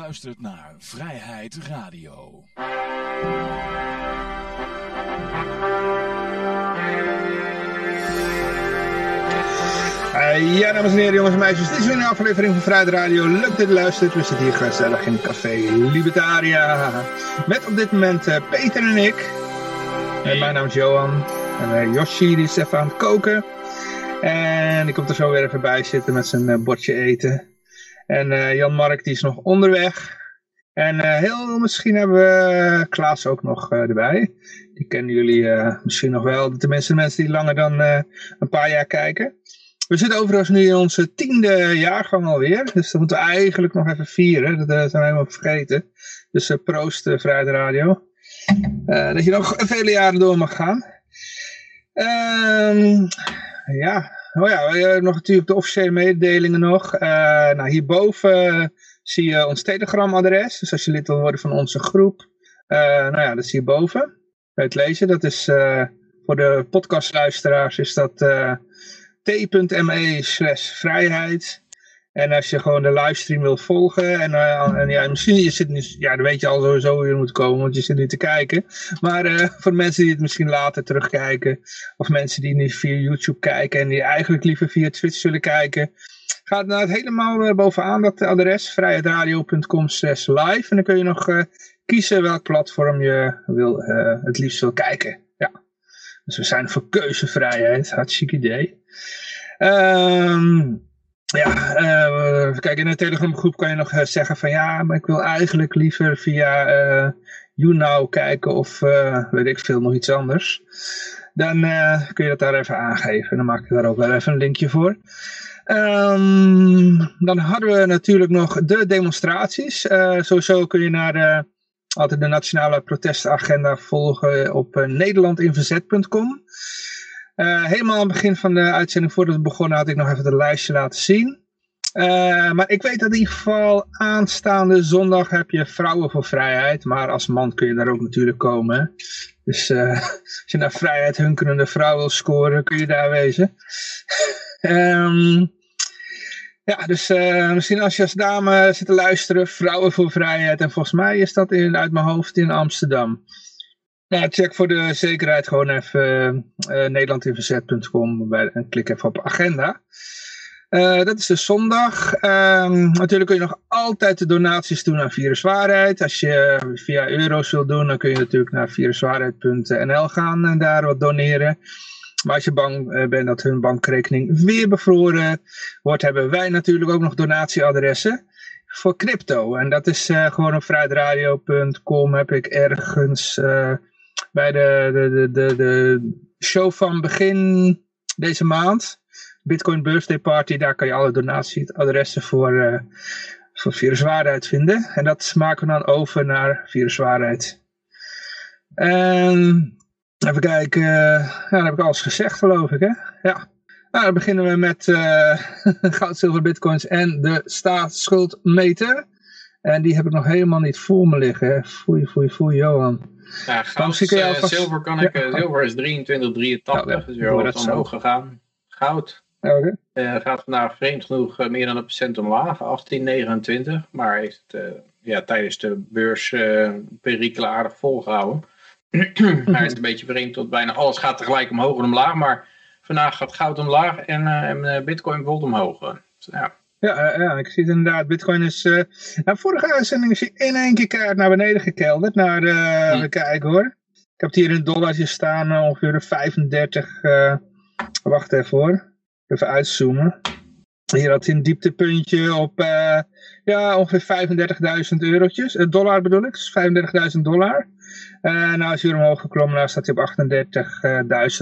luistert naar Vrijheid Radio. Uh, ja, dames en heren, jongens en meisjes. Dit is weer een aflevering van Vrijheid Radio. Leuk dat je luistert. We zitten hier gezellig in Café Libertaria. Met op dit moment uh, Peter en ik. En mijn naam is Johan. En uh, Yoshi die is even aan het koken. En die komt er zo weer even bij zitten met zijn bordje eten. En Jan-Mark die is nog onderweg. En heel misschien hebben we Klaas ook nog erbij. Die kennen jullie misschien nog wel. Tenminste de mensen die langer dan een paar jaar kijken. We zitten overigens nu in onze tiende jaargang alweer. Dus dat moeten we eigenlijk nog even vieren. Dat zijn we helemaal vergeten. Dus proost uh, Vrijheid Radio. Uh, dat je nog vele jaren door mag gaan. Um, ja, oh ja, we hebben nog natuurlijk de officiële mededelingen nog. nou, hierboven zie je ons Telegram-adres. Dus als je lid wil worden van onze groep. nou ja, dat is hierboven. Het lezen. Dat is voor de podcastluisteraars is dat t.me slash vrijheid. En als je gewoon de livestream wil volgen. En, uh, en ja, misschien je zit niet, ja, dan weet je al sowieso hoe je moet komen. Want je zit nu te kijken. Maar uh, voor mensen die het misschien later terugkijken. Of mensen die niet via YouTube kijken. En die eigenlijk liever via Twitch zullen kijken. Ga naar het helemaal uh, bovenaan dat adres. vrijheidradio.com slash live. En dan kun je nog kiezen welk platform je wil, het liefst wil kijken. Ja. Dus we zijn voor keuzevrijheid. Hartstikke idee. Um, ja, uh, kijk, in een Telegram groep kan je nog uh, zeggen van ja, maar ik wil eigenlijk liever via uh, YouNow kijken of weet ik veel, nog iets anders. Dan kun je dat daar even aangeven. Dan maak ik daar ook wel even een linkje voor. Um, dan hadden we natuurlijk nog de demonstraties. sowieso kun je naar de, altijd de nationale protestagenda volgen op nederlandinverzet.com. Uh, helemaal aan het begin van de uitzending, voordat we begonnen, had ik nog even het lijstje laten zien. Uh, maar ik weet dat in ieder geval aanstaande zondag heb je Vrouwen voor Vrijheid. Maar als man kun je daar ook natuurlijk komen. Dus uh, als je naar vrijheid hunkerende vrouw wil scoren, kun je daar wezen. um, ja, dus misschien als je als dame zit te luisteren, Vrouwen voor Vrijheid. En volgens mij is dat in, uit mijn hoofd in Amsterdam. Ja, check voor de zekerheid gewoon even uh, nederlandinverzet.com en klik even op agenda. Uh, dat is de zondag. Um, natuurlijk kun je nog altijd de donaties doen aan Viruswaarheid. Als je via euro's wil doen, dan kun je natuurlijk naar viruswaarheid.nl gaan en daar wat doneren. Maar als je bang bent dat hun bankrekening weer bevroren wordt, hebben wij natuurlijk ook nog donatieadressen voor crypto. En dat is gewoon op vrijdradio.com heb ik ergens bij de, de, de, de, show van begin deze maand. Bitcoin Birthday Party, daar kan je alle donatieadressen voor, uh, voor Viruswaarheid vinden. En dat maken we dan over naar Viruswaarheid. En even kijken, ja, dan heb ik alles gezegd geloof ik hè. Ja. Nou, dan beginnen we met uh, goud, zilver, bitcoins en de staatsschuldmeter. En die heb ik nog helemaal niet voor me liggen. Foei, foei, foei, Johan. Ja, goud, uh, zilver kan ik, uh, zilver is 23,83, ja, dus weer wat omhoog gegaan. Goud okay. uh, gaat vandaag vreemd genoeg meer dan een procent omlaag, 18,29. Maar heeft het ja, tijdens de beursperikelen aardig volgehouden. Hij is een beetje vreemd, tot bijna alles gaat tegelijk omhoog en omlaag. Maar vandaag gaat goud omlaag en, en bitcoin bijvoorbeeld omhoog. Dus, ja. Ja, ja, ik zie het inderdaad. Bitcoin is... Uh, nou, vorige uitzending is hij in één keer kaart naar beneden gekelderd. Naar, uh, hm. kijken hoor. Ik heb het hier in dollartjes staan, ongeveer de 35... wacht even hoor. Even uitzoomen. Hier had hij een dieptepuntje op ja, ongeveer 35.000 eurotjes. dollar bedoel ik, dus 35.000 dollar. Uh, nou is hij omhoog geklommen, nou staat hij op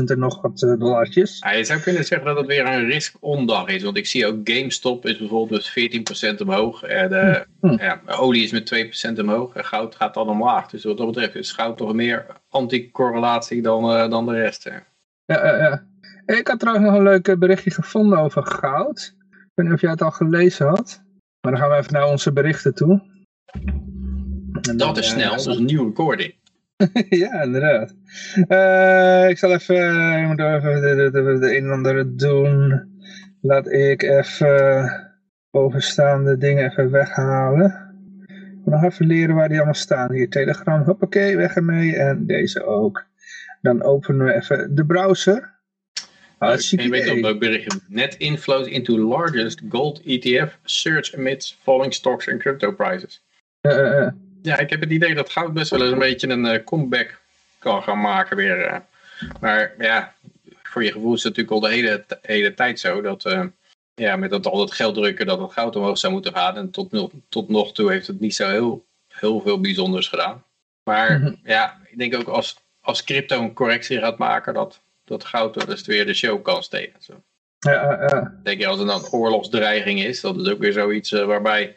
38.000 en nog wat uh, dollartjes. Ja, je zou kunnen zeggen dat het weer een risk-on-dag is, want ik zie ook GameStop is bijvoorbeeld 14% omhoog. En de, hm. hm. ja, olie is met 2% omhoog en goud gaat dan omlaag. Dus wat dat betreft is goud toch meer anticorrelatie dan, uh, dan de rest. Hè. Ja, ja. Ik had trouwens nog een leuk berichtje gevonden over goud. Ik weet niet of jij het al gelezen had. Maar dan gaan we even naar onze berichten toe. En dat is snel, dat is een nieuwe recording. ja, inderdaad. Uh, ik zal even, uh, ik moet even de, de, de, een en ander doen. Laat ik even bovenstaande dingen even weghalen. nog even leren waar die allemaal staan. Hier, Telegram, hoppakee, weg ermee. En deze ook. Dan openen we even de browser. Je weet op berichtje. Net inflows into largest gold ETF search amidst falling stocks and crypto prices. Uh, ja, ik heb het idee dat goud best wel eens een beetje een uh, comeback kan gaan maken weer. Uh. Maar ja, voor je gevoel is het natuurlijk al de hele, hele tijd zo dat uh, ja, met dat al dat geld drukken dat het goud omhoog zou moeten gaan. En tot, tot nog toe heeft het niet zo heel, heel veel bijzonders gedaan. Maar mhm. ja, ik denk ook als, als crypto een correctie gaat maken, dat, dat goud dus weer de show kan steken. Zo. Ja, ja. Denk je als er dan oorlogsdreiging is, dat is ook weer zoiets waarbij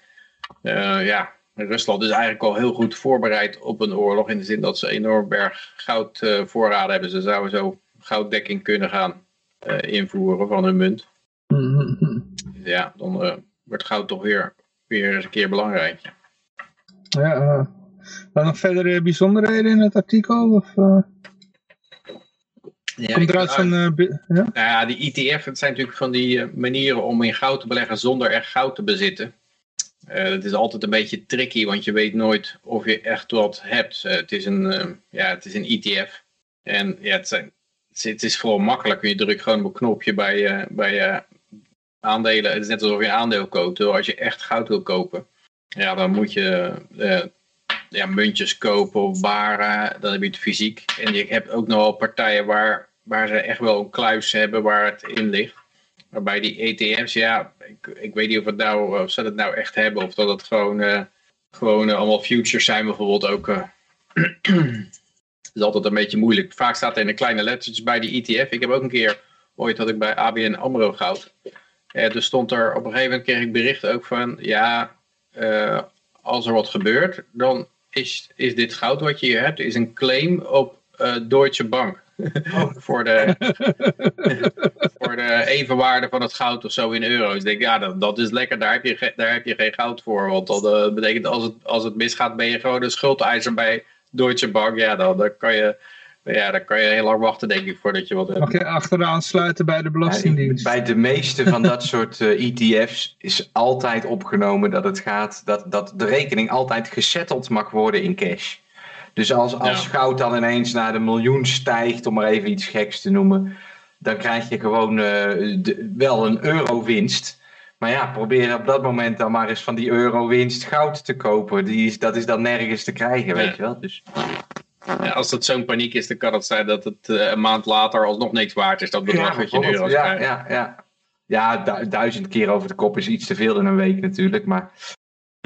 ja, Rusland is eigenlijk al heel goed voorbereid op een oorlog. In de zin dat ze enorm berg goudvoorraden uh, hebben. Ze zouden zo gouddekking kunnen gaan uh, invoeren van hun munt. Mm Ja, dan uh, wordt goud toch weer, weer eens een keer belangrijk. Ja, dan nog verdere bijzonderheden in het artikel? Of, ja, Komt eruit van... ja? Nou ja, die ETF, het zijn natuurlijk van die manieren om in goud te beleggen zonder echt goud te bezitten. Uh, het is altijd een beetje tricky, want je weet nooit of je echt wat hebt. Uh, het, is een, ja, het is een ETF. En ja, het, zijn, het is vooral makkelijk. Je drukt gewoon op een knopje bij, bij aandelen. Het is net alsof je een aandeel koopt. Als je echt goud wil kopen, ja, dan moet je ja, muntjes kopen of baren. Dan heb je het fysiek. En je hebt ook nog wel partijen waar, waar ze echt wel een kluis hebben waar het in ligt. Maar bij die ETF's, ja, ik, ik weet niet of, het nou, of ze het nou echt hebben of dat het gewoon, uh, gewoon uh, allemaal futures zijn bijvoorbeeld ook. Uh, is altijd een beetje moeilijk. Vaak staat er in de kleine letters bij die ETF. Ik heb ook een keer, ooit had ik bij ABN AMRO goud. Uh, dus stond er, op een gegeven moment kreeg ik bericht ook van, ja, als er wat gebeurt, dan is, is dit goud wat je hier hebt, is een claim op Deutsche Bank. Oh. voor, de, voor de evenwaarde van het goud of zo in euro's. Ik denk, ja, dat, dat is lekker, daar heb, je, daar heb je geen goud voor. Want dat uh, betekent, als het, als het misgaat, ben je gewoon een schuldeiser bij Deutsche Bank. Ja, dan, dan kan je... Ja, dan kan je heel lang wachten, denk ik, voordat je wat hebt. Mag je achteraan sluiten bij de Belastingdienst? bij de meeste van dat soort uh, eh, ETF's is altijd opgenomen dat het gaat, dat, dat de rekening altijd gesetteld mag worden in cash. Dus als, als goud dan ineens naar de miljoen stijgt, om maar even iets geks te noemen, dan krijg je gewoon uh, wel een eurowinst. Maar ja, probeer op dat moment dan maar eens van die eurowinst goud te kopen. Die is, dat is dan nergens te krijgen, weet je wel. Dus... Ja, als het zo'n paniek is, dan kan het zijn dat het uh, een maand later alsnog niks waard is. Dat bedrag ja, wat je in euro's ja, krijgt. Ja, ja. ja, duizend keer over de kop is iets te veel in een week natuurlijk. Maar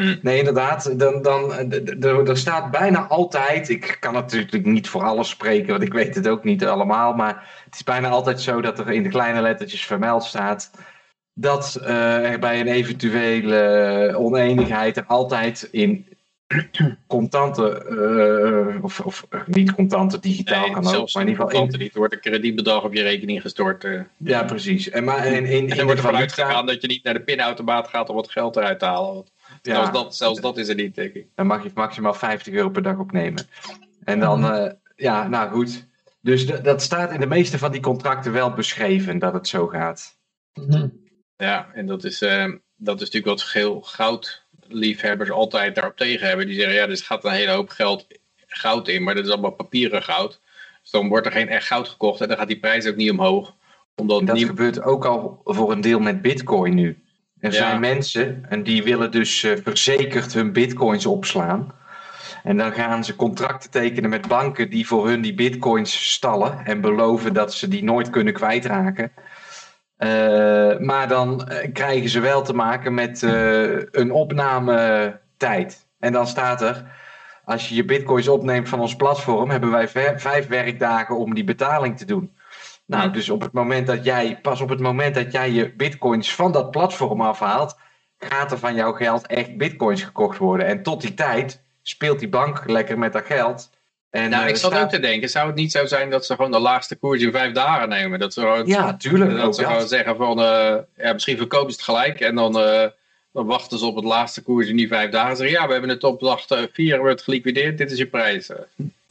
Mm. Nee, inderdaad. Dan, dan, er staat bijna altijd, ik kan natuurlijk niet voor alles spreken, want ik weet het ook niet allemaal, maar het is bijna altijd zo dat er in de kleine lettertjes vermeld staat dat uh, er bij een eventuele oneenigheid er altijd in contante, uh, of, of niet contante, digitaal kan ook, maar in ieder geval... In... niet, er wordt een kredietbedrag op je rekening gestort. Uh. Ja, precies. En, maar in, in, en er wordt ervan uitgegaan dat je niet naar de pinautomaat gaat om wat geld eruit te halen. Ja. Zelfs, dat, zelfs dat is er niet, denk ik. Dan mag je maximaal 50 euro per dag opnemen. En dan, uh, ja, nou goed. Dus dat staat in de meeste van die contracten wel beschreven dat het zo gaat. Mhm. Ja, en dat is, uh, dat is natuurlijk wat veel goudliefhebbers altijd daarop tegen hebben. Die zeggen, ja, er gaat een hele hoop geld goud in, maar dat is allemaal papieren goud. Dus dan wordt er geen echt goud gekocht en dan gaat die prijs ook niet omhoog. Omdat dat gebeurt ook al voor een deel met bitcoin nu. Er zijn mensen en die willen dus uh, verzekerd hun bitcoins opslaan. En dan gaan ze contracten tekenen met banken die voor hun die bitcoins stallen en beloven dat ze die nooit kunnen kwijtraken. Uh, maar dan uh, krijgen ze wel te maken met een opnametijd. En dan staat er, als je je bitcoins opneemt van ons platform, hebben wij vijf werkdagen om die betaling te doen. Nou, dus op het moment dat jij, pas op het moment dat jij je bitcoins van dat platform afhaalt, gaat er van jouw geld echt bitcoins gekocht worden. En tot die tijd speelt die bank lekker met dat geld. En, nou, ik eh, zat ook te denken, zou het niet zo zijn dat ze gewoon de laagste koers in vijf dagen nemen? Dat ze gewoon, ja, tuurlijk. Dat ze gewoon zeggen van, uh, ja, misschien verkopen ze het gelijk en dan, uh, dan wachten ze op het laagste koers in die vijf dagen. Zeggen, ja, we hebben het op dag vier wordt geliquideerd, dit is je prijs.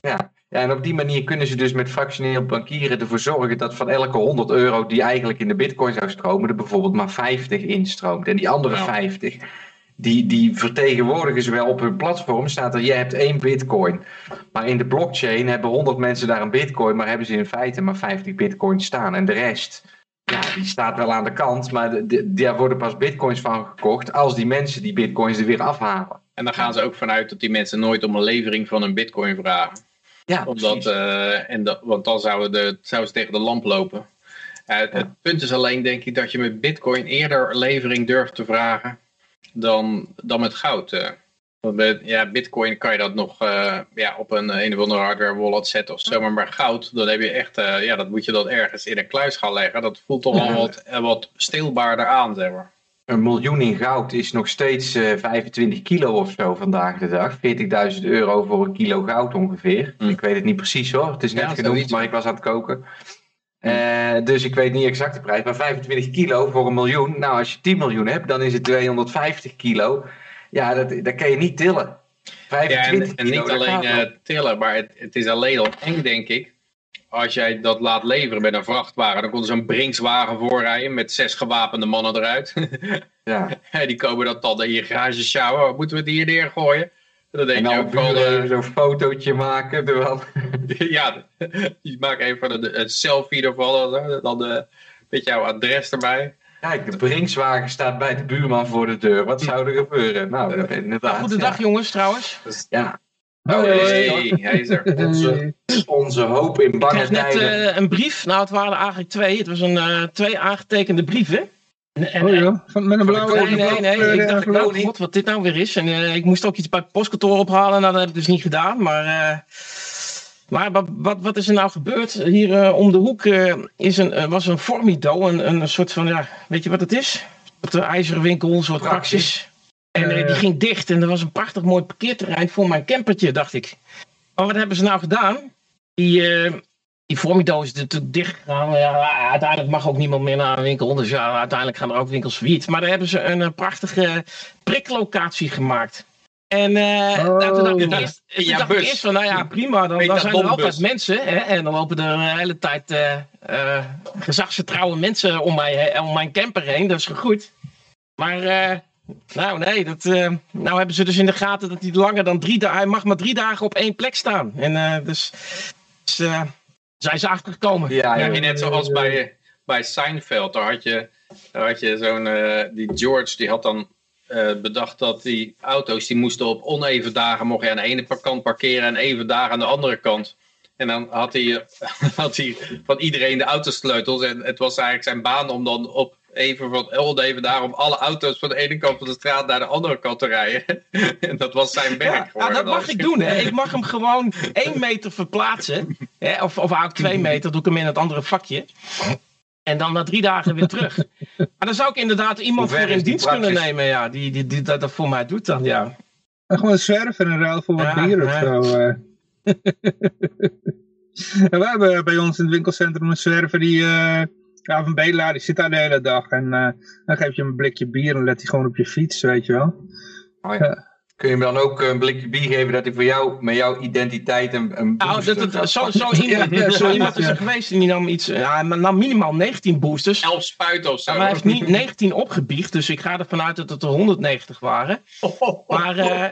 Ja, ja, en op die manier kunnen ze dus met fractioneel bankieren ervoor zorgen dat van elke 100 euro die eigenlijk in de bitcoin zou stromen, er bijvoorbeeld maar 50 instroomt. En die andere 50, die, die vertegenwoordigen ze wel op hun platform. Staat er, je hebt één bitcoin. Maar in de blockchain hebben 100 mensen daar een bitcoin, maar hebben ze in feite maar 50 bitcoins staan. En de rest, ja, die staat wel aan de kant, maar daar worden pas bitcoins van gekocht als die mensen die bitcoins er weer afhalen. En dan gaan ze ook vanuit dat die mensen nooit om een levering van een bitcoin vragen. Ja, Omdat, uh, en dat, want dan zouden, de, zouden ze tegen de lamp lopen. Uh, Het punt is alleen, denk ik, dat je met bitcoin eerder levering durft te vragen dan, dan met goud. Uh. Want met ja, bitcoin kan je dat nog ja, op een, een of andere hardware wallet zetten of zo. Maar, maar goud, dan heb je echt, ja, dat moet je dan ergens in een kluis gaan leggen. Dat voelt toch wel wat, wat stilbaarder aan, zeg maar een miljoen in goud is nog steeds uh, eh, 25 kilo of zo vandaag de dag. 40.000 euro voor een kilo goud ongeveer. Hm. Ik weet het niet precies hoor. Het is net ja, genoemd, maar ik was aan het koken. Uh, dus ik weet niet exact de prijs. Maar 25 kilo voor een miljoen. Nou, als je 10 miljoen hebt, dan is het 250 kilo. Ja, dat, dat kan je niet tillen. 25 ja, en, en niet alleen uh, tillen, maar het, het is alleen al eng, denk ik als jij dat laat leveren met een vrachtwagen, dan komt er zo'n Brinkswagen voorrijden met zes gewapende mannen eruit. ja. die komen dat dan in je garage sjouwen. Moeten we het hier neergooien? Dan denk en je ook van... Uh, zo'n fotootje maken. Terwijl... ja, je maakt even een, een selfie ervan. Dan de, met jouw adres erbij. Kijk, de Brinkswagen staat bij de buurman voor de deur. Wat zou er gebeuren? Nou, inderdaad. Nou, goedendag ja. jongens trouwens. Ja. Oh, hey, hij is er. Onze, onze hoop in bange tijden. Ik kreeg net uh, een brief. Nou, het waren eigenlijk twee. Het was een uh, twee aangetekende brieven. En, oh ja, met een blauwe... Nee, nee, nee. Ik dacht, nou, god, wat dit nou weer is. En uh, ik moest ook iets bij het postkantoor ophalen. Nou, dat heb ik dus niet gedaan. Maar, maar wat, wat, wat, is er nou gebeurd? Hier om de hoek is een, was een Formido. Een, een soort van, ja, weet je wat het is? Een ijzeren winkel, een soort praxis. En uh, die ging dicht en er was een prachtig mooi parkeerterrein voor mijn campertje, dacht ik. Maar wat hebben ze nou gedaan? Die, uh, die Formido is natuurlijk dicht gegaan. Ja, uiteindelijk mag ook niemand meer naar een winkel. Dus ja, uiteindelijk gaan er ook winkels failliet. Maar daar hebben ze een, een prachtige priklocatie gemaakt. En uh, nou, toen dacht ik oh. eerst, ja, dacht ik eerst van, nou ja, prima, dan, dan zijn er altijd mensen. Hè, en dan lopen er een hele tijd uh, uh, gezagsvertrouwen mensen om, mij, om mijn camper heen. Dat is goed. Maar nou, nee, dat, nou hebben ze dus in de gaten dat hij langer dan drie dagen. Hij mag maar drie dagen op één plek staan. En dus, dus zijn ze achtergekomen. Ja, ja, net zoals bij, bij Seinfeld. Daar had je, daar had je zo'n. die George, die had dan bedacht dat die auto's. die moesten op oneven dagen. mocht je aan de ene kant parkeren en even dagen aan de andere kant. En dan had hij, had hij van iedereen de autosleutels. En het was eigenlijk zijn baan om dan op even van Elde even daarom alle auto's van de ene kant van de straat naar de andere kant te rijden. en dat was zijn werk. Ja, dat mag ik doen. Hè. Ik mag hem gewoon één meter verplaatsen. Hè. Of, of eigenlijk twee meter, doe ik hem in het andere vakje. En dan na drie dagen weer terug. Maar dan zou ik inderdaad iemand voor in dienst kunnen nemen, ja, die, die, die, dat, voor mij doet dan, ja. En gewoon zwerven en ruil voor wat ja, bier of zo. Uh. we hebben bij ons in het winkelcentrum een zwerver die... Uh, ja, van Bedelaar, die zit daar de hele dag. En uh, dan geef je hem een blikje bier en let hij gewoon op je fiets, weet je wel. Oh ja. Kun je hem dan ook een blikje bier geven dat hij voor jou, met jouw identiteit een, een Nou, dat, dat, zo, zo iemand, ja, zo iemand is er geweest en die nam iets, ja, nam minimaal 19 boosters. 11 spuiten of zo. Maar hij heeft niet 19 opgebiecht, dus ik ga ervan uit dat het er 190 waren. Maar, uh,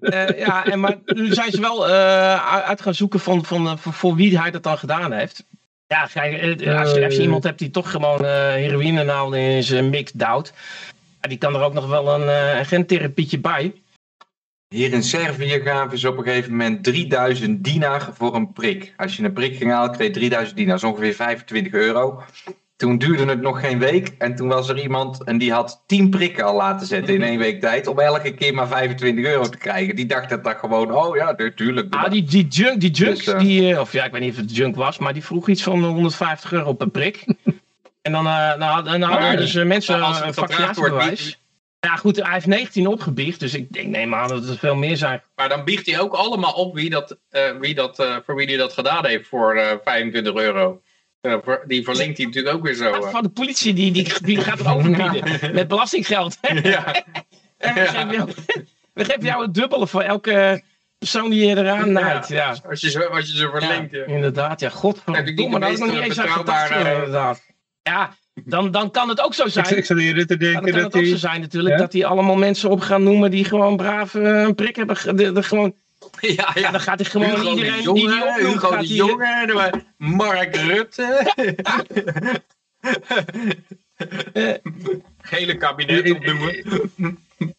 uh, ja, en, maar nu zijn ze wel uh, uit gaan zoeken van, van, voor wie hij dat dan gedaan heeft. Ja, kijk, als je, als je iemand hebt die toch gewoon uh, heroïne nou in zijn mix duwt, die kan er ook nog wel een uh, gentherapie bij. Hier in Servië gaven ze op een gegeven moment 3000 dinar voor een prik. Als je een prik ging halen, kreeg je 3000 dinar, dat is ongeveer 25 euro. Toen duurde het nog geen week en toen was er iemand en die had 10 prikken al laten zetten in één week tijd om elke keer maar 25 euro te krijgen. Die dacht dat dat gewoon, oh ja, natuurlijk. Ah, die, die junk, die junk dus, die, uh, of ja, ik weet niet of het junk was, maar die vroeg iets van 150 euro per prik. en dan, uh, nou, dan hadden dus uh, mensen een vaccinatiebewijs. Ja, goed, hij heeft 19 opgebiecht, dus ik denk, nee maar dat er veel meer zijn. Maar dan biegt hij ook allemaal op wie dat, wie dat, voor wie hij dat gedaan heeft voor 25 euro die verlinkt hij natuurlijk ook weer zo. Van de politie, die, die, die gaat het overbieden. Met belastinggeld. Ja. en we, geven jou, we geven jou het dubbele voor elke persoon die je eraan naait. Ja. Als, je als je ze verlinkt. Ja, Inderdaad, ja. Godverdomme, dat is nog niet eens aan gedacht. Inderdaad. Ja, dan, dan kan het ook zo zijn. Ik, ik te denken dan kan het ook zo zijn natuurlijk dat hij allemaal mensen op gaan noemen die gewoon braaf een prik hebben. De, de, gewoon Ja, ja. dan gaat hij gewoon Hugo iedereen jongen, die die opnoemt, Hugo de Jonge, Mark Rutte. Gele kabinet opnoemen.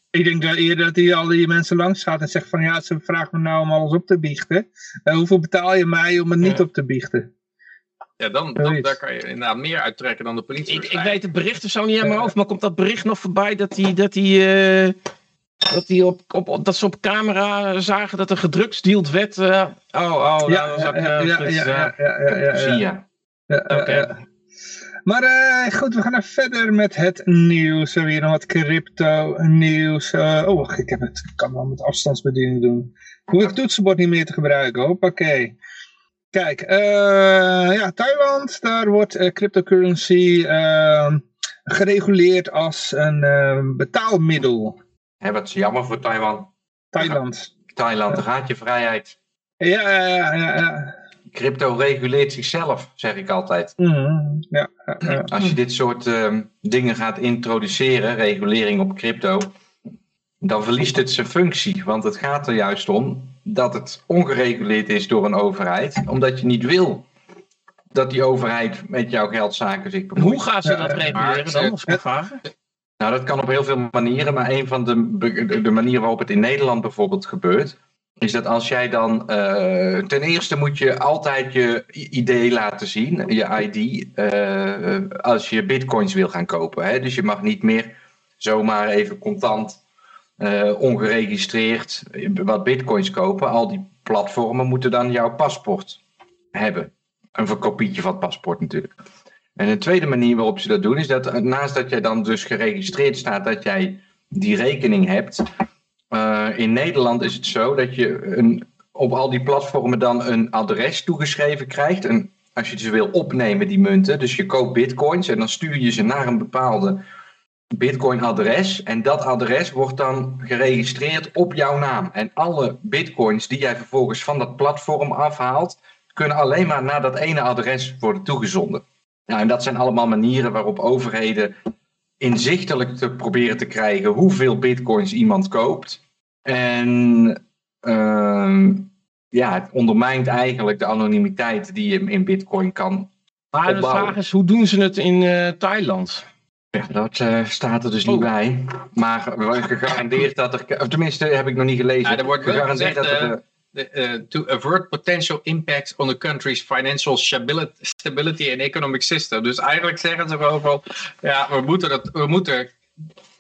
Ik denk dat eerder dat hij al die mensen langs gaat en zegt van ja, ze vragen me nou om alles op te biechten. Uh, hoeveel betaal je mij om het niet op te biechten? Ja, dan, dan daar kan je inderdaad meer uittrekken dan de politie. Ik, ik weet het bericht er zo niet in mijn hoofd, maar komt dat bericht nog voorbij dat hij, dat hij uh, dat, die op, op, dat ze op camera zagen dat er gedrugsdeeld werd. Uh, oh, oh, ja, ook, ja, ja, ja, ja, ja, ja, Zie je. Oké. Maar uh, goed, we gaan verder met het nieuws. We hebben hier nog wat crypto nieuws. Uh, oh, wacht, ik heb het. Ik kan wel met afstandsbediening doen. Hoef ik toetsenbord niet meer te gebruiken. Hoppakee. Kijk, uh, ja, Thailand, daar wordt cryptocurrency ehm, gereguleerd als een betaalmiddel. Hé, wat is jammer voor Taiwan. Thailand. Thailand, daar gaat je vrijheid. Ja, ja, ja, ja. Crypto reguleert zichzelf, zeg ik altijd. Mm, ja, ja, Als je dit soort uh, dingen gaat introduceren, regulering op crypto, dan verliest het zijn functie. Want het gaat er juist om dat het ongereguleerd is door een overheid, omdat je niet wil dat die overheid met jouw geldzaken zich bemoeit. Hoe gaan ze dat reguleren dan, als ik vragen? Nou, dat kan op heel veel manieren, maar een van de, de manieren waarop het in Nederland bijvoorbeeld gebeurt, is dat als jij dan. Uh, ten eerste moet je altijd je ID laten zien, je ID, uh, als je bitcoins wil gaan kopen. Hè? Dus je mag niet meer zomaar even contant, uh, ongeregistreerd wat bitcoins kopen. Al die platformen moeten dan jouw paspoort hebben. Een kopietje van het paspoort natuurlijk. En een tweede manier waarop ze dat doen is dat naast dat jij dan dus geregistreerd staat dat jij die rekening hebt, uh, in Nederland is het zo dat je een, op al die platformen dan een adres toegeschreven krijgt. En als je ze wil opnemen, die munten, dus je koopt bitcoins en dan stuur je ze naar een bepaalde bitcoin-adres. En dat adres wordt dan geregistreerd op jouw naam. En alle bitcoins die jij vervolgens van dat platform afhaalt, kunnen alleen maar naar dat ene adres worden toegezonden. Nou, en dat zijn allemaal manieren waarop overheden inzichtelijk te proberen te krijgen hoeveel bitcoins iemand koopt. En uh, ja, het ondermijnt eigenlijk de anonimiteit die je in bitcoin kan Maar de vraag is, hoe doen ze het in uh, Thailand? Ja, dat uh, staat er dus niet oh. bij. Maar gegarandeerd dat er, of tenminste heb ik nog niet gelezen. Ja, er wordt gegarandeerd dat er... Uh, to avert potential impacts on the country's financial stability and economic system. Dus eigenlijk zeggen ze gewoon van, ja, we moeten, dat, we moeten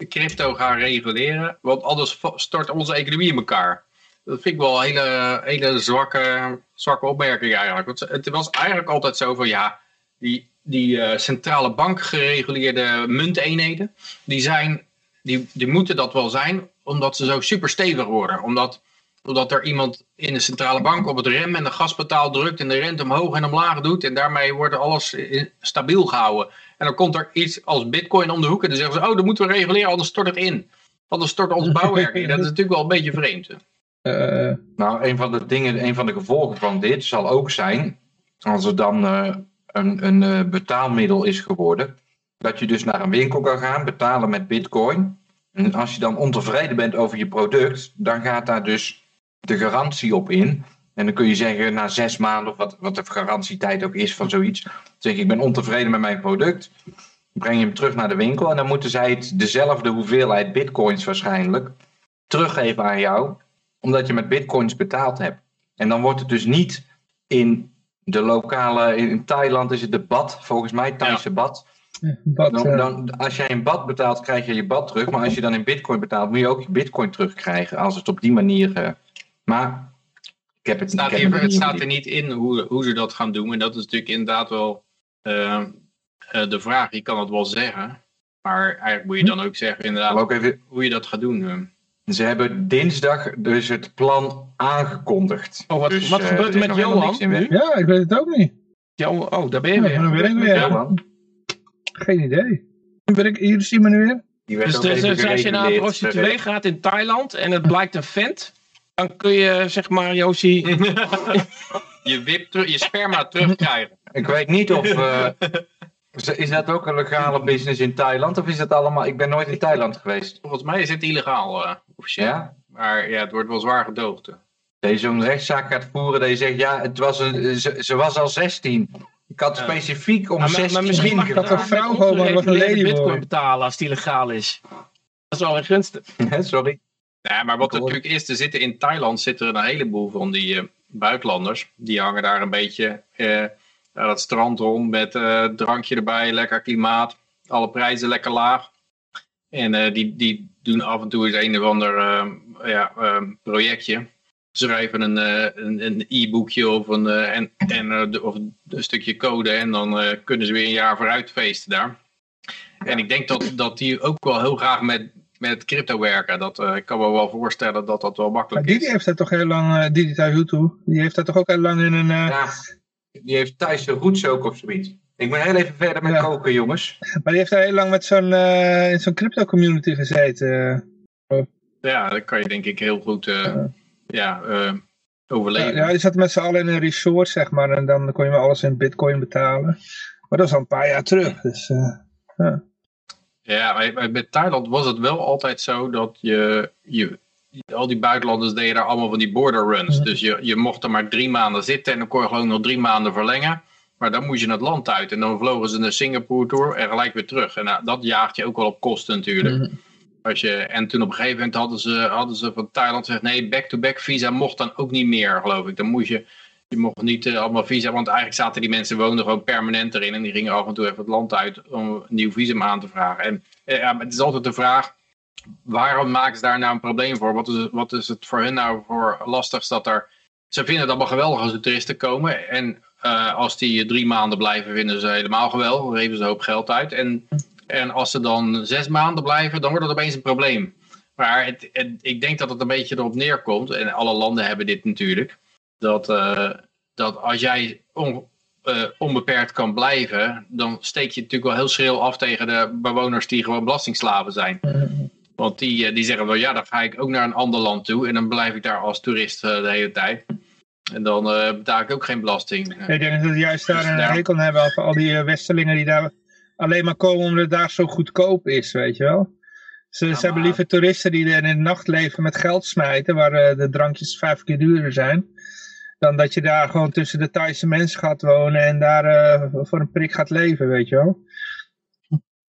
crypto gaan reguleren, want anders stort onze economie in elkaar. Dat vind ik wel een hele, hele zwakke, zwakke opmerking eigenlijk. Want het was eigenlijk altijd zo van, ja, die, die uh, centrale bank gereguleerde munteenheden, die, zijn, die, die moeten dat wel zijn, omdat ze zo super stevig worden. Omdat Doordat er iemand in de centrale bank op het rem en de gaspedaal drukt en de rente omhoog en omlaag doet. En daarmee wordt alles stabiel gehouden. En dan komt er iets als bitcoin om de hoek en dan zeggen ze, oh, dat moeten we reguleren, anders stort het in. Anders stort ons bouwwerk in. Dat is natuurlijk wel een beetje vreemd. Uh, nou, een van de dingen, een van de gevolgen van dit zal ook zijn, als er dan uh, een, een uh, betaalmiddel is geworden, dat je dus naar een winkel kan gaan, betalen met bitcoin. En als je dan ontevreden bent over je product, dan gaat daar dus de garantie op in. En dan kun je zeggen na zes maanden, of wat, wat de garantietijd ook is van zoiets. zeg ik, ik ben ontevreden met mijn product. Breng je hem terug naar de winkel en dan moeten zij het dezelfde hoeveelheid bitcoins waarschijnlijk teruggeven aan jou. Omdat je met bitcoins betaald hebt. En dan wordt het dus niet in de lokale, in Thailand is het de bad, volgens mij Thaise ja. bad. dan, dan, als jij een bad betaalt, krijg je je bad terug. Maar als je dan in bitcoin betaalt, moet je ook je bitcoin terugkrijgen. Als het op die manier uh, maar ik heb het, staat, ik heb het, het staat er niet in hoe, hoe ze dat gaan doen. En dat is natuurlijk inderdaad wel uh, uh, de vraag. Je kan het wel zeggen. Maar eigenlijk moet je dan ook zeggen inderdaad ook even, hoe je dat gaat doen. Ze hebben dinsdag dus het plan aangekondigd. Oh, wat, dus, wat uh, gebeurt er met Johan nu? Ja, ik weet het ook niet. Jo oh, daar ben je ja, weer. Ben ik weer. Geen idee. Ben ik, hier zie je me nu weer. Dus, dus, dus als je naar een prostituee gaat in Thailand en het blijkt een vent, dan kun je, zeg maar, Josie... je, wip je sperma terugkrijgen. Ik weet niet of... Uh, Is dat ook een legale business in Thailand? Of is dat allemaal... Ik ben nooit in Thailand geweest. Volgens mij is het illegaal, uh, officieel. Ja? Maar ja, het wordt wel zwaar gedoogd. Dat zo'n rechtszaak gaat voeren dat je zegt... Ja, het was een, ze, ze was al 16. Ik had specifiek om maar, 16... Maar misschien mag dat een vrouw gewoon wat een lady bitcoin betalen als die legaal is. Dat is wel een gunstig. Sorry. Ja, maar wat er natuurlijk is, er zitten in Thailand zitten er een heleboel van die uh, buitenlanders. Die hangen daar een beetje uh, aan het strand rond met uh, drankje erbij, lekker klimaat. Alle prijzen lekker laag. En die, die doen af en toe eens een of ander ja, projectje. Schrijven een e-boekje of, een, en, en, of een stukje code en dan kunnen ze weer een jaar vooruit feesten daar. En ik denk dat, dat die ook wel heel graag met met crypto werken. Dat, uh, ik kan me wel voorstellen dat dat wel makkelijk is. heeft dat toch heel lang, uh, Didi Tajutu, die heeft dat toch ook heel lang in een... Uh... Ja, die heeft Thaise roots ook of zoiets. Ik ben heel even verder met koken, jongens. Maar die heeft daar heel lang met zo'n in zo'n crypto community gezeten. Ja, dat kan je denk ik heel goed ja, overleven. Ja, die zat met z'n allen in een resort, zeg maar. En dan kon je maar alles in bitcoin betalen. Maar dat is al een paar jaar terug. Dus, ja. Ja, maar met Thailand was het wel altijd zo dat je, je al die buitenlanders deden daar allemaal van die border runs. Dus je, je mocht er maar drie maanden zitten en dan kon je gewoon nog drie maanden verlengen. Maar dan moest je het land uit en dan vlogen ze naar Singapore toe en gelijk weer terug. En nou, dat jaagt je ook wel op kosten natuurlijk. Als je, en toen op een gegeven moment hadden ze, hadden ze van Thailand gezegd, nee, back-to-back -back visa mocht dan ook niet meer, geloof ik. Dan moest je, je mocht niet uh, allemaal visa, want eigenlijk zaten die mensen woonden gewoon permanent erin. En die gingen af en toe even het land uit om een nieuw visum aan te vragen. En uh, ja, het is altijd de vraag, waarom maken ze daar nou een probleem voor? Wat is, wat is het voor hen nou voor lastig dat er... Ze vinden het allemaal geweldig als de toeristen komen. En uh, als die drie maanden blijven, vinden ze helemaal geweldig. Dan geven ze een hoop geld uit. En, en als ze dan zes maanden blijven, dan wordt het opeens een probleem. Maar het, ik denk dat het een beetje erop neerkomt. En alle landen hebben dit natuurlijk dat, uh, dat als jij on, uh, onbeperkt kan blijven, dan steek je natuurlijk wel heel schril af tegen de bewoners die gewoon belastingslaven zijn. Want die, uh, die zeggen wel, ja, dan ga ik ook naar een ander land toe en dan blijf ik daar als toerist de hele tijd. En dan betaal ik ook geen belasting. Ik denk dat ze juist daar dus een hekel hebben over al die westerlingen die daar alleen maar komen omdat het daar zo goedkoop is, weet je wel. Ze, ze hebben liever toeristen die er in het nachtleven met geld smijten, waar de drankjes vijf keer duurder zijn dan dat je daar gewoon tussen de Thaise mensen gaat wonen en daar uh, voor een prik gaat leven, weet je wel.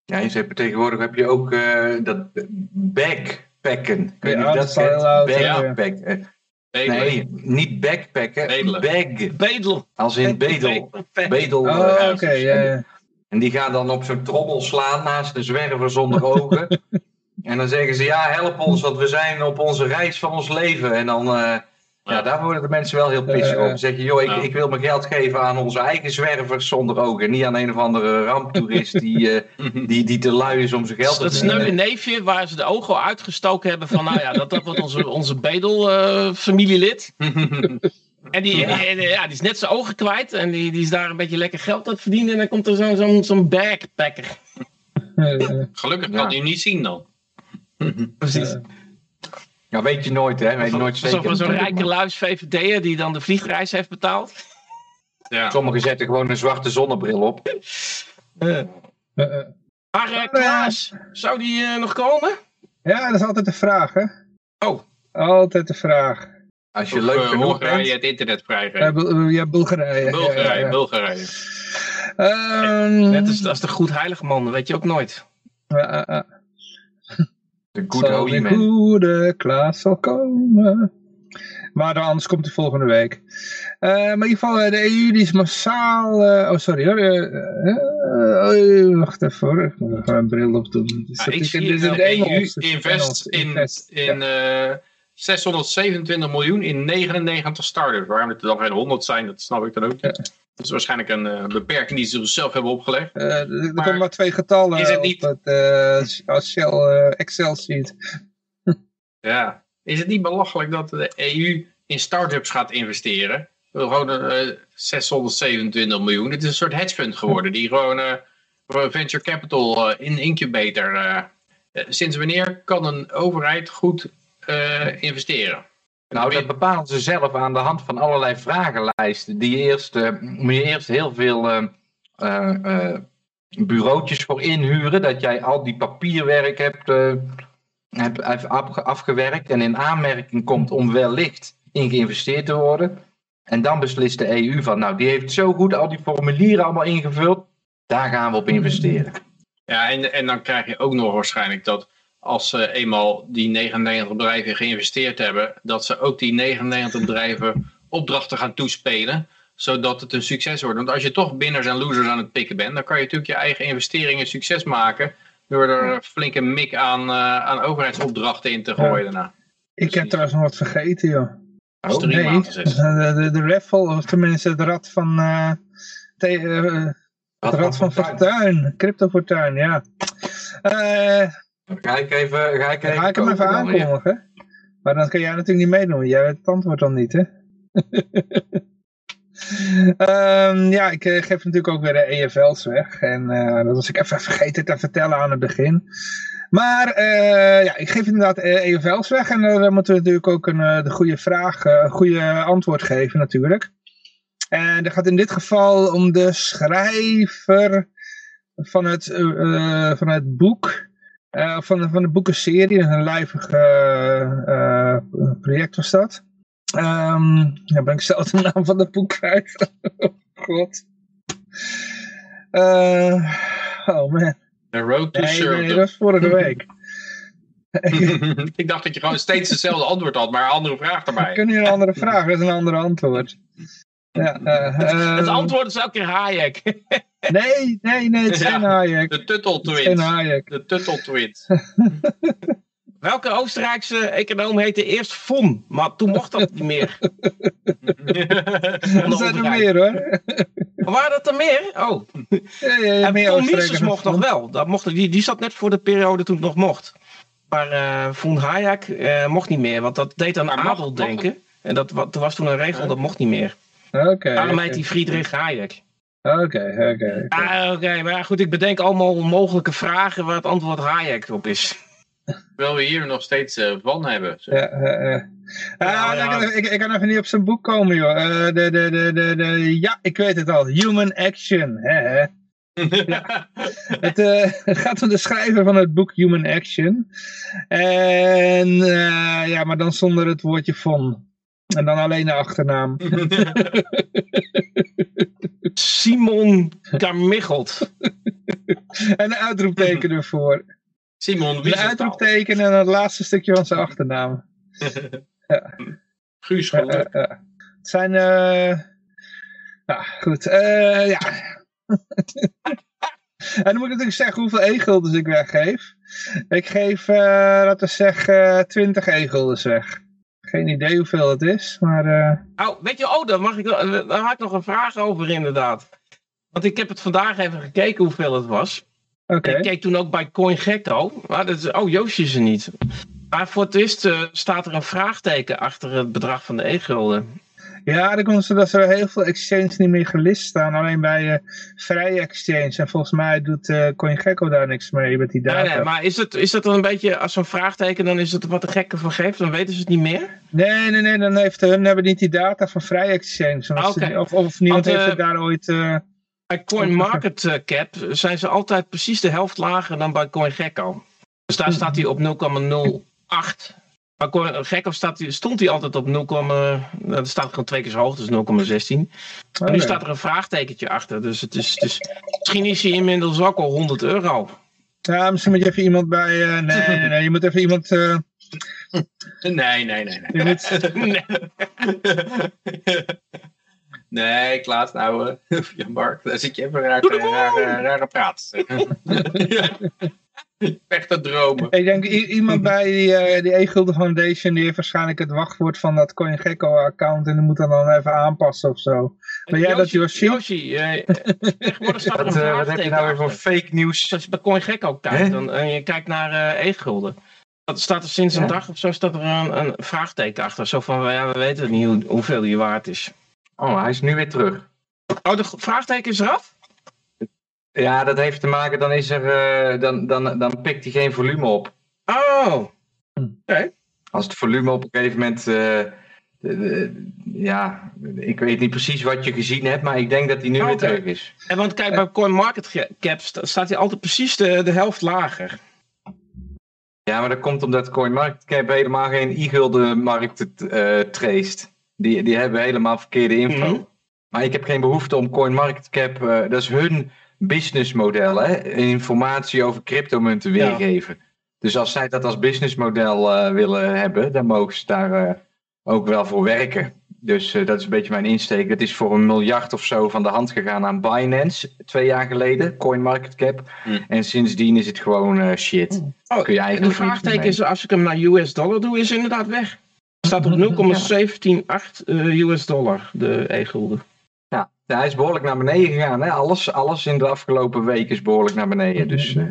Ja, je zegt tegenwoordig heb je ook uh, dat backpacken. Kun ja, dat zeggen? Backpacken. Nee, niet backpacken, bedelen. bag. Bedel. Als in bedel. Bedel. Oh, oké, okay, ja, ja. En die gaan dan op zo'n trommel slaan naast de zwerver zonder ogen. en dan zeggen ze, ja, help ons, want we zijn op onze reis van ons leven. En dan... Uh, ja, daar worden de mensen wel heel pissig op. Ze zeggen, joh, ik, ik, wil mijn geld geven aan onze eigen zwervers zonder ogen. Niet aan een of andere ramptoerist die, uh, die, die te lui is om zijn geld te verdienen. Dat sneuwe neefje waar ze de ogen al uitgestoken hebben van, nou ja, dat, dat wordt onze, onze bedel-familielid. en die, ja, die is net zijn ogen kwijt en die, die is daar een beetje lekker geld aan het verdienen. En dan komt er zo'n zo'n zo'n backpacker. Gelukkig kan hij niet zien dan. Precies. Ja, weet je nooit, hè? Weet je nooit zeker. Zo'n rijke luis VVD'er die dan de vliegreis heeft betaald. Ja. Sommigen zetten gewoon een zwarte zonnebril op. Uh. Uh, maar uh, Klaas, zou die nog komen? Ja, dat is altijd de vraag, hè? Oh. Altijd de vraag. Als je of, leuk genoeg bent. je het internet vrijgeven. Ja, Bulgarije. Bulgarije, ja, Bulgarije. Um, Net als, als de goed heilige man, weet je ook nooit. De goede holy man. goede Klaas zal komen. Maar dan anders komt hij volgende week. Uh, maar in ieder geval, eh, de EU die is massaal... Uh, oh, sorry hoor. Uh, wacht even hoor. Ik moet even een bril op doen. Ja, ik zie de EU invest in, invest, in ja. 627 miljoen in 99 starters. Waarom het er dan geen 100 zijn, dat snap ik dan ook niet. Dat is waarschijnlijk een uh, beperking die ze zichzelf hebben opgelegd. Uh, er komen maar twee getallen is het niet... op het uh, als Shell Excel sheet. ja, is het niet belachelijk dat de EU in start-ups gaat investeren? Gewoon 627 miljoen. Het is een soort hedge fund geworden die gewoon venture capital in incubator. sinds wanneer kan een overheid goed investeren? Nou, dat bepalen ze zelf aan de hand van allerlei vragenlijsten. Die eerst, uh, moet je eerst heel veel uh, uh, bureautjes voor inhuren. Dat jij al die papierwerk hebt, hebt afgewerkt en in aanmerking komt om wellicht in geïnvesteerd te worden. En dan beslist de EU van, nou die heeft zo goed al die formulieren allemaal ingevuld. Daar gaan we op investeren. Ja, en, en dan krijg je ook nog waarschijnlijk dat als ze eenmaal die 99 bedrijven geïnvesteerd hebben, dat ze ook die 99 bedrijven opdrachten gaan toespelen, zodat het een succes wordt. Want als je toch binners en losers aan het pikken bent, dan kan je natuurlijk je eigen investeringen succes maken, door er een flinke mik aan, uh, aan overheidsopdrachten in te gooien daarna. Ik heb trouwens nog wat vergeten, joh. Oh, nee, de, de, de raffle, of tenminste het rad van... Uh, te, uh, het rad van Fortuin, Crypto Fortuin, ja. Uh, ga ik even, ga ik even, ga ik hem even aankondigen. Maar dan kan jij natuurlijk niet meedoen. Jij weet het antwoord dan niet, hè? um, ja, ik geef natuurlijk ook weer de EFL's weg. En uh, dat was ik even vergeten te vertellen aan het begin. Maar uh, ja, ik geef inderdaad EFL's weg. En dan moeten we natuurlijk ook een, de goede vraag, een goede antwoord geven natuurlijk. En dat gaat in dit geval om de schrijver van het, van het boek, uh, van, van de boekenserie, een lijvig uh, project was dat. Um, ja, ben ik zelf de naam van het boek kwijt. God. oh man. The Road to nee, nee, dat was vorige week. ik dacht dat je gewoon steeds hetzelfde antwoord had, maar een andere vraag erbij. Kun je een andere vraag, dat is een ander antwoord. Ja, uh, het antwoord is elke keer Hayek. nee, nee, nee, het is geen Hayek. De Tuttle Twins. Hayek. De Tuttle Twins. Welke Oostenrijkse econoom heette eerst Von, maar toen mocht dat niet meer. er zijn er meer hoor. Waren dat er meer? Oh. Ja, ja, ja, en Von Mises mocht nog wel. Dat mocht, die, die zat net voor de periode toen het nog mocht. Maar uh, Von Hayek uh, mocht niet meer, want dat deed aan adel denken. En dat was toen een regel, dat mocht niet meer. Oké. Waarom heet die Friedrich Hayek? Oké, oké. Ah, oké, maar goed, ik bedenk allemaal mogelijke vragen waar het antwoord Hayek op is. Terwijl we hier nog steeds uh, van hebben. Zo. Ja, uh, uh. Ah, ja. Ik, ik, kan even niet op zijn boek komen, joh. Uh, de, de, de, de, de, ja, ik weet het al. Human Action. Hè, hè. ja. Het uh, gaat om de schrijver van het boek Human Action. En uh, ja, maar dan zonder het woordje von. En dan alleen de achternaam. Simon Carmichelt. en een uitroepteken ervoor. Simon Een uitroepteken en het laatste stukje van zijn achternaam. ja. Guus uh, uh, Het zijn... Uh... Nou, goed. Uh, ja. en dan moet ik natuurlijk zeggen hoeveel e-guldens ik weggeef. Ik geef, laten we zeggen, 20 e-guldens weg. Geen idee hoeveel het is, maar... Uh... Oh, weet je, oh, daar, mag ik, daar had ik nog een vraag over inderdaad. Want ik heb het vandaag even gekeken hoeveel het was. Oké. Ik keek toen ook bij CoinGecko. Maar dat is, oh, Joosje is er niet. Maar voor het eerst uh, staat er een vraagteken achter het bedrag van de e-gulden. Ja, dan komt dat er heel veel exchanges niet meer gelist staan. Alleen bij uh, vrije exchange. En volgens mij doet uh, CoinGecko daar niks mee met die data. Nee, nee, maar is het, is dat dan een beetje, als zo'n vraagteken, dan is het wat de gekke van geeft? Dan weten ze het niet meer? Nee, nee, nee. Dan heeft hun hebben niet die data van vrije exchange. Ah, of, of niemand heeft het daar ooit... Bij CoinMarketCap zijn ze altijd precies de helft lager dan bij CoinGecko. Dus daar staat hij op 0,08 maar gek of staat, stond hij altijd op 0, nou, dat staat gewoon twee keer zo hoog, dus 0,16. Maar nu staat er een vraagtekentje achter, dus het is, is, misschien is hij inmiddels ook al 100 euro. Ja, misschien moet je even iemand bij, uh, nee, nee, nee, je moet even iemand... Uh... Nee, nee, nee, nee. Moet... nee. nee, Klaas, nou, ja, Mark, daar zit je even raar, raar, raar, praat. Echte dromen. Ik denk iemand bij die, uh, die E-Gulden Foundation die heeft waarschijnlijk het wachtwoord van dat CoinGecko account en die moet dan dan even aanpassen of zo. Maar jij dat Yoshi? Yoshi, uh, tegenwoordig staat er wat, uh, wat heb je nou weer voor fake nieuws? Als je bij CoinGecko kijkt dan, en je kijkt naar E-Gulden. Dat staat er sinds een dag of zo staat er een, een vraagteken achter. Zo van, ja, we weten niet hoe, hoeveel die waard is. Oh, hij is nu weer terug. Oh, de vraagteken is eraf? Ja, dat heeft te maken, dan, is er, uh, dan, dan, dan pikt hij geen volume op. Oh, oké. Als het volume op een gegeven moment uh, ja, ik weet niet precies wat je gezien hebt, maar ik denk dat hij nu weer terug is. En want kijk, bij CoinMarketCap staat hij altijd precies de, de helft lager. Ja, maar dat komt omdat CoinMarketCap helemaal geen e-gulden markt uh, traced. Die, die hebben helemaal verkeerde info. Mhm. Maar ik heb geen behoefte om CoinMarketCap, uh, dat is hun businessmodel, hè? informatie over cryptomunten weergeven. Dus als zij dat als businessmodel uh, willen hebben, dan mogen ze daar ook wel voor werken. Dus uh, dat is een beetje mijn insteek. Het is voor een miljard of zo van de hand gegaan aan Binance twee jaar geleden, CoinMarketCap. Mm. En sindsdien is het gewoon uh, shit. Oh, Kun je eigenlijk de vraagteken is, als ik hem naar US dollar doe, is inderdaad weg. Het staat op 0,178 uh, US dollar, de e-gulden. Ja, hij is behoorlijk naar beneden gegaan. Hè? Alles, alles in de afgelopen week is behoorlijk naar beneden. Dus uh,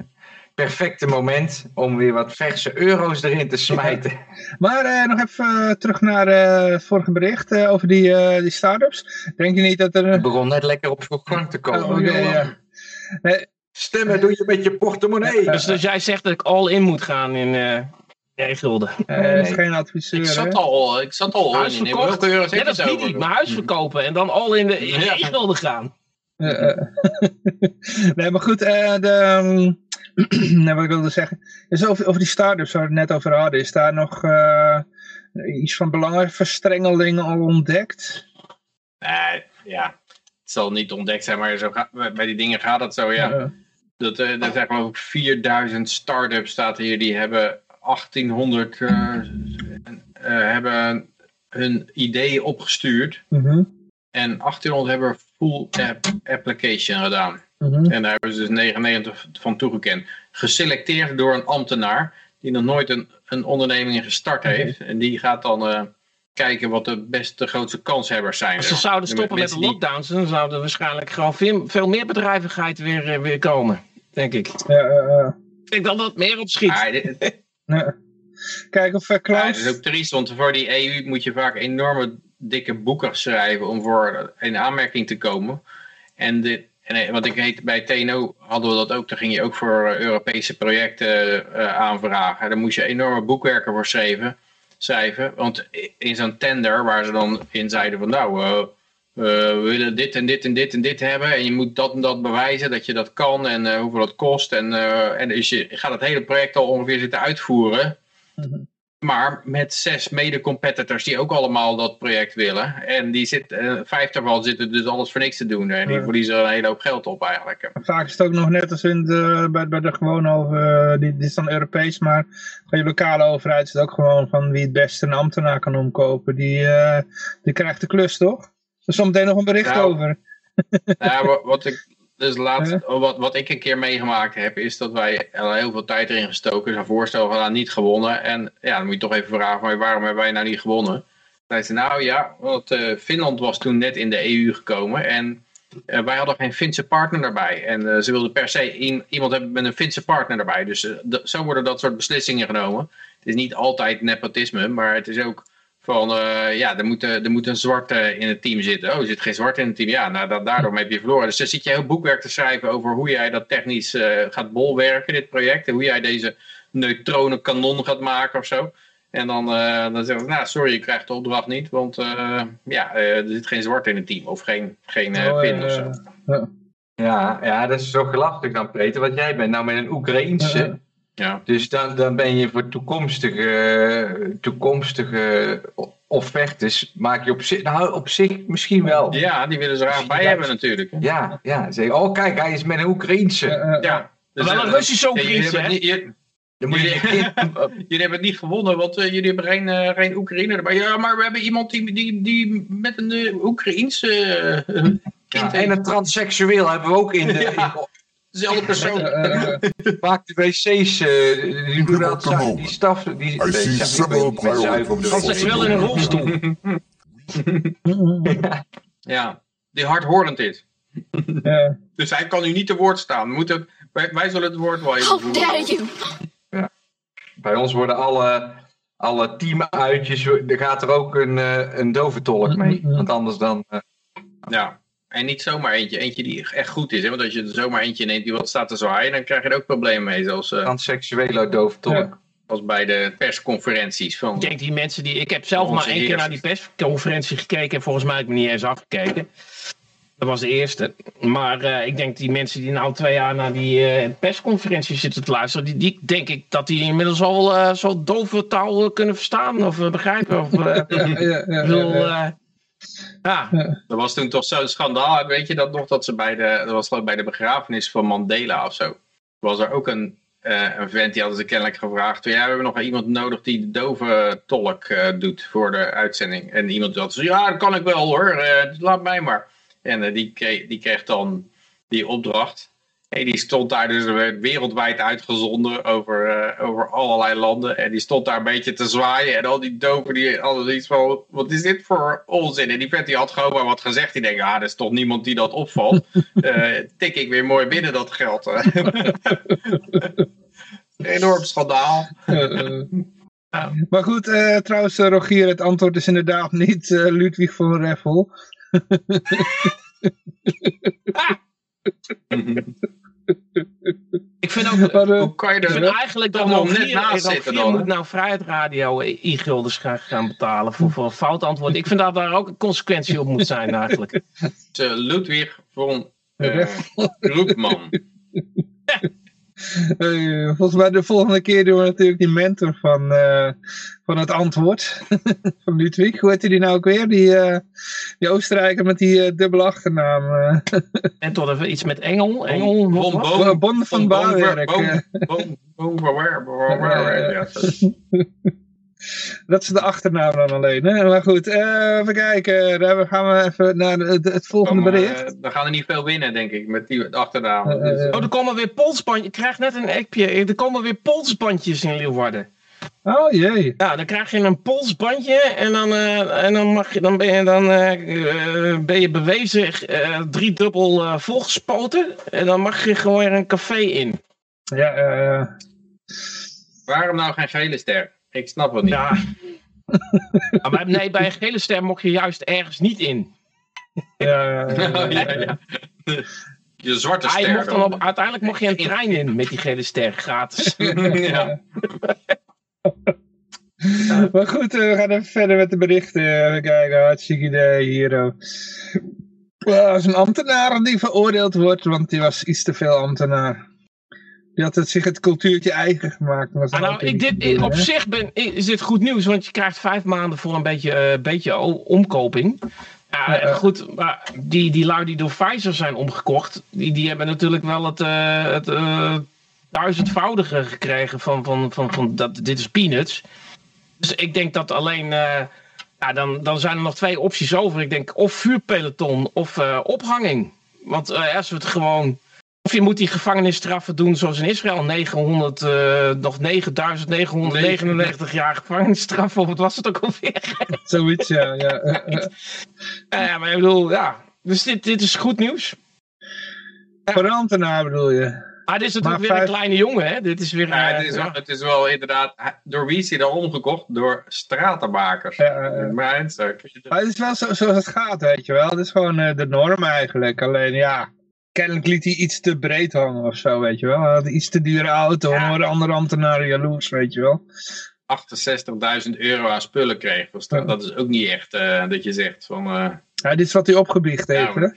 perfecte moment om weer wat verse euro's erin te smijten. Maar uh, nog even uh, terug naar uh, het vorige bericht over die, die start-ups. Denk je niet dat er... Het begon net lekker op gang te komen. Oh, okay, ja. nee. Stemmen doe je met je portemonnee. Dus, dus jij zegt dat ik all in moet gaan in... Ja, gulden. Nee, is geen adviseur. Ik zat al, ik zat al huis in. Welke ja, dat is niet. Maar huis verkopen en dan al in de e-gulden gaan. nee, maar goed, de, um, nee, wat ik wilde zeggen. is over, over die start-ups waar we het net over hadden. Is daar nog uh, iets van belangenverstrengeling al ontdekt? Nee, ja. Het zal niet ontdekt zijn, maar zo gaat, bij die dingen gaat het zo, ja. Dat, uh, er zijn geloof ik 4000 start-ups staat hier, die hebben 1800 uh, eh, hebben hun ideeën opgestuurd. Mm -hmm. En 1800 hebben full app application gedaan. Mhm. En daar hebben ze dus 99 van toegekend. Geselecteerd door een ambtenaar die nog nooit een, een onderneming gestart heeft. En die gaat dan uh, kijken wat de beste, grootste kanshebbers zijn. Als ze zouden stoppen met, de lockdowns, dan zouden er waarschijnlijk gewoon veel, veel meer bedrijvigheid weer, eh, weer komen. Denk ik. Ja, uh, ik denk dat dat meer opschiet. Kijk of uh, Klaus... Ja, dat is ook triest, want voor die EU moet je vaak enorme dikke boeken schrijven om voor een aanmerking te komen. En en eh, wat ik heet, bij TNO hadden we dat ook. Daar ging je ook voor eh, Europese projecten uh, aanvragen. Daar moest je enorme boekwerken voor schrijven. schrijven want in zo'n tender waar ze dan in zeiden van nou, we willen dit en dit en dit en dit hebben. En je moet dat en dat bewijzen dat je dat kan en uh, hoeveel dat kost. En, en dus je gaat het hele project al ongeveer zitten uitvoeren. Mm maar met zes mede-competitors die ook allemaal dat project willen. En die zit, uh, vijf daarvan zitten dus alles voor niks te doen. En die verliezen er een hele hoop geld op eigenlijk. Vaak is het ook nog net als in de, bij, bij de gewone over, die, die is dan Europees, maar bij je lokale overheid is het ook gewoon van wie het beste een ambtenaar kan omkopen. Die, die krijgt de klus toch? Er is zometeen nog een bericht nou, over. Nou, wat ik dus laatst, wat, wat ik een keer meegemaakt heb, is dat wij heel veel tijd erin gestoken. Zijn voorstel van nou, niet gewonnen. En ja, dan moet je toch even vragen, waarom hebben wij nou niet gewonnen? Hij zei, nou ja, want uh, Finland was toen net in de EU gekomen en uh, wij hadden geen Finse partner daarbij. En uh, ze wilden per se iemand hebben met een Finse partner daarbij. Dus zo worden dat soort beslissingen genomen. Het is niet altijd nepotisme, maar het is ook van, uh, ja, er moet, er moet een zwarte in het team zitten. Oh, er zit geen zwarte in het team. Ja, nou, dat, daardoor heb je verloren. Dus dan zit je heel boekwerk te schrijven over hoe jij dat technisch uh, gaat bolwerken, dit project. En hoe jij deze neutronenkanon gaat maken of zo. En dan, uh, dan zeg ik, nou, sorry, je krijgt de opdracht niet. Want ja, er zit geen zwarte in het team. Of geen, geen oh, pin of zo. Ja, ja, dat is zo gelachelijk dan, Peter. Want jij bent nou met een Oekraïense ja. Dus dan, dan ben je voor toekomstige, toekomstige offertes, maak je op zich, nou op zich misschien wel. Ja, die willen ze graag bij hebben natuurlijk. Ja, ja. Zeg, oh kijk, hij is met een Oekraïense. Uh, ja. Dus wel een Russische Oekraïense, hè? Jullie, jullie, hebben het niet gewonnen, want uh, jullie hebben geen, uh, geen Oekraïner erbij. Ja, maar we hebben iemand die, die, die met een uh, Oekraïense ja, En een transseksueel hebben we ook in de, in, dezelfde persoon. Maak de wc's, uh, die, die, die staf, die, die, wel in een rolstoel. ja, die hardhorend is. Dus hij kan u niet te woord staan. Moeten, wij, wij zullen het woord wel even voeren. Ja. Bij ons worden alle, alle teamuitjes, er gaat er ook een, uh, een doventolk mee. Want anders dan... Uh, ja. En niet zomaar eentje. Eentje die echt goed is. Hè? Want als je er zomaar eentje neemt die wat staat te zwaaien, dan krijg je er ook problemen mee. Zoals, uh... Transseksuele dove tolk. als bij de persconferenties. Van ik denk die mensen die. Ik heb zelf maar één keer naar die persconferentie gekeken. En volgens mij heb ik me niet eens afgekeken. Dat was de eerste. Maar uh, ik denk die mensen die nou twee jaar naar die uh, persconferentie zitten te luisteren, die, die denk ik dat die inmiddels al uh, zo dove taal kunnen verstaan of begrijpen. Of, ja, ja, ja, ja. Er was toen toch zo'n schandaal, weet je dat nog, dat ze bij de, dat was geloof bij de begrafenis van Mandela of zo. Was er ook een, een vent die hadden ze kennelijk gevraagd, ja, we hebben nog iemand nodig die de dove tolk doet voor de uitzending. En iemand had gezegd, ja, dat kan ik wel hoor, laat mij maar. En uh, die, kreeg, die kreeg dan die opdracht. En die stond daar dus wereldwijd uitgezonden over, uh, over allerlei landen. En die stond daar een beetje te zwaaien. En al die dopen die hadden iets van, wat is dit voor onzin? En die vent die had gewoon maar wat gezegd. Die denkt, ah, er is toch niemand die dat opvalt. uh, tik ik weer mooi binnen dat geld. Enorm schandaal. Maar goed, uh, trouwens Rogier, het antwoord is inderdaad niet Ludwig van Reffel. Ik vind ook, maar, uh, hoe kan je er eigenlijk dat nog net naast zitten dan? moet nou Vrijheid Radio e-gulders gaan, gaan betalen voor, voor een fout antwoord. Ik vind dat daar ook een consequentie op moet zijn eigenlijk. Ludwig van uh, Roepman. Uh, volgens mij de volgende keer doen we natuurlijk die mentor van, uh, van het antwoord. van Ludwig. Hoe heet die nou ook weer? Die, uh, die Oostenrijker met die dubbele achternaam. en tot even iets met Engel. Engel bon, bon, bon, bon van Baarwerk. Bon, bon, bon, Dat is de achternaam dan alleen. Hè? Maar goed, uh, even kijken. Dan gaan we even naar het, het volgende Kom, bericht. Uh, dan gaan er niet veel winnen, denk ik, met die achternaam. Uh, oh, er komen weer polsbandjes. Ik krijg net een appje. Er komen weer polsbandjes in Leeuwarden. Oh jee. Ja, dan krijg je een polsbandje en dan, en dan, mag je, dan ben je, dan, ben je bewezen driedubbel volgespoten. En dan mag je gewoon weer een café in. Ja, eh. Waarom nou geen gele ster? Ik snap het niet. Ja. maar nee, bij een gele ster mocht je juist ergens niet in. Ja, ja, ja. Je zwarte ster. Mocht dan op, uiteindelijk mocht je een trein in met die gele ster, gratis. ja. Maar goed, we gaan even verder met de berichten. Even kijken, hartstikke idee hier. Er was een ambtenaar die veroordeeld wordt, want die was iets te veel ambtenaar. Die had het zich het cultuurtje eigen gemaakt. Was ah, nou, ik dit, op zich ben, is dit goed nieuws, want je krijgt vijf maanden voor een beetje, uh, beetje omkoping. Ja, goed, maar die, die lui die door Pfizer zijn omgekocht, die, die hebben natuurlijk wel het, uh, het uh, duizendvoudige gekregen van, van, van, van dat, dit is peanuts. Dus ik denk dat alleen, ja, dan, dan zijn er nog twee opties over. Ik denk of vuurpeloton of ophanging. Want als we het gewoon of je moet die gevangenisstraffen doen zoals in Israël. 900, uh, eh, nog 9999 jaar gevangenisstraf. Of wat was het ook alweer? Zoiets, ja. Ja, ja maar ik bedoel, ja. Dus dit, dit is goed nieuws. Voor ambtenaar bedoel je? Maar dit is natuurlijk weer een kleine jongen, hè? Dit is weer... Ja, het, is wel, het is wel inderdaad... Door wie is hij dan omgekocht? Door stratenmakers. Ja, uh, maar het is wel zo, zoals het gaat, weet je wel. Het is gewoon uh, de norm eigenlijk. Alleen, ja kennelijk liet hij iets te breed hangen of zo, weet je wel. Hij had iets te dure auto, ja. hoor andere ambtenaren jaloers, weet je wel. 68.000 euro aan spullen kreeg. Dus dat, dat is ook niet echt uh, dat je zegt van... Uh... Ja, dit is wat hij opgebiecht heeft, hè?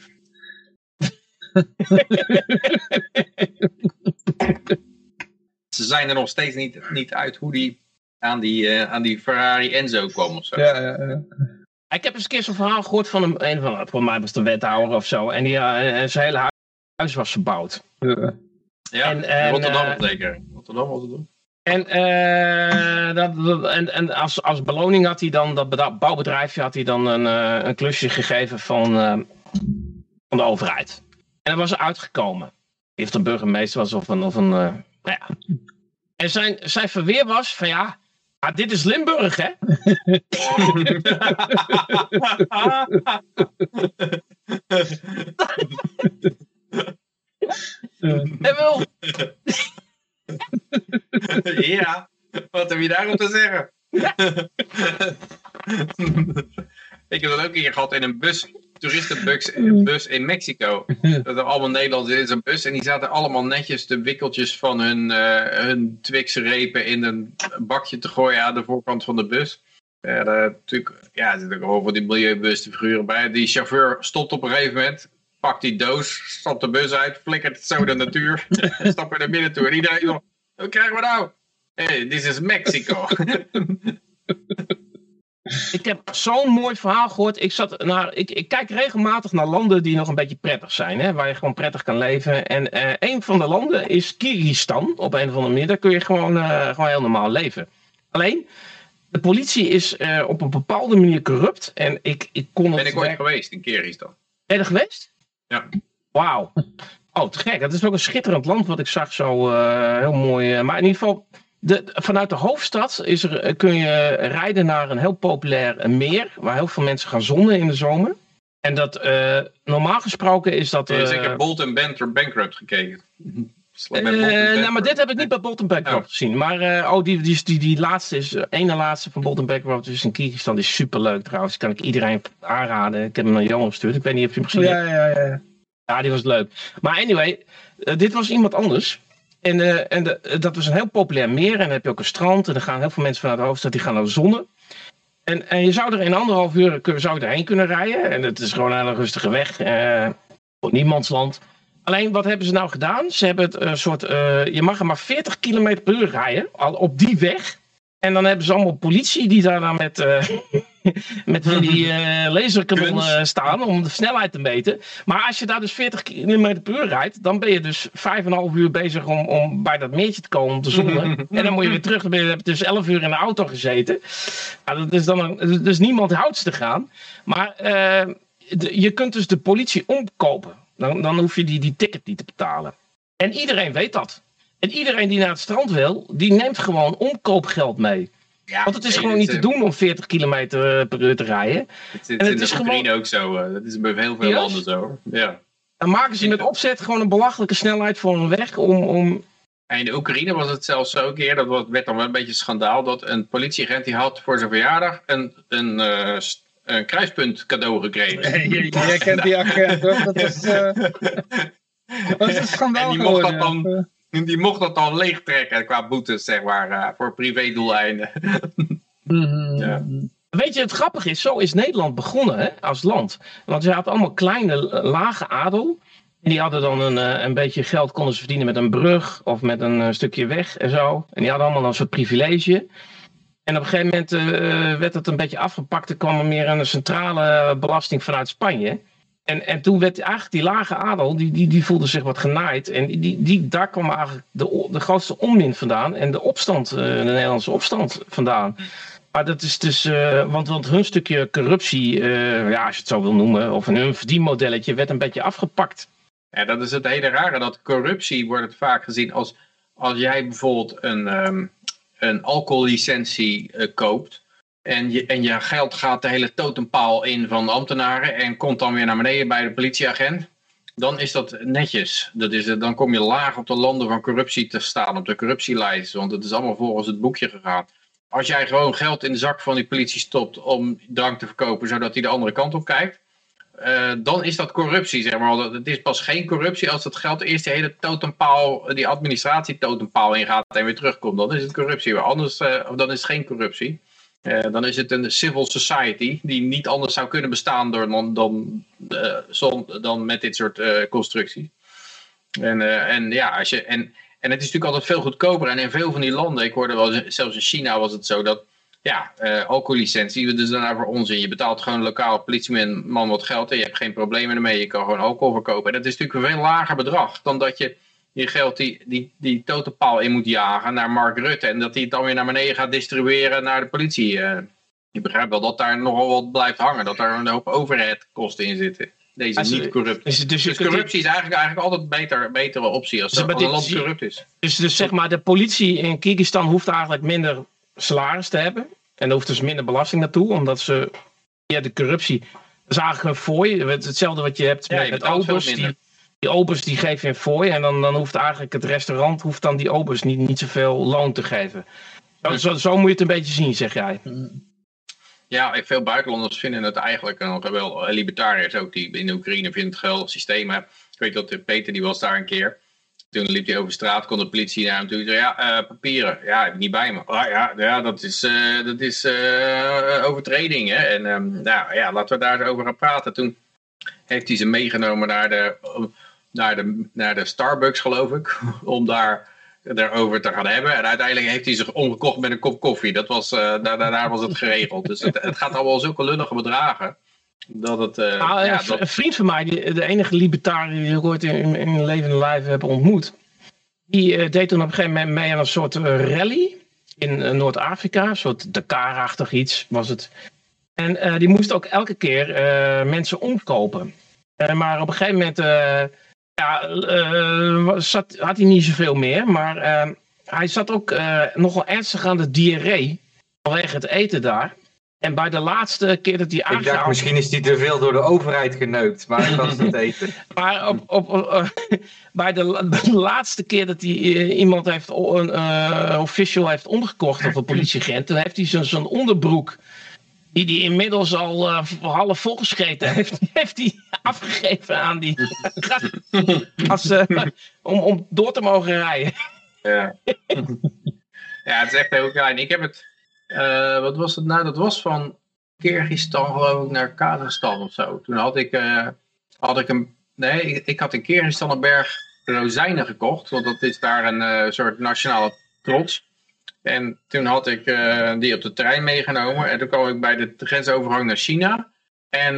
Ze zijn er nog steeds niet, niet uit hoe die aan die, uh, aan die Ferrari Enzo kwam of zo. Ja, ja, ja. Ik heb eens een keer zo'n verhaal gehoord van een, een van, voor mij was de wethouder of zo. En die, uh, zijn hele huis was verbouwd. Ja, en, en, Rotterdam uh, zeker. Rotterdam was het doen. En, uh, dat, en, en als, als beloning had hij dan, dat bouwbedrijfje had hij dan een, uh, een klusje gegeven van, uh, van de overheid. En dat was uitgekomen. Heeft de burgemeester was of een, of een nou ja. En zijn, zijn verweer was van ja, Ah, dit is Limburg, hè? Wel. ja, wat heb je daarop te zeggen? ik heb dat ook een keer gehad in een bus. toeristenbus mm. bus in Mexico. Dat er allemaal Nederlanders in zo'n bus. En die zaten allemaal netjes de wikkeltjes van hun, uh, hun Twix-repen in een bakje te gooien aan de voorkant van de bus. Ja, daar, natuurlijk, ja, er zitten ook over die milieubewuste figuren bij. Die chauffeur stopt op een gegeven moment, pakt die doos, stapt de bus uit, flikkert het zo de natuur en stapt er naar binnen toe. En iedereen, wat krijgen we nou? Hey, dit is Mexico. Ik heb zo'n mooi verhaal gehoord. Ik, zat naar, ik, ik, kijk regelmatig naar landen die nog een beetje prettig zijn. Hè, waar je gewoon prettig kan leven. En uh, een van de landen is Kyrgyzstan. Op een of andere manier. Daar kun je gewoon, uh, gewoon heel normaal leven. Alleen, de politie is uh, op een bepaalde manier corrupt. En ik, ik kon Ben ik ooit geweest in Kyrgyzstan? Ben je er geweest? Ja. Wauw. Oh, te gek. Dat is ook een schitterend land wat ik zag. Zo heel mooi. maar in ieder geval de, vanuit de hoofdstad is er, eh, kun je rijden naar een heel populair meer, waar heel veel mensen gaan zonnen in de zomer. En dat, uh, normaal gesproken is dat... Uh, ik heb Bolt Banter Bankrupt gekeken. Uh, nou, maar dit heb ik niet bij Bolton oh. gezien. Maar uh, oh, die, die, die, die laatste is, uh, ene laatste van Bolton Bankrupt is in Kyrgyzstan. Die is superleuk trouwens. Kan ik iedereen aanraden. Ik heb hem naar Jan gestuurd. Ik weet niet of je hem gezien hebt. Ja, ja, ja. Ja, die was leuk. Maar anyway, dit was iemand anders. En, uh, en de, dat was een heel populair meer. En dan heb je ook een strand. En dan gaan heel veel mensen vanuit de hoofdstad die gaan naar de zonne. En, en je zou er in anderhalf uur zou je erheen kunnen rijden. En het is gewoon een hele rustige weg. Uh, niemandsland. Alleen wat hebben ze nou gedaan? Ze hebben het een soort. Uh, je mag er maar 40 km per uur rijden. Al op die weg. En dan hebben ze allemaal politie die daar dan met, uh, met die uh, laserkanonnen staan om de snelheid te meten. Maar als je daar dus 40 km per uur rijdt, dan ben je dus 5,5 uur bezig om, om bij dat meertje te komen om te zonnen. en dan moet je weer terug. Dan ben je, heb je dus 11 uur in de auto gezeten. Nou, dat is dan een, dus niemand houdt ze te gaan. Maar uh, de, je kunt dus de politie omkopen. Dan, dan hoef je die, die ticket niet te betalen. En iedereen weet dat. En iedereen die naar het strand wil, die neemt gewoon omkoopgeld mee. Ja, Want het is gewoon niet te doen om 40 kilometer per uur te rijden. Het, en het is gewoon ook zo. Eh, dat is bij heel veel landen zo. Ja. Dan maken ze met opzet gewoon een belachelijke snelheid voor een weg om, om en in de Oekraïne was het zelfs zo een keer, dat werd dan wel een beetje schandaal, dat een politieagent die had voor zijn verjaardag een, een, uh, een kruispunt cadeau gekregen. Jij kent die agent, Dat is, uh, dat is een schandaal En die mocht dat dan die mocht dat dan leegtrekken qua boetes, zeg maar, uh, voor privédoeleinden. Mhm. ja. Weet je, het grappige is, zo is Nederland begonnen hè, als land. Want je had allemaal kleine, eh, lage adel. En die hadden dan een, eh, een beetje geld, konden ze verdienen met een brug of met een stukje weg en zo. En die hadden allemaal een soort privilege. En op een gegeven moment werd het een beetje afgepakt. Er kwam er meer een centrale belasting vanuit Spanje. En, en toen werd eigenlijk die lage adel, die, die, die voelde zich wat genaaid. En die, die, daar kwam eigenlijk de, de grootste onmin vandaan. En de opstand, eh, de Nederlandse opstand vandaan. Maar dat is dus, uh, want, want hun stukje corruptie, ja, als je het zo wil noemen, of hun verdienmodelletje, werd een beetje afgepakt. Ja, dat is het hele rare, dat corruptie wordt het vaak gezien als, als jij bijvoorbeeld een, um, een alcohollicentie uh, koopt en je, en je geld gaat de hele totempaal in van de ambtenaren en komt dan weer naar beneden bij de politieagent. Dan is dat netjes. Dat is, dan kom je laag op de landen van corruptie te staan, op de corruptielijst. Want het is allemaal volgens het boekje gegaan. Als jij gewoon geld in de zak van die politie stopt om drank te verkopen, zodat hij de andere kant op kijkt. Uh, dan is dat corruptie, zeg maar. Het is pas geen corruptie als dat geld eerst die hele totempaal, die administratie totempaal ingaat en weer terugkomt. Dan is het corruptie. Maar anders, uh, dan is het geen corruptie. Uh, dan is het een civil society die niet anders zou kunnen bestaan door, dan, dan, dan met dit soort constructies. En, en ja, als je, en, en het is natuurlijk altijd veel goedkoper. En in veel van die landen, ik hoorde wel, zelfs in China was het zo dat, ja, alcohollicentie, dus daarna voor onzin. Je betaalt gewoon een lokaal politieman wat geld en je hebt geen problemen ermee. Je kan gewoon alcohol verkopen. En dat is natuurlijk een veel lager bedrag dan dat je je geld die, die, die totempaal in moet jagen naar Mark Rutte. En dat hij het dan weer naar beneden gaat distribueren naar de politie. Uh, je begrijpt wel dat daar nogal wat blijft hangen. Dat daar een hoop overheadkosten in zitten. Deze niet corrupt. Dus, dus, dus corruptie is eigenlijk, eigenlijk altijd een beter, betere optie als, dus, een land corrupt is. Dus, dus zeg maar, de politie in Kyrgyzstan hoeft eigenlijk minder salaris te hebben. En er hoeft dus minder belasting naartoe, omdat ze ja, de corruptie. Dat is eigenlijk een fooi. Hetzelfde wat je hebt met, met obers. Die, die obers die je een fooi en dan, dan hoeft eigenlijk het restaurant hoeft dan die obers niet, niet zoveel loon te geven. Zo, zo, zo moet je het een beetje zien, zeg jij. Ja, veel buitenlanders vinden het eigenlijk nog wel, libertariërs ook, die in de Oekraïne vinden het geweldig systeem. Ik weet dat Peter, die was daar een keer. Toen liep hij over straat, kon de politie naar hem toe. Zei, ja, uh, papieren. Ja, niet bij me. Oh, ja, ja, dat is, uh, dat is uh, overtreding. Hè? En um, nou, ja, laten we daar over gaan praten. Toen heeft hij ze meegenomen naar de, naar de, naar de Starbucks, geloof ik. Om daar daarover te gaan hebben. En uiteindelijk heeft hij zich omgekocht met een kop koffie. Dat was, daar, daar was het geregeld. Dus het, het gaat allemaal zulke lullige bedragen. Dat het, uh, ja, Een vriend van mij, de enige libertariër die ik ooit in, in mijn levende lijf heb ontmoet, die uh, deed toen op een gegeven moment mee aan een soort uh, rally in Noord-Afrika, een soort Dakar-achtig iets was het. En die moest ook elke keer mensen omkopen. maar op een gegeven moment ja, zat, had hij niet zoveel meer, maar hij zat ook nogal ernstig aan de diarree vanwege het eten daar. En bij de laatste keer dat hij. Ik dacht, misschien is hij te veel door de overheid geneukt, maar dat was het eten. maar op, op, uh, bij, de, de, laatste keer dat hij uh, iemand heeft, een uh, official heeft omgekocht, of een politieagent, toen heeft hij zo'n onderbroek, die hij inmiddels al half volgescheten heeft, heeft hij afgegeven aan die als, om, om door te mogen rijden. ja. ja, het is echt heel klein. Ik heb het uh, wat was het nou? Dat was van Kyrgyzstan geloof ik naar Kazachstan of zo. Toen had ik, uh, had ik een, nee, ik, had in Kyrgyzstan een berg rozijnen gekocht. Want dat is daar een uh, soort nationale trots. En toen had ik die op de trein meegenomen. En toen kwam ik bij de grensovergang naar China. En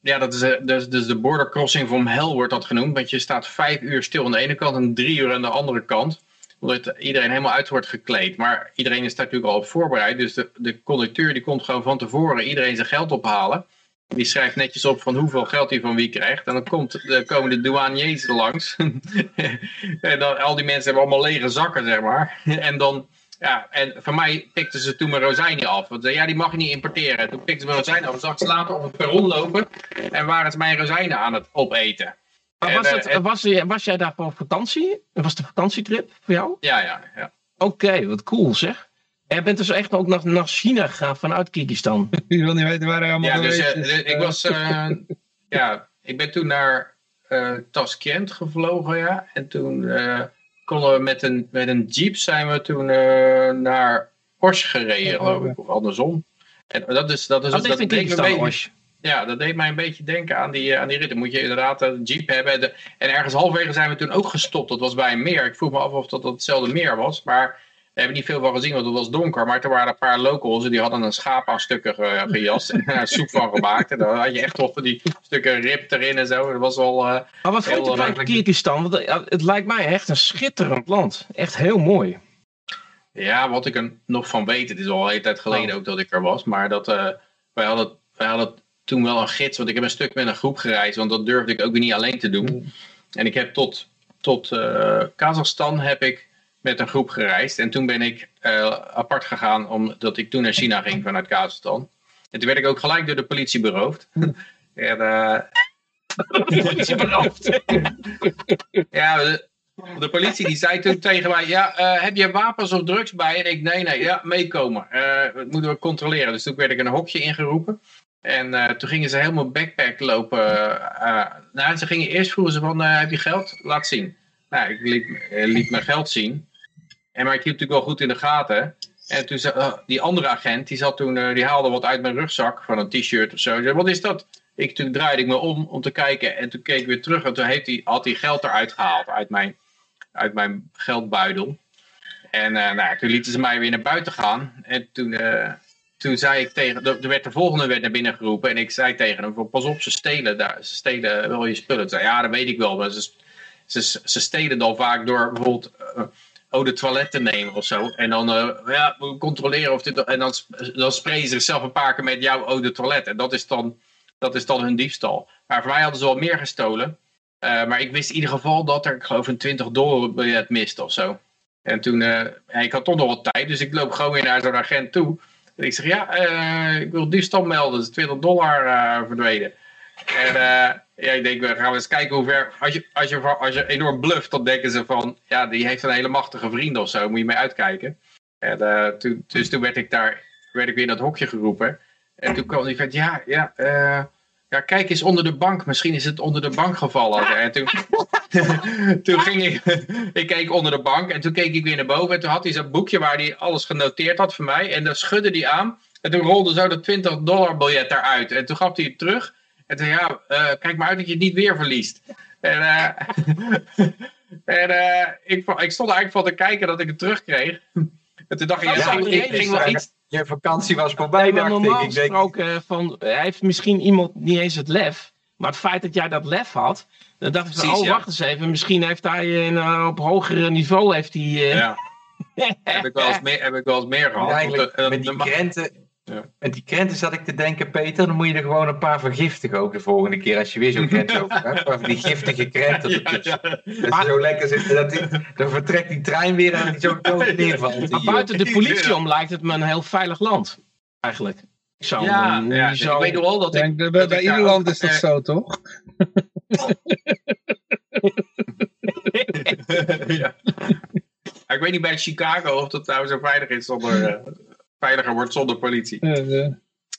ja, dat is dus, de border crossing from hell wordt dat genoemd. Want je staat vijf uur stil aan de ene kant en drie uur aan de andere kant omdat iedereen helemaal uit wordt gekleed. Maar iedereen is daar natuurlijk al op voorbereid. Dus de, de conducteur die komt gewoon van tevoren iedereen zijn geld ophalen. Die schrijft netjes op van hoeveel geld hij van wie krijgt. En dan komt, dan komen de douaniers langs. en dan, al die mensen hebben allemaal lege zakken, zeg maar. en dan, ja, en van mij pikten ze toen mijn rozijnen af. Want ja, die mag je niet importeren. Toen pikten ze mijn rozijnen af. Zag ze later op het perron lopen. En waren ze mijn rozijnen aan het opeten. Maar was, het, eh, was, was jij daar voor vakantie? Was de vakantietrip voor jou? Ja, ja. ja. Oké, wat cool zeg. Jij bent dus echt ook naar, naar China gegaan vanuit Kyrgyzstan. Je wil niet weten waar hij allemaal ja, dus, uh, ik was, uh, ja, ik ben toen naar uh, Tashkent gevlogen, ja. En toen konden we met een, met een jeep zijn we toen naar Osh gereden, geloof ik, of andersom. En dat is, dat is, dat, dat, dat ja, dat deed mij een beetje denken aan die, aan die rit. Dan moet je inderdaad een jeep hebben. en ergens halverwege zijn we toen ook gestopt. Dat was bij een meer. Ik vroeg me af of dat, dat hetzelfde meer was. Maar we hebben niet veel van gezien, want het was donker. Maar er waren een paar locals en die hadden een schaap aan stukken ge, gejast. en daar soep van gemaakt. En dan had je echt toch die stukken rib erin en zo. Dat was wel uh, Maar wat vond je van Kyrgyzstan? Want het lijkt mij echt een schitterend land. Echt heel mooi. Ja, wat ik er nog van weet. Het is al een hele tijd geleden oh. ook dat ik er was. Maar dat, uh, wij, hadden, wij hadden toen wel een gids, want ik heb een stuk met een groep gereisd, want dat durfde ik ook niet alleen te doen. En ik heb tot, tot uh, Kazachstan heb ik met een groep gereisd. En toen ben ik uh, apart gegaan, omdat ik toen naar China ging vanuit Kazachstan. En toen werd ik ook gelijk door de politie beroofd. en, uh, politie beroofd? ja, de, de, politie die zei toen tegen mij, ja, heb je wapens of drugs bij? En ik, nee, nee, ja, meekomen. dat moeten we controleren. Dus toen werd ik een hokje ingeroepen. En uh, toen gingen ze helemaal backpack lopen. Uh, ze gingen eerst vroegen ze van, uh, heb je geld? Laat zien. Nou, ik liet, liet mijn geld zien. En, maar ik hield natuurlijk wel goed in de gaten. En toen die andere agent, die, zat toen, die haalde wat uit mijn rugzak van een t-shirt of zo. Zei, wat is dat? Ik, toen draaide ik me om om te kijken en toen keek ik weer terug. En toen heeft had hij geld eruit gehaald uit mijn, uit mijn geldbuidel. En nou, toen lieten ze mij weer naar buiten gaan. En toen toen zei ik tegen, er werd de volgende werd naar binnen geroepen en ik zei tegen hem, pas op, ze stelen, daar, ze stelen wel je spullen. Zei, ja, dat weet ik wel, maar ze, ze, ze stelen dan vaak door bijvoorbeeld uh, oh, de toilet te nemen of zo. En dan uh, ja, controleren of dit, en dan, dan sprayen ze zichzelf een paar keer met jouw oh, de toilet. En dat is, dan, dat is dan hun diefstal. Maar voor mij hadden ze wel meer gestolen. Uh, maar ik wist in ieder geval dat er, ik geloof, een 20 dollar biljet miste of zo. En toen, ja, ik had toch nog wat tijd, dus ik loop gewoon weer naar zo'n agent toe. En ik zeg, ja, uh, ik wil diefstal melden. Dat is 20 dollar uh, verdwenen. En uh, ja, ik denk, we gaan eens kijken hoe ver... Als je, als, je, als je enorm bluft, dan denken ze van... Ja, die heeft een hele machtige vriend of zo. Moet je mee uitkijken. En, toen, dus toen werd ik daar werd ik weer in dat hokje geroepen. En toen kwam die vent, ja, ja, ja, kijk eens onder de bank. Misschien is het onder de bank gevallen. En toen, toen ging ik, ik keek onder de bank en toen keek ik weer naar boven. En toen had hij zo'n boekje waar hij alles genoteerd had voor mij. En dan schudde hij aan. En toen rolde zo dat 20 dollar biljet eruit. En toen gaf hij het terug. En toen ja, uh, kijk maar uit dat je het niet weer verliest. En, uh, en uh, ik, ik stond eigenlijk van te kijken dat ik het terugkreeg. En toen dacht ik, ja, ik, ik ging wel iets... Je vakantie was voorbij, dacht normaal ik. gesproken, van, hij heeft misschien iemand niet eens het lef. Maar het feit dat jij dat lef had, dan dacht ik van, oh wacht eens even, misschien heeft hij uh, op hogere niveau heeft hij... Uh... Ja. heb, ik wel eens meer, heb ik wel eens meer gehad. Eigenlijk, met die krenten ja. Met die krenten zat ik te denken, Peter, dan moet je er gewoon een paar vergiftigen ook de volgende keer als je weer zo'n krent over hebt. Die giftige krenten ertussen. Ja, ja. Dat zo lekker zit, dat die, dan vertrekt die trein weer en die zo dood neervalt. Maar buiten de politie om lijkt het me een heel veilig land, eigenlijk. Ik zou ja, ja zo... ik weet wel dat ik... Bij, bij ieder land is dat zo, toch? ja. Ik weet niet bij Chicago of dat nou zo veilig is zonder... Veiliger wordt zonder politie.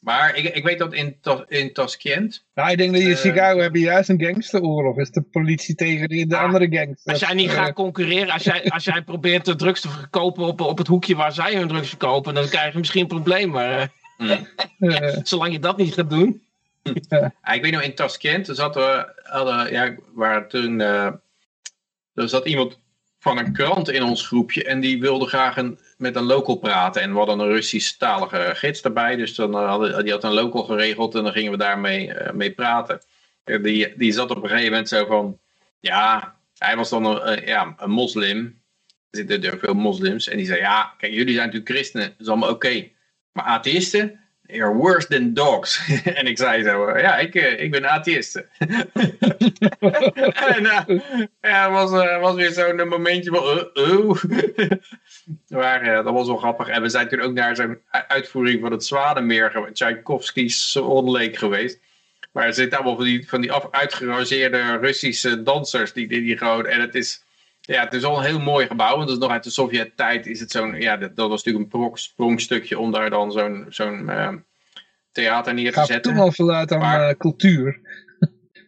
Maar ik, ik weet dat in, in Tashkent... Nou, ik denk dat je in uh, Chicago hebben juist een gangsteroorlog. Is de politie tegen de, de ah, andere gangsters. Als jij niet gaat concurreren, als jij, als jij probeert de drugs te verkopen op, op het hoekje waar zij hun drugs verkopen, dan krijg je misschien een probleem. Maar mm. zolang je dat niet gaat doen. Ja, ik weet nog, in Tashkent zat er, hadden, ja, waar toen, uh, er zat iemand van een krant in ons groepje en die wilde graag een, met een local praten. En we hadden een Russisch-talige gids erbij, dus dan hadden, die had een local geregeld en dan gingen we daarmee uh, mee praten. Die, die zat op een gegeven moment zo van, ja, hij was dan een, ja, een moslim. Er zitten er veel moslims. En die zei, ja, kijk, jullie zijn natuurlijk christenen, dat is allemaal oké. Maar atheïsten, You're worse than dogs. en ik zei zo, ja, ik, eh, ik ben atheïst. en uh, ja, was, was weer zo'n momentje van, uh, maar dat was wel grappig. En we zijn toen ook naar zo'n uitvoering van het Zwanenmeer, Tchaikovsky's onleek geweest. Maar er zitten allemaal van die, van die af, uitgerangeerde Russische dansers, die, die, die gewoon, en het is... Ja, het is al een heel mooi gebouw. Want is nog uit de Sovjet-tijd is het zo'n... Ja, dat, dat, was natuurlijk een sprongstukje om daar dan zo'n zo'n uh, theater neer te zetten. Gaat toch wel vanuit aan maar, uh, cultuur.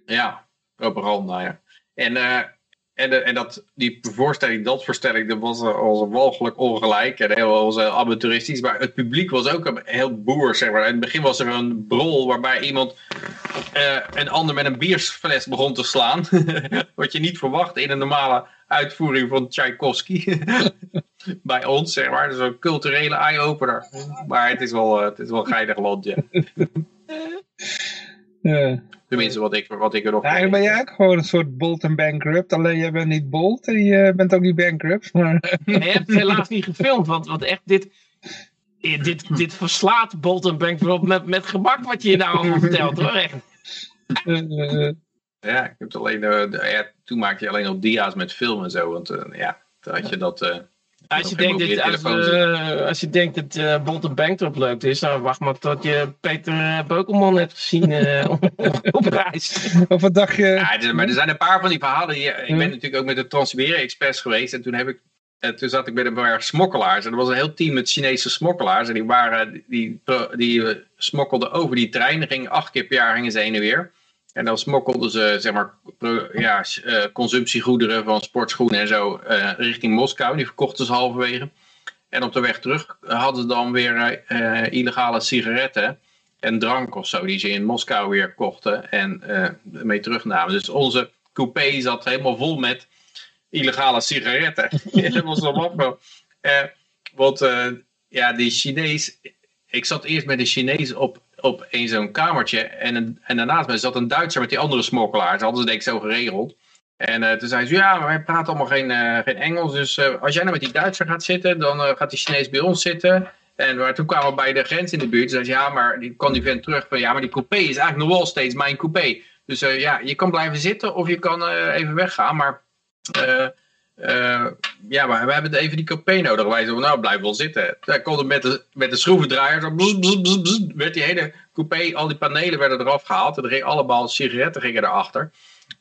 ja, propaganda, ja. En, en, en dat, die voorstelling, dat voorstelling, dat was, was walgelijk ongelijk en heel, was heel amateuristisch. Maar het publiek was ook een, heel boer, zeg maar. In het begin was er een brol waarbij iemand uh, een ander met een biersfles begon te slaan. Wat je niet verwacht in een normale uitvoering van Tchaikovsky. Bij ons, zeg maar. Dus een culturele eye-opener. Maar het is wel, het is wel een ja. ja. Tenminste, wat ik, wat ik er nog... Eigenlijk ben jij ook gewoon een soort bolt en bankrupt. Alleen jij bent niet bolt en je bent ook niet bankrupt. Maar... je hebt het helaas niet gefilmd, want, want echt dit... Dit, dit verslaat Bolt en Bankrupt met, met gemak wat je je nou allemaal vertelt hoor. Echt. Ja, ik heb alleen, uh, ja, toen maakte je alleen nog dia's met film en zo. Want uh, ja, toen had je dat... Uh, als je, denkt dat, als, uh, als je denkt dat uh, Bolton Bankrupt leuk is, dan wacht maar tot je Peter Beukelman hebt gezien op, reis. Of wat dacht je? Ja, maar er zijn een paar van die verhalen. Die, ik ben natuurlijk ook met de Trans-Siberië Express geweest. En toen, heb ik, toen zat ik bij een paar smokkelaars. En er was een heel team met Chinese smokkelaars. En die, waren, die, die, die smokkelden over die trein. gingen acht keer per jaar gingen ze heen en weer. En dan smokkelden ze zeg maar, ja, uh, consumptiegoederen van sportschoenen en zo uh, richting Moskou. Die verkochten ze halverwege. En op de weg terug hadden ze dan weer uh, illegale sigaretten en drank of zo. Die ze in Moskou weer kochten en mee terugnamen. Dus onze coupé zat helemaal vol met illegale sigaretten. dat was wel want ja, die Chinees... Ik zat eerst met de Chinees op op een zo'n kamertje. En, en daarnaast mij zat een Duitser met die andere smokkelaars. Hadden ze denk ik zo geregeld. En uh, toen zei ze, ja, maar wij praten allemaal geen, uh, geen Engels. Dus uh, als jij nou met die Duitser gaat zitten, dan gaat die Chinees bij ons zitten. En waar, toen kwamen we bij de grens in de buurt. Toen zei ze, ja, maar die kwam die vent terug van, ja, maar die coupé is eigenlijk nog wel steeds mijn coupé. Dus ja, je kan blijven zitten of je kan even weggaan. Maar uh, ja, maar we hebben even die coupé nodig. Wij zo, nou, blijf wel zitten. Hij kon met de, met de schroevendraaier, zo bzz, bzz, bzz, werd die hele coupé, al die panelen werden eraf gehaald. En er ging allemaal sigaretten gingen erachter.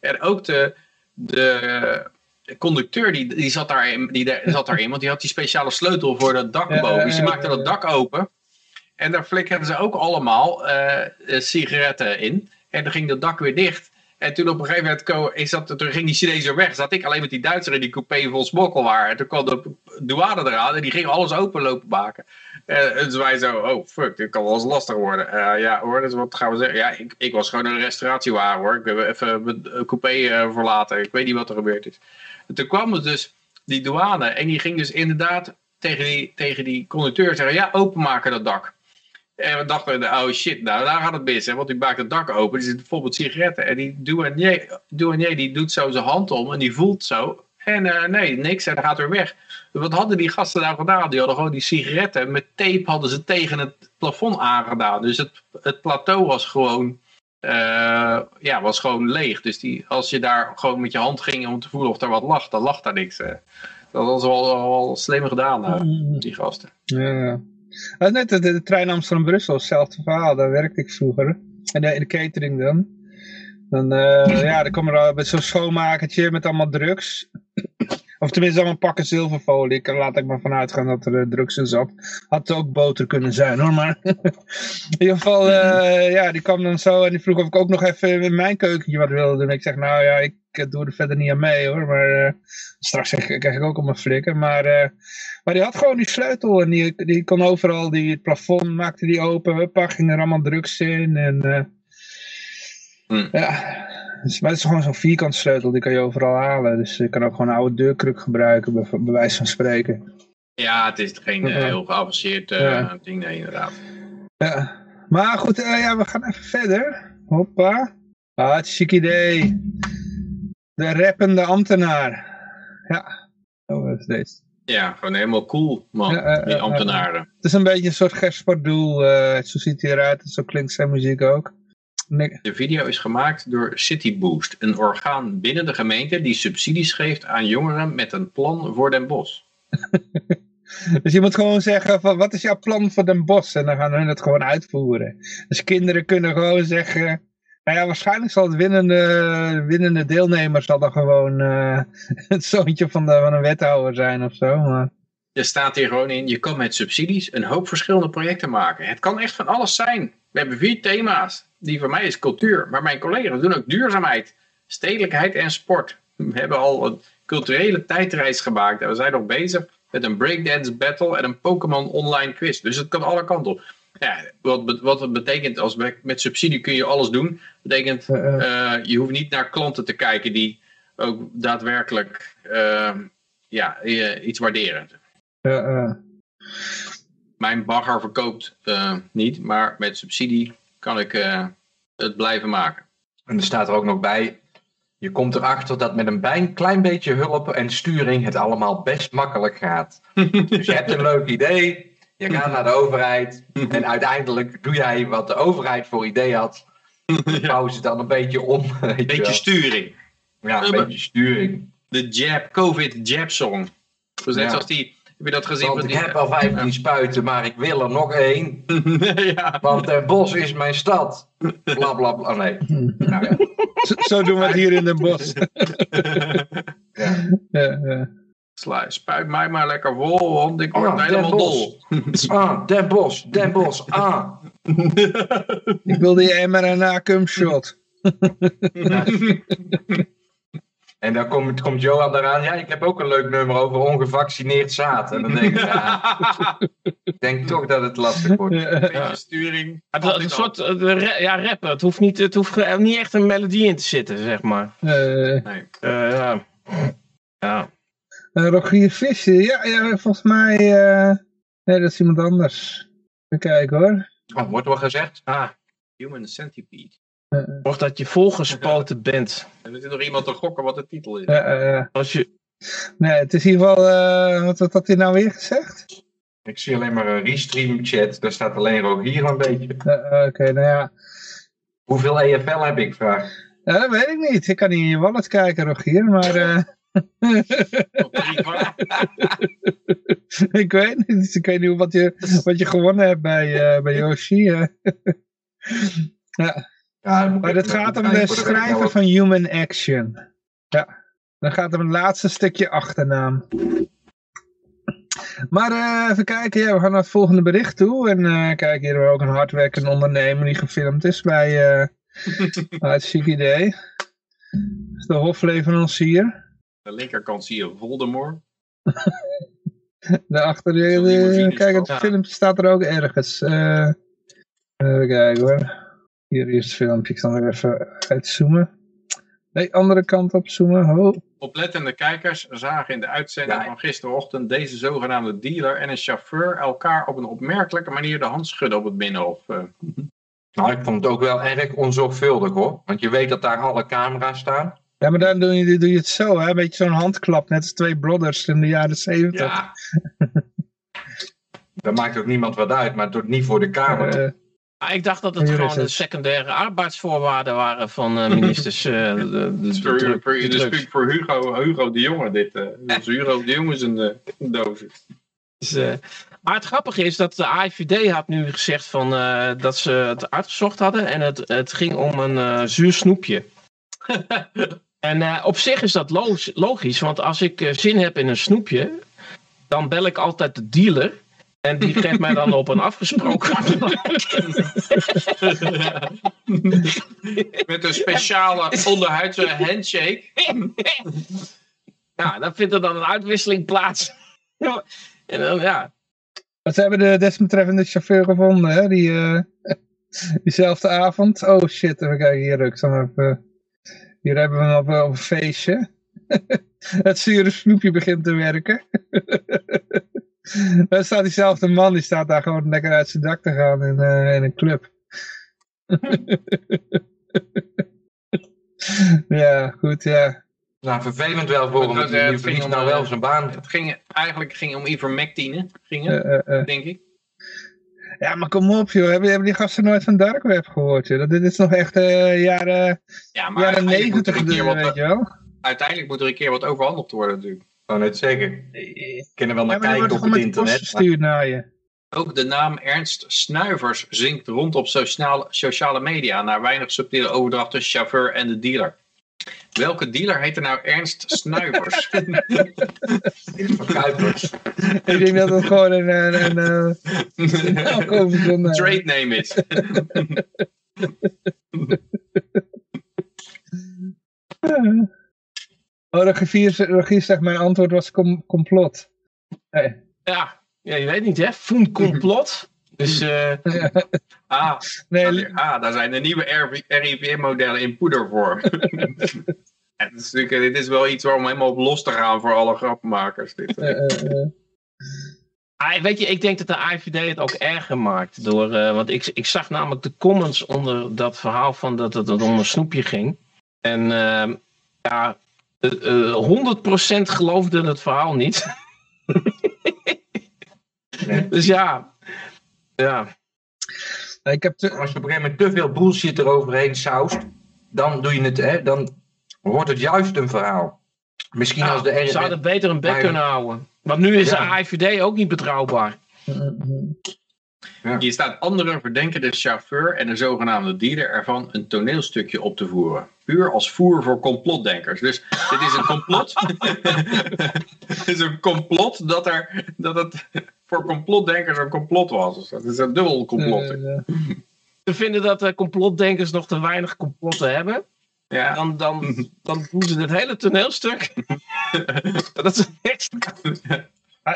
En ook de, de conducteur, die, die, zat daarin, die zat daarin, want die had die speciale sleutel voor dat dak boven. Dus die maakte dat dak open. En daar flikkerden ze ook allemaal sigaretten in. En dan ging dat dak weer dicht. En toen op een gegeven moment is dat, toen ging die Chinees weg. Zat ik alleen met die Duitser in die coupé vol smokkelwaar. En toen kwam de douane eraan en die ging alles openlopen maken. En, en toen wij zo, oh fuck, dit kan wel eens lastig worden. Uh, ja hoor, dus wat gaan we zeggen? Ja, ik, ik was gewoon een restauratiewagen hoor. Ik heb even mijn coupé uh, verlaten. Ik weet niet wat er gebeurd is. En toen kwam dus die douane en die ging dus inderdaad tegen die, tegen die conducteur zeggen, ja openmaken dat dak. En we dachten, oh shit, nou daar gaat het mis. Hè? Want die maakt het dak open, er zitten bijvoorbeeld sigaretten. En die douanier, douanier die doet zo zijn hand om en die voelt zo. En uh, nee, niks, en dan gaat weer weg. Wat hadden die gasten daar gedaan? Die hadden gewoon die sigaretten met tape hadden ze tegen het plafond aangedaan. Dus het, het plateau was gewoon, uh, ja, was gewoon leeg. Dus die, als je daar gewoon met je hand ging om te voelen of er wat lag, dan lag daar niks. Dat was wel, wel slim gedaan, uh, die gasten. Ja, uh, net de, de, trein Amsterdam-Brussel, hetzelfde verhaal. Daar werkte ik vroeger. En in de catering dan. Dan, uh, ja, dan kom er met zo'n schoonmakertje met allemaal drugs. Of tenminste allemaal pakken zilverfolie. Ik laat ik maar vanuit gaan dat er drugs in zat. Had het ook boter kunnen zijn hoor. Maar in ieder geval, ja, die kwam dan zo en die vroeg of ik ook nog even in mijn keukentje wat wilde doen. Ik zeg, nou ja, ik doe er verder niet aan mee hoor. Maar straks krijg ik ook op mijn flikker. Maar, maar die had gewoon die sleutel en die, die kon overal, die, het plafond maakte die open. Huppa, ging er allemaal drugs in en... Hmm. Ja, dus, maar het is gewoon zo'n vierkant sleutel, die kan je overal halen. Dus je kan ook gewoon een oude deurkruk gebruiken, bij, wijze van spreken. Ja, het is geen uh, heel geavanceerd uh, ding, nee, inderdaad. Ja. Maar goed, ja, we gaan even verder. Hoppa. Ah, het chic idee. De rappende ambtenaar. Ja, oh, is deze? Ja, gewoon helemaal cool, man, ja, die ambtenaren. het is een beetje een soort Gersport-doel. zo ziet hij eruit, zo klinkt zijn muziek ook. De video is gemaakt door CityBoost, een orgaan binnen de gemeente die subsidies geeft aan jongeren met een plan voor Den Bosch. dus je moet gewoon zeggen van wat is jouw plan voor Den Bosch en dan gaan hun het gewoon uitvoeren. Dus kinderen kunnen gewoon zeggen, nou ja waarschijnlijk zal het winnende, winnende deelnemer zal dan gewoon uh, het zoontje van, de, van een wethouder zijn of zo. Maar... Er staat hier gewoon in, je kan met subsidies een hoop verschillende projecten maken. Het kan echt van alles zijn. We hebben vier thema's die voor mij is cultuur. Maar mijn collega's doen ook duurzaamheid, stedelijkheid en sport. We hebben al een culturele tijdreis gemaakt. En we zijn nog bezig met een breakdance battle en een Pokémon online quiz. Dus het kan alle kanten op. Ja, wat, wat het betekent, als met subsidie kun je alles doen. betekent, uh, je hoeft niet naar klanten te kijken die ook daadwerkelijk uh, ja, iets waarderen. Mijn bagger verkoopt niet, maar met subsidie kan ik uh, het blijven maken. En er staat er ook nog bij, je komt erachter dat met een bij, klein beetje hulp en sturing het allemaal best makkelijk gaat. dus je hebt een leuk idee, je gaat naar de overheid en uiteindelijk doe jij wat de overheid voor idee had. Bouw ze dan een beetje om. Een beetje sturing. Ja, een beetje sturing. De jab, COVID jab song. Dus net zoals die heb je dat gezien? Want ik heb al 15 spuiten, maar ik wil er nog één. ja. Want Den Bos is mijn stad. Bla bla bla. Nee. Nou, ja. zo, doen we het hier in Den Bos. ja. Spuit mij maar lekker vol, want ik word ah, helemaal dol. ah, Den Bos, Den Bos, ah. ik wil die mRNA shot. En dan komt, komt Johan eraan, ja, ik heb ook een leuk nummer over ongevaccineerd zaad. En dan denk ik, ja, ik denk toch dat het lastig wordt. Ja. sturing. Het, is een soort uh, ja, rappen. Het hoeft, niet, het hoeft niet echt een melodie in te zitten, zeg maar. Uh, nee. Uh, ja. ja. Rogier Visser, ja, ja, volgens mij, nee, dat is iemand anders. Even kijken hoor. Oh, wordt wel gezegd? Ah, Human Centipede. Of dat je volgespoten bent. En er zit nog iemand te gokken wat de titel is. Als je... Nee, het is in ieder geval... Uh, wat, wat had hij nou weer gezegd? Ik zie alleen maar een restream chat. Daar staat alleen Rogier een beetje. Oké, nou ja. Hoeveel EFL heb ik, vraag? Ja, dat weet ik niet. Ik kan niet in je wallet kijken, Rogier, maar... Uh... ik weet niet. Ik weet niet wat je, wat je gewonnen hebt bij, uh, bij Yoshi. ja. Ja, maar het gaat om de schrijver van Human Action. Ja, dan gaat om het laatste stukje achternaam. Maar uh, even kijken, ja, we gaan naar het volgende bericht toe. En uh, kijk, hier hebben we ook een hardwerkende ondernemer die gefilmd is bij uh, het idee. de hofleverancier. De linkerkant zie je Voldemort. Daarachter, de, kijk, het filmpje staat er ook ergens. even kijken hoor. Hier is het filmpje, ik zal er even uitzoomen. Nee, andere kant op zoomen. Oh. Oplettende kijkers zagen in de uitzending van gisterochtend deze zogenaamde dealer en een chauffeur elkaar op een opmerkelijke manier de hand schudden op het binnenhof. Eh. Nou, ik vond het ook wel erg onzorgvuldig hoor. Want je weet dat daar alle camera's staan. Ja, maar dan doe je, doe je het zo, hè? Een beetje zo'n handklap, net als twee brothers in de jaren zeventig. Ja. dat maakt ook niemand wat uit, maar het doet niet voor de camera. Uh, Ah, ik dacht dat het gewoon de secundaire arbeidsvoorwaarden waren van uh, ministers. Uh, de, de, voor Hugo, Hugo de Jonge dit. Uh, dus Hugo de Jonge is een, een doos. Dus, maar het grappige is dat de AIVD had nu gezegd van, dat ze het uitgezocht hadden. En het, het ging om een zuur snoepje. en op zich is dat logisch. Want als ik zin heb in een snoepje, dan bel ik altijd de dealer. En die geeft mij dan op een afgesproken Met een speciale onderhuidse handshake. ja, dan vindt er dan een uitwisseling plaats. en dan, ja. Ze hebben de desbetreffende chauffeur gevonden, hè? Die, uh, diezelfde avond. Oh shit, even kijken hier. Ik zal even, hier hebben we hem op, op een feestje. Het zure snoepje begint te werken. Daar staat diezelfde man, die staat daar gewoon lekker uit zijn dak te gaan in, uh, in een club. ja, goed, ja. Nou, vervelend wel voor hem, want hij verliest nou wel zijn baan. Het ging, eigenlijk ging om ivermectine, ging het, uh, uh, denk ik. Ja, maar kom op joh, hebben, hebben die gasten nooit van Dark Web gehoord? Joh? Dit is nog echt jaren, ja, jaren negentig, weet je wel? Uiteindelijk moet er een keer wat overhandeld worden natuurlijk kan het zeggen. Kunnen wel naar kijken op het internet. Maar... naar je. Ook de naam Ernst Snuivers zingt rond op sociale, sociale media... naar weinig subtiele overdracht tussen chauffeur en de dealer. Welke dealer heet er nou Ernst Snuivers? Kuipers. Ik denk dat het gewoon een, een, een, een uh, trade name is. Oh, regie, zegt mijn antwoord was complot. Ja, ja, je weet niet hè, Foen complot. Dus, uh... ah, nee, ah, daar zijn de nieuwe RIVM-modellen in poedervorm. het is dit is wel iets waarom helemaal op los te gaan voor alle grappenmakers. Dit, Ah, weet je, ik denk dat de IVD het ook erger maakt. Door, uh, want ik, ik zag namelijk de comments onder dat verhaal van dat het om een snoepje ging. En uh, ja, uh, eh, 100% geloofde het verhaal niet. Dus ja. Ja. Ik heb te... Als je op een gegeven moment te veel bullshit eroverheen saust, dan doe je het, hè, dan wordt het juist een verhaal. Misschien als de Ze zouden beter een bek kunnen houden. Want nu is de AIVD ook niet betrouwbaar. Ja. Hier staat anderen verdenken de chauffeur en de zogenaamde dealer ervan een toneelstukje op te voeren puur als voer voor complotdenkers. Dus dit is een complot. het is een complot dat, er, dat het voor complotdenkers een complot was. Dus dat is een dubbel complot. Ze vinden dat de complotdenkers nog te weinig complotten hebben. Ja. Dan, dan, dan doen ze het hele toneelstuk. dat is echt...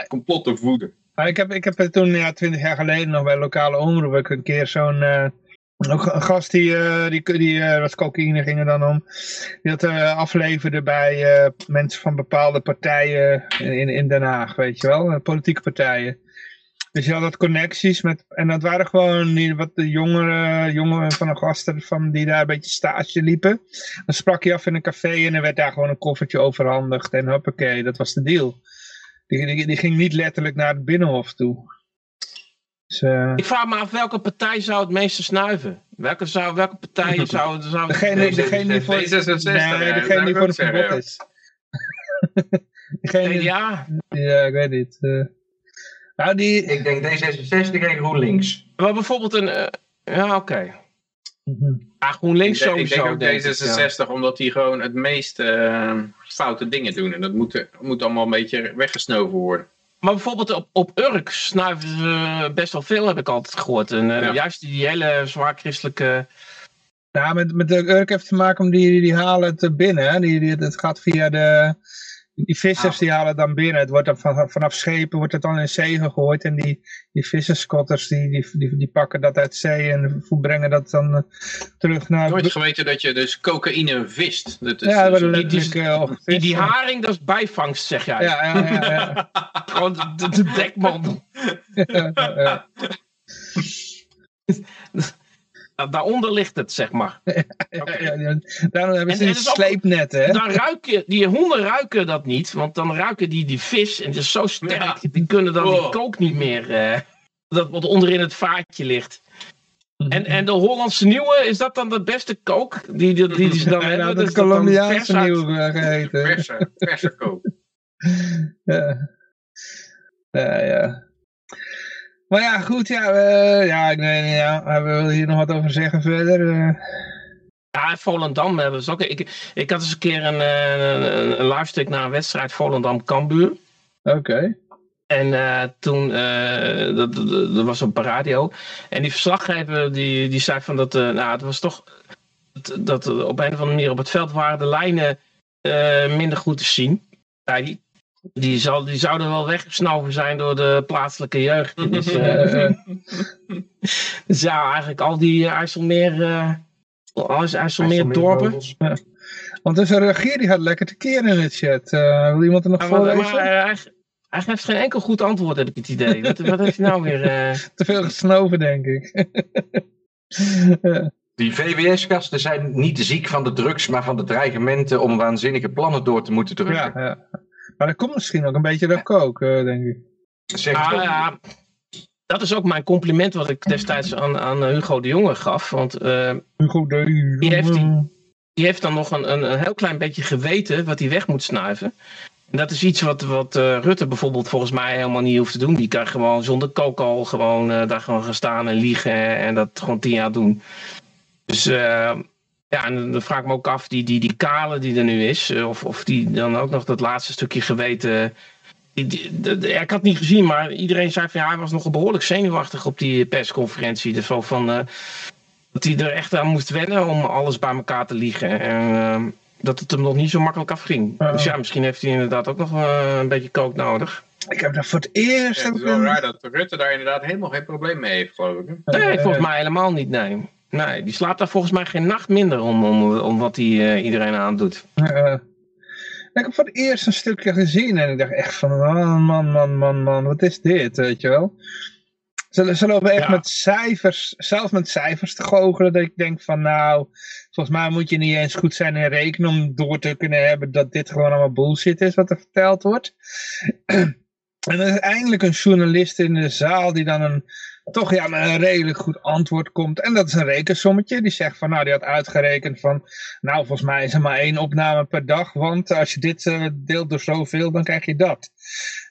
Complot te voeden. Ik heb, ik heb toen ja, twintig jaar geleden nog bij lokale omroep een keer zo'n... Ook een gast die, uh, die, die uh, wat cocaïne ging dan om, die dat uh, afleverde bij mensen van bepaalde partijen in, in Den Haag, weet je wel, politieke partijen. Dus je had dat connecties met, en dat waren gewoon die, wat de jongeren, jongeren van de gasten van, die daar een beetje stage liepen. Dan sprak je af in een café en er werd daar gewoon een koffertje overhandigd en hoppakee, dat was de deal. Die, die, die ging niet letterlijk naar het binnenhof toe. Dus, uh... Ik vraag me af welke partij zou het meeste snuiven? Welke, zou, welke partij zou, zou degene, degene die voor, nee, degene die voor het verbod is. degene, ja. Ja, ik weet niet. Uh, nou, die... Ik denk D66 en GroenLinks. Maar bijvoorbeeld een... Uh, ja, oké. Okay. Ja, GroenLinks ik sowieso. Ik denk ook D66, omdat die gewoon het meest foute dingen doen. En dat moet, moet allemaal een beetje weggesnoven worden. Maar bijvoorbeeld op, op Urk snuiven ze best wel veel, heb ik altijd gehoord. En juist die hele zwaar christelijke... Ja, met, met de Urk heeft te maken om die, die halen het binnen. Die, die, het gaat via de, die vissers die halen dan binnen. Het wordt dan van, vanaf schepen wordt het dan in zee gegooid. En die, die visserskotters die, die, die, die, pakken dat uit zee en brengen dat dan uh, terug naar... Nooit geweten dat je dus cocaïne vist. Dat is, ja, dus, die, die, die, die, haring dat is bijvangst zeg jij. Ja, ja, ja. ja. Gewoon de, de dekman. ja, ja. Nou, daaronder ligt het, zeg maar. Okay. daarom hebben ze een sleepnet, hè? Dan ruiken, die honden ruiken dat niet, want dan ruiken die die vis en die is zo sterk, die kunnen dan die kook niet meer, uh, dat wat onderin het vaatje ligt. En, en de Hollandse nieuwe, is dat dan de beste kook die, die, die, ze dan ja, hebben? Dat is Colombiaanse nieuwe eh, geheten. Verse, verse kook. ja. Ja, ja. Maar ja, goed, ja, uh, ja, ik weet ja, we willen hier nog wat over zeggen verder. Uh. Ja, Volendam hebben ze ook. Ik, ik had eens een keer een, een, een live stick naar een wedstrijd Volendam-Kambuur. Oké. En uh, toen, uh, dat, dat, was op radio. En die verslaggever die, die zei van dat, uh, nou het was toch, dat, dat op een of andere manier op het veld waren de lijnen minder goed te zien. Ja, die, die, zal, die zouden wel weggesnoven zijn door de plaatselijke jeugd. Dus, uh, dus ja, eigenlijk al die IJsselmeer, uh, alles IJsselmeer dorpen. Ja. Want dus een regeer die gaat lekker te keren in het chat. Uh, wil iemand er nog ja, voorlezen? Maar, hij, hij, geeft geen enkel goed antwoord, heb ik het idee. wat, wat heeft hij nou weer... Te veel gesnoven, denk ik. Die VWS-gasten zijn niet ziek van de drugs, maar van de dreigementen om waanzinnige plannen door te moeten drukken. Ja, ja. Maar dat komt misschien ook een beetje door kook, denk ik. Zeg ah, ja, dat is ook mijn compliment wat ik destijds aan, aan Hugo de Jonge gaf. Want uh, Hugo de Jonge. Die heeft, die, die heeft dan nog een, een, een, heel klein beetje geweten wat hij weg moet snuiven. En dat is iets wat, wat uh, Rutte bijvoorbeeld volgens mij helemaal niet hoeft te doen. Die kan gewoon zonder kook al gewoon uh, daar gewoon gaan staan en liegen en dat gewoon tien jaar doen. Dus ja, en dan vraag ik me ook af, die, die, die kale die er nu is, eh, of, of die dan ook nog dat laatste stukje geweten. Die, die, ik had het niet gezien, maar iedereen zei van ja, hij was nog behoorlijk zenuwachtig op die persconferentie. Dus van, van uh, dat hij er echt aan moest wennen om alles bij elkaar te liegen. En uh, dat het hem nog niet zo makkelijk afging. Uh Dus ja, misschien heeft hij inderdaad ook nog een beetje kook nodig. Ik heb daar voor het eerst... Ja, het is wel raar dat Rutte daar inderdaad helemaal geen probleem mee heeft, geloof ik. Nee, volgens mij helemaal niet, nee. Nee, die slaapt daar volgens mij geen nacht minder om, om, om wat hij uh, iedereen aandoet. Uh, ik heb voor het eerst een stukje gezien en ik dacht echt van, man, man, man, man, man, wat is dit, weet je wel. Ze, ze lopen echt met cijfers, zelf met cijfers te goochelen, dat ik denk van, nou, volgens mij moet je niet eens goed zijn in rekenen om door te kunnen hebben dat dit gewoon allemaal bullshit is wat er verteld wordt. en er is eindelijk een journalist in de zaal die dan een toch ja, een redelijk goed antwoord komt. En dat is een rekensommetje. Die zegt van, nou, die had uitgerekend van, nou, volgens mij is er maar één opname per dag. Want als je dit uh, deelt door zoveel, dan krijg je dat.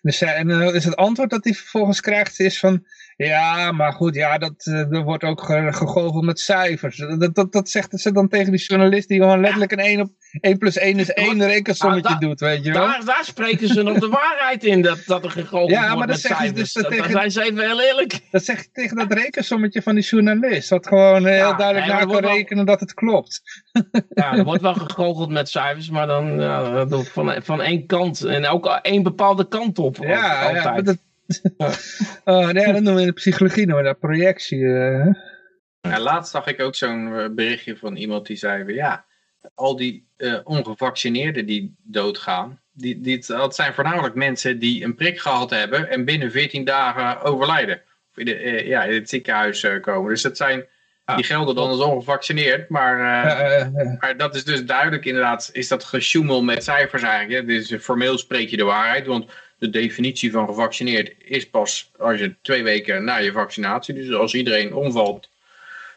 Dus, uh, en uh, is het antwoord dat hij vervolgens krijgt, is van, ja, maar goed, ja, dat, uh, er wordt ook gegoocheld met cijfers. Dat, dat, dat zegt ze dan tegen die journalist die gewoon letterlijk een 1 op 1 plus 1 is 1 rekensommetje doet, weet je wel. Daar, daar spreken ze nog de waarheid in, dat, dat er gegoocheld ja, wordt met cijfers. Dus dat, tegen, zijn ze even heel eerlijk. Dat zeg je tegen dat rekensommetje van die journalist. Dat gewoon heel ja, duidelijk na kan rekenen dat het klopt. Ja, er wordt wel gegoocheld met cijfers, maar dan ja, van, van één kant. En ook één bepaalde kant op. Ja, altijd. ja dat, oh, nee, dat noemen we in de psychologie noemen dat projectie. Uh. Ja, laatst zag ik ook zo'n eh, berichtje van iemand die zei, ja, al die uh, ongevaccineerden die doodgaan, die, die, dat zijn voornamelijk mensen die een prik gehad hebben en binnen 14 dagen overlijden. Of in, de, ja, in het ziekenhuis komen. Dus dat zijn, die gelden dan als ongevaccineerd, maar, maar dat is dus duidelijk inderdaad, is dat gesjoemel met cijfers eigenlijk. Dus formeel spreek je de waarheid, want de definitie van gevaccineerd is pas als je twee weken na je vaccinatie, dus als iedereen omvalt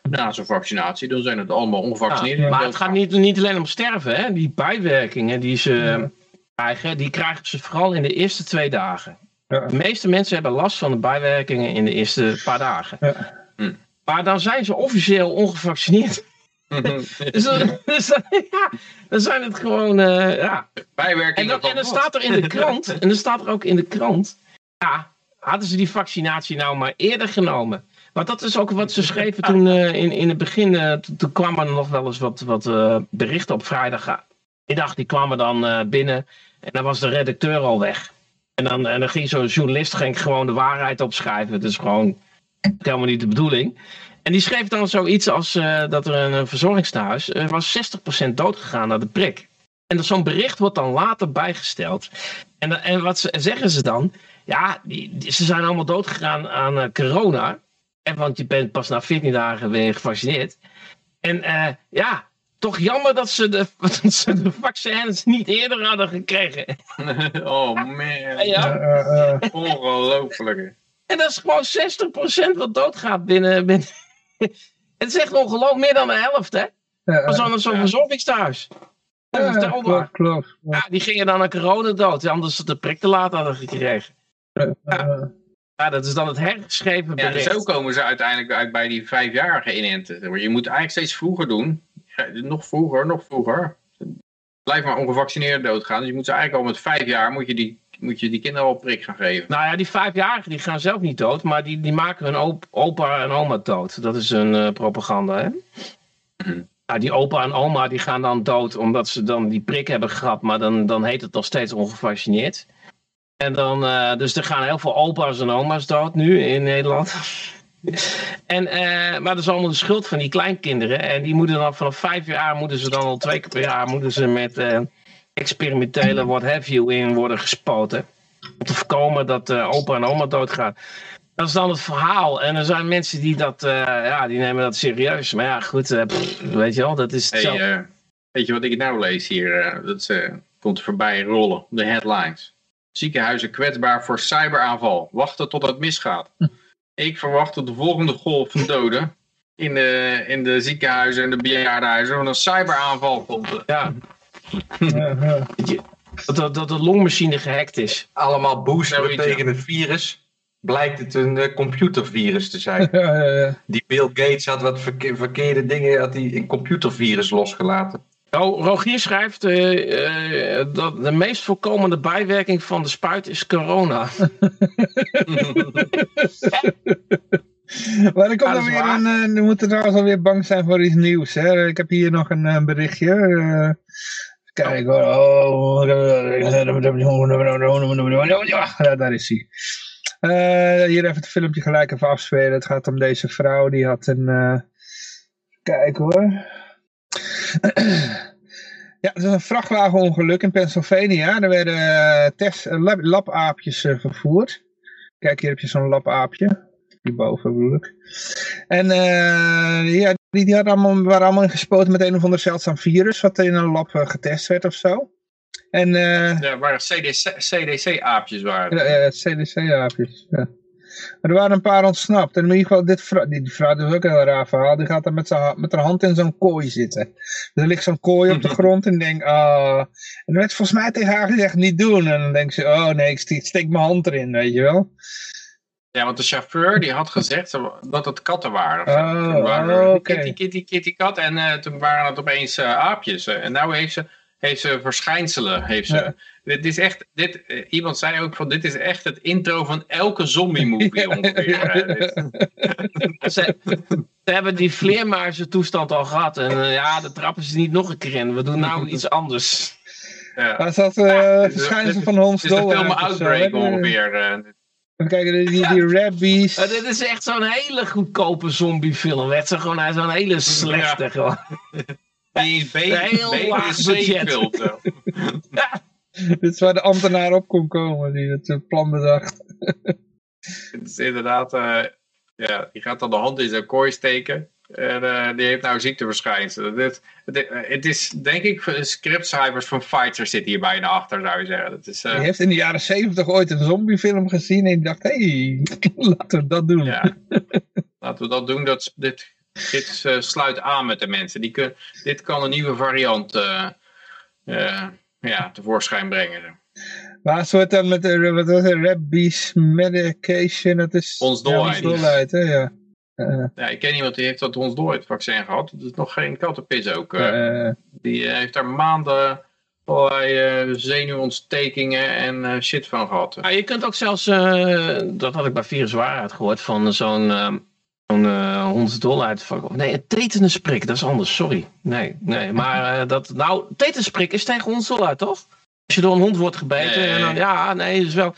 na zijn vaccinatie, dan zijn het allemaal ongevaccineerden. maar het gaat niet, niet alleen om sterven, hè? die bijwerkingen die ze krijgen, die krijgen ze vooral in de eerste twee dagen. Ja. De meeste mensen hebben last van de bijwerkingen in de eerste paar dagen. Ja. Hm. Maar dan zijn ze officieel ongevaccineerd. dus, dus ja, dan zijn het gewoon, uh, ja. Bijwerkingen en, dan, en dan staat er in de krant, en dan staat er ook in de krant, ja, hadden ze die vaccinatie nou maar eerder genomen? Want dat is ook wat ze schreven toen uh, in, in het begin. Uh, toen kwamen er nog wel eens wat, wat berichten op vrijdagmiddag. Die kwamen dan binnen. En dan was de redacteur al weg. En dan, en dan ging zo'n journalist ging gewoon de waarheid opschrijven. Het is gewoon helemaal niet de bedoeling. En die schreef dan zoiets als dat er een verzorgingstehuis er was 60% doodgegaan na de prik. En zo'n bericht wordt dan later bijgesteld. En, en wat ze, zeggen ze dan? Ja, die, ze zijn allemaal doodgegaan aan corona. En want je bent pas na 14 dagen weer gevaccineerd. En uh, ja, toch jammer dat ze, de, dat ze de vaccins niet eerder hadden gekregen. oh man. Ja. Uh, uh, Ongelooflijk. En dat is gewoon 60% wat doodgaat binnen. binnen het is echt ongelooflijk, meer dan de helft, hè? Ja, Zo'n zo verzorgingstehuis. Ja, klopt, klopt. Ja, die gingen dan aan corona dood, anders ze de prik te laat hadden gekregen. Ja. Ja, dat is dan het hergeschreven bericht. Ja, zo komen ze uiteindelijk uit bij die vijfjarige inenten. Je moet eigenlijk steeds vroeger doen. nog vroeger, nog vroeger. Blijf maar ongevaccineerd doodgaan. Dus je moet ze eigenlijk al met vijf jaar moet je die, moet je die kinderen al prik gaan geven. Nou ja, die vijfjarigen die gaan zelf niet dood. Maar die, die maken hun opa en oma dood. Dat is een uh, propaganda, hè? Nou, die opa en oma die gaan dan dood omdat ze dan die prik hebben gehad. Maar dan, dan heet het nog steeds ongevaccineerd. En dan, uh, dus er gaan heel veel opa's en oma's dood nu in Nederland. en, uh, maar dat is allemaal de schuld van die kleinkinderen. En die moeten dan vanaf vijf jaar, moeten ze dan al twee keer per jaar, moeten ze met experimentele what have you in worden gespoten. Om te voorkomen dat opa en oma doodgaan. Dat is dan het verhaal. En er zijn mensen die dat, ja, die nemen dat serieus. Maar ja, goed, weet je wel, dat is hey, weet je wat ik nou lees hier? dat komt voorbij rollen, de headlines. Ziekenhuizen kwetsbaar voor cyberaanval. Wachten tot het misgaat. Ik verwacht dat de volgende golf van doden in de, in de ziekenhuizen en de bejaardenhuizen van een cyberaanval komt. Ja. dat, dat de longmachine gehackt is. Allemaal boosten tegen het virus. Blijkt het een uh, computervirus te zijn. Die Bill Gates had wat verkeerde dingen, had hij een computervirus losgelaten. Oh, Rogier schrijft uh, dat de meest voorkomende bijwerking van de spuit is corona. maar er komt dan weer een, uh, we moeten trouwens alweer bang zijn voor iets nieuws. Hè? Ik heb hier nog een, een berichtje. Kijk hoor. Oh, ja, daar is hij. Hier even het filmpje gelijk even afspelen. Het gaat om deze vrouw. Die had een... Uh, kijk hoor. Ja, het is een vrachtwagenongeluk in Pennsylvania. Er werden uh, test, uh, vervoerd. Kijk, hier heb je zo'n labaapje. Hierboven bedoel ik. En ja, die, die hadden allemaal, waren allemaal ingespoten met een of ander zeldzaam virus. Wat in een lab getest werd of zo. En, ja, waar CDC-aapjes waren. Ja, CDC-aapjes, ja. Maar er waren een paar ontsnapt. En in ieder geval, dit vrouw, die, die vrouw is ook een heel raar verhaal. Die gaat dan met, met haar hand in zo'n kooi zitten. Dus er ligt zo'n kooi op de grond en denkt, ah. En dan werd volgens mij tegen haar gezegd, niet doen. En dan denkt ze, oh nee, ik steek, steek mijn hand erin, weet je wel. Ja, want de chauffeur die had gezegd dat het katten waren. Oh, waren oh, kitty, kitty, kitty, kat. En uh, toen waren het opeens uh, aapjes. en nou heeft ze, heeft ze verschijnselen. Heeft ze. Dit is echt, dit, uh, iemand zei ook van, dit is echt het intro van elke zombie-movie ongeveer. ze, ze, hebben die vleermuizen toestand al gehad. En uh, ja, de trappen ze niet nog een keer in. We doen nou iets anders. Ja. Was dat uh, ja, verschijnsel van Hans Dolan? Het is de film Outbreak ongeveer. Even kijken, die, die, die rabbies. dit is echt zo'n hele goedkope zombiefilm. Het is gewoon zo'n hele slechte. Ja. Gewoon. Die is heel laag budget. ja. Dit is waar de ambtenaar op kon komen die het eh, plan bedacht. Het is inderdaad, uh, ja, die gaat dan de hand in zijn kooi steken. En uh, die heeft nou ziekteverschijnselen. Dit, dit, het is denk ik scriptschrijvers van Fighter zit hier bijna achter zou je zeggen. Dat is, uh... Die heeft in de jaren zeventig ooit een zombiefilm gezien en dacht, hé, hey, laten we dat doen. Ja, laten we dat doen. Dat, dit dit uh, sluit aan met de mensen. Die kun, dit kan een nieuwe variant ja, tevoorschijn brengen. Maar soort dan met de wat was het, rabies medication, dat is ons dolheid. Ja, ja. Uh, ja, ik ken iemand die heeft dat ons dolheid vaccin gehad. Dat is nog geen kattenpis ook. Uh, die heeft daar maanden allerlei zenuwontstekingen en shit van gehad. Ja, je kunt ook zelfs, dat had ik bij viruswaarheid gehoord, van zo'n zo'n uh. Nee, een tetanusprik, dat is anders, sorry. Nee, nee, maar dat, nou, tetanusprik is tegen hondsdolheid, toch? Als je door een hond wordt gebeten, nee. en dan, ja, nee, is wel...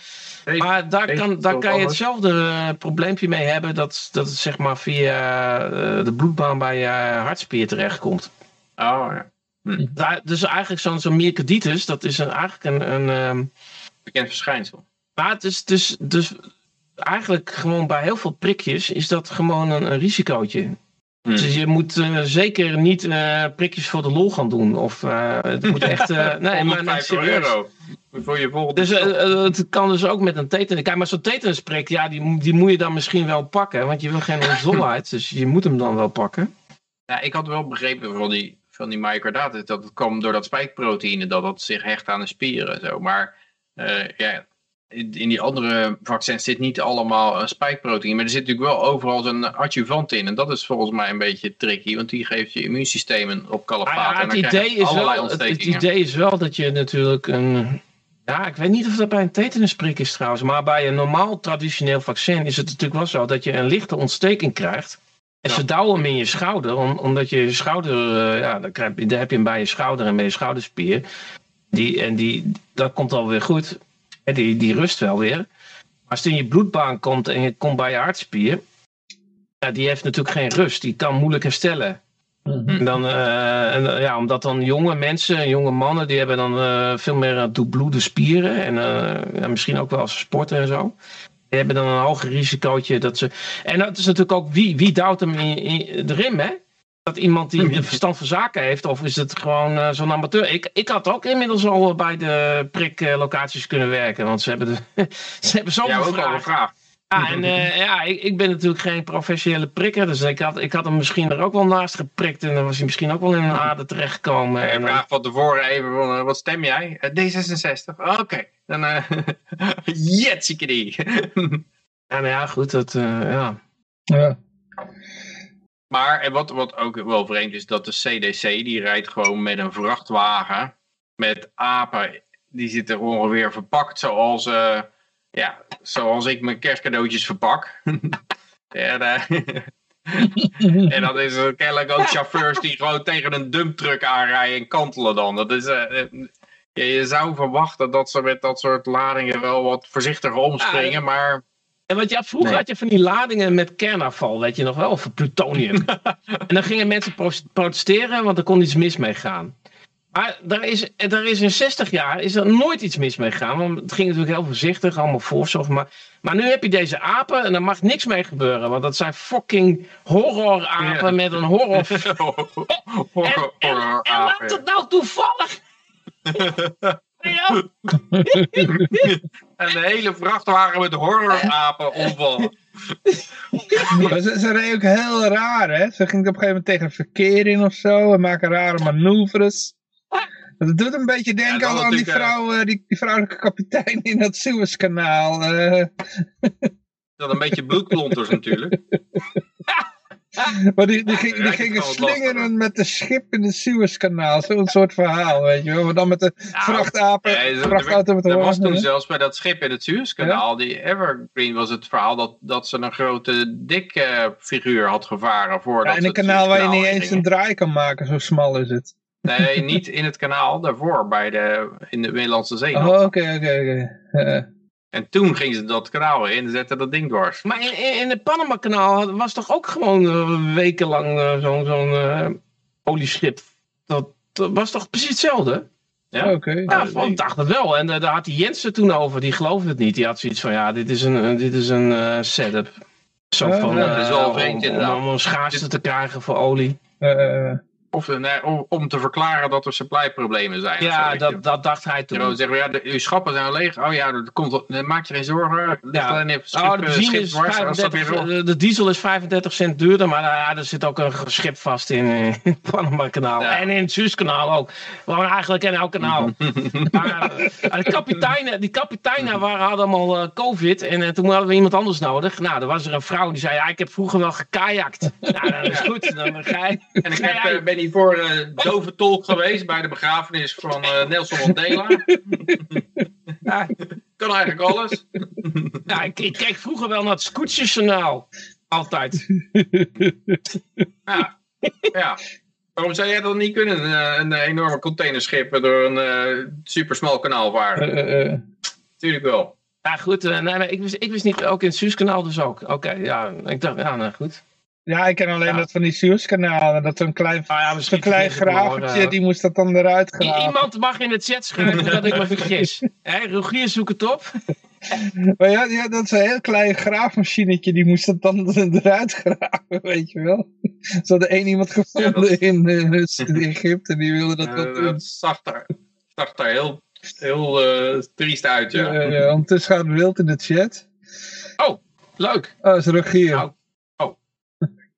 Maar daar kan, daar kan je hetzelfde uh, probleempje mee hebben dat, dat het zeg maar via uh, de bloedbaan bij je hartspier terechtkomt. Oh ja. Hm. Daar, dus eigenlijk zo'n zo myocarditis, dat is een, eigenlijk een... een um... Bekend verschijnsel. Maar het is dus, dus eigenlijk gewoon bij heel veel prikjes is dat gewoon een, een risicootje. Hmm. Dus je moet uh, zeker niet uh, prikjes voor de lol gaan doen. Of uh, het moet echt... nee, maar net serieus. euro voor je volgende Dus het kan dus ook met een tetanus. Kijk, maar zo'n tetanusprik, ja, die, die moet je dan misschien wel pakken. Want je wil geen onzolheid, dus je moet hem dan wel pakken. Ja, ik had wel begrepen van die, van die myocarditis dat het kwam door dat spijkproteïne, dat dat zich hecht aan de spieren en zo. Maar ja, in die andere vaccins zit niet allemaal een spijkproteïne. Maar er zit natuurlijk wel overal een adjuvant in. En dat is volgens mij een beetje tricky. Want die geeft je immuunsysteem op kalapaat. Ah, het, idee is wel, het, het, idee is wel dat je natuurlijk een... Ja, ik weet niet of dat bij een tetanusprik is trouwens. Maar bij een normaal traditioneel vaccin is het natuurlijk wel zo dat je een lichte ontsteking krijgt. En ze douwen hem in je schouder. omdat je schouder, uh, ja, dan, krijg je, dan heb je hem bij je schouder en bij je schouderspier. Die, en die, dat komt alweer goed die, die rust wel weer. Maar als het in je bloedbaan komt en je komt bij je hartspier, ja, die heeft natuurlijk geen rust. Die kan moeilijk herstellen. Mhm. En dan, uh, en, ja, omdat dan jonge mensen, jonge mannen, die hebben dan uh, veel meer bloeden spieren. En uh, ja, misschien ook wel als sporten en zo. Die hebben dan een hoger risicootje dat ze. En dat is natuurlijk ook wie, wie duwt hem in, in erin, hè? Dat iemand die een verstand van zaken heeft, of is het gewoon uh, zo'n amateur? Ik, ik had ook inmiddels al bij de priklocaties kunnen werken, want ze hebben, de, ze hebben zoveel ja, ook al gevraagd. Ja, en uh, ja, ik, ik, ben natuurlijk geen professionele prikker, dus ik had, ik had hem misschien er ook wel naast geprikt en dan was hij misschien ook wel in een ader terechtgekomen. Ja, en vraag van tevoren even, wat stem jij? D66. Oh, Oké, okay. dan uh, die. ja, nou ja, goed, dat, ja. Ja. Maar en wat, wat ook wel vreemd is, dat de CDC die rijdt gewoon met een vrachtwagen met apen. Die zitten ongeveer verpakt zoals, uh, ja, zoals ik mijn kerstcadeautjes verpak. ja, en dan is kennelijk ook chauffeurs die gewoon tegen een dumptruck aanrijden en kantelen dan. Dat is, uh, je, je, zou verwachten dat ze met dat soort ladingen wel wat voorzichtiger omspringen, maar... En wat je vroeger had je van die ladingen met kernafval, weet je nog wel, of plutonium. en dan gingen mensen protesteren, want er kon iets mis mee gaan. Maar daar is, daar is in 60 jaar is er nooit iets mis mee gegaan. Want het ging natuurlijk heel voorzichtig, allemaal voorzorg. Maar, maar nu heb je deze apen en daar mag niks mee gebeuren. Want dat zijn fucking horrorapen met een horror... horror, en, en, en laat het nou toevallig... Ja. en de hele vrachtwagen met horrorapen omvallen. ze, ze reden ook heel raar, hè? Ze ging op een gegeven moment tegen verkeer in of zo. En maken rare manoeuvres. Dat doet een beetje denken aan die, vrouw, uh, die, die, vrouwelijke kapitein in het Suezkanaal. Uh. Dat een beetje bloedklonters natuurlijk. Maar die, die, ging, die gingen slingeren met de schip in het Suezkanaal. Zo'n soort verhaal, weet je wel. Maar dan met de nou, vrachtapen. Vrachtauto met de Er was toen zelfs bij dat schip in het Suezkanaal, die Evergreen, was het verhaal dat, dat ze een grote dik uh, figuur had gevaren. Voordat ja, in een kanaal waar je niet eens een draai kan maken, zo smal is het. Nee, niet in het kanaal, daarvoor, bij de, in de Middellandse Zee. Oh, oké, oké, oké. En toen gingen ze dat kanaal in en zetten dat ding dwars. Maar in, in het Panama-kanaal was toch ook gewoon uh, wekenlang uh, zo'n zo'n uh, olieschip. Dat, dat, was toch precies hetzelfde? Ja, oké. Ja, ik dacht het wel. En daar had die Jensen toen over. Die geloofde het niet. Die had zoiets van, ja, dit is een, dit is een setup. Zo van, ja, dat is wel vreemd, om, om, een schaarste te krijgen voor olie. Of nee, om te verklaren dat er supplyproblemen zijn. Ja, dat, dat dacht hij toen. En zeggen ja, de, uw schappen zijn leeg. Oh ja, dat komt, maak je geen zorgen. Ja. Schip, oh, de, schip is 35, de diesel is 35 cent duurder, maar ja, er zit ook een schip vast in, in het Panama-kanaal. En in het Suezkanaal ook. Gewoon eigenlijk in elk kanaal. maar de kapiteinen, die kapiteinen waren, hadden allemaal uh, covid en uh, toen hadden we iemand anders nodig. Nou, er was er een vrouw die zei, ja, ik heb vroeger wel gekajakt. nou, dat is goed. Dan ga je, en ik heb, ben voor uh, dove tolk geweest bij de begrafenis van uh, Nelson Mandela? ja, kan eigenlijk alles. ja, ik, ik keek vroeger wel naar het Scootjesjournaal. Altijd. ja, ja. Waarom zou jij dat niet kunnen? Een, een enorme containerschip door een uh, supersmal kanaal varen? Tuurlijk wel. Ja, goed. nee, nee, ik, wist, ik wist niet, ook in het Suezkanaal dus ook. Oké, ja. Ik dacht, ja, nou goed. Ja, ik ken alleen dat van die Suezkanalen. Dat een klein, ah, ja, een klein gravertje, die moest dat dan eruit graven. Iemand mag in het chat schrijven dat ik me vergis. Hé, Rogier, zoek het op. maar ja, ja, dat is een heel klein graafmachinetje, die moest dat dan eruit graven, weet je wel. Zo had er één iemand gevonden in, uh, in, Egypte, die wilde dat uh, doen. Dat zag daar, zag daar heel, heel uh, triest uit, ja. ja ondertussen gaat wild in de chat. Oh, leuk. Oh, dat is Rogier. Nou,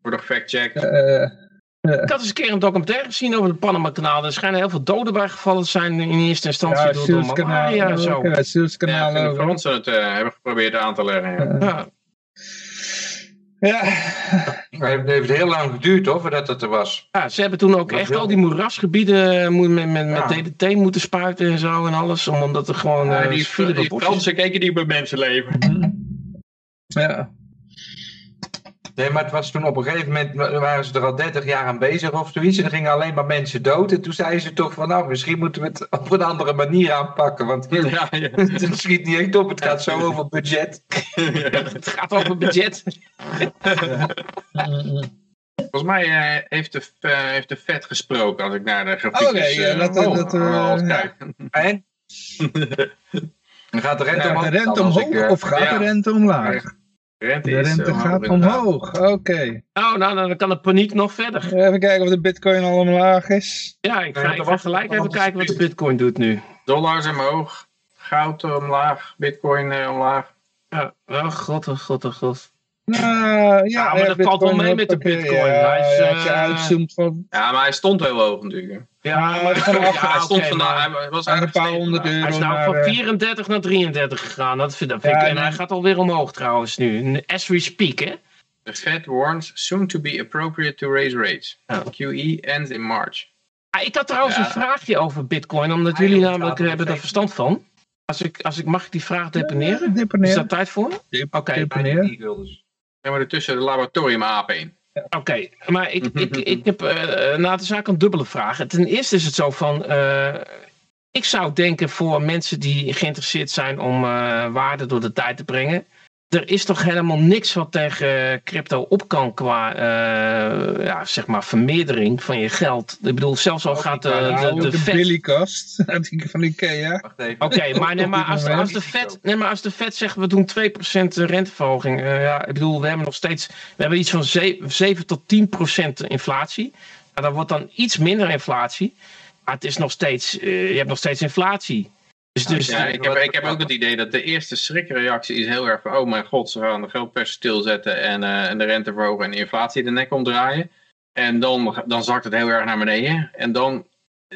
Wordt nog fact-check. Uh, uh. Ik had eens een keer een documentaire gezien over het Panama-kanaal. Er schijnen heel veel doden bij gevallen te zijn in eerste instantie ja, door, door malaria en zo. Ja, Suezkanaal ja, de Fransen het uh, hebben geprobeerd aan te leggen. Ja. ja. Ja. Het heeft heel lang geduurd hoor, voordat het er was. Ja, ze hebben toen ook echt al die moerasgebieden met, met, met DDT moeten spuiten en zo en alles. Omdat er gewoon... Ja, die, die, die Fransen keken die bij mensenleven. Ja. Nee, maar het was toen op een gegeven moment, waren ze er al 30 jaar aan bezig of zoiets. En er gingen alleen maar mensen dood. En toen zeiden ze toch van, nou, misschien moeten we het op een andere manier aanpakken. Want ja, ja. het schiet niet echt op, het gaat zo over budget. het gaat over budget. Volgens mij uh, heeft, de, uh, heeft de vet gesproken als ik naar de grafiek Oké, okay, uh, dat, oh, dat, uh. En? Dan gaat de rente omhoog? de rente omhoog ik, of gaat de rente omlaag? Rente de rente is, gaat omhoog, oké. Okay. Oh, nou, dan kan de paniek nog verder. Even kijken of de bitcoin al omlaag is. Ja, ik ga, ik ga gelijk even kijken wat de bitcoin doet nu. Dollars omhoog, goud omlaag, bitcoin eh, omlaag. Ja, oh god, oh god, oh god. Nou, ja, maar dat valt wel mee met de bitcoin. Ja, hij is, uh, als je uitzoomt van... Ja, maar hij stond heel hoog natuurlijk. Ja, maar ja, hij stond vandaag, hij was een paar honderd euro. Hij is nou van 34 naar 33 gegaan. Dat vind, dat vind ja, ik, en hij gaat alweer omhoog trouwens nu. As we speak, hè? The Fed warns soon to be appropriate to raise rates. Oh. QE ends in March. Ah, ik had trouwens een vraagje over bitcoin, omdat jullie namelijk hebben er verstand van. Als ik, als ik, mag ik die vraag deponeren? deponeren. Is dat tijd voor? Oké. Okay. Ja, maar ertussen de laboratoriumapen in. Oké, maar ik, ik, ik heb uh, na de zaak een dubbele vraag. Ten eerste is het zo van. Uh, ik zou denken voor mensen die geïnteresseerd zijn om uh, waarde door de tijd te brengen er is toch helemaal niks wat tegen crypto op kan qua uh, ja, zeg maar vermeerdering van je geld. Ik bedoel, zelfs al gaat de, de, de, de, vet... billikast van Ikea. Oké, maar, nee, maar, als, als, de vet, nee, maar als de vet zegt we doen 2% renteverhoging. Uh, ja, ik bedoel, we hebben nog steeds we hebben iets van 7, 7 tot 10% inflatie. Nou, dan wordt dan iets minder inflatie. Maar het is nog steeds, uh, je hebt nog steeds inflatie. Dus, dus, ja, ik, heb, ik heb ook het idee dat de eerste schrikreactie is heel erg van... oh mijn god, ze gaan de geldpers stilzetten en, uh, en de rente verhogen en de inflatie de nek omdraaien. En dan, dan zakt het heel erg naar beneden. En dan,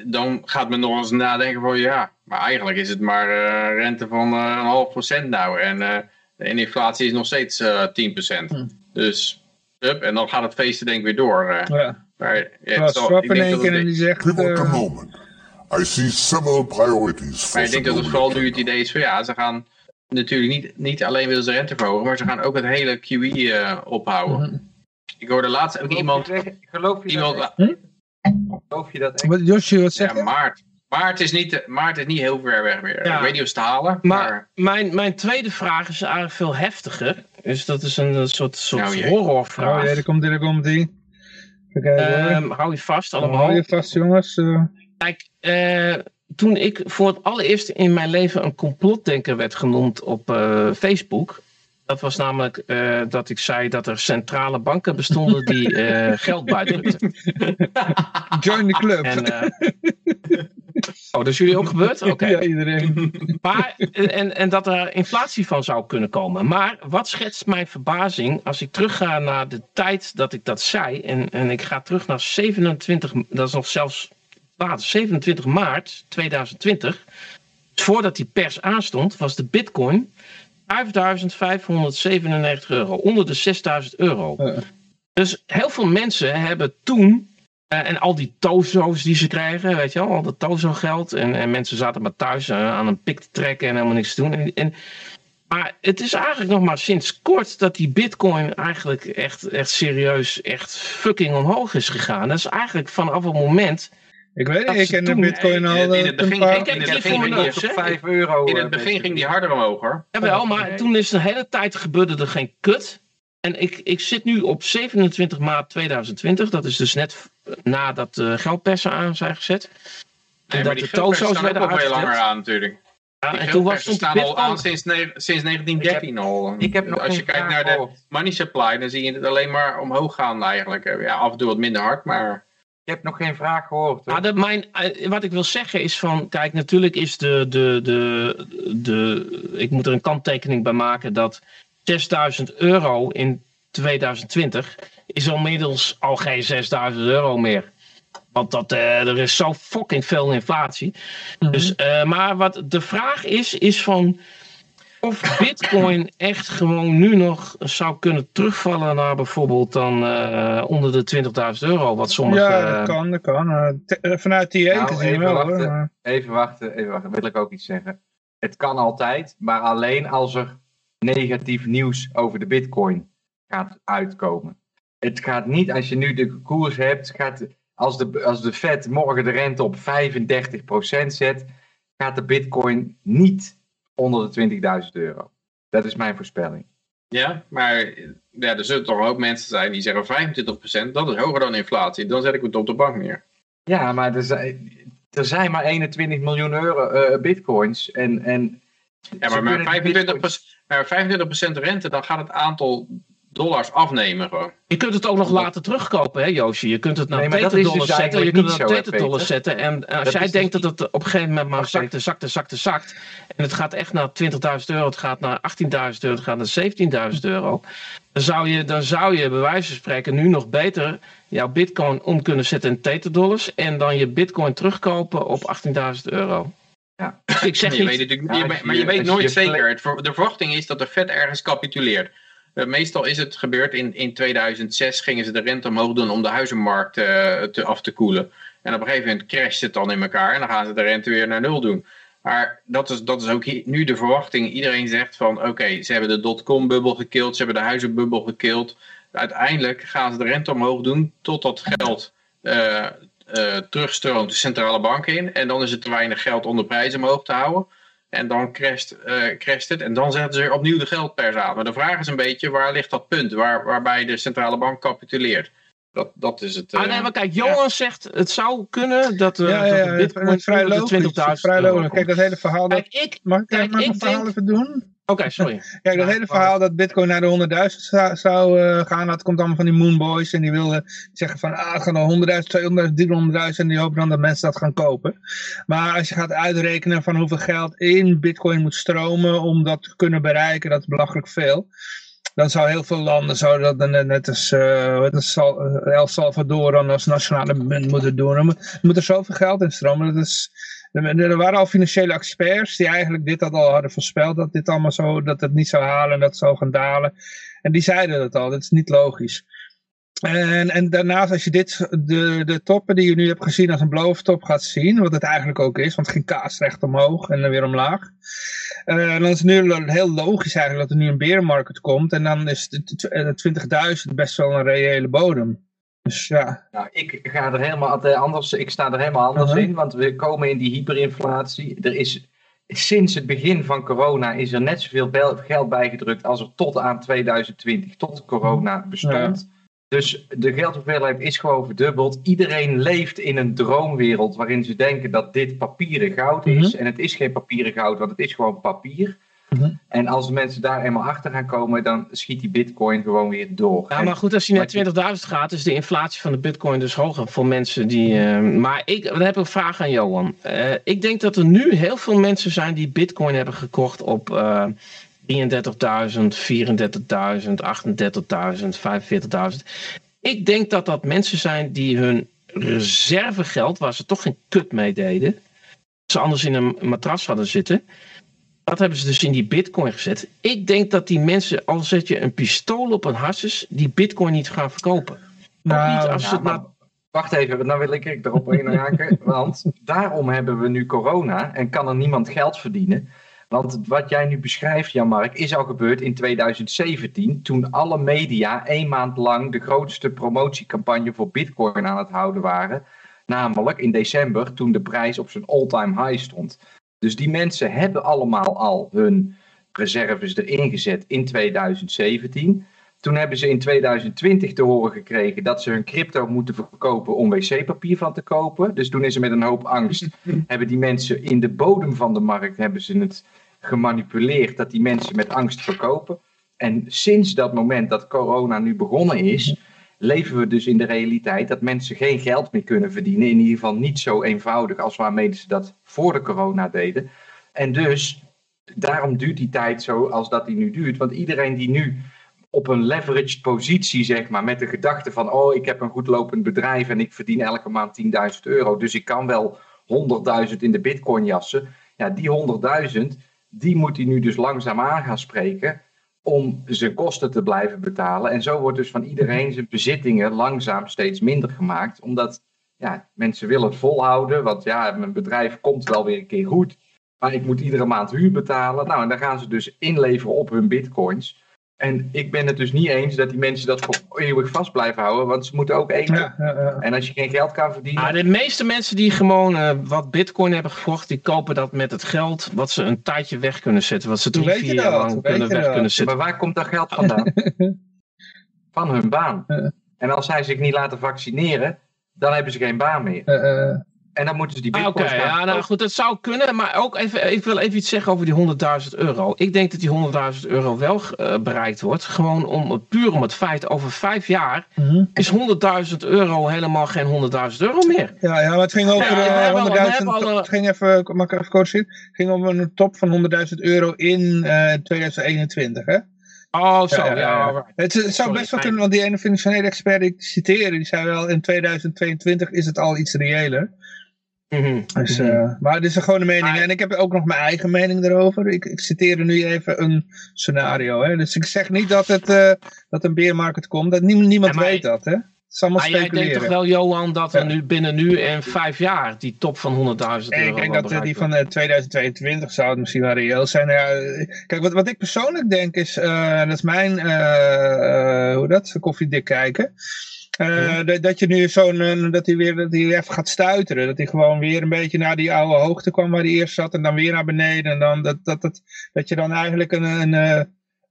dan gaat men nog eens nadenken van ja, maar eigenlijk is het maar uh, rente van uh, een half procent nou. En, de inflatie is nog steeds 10 procent. Hm. Dus, up, en dan gaat het feesten denk ik weer door. ja. Maar, ja, zo, ik denk dat het, die zegt... I see several priorities. Maar ik denk dat het vooral nu het idee is van ja, ze gaan natuurlijk niet, niet alleen willen ze rente verhogen, maar ze gaan ook het hele QE uh, ophouden. Mm -hmm. Ik hoorde laatst ook iemand... geloof je iemand, dat hm? Geloof je dat echt? Wat, Josje, wat zeg ja, maart. Maart is, niet, maart is niet heel ver weg meer. Ja. Ik weet niet of ze het halen. Maar, maar, Mijn, mijn tweede vraag is eigenlijk veel heftiger. Dus dat is een, soort, soort oh, horrorvraag. Oh, ja, daar komt die, daar komt die. Um, hou je vast allemaal. hou je vast jongens. Uh... Kijk, uh, toen ik voor het allereerst in mijn leven een complotdenker werd genoemd op uh, Facebook. Dat was namelijk uh, dat ik zei dat er centrale banken bestonden die geld buitdrukten. Join the club. En, oh, dat is jullie ook gebeurd? Oké. Ja, iedereen. Maar, en, en dat er inflatie van zou kunnen komen. Maar wat schetst mijn verbazing als ik terugga naar de tijd dat ik dat zei. En, en ik ga terug naar 27, dat is nog zelfs 27 maart 2020, voordat die pers aanstond, was de bitcoin 5597 euro, onder de 6000 euro. Dus heel veel mensen hebben toen en al die tozo's die ze krijgen, weet je wel, al dat tozo geld. En, en mensen zaten maar thuis aan een pik te trekken en helemaal niks te doen. En, en, maar het is eigenlijk nog maar sinds kort dat die bitcoin eigenlijk echt, echt serieus, echt fucking omhoog is gegaan. Dat is eigenlijk vanaf het moment ik weet niet, ik ken de bitcoin al. In het begin, ging, in het begin ging die 5 euro. In het begin ging die harder omhoog hoor. Jawel, maar toen is de hele tijd gebeurde er geen kut. En ik, ik zit nu op 27 maart 2020. Dat is dus net nadat de geldpersen aan zijn gezet. En dat de tozo's werden ook veel langer aan natuurlijk. Ja, en toen was staan al aan sinds, sinds 1913 al. Ik heb nog Als je kijkt naar de money supply, dan zie je het alleen maar omhoog gaan eigenlijk. Ja, af en toe wat minder hard, maar... Ik heb nog geen vraag gehoord. Maar de, mijn, eh, wat ik wil zeggen is van, kijk, natuurlijk is de, de, de, de, ik moet er een kanttekening bij maken dat 6000 euro in 2020 is inmiddels al geen 6000 euro meer. Want dat, uh, er is zo fucking veel inflatie. Mhm. dus, uh, maar wat de vraag is, is van of Bitcoin echt gewoon nu nog zou kunnen terugvallen naar bijvoorbeeld dan uh, onder de 20.000 euro. Wat sommige, ja, dat kan, dat kan. Uh, vanuit die nou, te zien even wel. Wachten, even wachten, even wachten. Wil ik ook iets zeggen. Het kan altijd, maar alleen als er negatief nieuws over de Bitcoin gaat uitkomen. Het gaat niet, als je nu de koers hebt, gaat, als, de, als de Fed morgen de rente op 35% zet, gaat de Bitcoin niet onder de 20.000 euro. Dat is mijn voorspelling. Ja, maar ja, er zullen toch ook mensen zijn die zeggen 25%, dat is hoger dan inflatie. Dan zet ik het op de bank neer. Ja, maar er zijn, er zijn maar 21 miljoen euro uh, bitcoins. En, en ja, maar met 25%, maar 25 rente, dan gaat het aantal dollars afnemen gewoon. Je kunt het ook nog laten terugkopen, hè Joosje? Je kunt het naar nee, dollars dus zetten, je kunt het naar dollars zetten. En als jij denkt dat het op een gegeven moment maar zakte, zakte, zakte, zakt. En het gaat echt naar 20.000 euro, het gaat naar 18.000 euro, het gaat naar 17.000 euro. Dan zou, je, dan zou je bij wijze van spreken nu nog beter jouw bitcoin om kunnen zetten in teterdollars. En dan je bitcoin terugkopen op 18.000 euro. Ja. Ik zeg je weet het, maar je weet nooit zeker. De verwachting is dat de Fed ergens capituleert. Eh, meestal is het gebeurd in, in 2006 gingen ze de rente omhoog doen om de huizenmarkt uh, te, af te koelen. En op een gegeven moment crasht het dan in elkaar en dan gaan ze de rente weer naar nul doen. Maar dat is, dat is ook nu de verwachting. Iedereen zegt van oké, ze hebben de dotcom-bubbel gekild, ze hebben de huizenbubbel gekild. Uiteindelijk gaan ze de rente omhoog doen totdat geld uh, terugstroomt de centrale bank in. En dan is het te weinig geld om de prijzen omhoog te houden. En dan crasht, uh, crasht het. En dan zetten ze er opnieuw de geldpers aan. Maar de vraag is een beetje, waar ligt dat punt? Waar, waarbij de centrale bank capituleert. Dat, dat is het. Uh, ah, nee, eh, maar kijk, Johan zegt het zou kunnen dat, uh, ja, ja, dat Bitcoin vrij logisch. Vrij logisch. Kijk, dat hele verhaal. Kijk, ik, mag ik, kijk, mag ik een verhaal even doen? Oké, sorry. Kijk, dat hele verhaal dat Bitcoin naar de 100.000 zou, zou uh, gaan, dat komt allemaal van die Moonboys. En die wilden zeggen van, ah, het gaat naar 100.000, 200.000, 300.000. En die hopen dan dat mensen dat gaan kopen. Maar als je gaat uitrekenen van hoeveel geld in Bitcoin moet stromen om dat te kunnen bereiken, dat is belachelijk veel. Dan zou heel veel landen zouden dat net, als uh, El Salvador dan als nationale munt moeten doen. Er moet er zoveel geld in stromen. Dat is er waren al financiële experts die eigenlijk dit al hadden voorspeld. Dat dit allemaal zo, dat het niet zou halen en dat het zou gaan dalen. En die zeiden dat al, dat is niet logisch. En, en daarnaast, als je dit, de, de toppen die je nu hebt gezien als een blowtop gaat zien, wat het eigenlijk ook is, want het ging kaas recht omhoog en dan weer omlaag. Uh, dan is het nu heel logisch eigenlijk dat er nu een berenmarkt komt en dan is de 20.000 best wel een reële bodem. Dus ja. Nou, ik ga er helemaal anders, ik sta er helemaal anders uh-huh. in, want we komen in die hyperinflatie. Er is sinds het begin van corona is er net zoveel geld bijgedrukt als er tot aan 2020, tot corona bestond. Dus de geldhoeveelheid is gewoon verdubbeld. Iedereen leeft in een droomwereld waarin ze denken dat dit papieren goud is. Uh-huh. En het is geen papieren goud, want het is gewoon papier. Mhm. En als mensen daar eenmaal achter gaan komen, dan schiet die bitcoin gewoon weer door. Ja, maar goed, als je naar 20.000 gaat, is de inflatie van de bitcoin dus hoger voor mensen die... Uh, maar ik dan heb een vraag aan Johan. Uh, ik denk dat er nu heel veel mensen zijn die bitcoin hebben gekocht op... Uh, 33.000, 34.000, 38.000, 45.000. Ik denk dat dat mensen zijn die hun reservegeld, waar ze toch geen kut mee deden, ze anders in een matras hadden zitten, dat hebben ze dus in die bitcoin gezet. Ik denk dat die mensen, al zet je een pistool op een hasses, die bitcoin niet gaan verkopen. Nou, niet als ja, het maar, Wacht even, dan wil ik erop inhaken. want daarom hebben we nu corona en kan er niemand geld verdienen. Want wat jij nu beschrijft, Jan-Mark, is al gebeurd in 2017. Toen alle media één maand lang de grootste promotiecampagne voor Bitcoin aan het houden waren. Namelijk in december, toen de prijs op zijn all-time high stond. Dus die mensen hebben allemaal al hun reserves erin gezet in 2017. Toen hebben ze in 2020 te horen gekregen dat ze hun crypto moeten verkopen om wc-papier van te kopen. Dus toen is er met een hoop angst, hebben die mensen in de bodem van de markt hebben ze het gemanipuleerd dat die mensen met angst verkopen. En sinds dat moment dat corona nu begonnen is, leven we dus in de realiteit dat mensen geen geld meer kunnen verdienen. In ieder geval niet zo eenvoudig als waarmee ze dat voor de corona deden. En dus daarom duurt die tijd zo als dat die nu duurt. Want iedereen die nu op een leveraged positie, zeg maar, met de gedachte van, oh, ik heb een goed lopend bedrijf en ik verdien elke maand 10.000 euro, dus ik kan wel 100.000 in de bitcoin jassen. Ja, die 100.000, die moet hij nu dus langzaam aan gaan spreken om zijn kosten te blijven betalen. En zo wordt dus van iedereen zijn bezittingen langzaam steeds minder gemaakt, omdat ja, mensen willen het volhouden, want ja, mijn bedrijf komt wel weer een keer goed, maar ik moet iedere maand huur betalen. Nou, en dan gaan ze dus inleveren op hun bitcoins. En ik ben het dus niet eens dat die mensen dat voor eeuwig vast blijven houden, want ze moeten ook eten. Ja, ja, ja. En als je geen geld kan verdienen. Maar de meeste mensen die gewoon uh, wat bitcoin hebben gekocht, die kopen dat met het geld wat ze een tijdje weg kunnen zetten. Wat ze drie, vier jaar lang kunnen weg kunnen zetten. Maar waar komt dat geld vandaan? Van hun baan. En als zij zich niet laten vaccineren, dan hebben ze geen baan meer. En dan moeten ze die ah, bitcoins Oké, ja, nou goed, dat zou kunnen. Maar ook even, ik wil even iets zeggen over die 100.000 euro. Ik denk dat die 100.000 euro wel uh, bereikt wordt. Gewoon om, puur om het feit, over vijf jaar mm is 100.000 euro helemaal geen 100.000 euro meer. Ja, ja, maar het ging over ja, 100.000, al, het ging even, mag ik even coachen? Het ging om een top van 100.000 euro in uh, eh, 2021, hè? Oh, zo, ja. ja. Het, het, zou best wel kunnen, want die ene financiële expert die ik citeerde, die zei wel, in 2022 is het al iets reëler. Mhm. Dus, mhm. Eh, maar dit is een gewone mening. En ik heb ook nog mijn eigen mening erover. Ik, ik citeer nu even een scenario. Hè. Dus ik zeg niet dat, het, uh, dat een beermarkt komt. Dat niemand, niemand weet dat. Hè. Het is allemaal maar speculeren. jij denkt toch wel, Johan, dat we nu binnen nu en vijf jaar die top van 100.000 euro Ik denk dat die van 2022 zou het misschien wel reëel zijn. Nou ja, kijk, wat, wat ik persoonlijk denk is, dat is mijn, hoe dat, koffiedik kijken. Uh, dat je nu zo'n, eh, dat hij weer dat hij even gaat stuiteren. Dat hij gewoon weer een beetje naar die oude hoogte kwam waar hij eerst zat en dan weer naar beneden. En dan dat, dat, dat, dat je dan eigenlijk een, een, eh,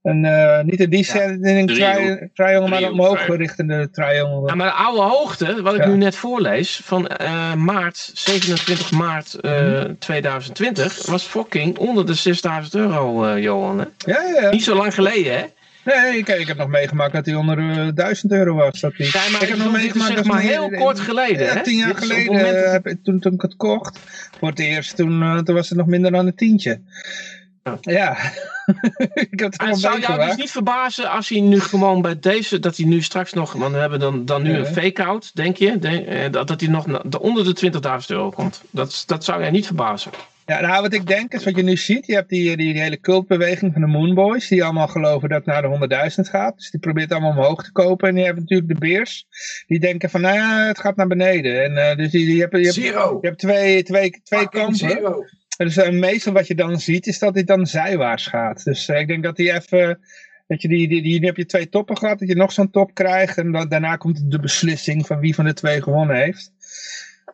een, een niet een descending ja, triangle, maar een omhoog gerichtende triangle. Ja, maar de oude hoogte, wat ik nu net voorlees, van uh, maart, 27 maart uh, 2020, mhm. was fucking onder de 6000 euro, Johan. Hè? Ja, ja. Niet zo lang geleden, hè? Nee, ik, ik heb nog meegemaakt dat hij onder uh, eh, 1000 euro was. Dat die... Ja, maar ik heb nog meegemaakt zeg maar heel kort geleden. Ja, tien jaar geleden, heb, toen, toen ik het kocht, voor het eerst, toen, uh, toen was het nog minder dan een tientje. Oh. Ja, ik heb het zou jou dus niet verbazen als hij nu gewoon bij deze, dat hij nu straks nog, want we hebben dan, dan nu ja. een fake-out, denk je, denk, eh, dat, dat hij nog onder de 20.000 euro komt. Dat, dat zou jij niet verbazen. Ja, nou wat ik denk is wat je nu ziet. Je hebt die, die, die hele cultbeweging van de Moonboys. Die allemaal geloven dat het naar de 100.000 gaat. Dus die probeert allemaal omhoog te kopen. En je hebt natuurlijk de beers. Die denken van nou ja, het gaat naar beneden. En uh, dus je, je, hebt, je, hebt, je hebt twee, twee, twee kampen. Zero. Dus uh, meestal wat je dan ziet is dat dit dan zijwaarts gaat. Dus uh, ik denk dat die even... Dat je die, die, die, die heb je twee toppen gehad, dat je nog zo'n top krijgt. En daarna komt de beslissing van wie van de twee gewonnen heeft.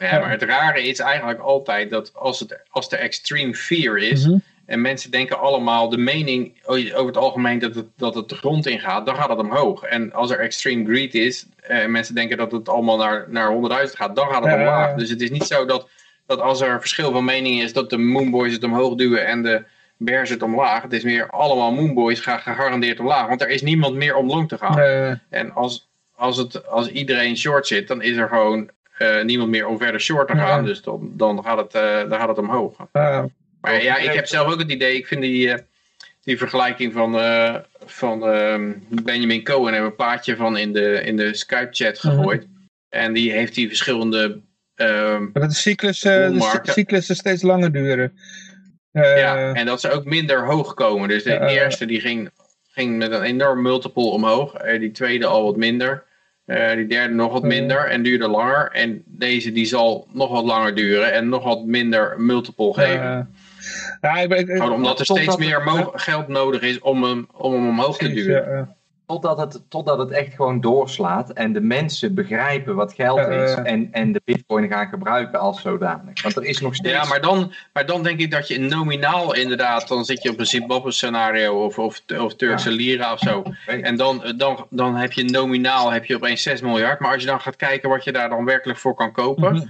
Ja, maar het rare is eigenlijk altijd dat als, het, als er extreme fear is... Mhm. en mensen denken allemaal de mening over het algemeen dat het, dat het de grond ingaat... dan gaat het omhoog. En als er extreme greed is en mensen denken dat het allemaal naar, naar 100.000 gaat... dan gaat het omlaag. Dus het is niet zo dat, dat als er verschil van mening is... dat de Moonboys het omhoog duwen en de Bears het omlaag. Het is meer allemaal Moonboys gaan gegarandeerd omlaag. Want er is niemand meer om long te gaan. En als, als, het, als iedereen short zit, dan is er gewoon uh, niemand meer om verder short te gaan. Dus dan, dan, gaat het, uh, dan gaat het omhoog. maar ja, ik heb zelf ook het idee, ik vind die, uh, die vergelijking van, van ehm, Benjamin Cohen, hebben een plaatje van in de, in de Skype-chat mhm. gegooid. En die heeft die verschillende. Ehm, dat de cyclus, de cyclussen steeds langer duren. ja, en dat ze ook minder hoog komen. Dus de eerste die ging, ging met een enorm multiple omhoog. die tweede al wat minder. Die derde nog wat minder en duurde langer. En deze die zal nog wat langer duren en nog wat minder multiple geven. Ja, ik ben, omdat er steeds meer geld nodig is om hem, om hem omhoog te duwen. Totdat het, totdat het echt gewoon doorslaat en de mensen begrijpen wat geld is en, en de bitcoin gaan gebruiken als zodanig. Want er is nog steeds... Ja, maar dan, maar dan denk ik dat je nominaal inderdaad, dan zit je op een Zimbabwe scenario of, of, of Turkse lira of zo. En dan, dan, dan heb je nominaal heb je opeens 6 miljard. Maar als je dan gaat kijken wat je daar dan werkelijk voor kan kopen... Mhm.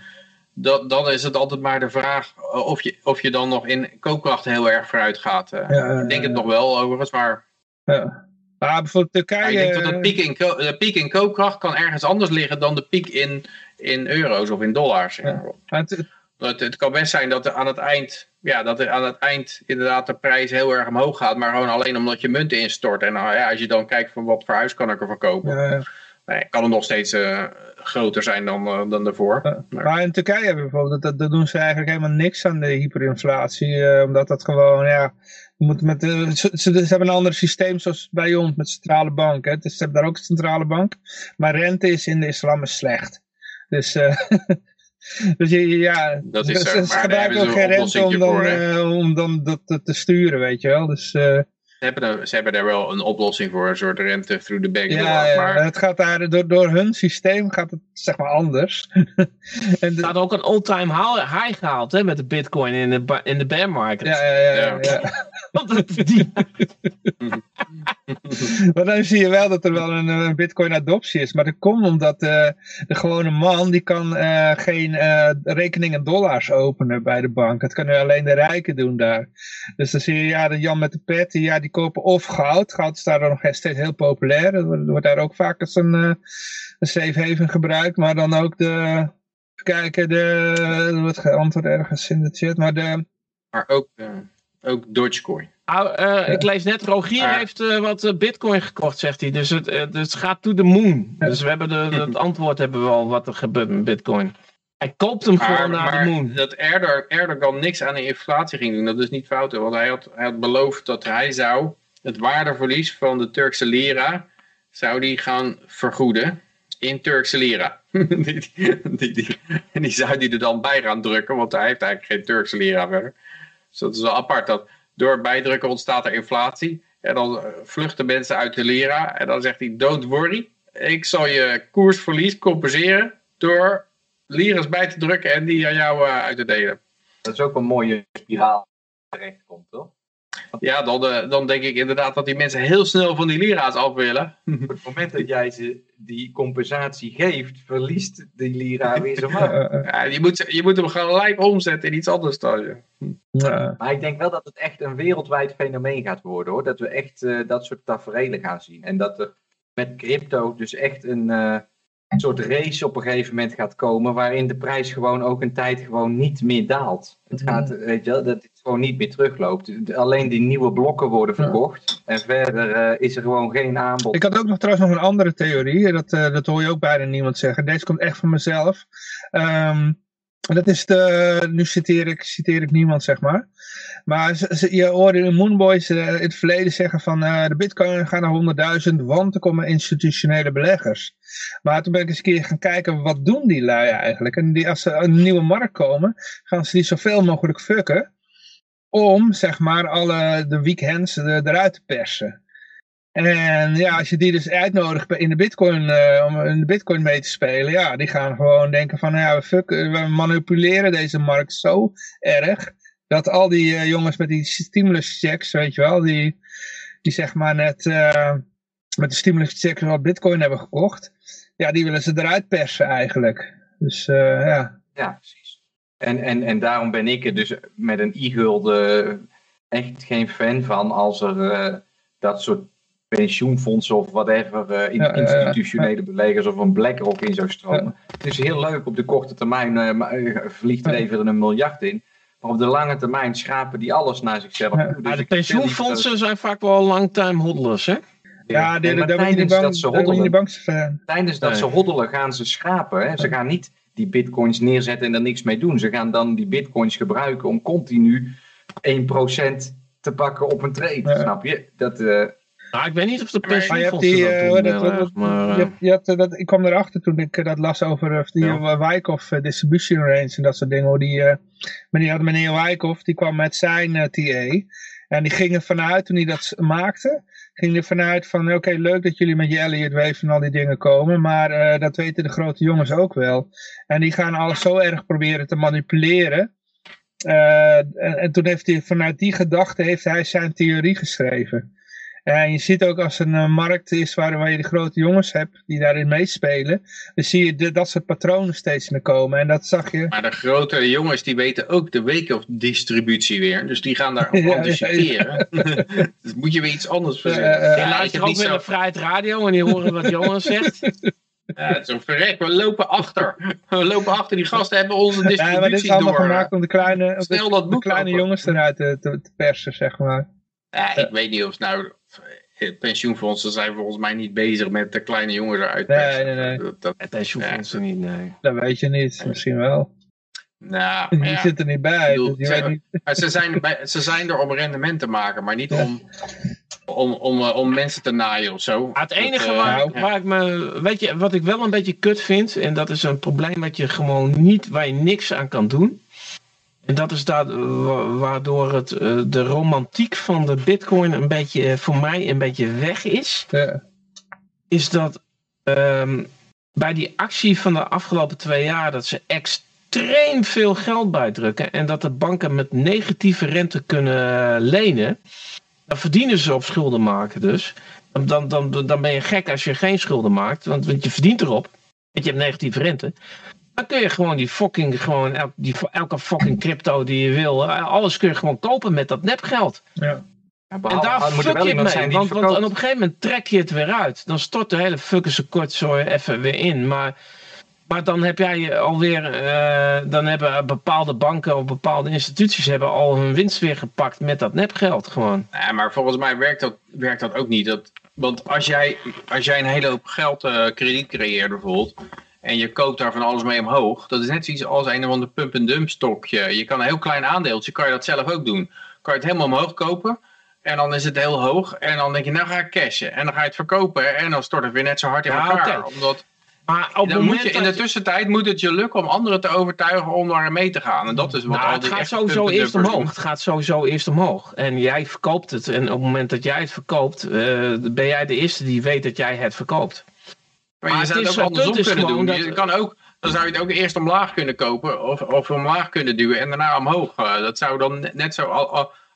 Dat, dan is het altijd maar de vraag of je, of je dan nog in koopkracht heel erg vooruit gaat. ik denk het nog wel overigens, maar... Ja. Maar bijvoorbeeld Turkije... ik denk dat de piek, in de piek in koopkracht kan ergens anders liggen dan de piek in, in euro's of in dollars. Ja. Het, het, het, kan best zijn dat er aan het eind, ja, dat er aan het eind inderdaad de prijs heel erg omhoog gaat, maar gewoon alleen omdat je munten instort. En nou, ja, als je dan kijkt van wat voor huis kan ik ervan kopen, ja, nee, kan het nog steeds uh, groter zijn dan, uh, dan daarvoor. Maar... maar... in Turkije hebben bijvoorbeeld, dat, dat doen ze eigenlijk helemaal niks aan de hyperinflatie, uh, omdat dat gewoon, ja, moet met, de, ze, ze, hebben een ander systeem zoals bij ons met centrale bank. Hè. Dus ze hebben daar ook een centrale bank. Maar rente is in de islam is slecht. Dus, uh, dus ja, dat is ze, ze gebruiken ook geen rente om dan, uh, om dan dat te sturen, weet je wel. Dus, uh, hebben, er, ze hebben daar wel een oplossing voor, een soort rente through the bank. Ja, ja maar... het gaat daar, door, door hun systeem gaat het zeg maar anders. en de... Er ook een all-time high gehaald hè, met de bitcoin in de, in de bear market. Ja, ja, ja. ja. ja. maar dan zie je wel dat er wel een, een bitcoin adoptie is. Maar dat komt omdat uh, de gewone man, die kan uh, geen uh, rekening in dollars openen bij de bank. Dat kunnen alleen de rijken doen daar. Dus dan zie je, ja, de Jan met de pet, die, ja, die kopen of goud. Goud is daar nog steeds heel populair. Er wordt daar ook vaak als een, een safe haven gebruikt. Maar dan ook de, kijken, de, er wordt geantwoord ergens in de chat, maar de... Maar ook... Ook Dogecoin. Uh, ik lees net, Rogier heeft uh, wat uh, bitcoin gekocht, zegt hij. Dus het, dus het gaat to the moon. Dus we hebben de, het antwoord hebben we al wat er gebeurt met bitcoin. Hij koopt hem gewoon naar de moon. Dat Erdogan, Erdogan niks aan de inflatie ging doen, dat is niet fout. Want hij had, hij had beloofd dat hij zou het waardeverlies van de Turkse lira zou die gaan vergoeden in Turkse lira. die, die, die, die, zou die er dan bij gaan drukken, want hij heeft eigenlijk geen Turkse lira verder. Dus dat is wel apart. Dat door bijdrukken ontstaat er inflatie. En dan eh, vluchten mensen uit de lira. En dan zegt hij, don't worry. Ik zal je koersverlies compenseren door liras bij te drukken en die aan jou uh, uit te delen. Dat is ook een mooie spiraal terecht komt, toch? Ja, dan, uh, dan denk ik inderdaad dat die mensen heel snel van die lira's af willen. Op het moment dat jij ze die compensatie geeft, verliest die lira weer zo maar. Ja, je, moet, je moet hem gelijk omzetten in iets anders dan. Ja. Maar ik denk wel dat het echt een wereldwijd fenomeen gaat worden hoor. Dat we echt uh, dat soort tafereelen gaan zien. En dat er met crypto dus echt een, uh, een soort race op een gegeven moment gaat komen. Waarin de prijs gewoon ook een tijd gewoon niet meer daalt. Het gaat, weet je, dat het gewoon niet meer terugloopt. Alleen die nieuwe blokken worden verkocht. En verder uh, is er gewoon geen aanbod. Ik had ook nog trouwens nog een andere theorie. Dat, uh, dat hoor je ook bijna niemand zeggen. Deze komt echt van mezelf. Um, dat is de, nu citeer ik, citeer ik niemand, zeg maar. Maar ze, je hoorde de Moonboys uh, in het verleden zeggen van uh, de bitcoin gaat naar 100.000, want er komen institutionele beleggers. Maar toen ben ik eens een keer gaan kijken, wat doen die lui eigenlijk? En die, als ze een nieuwe markt komen, gaan ze die zoveel mogelijk fucken. Om, zeg maar, alle de weekends eruit te persen. En ja, als je die dus uitnodigt in de bitcoin, uh, om in de bitcoin mee te spelen, ja, die gaan gewoon denken van, ja, we, fuck, we manipuleren deze markt zo erg, dat al die uh, jongens met die stimulus checks, weet je wel, die, die zeg maar net met de stimulus checks wat bitcoin hebben gekocht, ja, die willen ze eruit persen eigenlijk. Dus ja. Ja, precies. En, en, en daarom ben ik er dus met een e-gulden echt geen fan van als er dat soort pensioenfondsen of whatever, uh, in, institutionele beleggers of een BlackRock in zou stromen. Het is heel leuk op de korte termijn, uh, vliegt er even een miljard in. Maar op de lange termijn schapen die alles naar zichzelf. Ja, dus de pensioenfondsen zijn vaak wel long-time hodlers, hè? Ja, de, de, de, tijdens dat ze hoddelen, tijdens dat ze hoddelen gaan ze schapen. Hè? Ze gaan niet die bitcoins neerzetten en er niks mee doen. Ze gaan dan die bitcoins gebruiken om continu 1% te pakken op een trade. Snap je? Dat, Nou, ik weet niet of de pensioenfondsen die, dat doen. maar, je, had, dat, ik kwam erachter toen ik dat las over die ja. Wyckoff distribution range en dat soort dingen. Die, meneer, meneer Wyckoff die kwam met zijn TA. En die gingen vanuit, toen hij dat maakte, ging er vanuit van, oké, leuk dat jullie met je Elliot Wave en al die dingen komen, maar uh, dat weten de grote jongens ook wel. En die gaan alles zo erg proberen te manipuleren. Uh, en, en, toen heeft hij, vanuit die gedachte, heeft hij zijn theorie geschreven. En je ziet ook als een uh, markt is waar, waar je de grote jongens hebt die daarin meespelen, dan zie je de, dat soort patronen steeds meer komen. En dat zag je. Maar de grote jongens die weten ook de week of distributie weer. Dus die gaan daar ja, anticiperen. dus moet je weer iets anders verzinnen. Uh, uh, ja, ook weer zo... Vrijheid Radio en die horen wat Jonas zegt. Ja, zo verrek, we lopen achter. We lopen achter, die gasten hebben onze distributie ja, maar dit is allemaal door. gemaakt om de kleine, Stel de, dat de kleine jongens eruit te, te, te persen, zeg maar. Ja, ik weet niet of nou pensioenfondsen zijn volgens mij niet bezig met de kleine jongens eruit. Nee, nee, nee. Dat, pensioenfondsen niet, nee. Dat weet je niet, misschien wel. Nou, die ja. zit er niet bij. Bedoel, dus ze, niet... ze, zijn bij, ze zijn er om rendement te maken, maar niet om, om, om, uh, om mensen te naaien of zo. het enige dat, uh, waar, waar, ik me, weet je, wat ik wel een beetje kut vind, en dat is een probleem wat je gewoon niet, waar je niks aan kan doen, en dat is dat, waardoor het, eh, de romantiek van de bitcoin een beetje, eh, voor mij een beetje weg is. Ja. Is dat um, bij die actie van de afgelopen twee jaar dat ze extreem veel geld bijdrukken. En dat de banken met negatieve rente kunnen lenen. Dan verdienen ze op schulden maken dus. Dan, dan, dan ben je gek als je geen schulden maakt. Want, want je verdient erop. Want je hebt negatieve rente. Dan kun je gewoon die fucking, gewoon el, die, elke fucking crypto die je wil, alles kun je gewoon kopen met dat nepgeld. Ja. Ja, en daar fuck je het mee, want, want op een gegeven moment trek je het weer uit. Dan stort de hele fucking kortzooi even weer in. Maar, maar dan heb jij alweer, uh, dan hebben bepaalde banken of bepaalde instituties hebben al hun winst weer gepakt met dat nepgeld gewoon. Ja, maar volgens mij werkt dat, werkt dat ook niet. Dat, want als jij, als jij een hele hoop geld uh, krediet creëert bijvoorbeeld en je koopt daar van alles mee omhoog. Dat is net zoiets als een of ander pump-and-dump stokje. Je kan een heel klein aandeeltje, kan je dat zelf ook doen. Kan je het helemaal omhoog kopen en dan is het heel hoog. En dan denk je, nou ga ik cashen. En dan ga je het verkopen en dan stort het weer net zo hard in elkaar. Omdat, maar op dan moet je, in de tussentijd moet het je lukken om anderen te overtuigen om daar mee te gaan. En dat is wat nou, Het gaat sowieso eerst omhoog. Het gaat sowieso eerst omhoog. En jij verkoopt het. En op het moment dat jij het verkoopt, uh, ben jij de eerste die weet dat jij het verkoopt. Maar, je zou het ook andersom kunnen doen. Je kan ook, dan zou je het ook eerst omlaag kunnen kopen of, of omlaag kunnen duwen en daarna omhoog. Uh, dat zou dan net zo,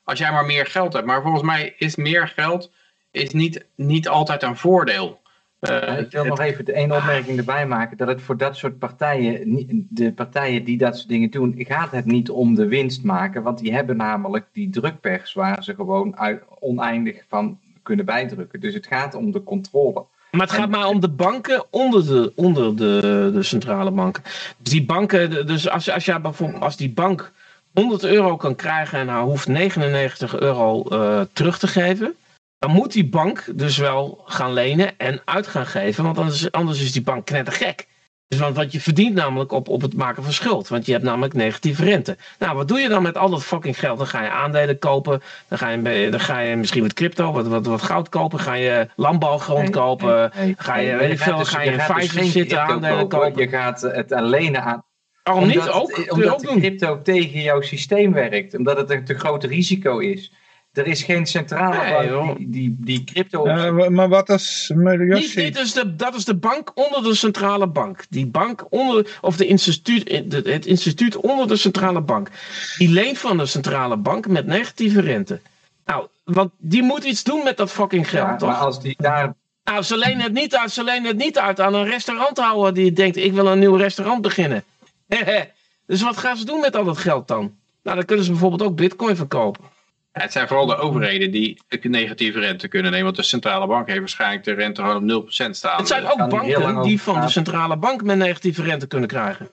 als jij maar meer geld hebt. Maar volgens mij is meer geld is niet, niet altijd een voordeel. Uh, ik wil nog even de één opmerking erbij maken. Dat het voor dat soort partijen, de partijen die dat soort dingen doen, gaat het niet om de winst maken. Want die hebben namelijk die drukpers waar ze gewoon oneindig van kunnen bijdrukken. Dus het gaat om de controle. Maar het gaat maar om de banken onder de, onder de, de centrale banken. Dus die banken, dus als, als, jij bijvoorbeeld, als die bank 100 euro kan krijgen en hij hoeft 99 euro uh, terug te geven, dan moet die bank dus wel gaan lenen en uit gaan geven, want anders, anders is die bank knettergek. Dus want, wat je verdient namelijk op, op het maken van schuld. Want je hebt namelijk negatieve rente. Nou, wat doe je dan met al dat fucking geld? Dan ga je aandelen kopen. Dan ga je, dan ga je misschien wat crypto, wat, wat, wat goud kopen. Ga je landbouwgrond kopen. ga je, weet ik veel, dus, ga je in Pfizer dus zitten aandelen kopen. Je gaat het alleen aan... Waarom niet? Ook? Omdat crypto tegen jouw systeem werkt. Omdat het een te groot risico is. Er is geen centrale bank die, die, die crypto... Uh, maar wat is... Niet, niet is de, dat is de bank onder de centrale bank. Die bank onder... Of de instituut, het instituut onder de centrale bank. Die leent van de centrale bank met negatieve rente. Nou, want die moet iets doen met dat fucking geld, ja, toch? maar als die daar... Nou, ze lenen het niet uit. Ze lenen het niet uit aan een restauranthouder die denkt... ik wil een nieuw restaurant beginnen. dus wat gaan ze doen met al dat geld dan? Nou, dan kunnen ze bijvoorbeeld ook bitcoin verkopen het zijn vooral de overheden die negatieve rente kunnen nemen. Want de centrale bank heeft waarschijnlijk de rente gewoon op 0% staan. Het zijn ook banken die van de centrale bank met negatieve rente kunnen krijgen.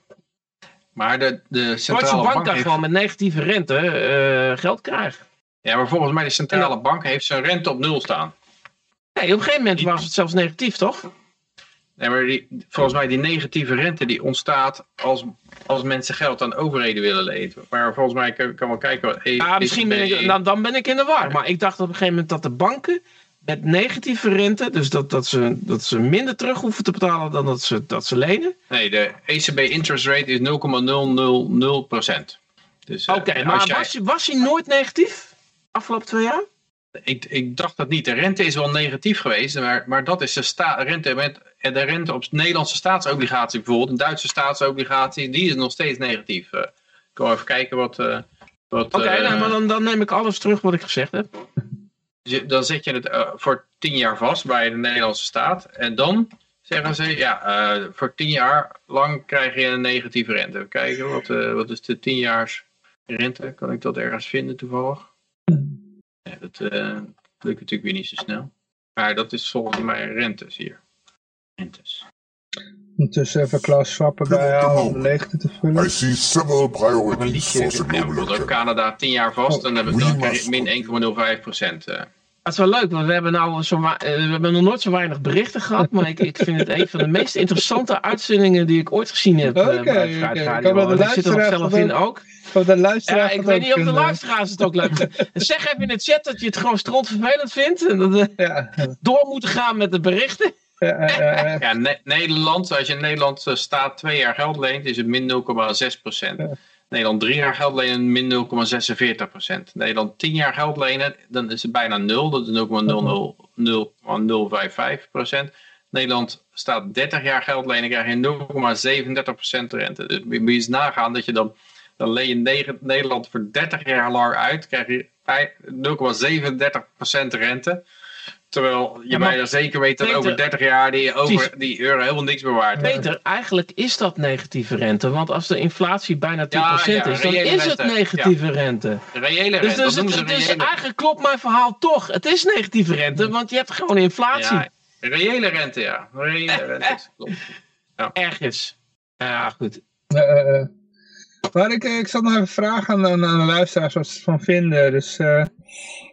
Maar de, de centrale bank, bank kan gewoon met negatieve rente uh, geld krijgen. Ja, maar volgens mij de centrale bank heeft zijn rente op nul staan. Nee, op een gegeven moment was het zelfs negatief, toch? Nee, maar die, volgens mij die negatieve rente die ontstaat als, als mensen geld aan overheden willen lenen. Maar volgens mij kan, kan wel kijken. Wat, misschien ben ik, nou, dan ben ik in de war. Maar ik dacht op een gegeven moment dat de banken met negatieve rente, dus dat, dat, ze, dat ze minder terug hoeven te betalen dan dat ze, dat ze lenen? Nee, de ECB interest rate is 0,000%. Dus, uh, Oké, maar jij... was, was hij nooit negatief afgelopen twee jaar? Ik, ik dacht dat niet. De rente is wel negatief geweest, maar, maar dat is de sta, rente met de rente op Nederlandse staatsobligatie bijvoorbeeld, een Duitse staatsobligatie, die is nog steeds negatief. Uh, ik wil even kijken wat... Uh, Oké, nou, maar dan, dan neem ik alles terug wat ik gezegd heb. Dan zet je het voor tien jaar vast bij de Nederlandse staat. En dan zeggen ze, ja, voor tien jaar lang krijg je een negatieve rente. Even kijken, wat, wat is de tienjaars rente? Kan ik dat ergens vinden toevallig? Ja, dat uh, lukt natuurlijk weer niet zo snel. Maar dat is volgens mij rentes hier. Rentes. Ondertussen even Klaus Schwab bij om de leegte te vullen. I see several priorities for the Canada 10 jaar vast oh, en dan hebben we min 1,05 procent. Dat is wel leuk, want we hebben, nou zo, uh, we hebben nog nooit zo weinig berichten gehad. Maar ik, ik vind het een van de meest interessante uitzendingen die ik ooit gezien heb. Oké, okay, uh, okay. Ik zit er zelf in ook. de luisteraar ja, ik weet niet of de luisteraars het ook leuk vinden. zeg even in de chat dat je het gewoon vervelend vindt. En dat we ja. door moeten gaan met de berichten. Ja, Nederland, als je in Nederland eh, staat twee jaar geld leent, is het min 0,6 procent. Nederland drie jaar geld lenen, min 0,46 procent. Nederland tien jaar geld lenen, dan is het bijna nul, dat is 0,055 procent. Nederland staat 30 jaar geld lenen, krijg je 0,37 procent rente. Dus moet eens nagaan dat je dan dan leen je Nederland voor 30 jaar lang uit, krijg je 0,37% rente. Terwijl je ja, bijna zeker weet dat over 30 jaar die, over, die euro helemaal niks bewaard Peter, eigenlijk is dat negatieve rente. Want als de inflatie bijna 10% is, dan is het negatieve rente. Reële dus rente. Dus, dus, dus eigenlijk klopt mijn verhaal toch. Het is negatieve rente, want je hebt gewoon inflatie. reële rente, ja. Reële rente, klopt. Ergens. Ja, goed. Uh, maar ik, ik zat nog even vragen aan, aan, de luisteraars wat ze ervan vinden. Dus, uh...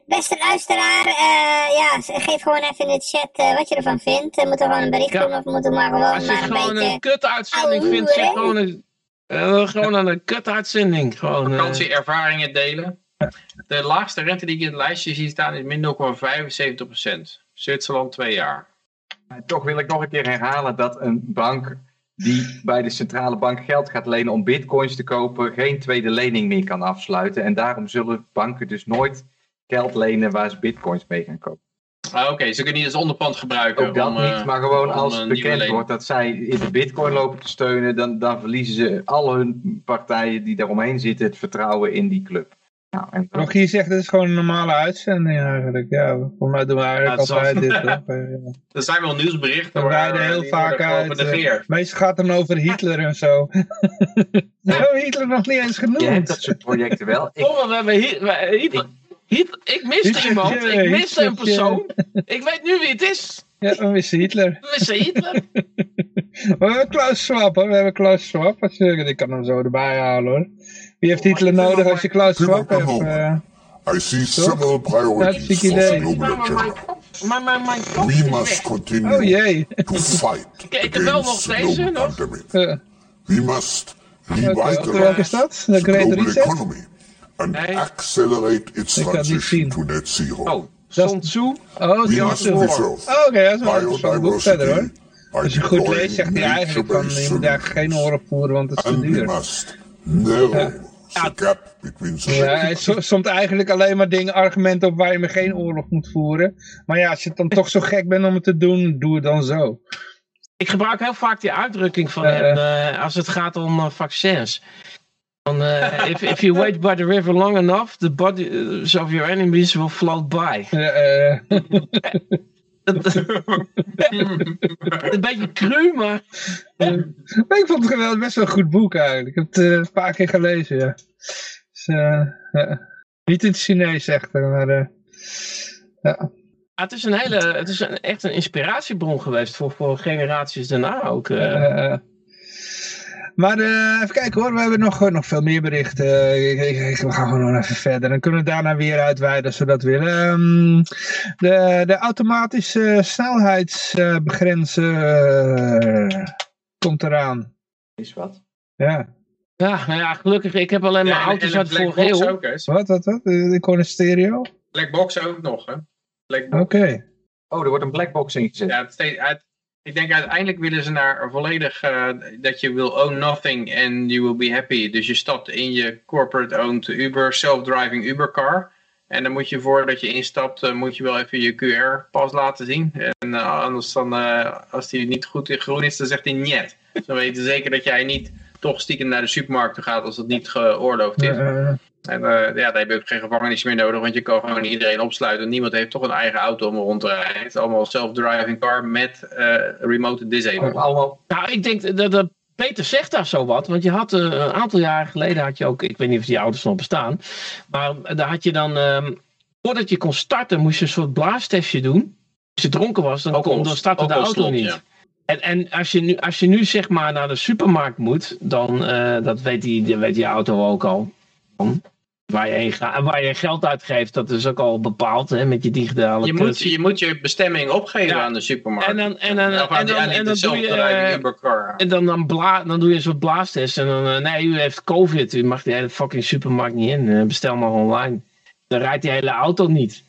Beste luisteraar, uh, ja, geef gewoon even in de chat uh, wat je ervan vindt. Uh, moeten we gewoon een bericht doen of moeten we maar gewoon Als je maar gewoon een, een kut-uitzending vindt, zeg gewoon een, gewoon een kut-uitzending. Gewoon, Vakantieervaringen delen. De laagste rente die ik in het lijstje zie staan is min 0,75%. Zwitserland twee jaar. Toch wil ik nog een keer herhalen dat een bank die bij de centrale bank geld gaat lenen om bitcoins te kopen, geen tweede lening meer kan afsluiten. En daarom zullen banken dus nooit geld lenen waar ze bitcoins mee gaan kopen. Ah, Oké, ze kunnen niet als onderpand gebruiken. Ook dat niet, eh, maar gewoon als bekend wordt dat zij in de bitcoin lopen te steunen, dan, dan verliezen ze al hun partijen die daaromheen zitten het vertrouwen in die club. Nou, en Nog hier zegt, het is gewoon een normale uitzending eigenlijk. Ja, voor mij doen we eigenlijk ja, altijd dit. Er zijn wel nieuwsberichten. We rijden heel vaak uit. Uh, meestal gaat het over Hitler en zo. we hebben Hitler nog niet eens genoemd. Je hebt dat soort projecten wel. Ik... Oh, we hebben Hitler. Hitler. Ik miste iemand. Ik miste een persoon. Ik weet nu wie het is. Ja, we missen Hitler. We missen Hitler. we hebben Klaus Schwab, hoor. We hebben Klaus Schwab. Ik kan hem zo erbij halen, hoor. Wie heeft Hitler nodig als je Klaus Schwab hebt? Uh, I see several priorities for the global agenda. Maar mijn, mijn We must continue oh, jee. to fight Kijk, against wel nog deze, nog. pandemic. Uh. We must revitalize okay, welke is dat? De Great global Reset? economy and nee. accelerate its transition to net zero. Oh, Sun Tzu? Oh, must preserve oh, Oké, okay, dat is wel een boek verder hoor. Als je goed leest, zegt hij eigenlijk van je moet eigenlijk geen oorlog voeren, want het is te duur. must narrow ja, gap ja, hij somt eigenlijk alleen maar dingen, argumenten op waar je me geen oorlog moet voeren. Maar ja, als je dan toch zo gek bent om het te doen, doe het dan zo. Ik gebruik heel vaak die uitdrukking van hem uh, als het gaat om uh, vaccins. Van, uh, if, if you wait by the river long enough, the bodies of your enemies will float by. een beetje cru, maar... ik vond het geweldig best wel een goed boek eigenlijk. Ik heb het uh, een paar keer gelezen, ja. Dus, uh, ja. Niet in het Chinees echt, maar... Ja. Ah, het is, een hele, het is een, echt een inspiratiebron geweest voor, voor generaties daarna ook. Maar uh, even kijken hoor, we hebben nog, nog veel meer berichten. we gaan gewoon nog even verder. Dan kunnen we daarna weer uitweiden als we dat willen. Um, de, de automatische snelheidsbegrenzer uh, komt eraan. Is wat? Ja. Ja, nou ja, gelukkig. Ik heb alleen maar auto's uit vorige eeuw. Ook, wat, wat, wat? Ik hoor een stereo. Blackbox ook nog, hè? Oké. Oh, er wordt een blackbox ingezet. Ja, het, ik denk uiteindelijk willen ze naar volledig uh, dat je wil own nothing and you will be happy. Dus je stapt in je corporate-owned Uber, self-driving Uber car. En dan moet je voordat je instapt, uh, moet je wel even je QR-pas laten zien. En uh, anders dan, als die niet goed in groen is, dan zegt hij niet. Dan weten zeker dat jij niet toch stiekem naar de supermarkt gaat als dat niet geoorloofd is. En uh, ja, daar heb je ook geen gevangenis meer nodig, want je kan gewoon iedereen opsluiten. Niemand heeft toch een eigen auto om rond te rijden. Het is allemaal self-driving car met uh, remote disable. Allemaal. Nou, ik denk dat, dat Peter zegt daar zo wat, want je had uh, een aantal jaren geleden had je ook, ik weet niet of die auto's nog bestaan, maar daar had je dan, um, voordat je kon starten, moest je een soort blaastestje doen. Als je dronken was, dan, kon, dan startte de auto slot, niet. Ja. En, en als, je nu, als je nu zeg maar naar de supermarkt moet, dan dat weet die, weet die auto ook al. Waar je, waar je geld uitgeeft, dat is ook al bepaald hè, met je digitale je moet, je moet je bestemming opgeven aan de supermarkt. En dan, en dan, en dan, en dan, doe je, en dan, dan, bla, dan doe je een soort blaastest. En dan, eh, nee, u heeft covid, u mag die hele fucking supermarkt niet in. Eh, bestel maar online. Dan rijdt die hele auto niet.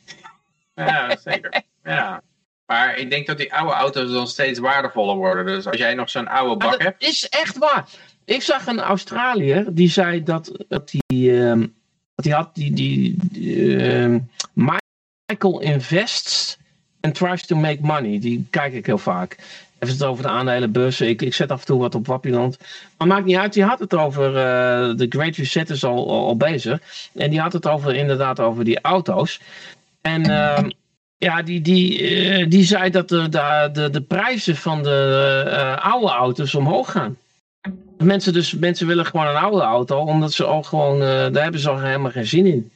Ja, zeker. Ja. Maar ik denk dat die oude auto's dan steeds waardevoller worden. Dus als jij nog zo'n oude bak dat hebt. Dat is echt waar. Ik zag een Australiër die zei dat, dat die, uh, die had die, die, uh, Michael invests and tries to make money. Die kijk ik heel vaak. Even het over de aandelenbeurzen. Ik, ik zet af en toe wat op Wappieland. Maar maakt niet uit. Die had het over. Uh, de Great Reset is al, al, bezig. En die had het over inderdaad over die auto's. En ehm, ja, die, die, uh, die zei dat de, de, de, de prijzen van de uh, oude auto's omhoog gaan. Mensen, dus, mensen willen gewoon een oude auto, omdat ze al gewoon, uh, daar hebben ze al helemaal geen zin in.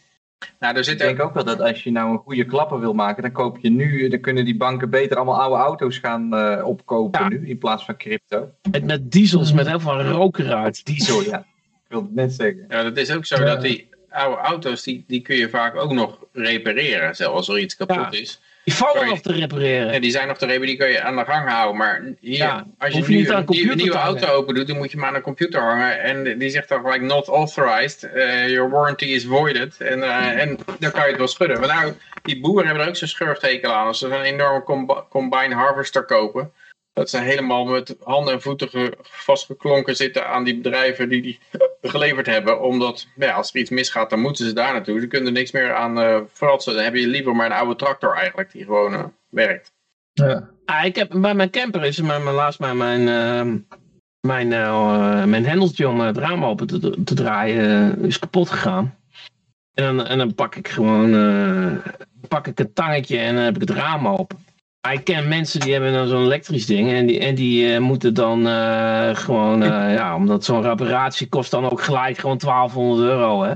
Nou, er zit ik denk ook wel dat als je nou een goede klapper wil maken, dan koop je nu, dan kunnen die banken beter allemaal oude auto's gaan uh, opkopen nu, in plaats van crypto. Met, met diesels, met heel veel rook eruit. Diesel, ja. Ik wil het net zeggen. Ja, dat is ook zo dat die oude auto's, die, die kun je vaak ook nog repareren, zelfs als er iets kapot is. Die vallen nog te repareren. Ja, die zijn nog te repareren, die kun je aan de gang houden. Maar hier, als je, nu een, nieuwe auto open doet, dan moet je maar aan een computer hangen. En die zegt dan gelijk not authorized. Uh, your warranty is voided. En, uh, en dan kan je het wel schudden. Maar nou, die boeren hebben er ook zo'n schurftekel aan. Als ze een enorme combine harvester kopen dat ze helemaal met handen en voeten vastgeklonken zitten aan die bedrijven die die geleverd hebben. Omdat ja, als er iets misgaat, dan moeten ze daar naartoe. Ze kunnen er niks meer aan uh, Dan heb je liever maar een oude tractor eigenlijk die gewoon uh, werkt. Ja. Ah, ik heb, bij mijn camper is mijn, mijn laatst mijn, mijn, uh, mijn, uh, mijn hendeltje om het raam open te, te draaien is kapot gegaan. En dan, en dan pak ik gewoon pak ik een tangetje en dan heb ik het raam open. Ik ken mensen die hebben dan zo'n elektrisch ding en die, en die uh, moeten dan uh, gewoon, uh, ja, omdat zo'n reparatie kost dan ook gelijk gewoon 1200 euro, hè.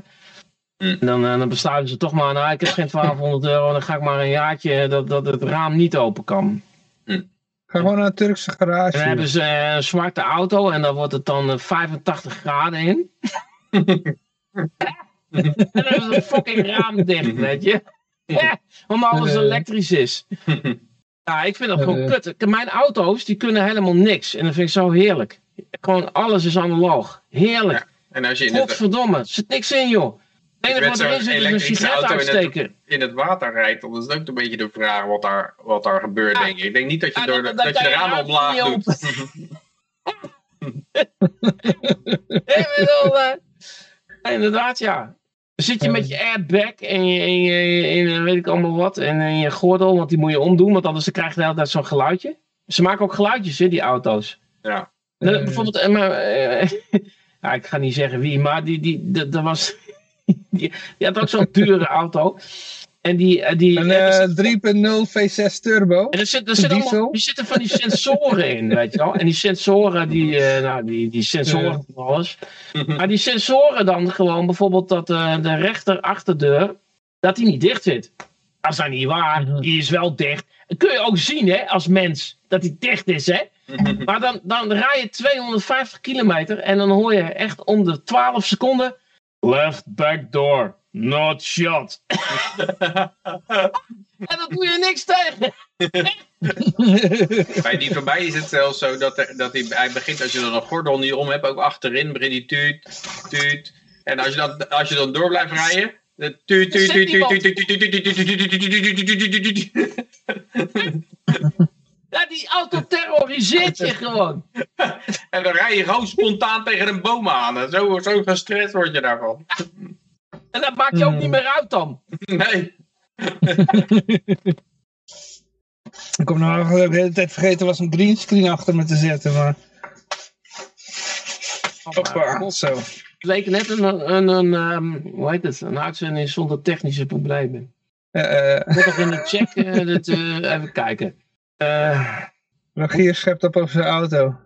En dan, dan besluiten ze toch maar, nou ik heb geen 1200 euro, dan ga ik maar een jaartje dat, dat het raam niet open kan. Mm. Ga gewoon naar een Turkse garage. En dan hebben ze een zwarte auto en dan wordt het dan 85 graden in. en dan hebben ze een fucking raam dicht, weet je. Ja, omdat alles elektrisch is. Ja, ik vind dat gewoon uh, kut. Mijn auto's, die kunnen helemaal niks. En dat vind ik zo heerlijk. Gewoon alles is analoog. Heerlijk. Ja, en als je in Godverdomme, er zit niks in joh. Het enige wat erin zit is een sigaret uitsteken. In het, in het water rijdt, dan is het ook een beetje de vraag wat daar, wat daar gebeurt, denk ik. Ik denk niet dat je, door de, dat, dat je de ramen omlaag doet. ik bedoel, uh, inderdaad ja. Dan zit je met je airbag en je, en je, en weet ik allemaal wat. En in je gordel, want die moet je omdoen. Want anders krijg je de hele tijd zo'n geluidje. Ze maken ook geluidjes, hè, die auto's. Ja. bijvoorbeeld, eh, maar, uh, ja, ik ga niet zeggen wie, maar die, die, dat was, die, die had ook zo'n dure auto. En die, eh, die, een uh, 3.0 V6 Turbo. En er, zit, er zit allemaal, die zitten van die sensoren in, weet je wel. En die sensoren, die, uh, nou, die, die sensoren van alles. Maar die sensoren dan gewoon, bijvoorbeeld dat uh, de rechter achterdeur, dat die niet dicht zit. Dat is dan niet waar, die is wel dicht. Dat kun je ook zien, hè, als mens, dat die dicht is, hè. Maar dan, dan rij je 250 kilometer en dan hoor je echt om de 12 seconden... Left back door. Not shot. en dan doe je niks tegen. Bij die voorbij is het zelfs zo dat, er, dat hij, hij begint, als je dan een gordel niet om hebt, ook achterin begint hij tuut, tuut. En als je dan, als je dan door blijft rijden, Ja, die auto terroriseert je gewoon. En dan rij je gewoon spontaan tegen een boom aan. Zo, zo gestrest word je daarvan. En dat maakt je ook niet meer uit dan. Nee. Ik kom nou de hele tijd vergeten was een greenscreen achter me te zetten, maar... Hoppa, zo. Het leek net een, een, een, um, hoe heet het, een uitzending zonder technische problemen. Uh, uh. Ik nog in de check uh, dit, even kijken. Uh, Rogier schept op over zijn auto.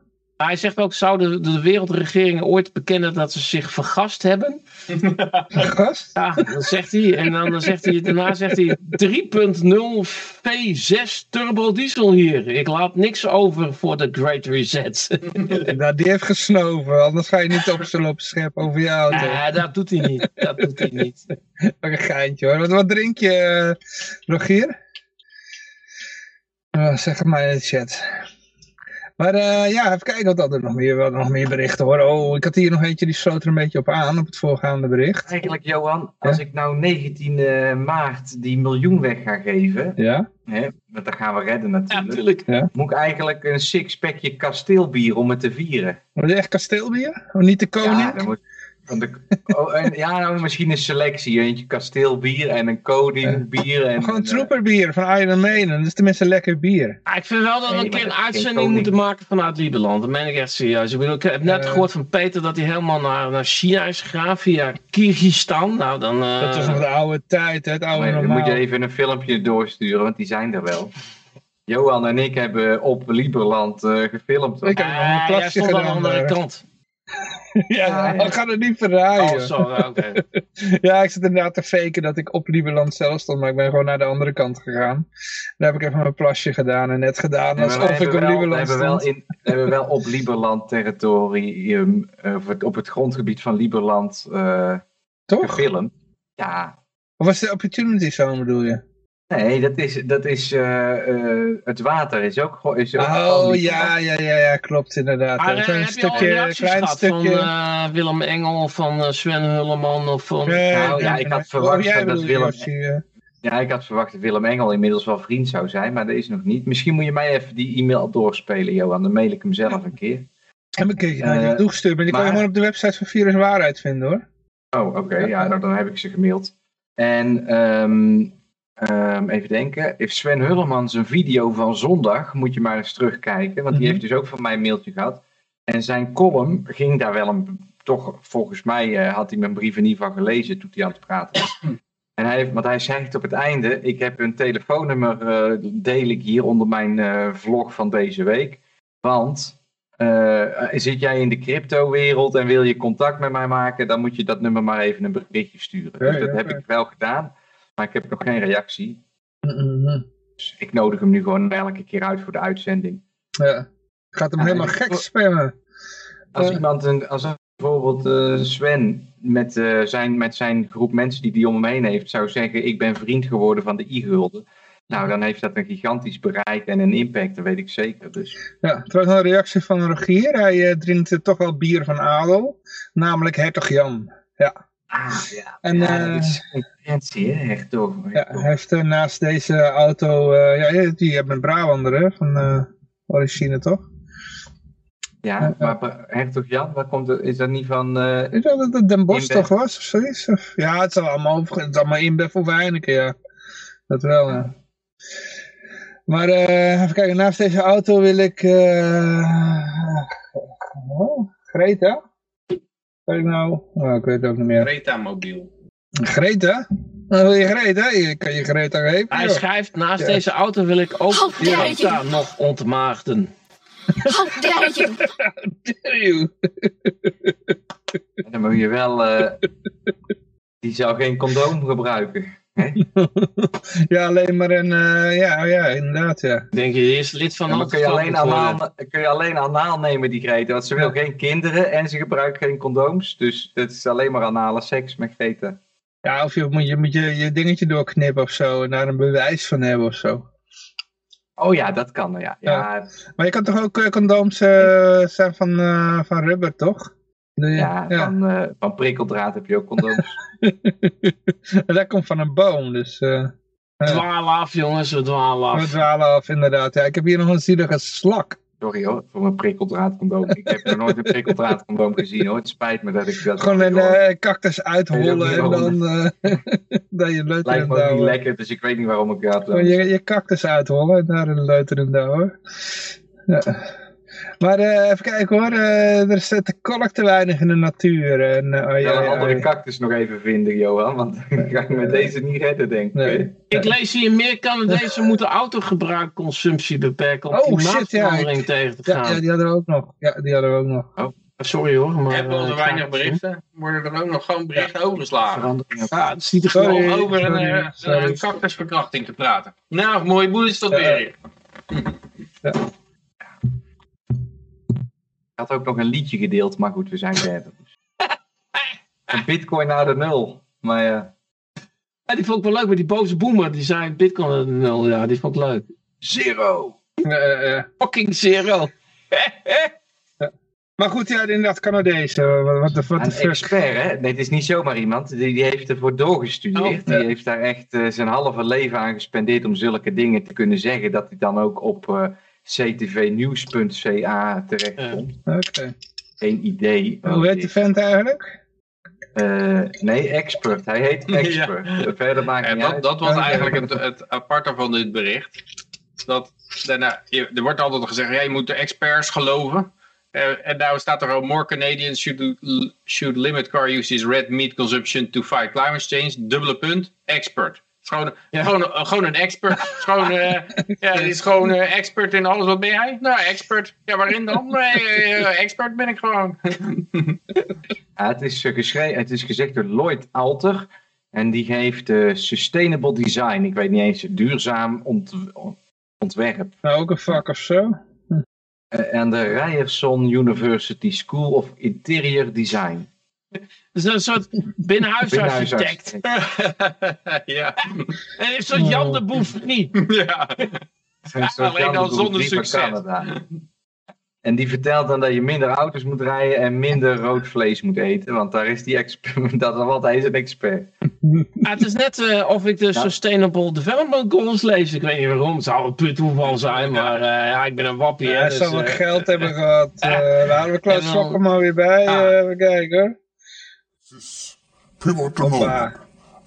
Hij zegt ook, zouden de wereldregeringen ooit bekennen dat ze zich vergast hebben? Vergast? Ja, dat zegt hij. En dan zegt hij, daarna zegt hij 3.0 V6 turbo diesel hier. Ik laat niks over voor de Great Reset. nou, die heeft gesnoven, anders ga je niet op zijn lopen scheppen over je auto. Ja, dat doet hij niet. Dat doet hij niet. Wat een geintje hoor. Wat, wat drink je, uh, Rogier? Uh, zeg het maar in de chat. Maar uh, ja, even kijken wat dat er nog meer, wat nog meer berichten hoor. Oh, ik had hier nog eentje die sloot er een beetje op aan, op het voorgaande bericht. Eigenlijk Johan, als ik nou 19 maart die miljoen weg ga geven, ja? Hè, want dan gaan we redden natuurlijk. Ja. Moet ik eigenlijk een sixpackje kasteelbier om het te vieren. Wat is echt kasteelbier? Of niet de koning? Ja, dan moet, de, oh, en, ja, nou, misschien een selectie. Eentje kasteelbier en een koning En, gewoon trooperbier van Iron Maiden. Dat is tenminste lekker bier. Ah, ik vind wel dat we een keer een uitzending moeten maken vanuit Lieberland. Dat meen ik echt serieus. Ik, bedoel, ik heb net gehoord van Peter dat hij helemaal naar, naar China is gegaan via Kyrgyzstan. Nou, dan, uh... Dat was nog de oude tijd, het oude normaal. Dan moet je even een filmpje doorsturen, want die zijn er wel. Johan en ik hebben op Lieberland uh, gefilmd. Ik heb nog een plasje gedaan. aan de andere kant. ja, ik ga het niet verraaien. Oh, sorry, oké. ja, ik zit inderdaad te faken dat ik op Lieberland zelf stond, maar ik ben gewoon naar de andere kant gegaan. Daar heb ik even mijn plasje gedaan en net gedaan alsof ik op wel, Lieberland we hebben Wel in, we hebben wel op Lieberland territorium, uh, op het grondgebied van Lieberland uh, Toch? gefilmd. Ja. Of was de Opportunity Zone bedoel je? Nee, dat is, dat is uh, uh, het water is ook, is ook Oh ja, ja, ja, ja, klopt inderdaad. Maar, uh, een stukje, klein stukje. van Willem Engel, van Sven Hulleman of van... nou, ja, ik had verwacht oh, dat Willem... Ja, ik had verwacht dat Willem Engel inmiddels wel vriend zou zijn, maar dat is nog niet. Misschien moet je mij even die e-mail doorspelen, Johan. Dan mail ik hem zelf een keer. Heb ik een keer uh, toegestuurd, maar die kan je gewoon op de website van Virus Waarheid vinden hoor. Oh, oké. Ja, nou, dan heb ik ze gemaild. En um, Um, even denken. Heeft Sven Hullemans een video van zondag, moet je maar eens terugkijken. Want die mhm. heeft dus ook van mij een mailtje gehad. En zijn column ging daar wel een. Toch, volgens mij uh, had hij mijn brief in ieder geval gelezen toen hij aan het praten was. En hij, heeft, want hij zegt op het einde: Ik heb een telefoonnummer, uh, deel ik hier onder mijn uh, vlog van deze week. Want zit jij in de crypto-wereld en wil je contact met mij maken, dan moet je dat nummer maar even een berichtje sturen. dus dat heb ik wel gedaan. Maar ik heb nog geen reactie. Dus ik nodig hem nu gewoon elke keer uit voor de uitzending. Ja, gaat hem helemaal gek spammen. Als uh. iemand, een, als bijvoorbeeld uh, Sven met, uh, zijn, met zijn groep mensen die die om hem heen heeft, zou zeggen: Ik ben vriend geworden van de i-gulden. Nou, dan heeft dat een gigantisch bereik en een impact, dat weet ik zeker. Dus. Ja, trouwens een reactie van Rogier. Hij drinkt toch wel bier van adel, namelijk Hertog Jan. Ja. Ah, ja. En, ja, dat is concurrentie, hè? Echt toch. Ja, hij heeft uh, naast deze auto, uh, ja, die hebben een Brabander, hè, van origine, toch? Ja, maar Hertog Jan, waar komt het, is dat niet van... Uh, is dat het Den Bosch toch was, of zoiets? Of, ja, het is allemaal, het is allemaal InBev of Heineken, ja. Dat wel, ja. Maar uh, even kijken, naast deze auto wil ik... Uh, oh, Greta? Weet ik nou? Oh, ik weet het ook niet meer. Greta Mobiel. Greta? Dan wil je Greta? Je kan je Greta geven. Hij schrijft, naast deze auto wil ik ook Greta nog ontmaagden. How dare you? How dare you? Dan moet je wel... Uh, die zou geen condoom gebruiken. ja, alleen maar een, uh, ja, ja, inderdaad, ja. Denk je, is lid van ja, kun je, alleen anaal, kun je alleen anaal nemen, die Greta, want ze wil geen kinderen en ze gebruikt geen condooms, dus het is alleen maar anale seks met Greta. Ja, of je moet je, moet je, je dingetje doorknippen of zo, en daar een bewijs van hebben of zo. Oh ja, dat kan, ja. ja. Maar je kan toch ook uh, condooms uh, zijn van, uh, van rubber, toch? Ja, Van, uh, van prikkeldraad heb je ook condooms. dat komt van een boom, dus... Uh, dwalen af, jongens, we dwalen af. We dwalen af, inderdaad. Ja, ik heb hier nog een zielige slak. Sorry hoor, voor mijn prikkeldraadcondoom. Ik heb nog nooit een prikkeldraadcondoom gezien hoor. Het spijt me dat ik dat... Gewoon een uh, cactus uithollen en dan... Uh, dat je leuter Lijkt me niet lekker, dus ik weet niet waarom ik dat... Je, je cactus uithollen en daar een leuter in hoor. Ja. Maar uh, even kijken hoor, uh, er zit te te weinig in de natuur. En, uh, oh, ja, een andere cactus nog even vinden, Johan, want ik ga ik met deze niet redden, denk ik. Nee. Ik lees hier meer Canadezen moeten autogebruikconsumptie beperken om oh, klimaatverandering ja, tegen te gaan. Ja, die hadden we ook nog. Ja, die hadden we ook nog. Oh. Sorry hoor, maar... Hebben we weinig berichten? Worden er ook nog gewoon berichten ja. overgeslagen? Ja, het ziet er gewoon over een, een cactusverkrachting te praten. Nou, mooi boel is dat weer. Ja had ook nog een liedje gedeeld, maar goed, we zijn derde. Bitcoin naar de nul. Maar ja. ja. Die vond ik wel leuk met die boze boemer. Die zei bitcoin naar de nul. Ja, die vond ik leuk. Zero. Uh, Fucking zero. Maar goed, ja, inderdaad, Canadees. Wat de, wat de een expert, hè? Nee, het is niet zomaar iemand. Die, die heeft ervoor doorgestudeerd. Oh, die heeft daar echt uh, zijn halve leven aan gespendeerd om zulke dingen te kunnen zeggen. Dat hij dan ook op uh, ctvnieuws.ca terechtkomt. Oké. Okay. Geen idee. Hoe heet de vent eigenlijk? Uh, nee, expert. Hij heet expert. ja. Verder maakt en dat, dat was eigenlijk het, het aparte van dit bericht. Dat, daarna, er wordt altijd gezegd, ja, je moet de experts geloven. Uh, en nou staat er al, more Canadians should, should limit car uses red meat consumption to fight climate change. Dubbele punt, expert. Gewoon, gewoon, gewoon een expert. gewoon, uh, ja, die is gewoon uh, expert in alles. Wat ben jij? Nou, expert. Ja, waarin dan? Nee, uh, expert ben ik gewoon. ja, het, is geschreven, het is gezegd door Lloyd Alter. En die geeft Sustainable Design. Ik weet niet eens, duurzaam ont ontwerp. Nou, ook een vak of zo? En de Ryerson University School of Interior Design. Dus een soort binnenhuisarchitect. ja. En een soort Jan de Bouffry. ja. Alleen al zonder succes. En die vertelt dan dat je minder auto's moet rijden en minder rood vlees moet eten. Want daar is die expert, dat is altijd een expert. Ah, het is net uh, of ik de Sustainable Development Goals lees. Ik weet niet waarom, het zou een put toeval zijn. Maar uh, ja, ik ben een wappie. Ja, hij dus, zou wat uh, geld hebben gehad. Uh, daar hadden we Klaus Sokker maar weer bij. Ah. even kijken hoor. Pivotal moment.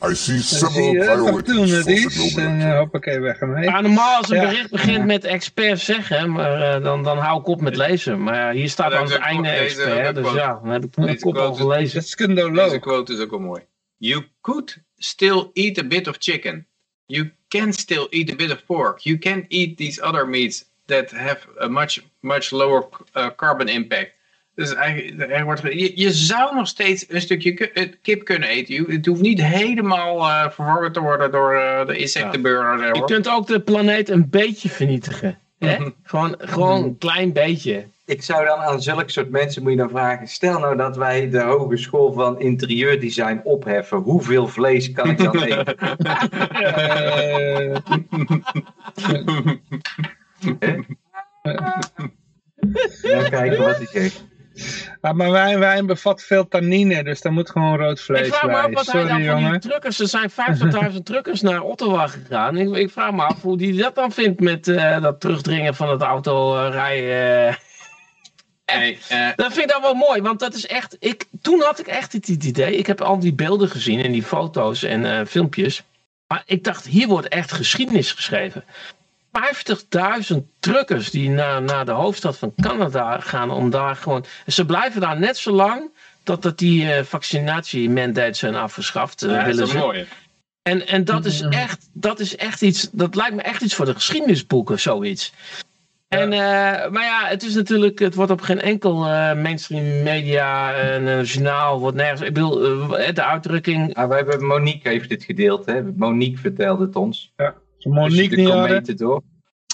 I see several priorities En uh, hoppakee, weg ermee. Ja, normaal als een bericht begint met expert zeggen, maar uh, dan, dan hou ik op met lezen. Maar hier staat aan het einde expert, dus ja, dan heb ik de kop al gelezen. Deze quote is ook wel mooi. You could still eat a bit of chicken. You can still eat a bit of pork. You can eat these other meats that have a much, much lower uh, carbon impact. Dus eigenlijk, er wordt, je, je, zou nog steeds een stukje kip kunnen eten. Het hoeft niet helemaal uh, vervangen te worden door uh, de insectenburger. Ja. Je kunt ook de planeet een beetje vernietigen. Hè? Gewoon, gewoon een klein beetje. Ik zou dan aan zulke soort mensen moet je dan vragen. Stel nou dat wij de Hogeschool van Interieurdesign opheffen. Hoeveel vlees kan ik dan eten? Ja, kijken wat hij zegt. Ah, maar wijn, wijn bevat veel tannine, dus daar moet gewoon rood vlees bij. Ik vraag me af wat Sorry, hij dan van die truckers, er zijn 50.000 truckers naar Ottawa gegaan. Ik, ik, vraag me af hoe die dat dan vindt met uh, dat terugdringen van het autorijden. Uh, Hey, uh, dat vind ik dan wel mooi, want dat is echt. Ik, toen had ik echt het idee. Ik heb al die beelden gezien en die foto's en uh, filmpjes. Maar ik dacht, hier wordt echt geschiedenis geschreven. 50.000 truckers die naar, naar de hoofdstad van Canada gaan om daar gewoon. Ze blijven daar net zo lang totdat die uh, vaccinatiemandates zijn afgeschaft. Uh, ja, dat is mooi. En, en dat, is echt, dat is echt iets, dat lijkt me echt iets voor de geschiedenisboeken, zoiets. En, uh, maar ja, het is natuurlijk, het wordt op geen enkel mainstream media, een journaal, wordt nergens. Ik bedoel, de uitdrukking. Ah, we hebben Monique heeft dit gedeeld, hè? Monique vertelde het ons. Ja. Monique niet door.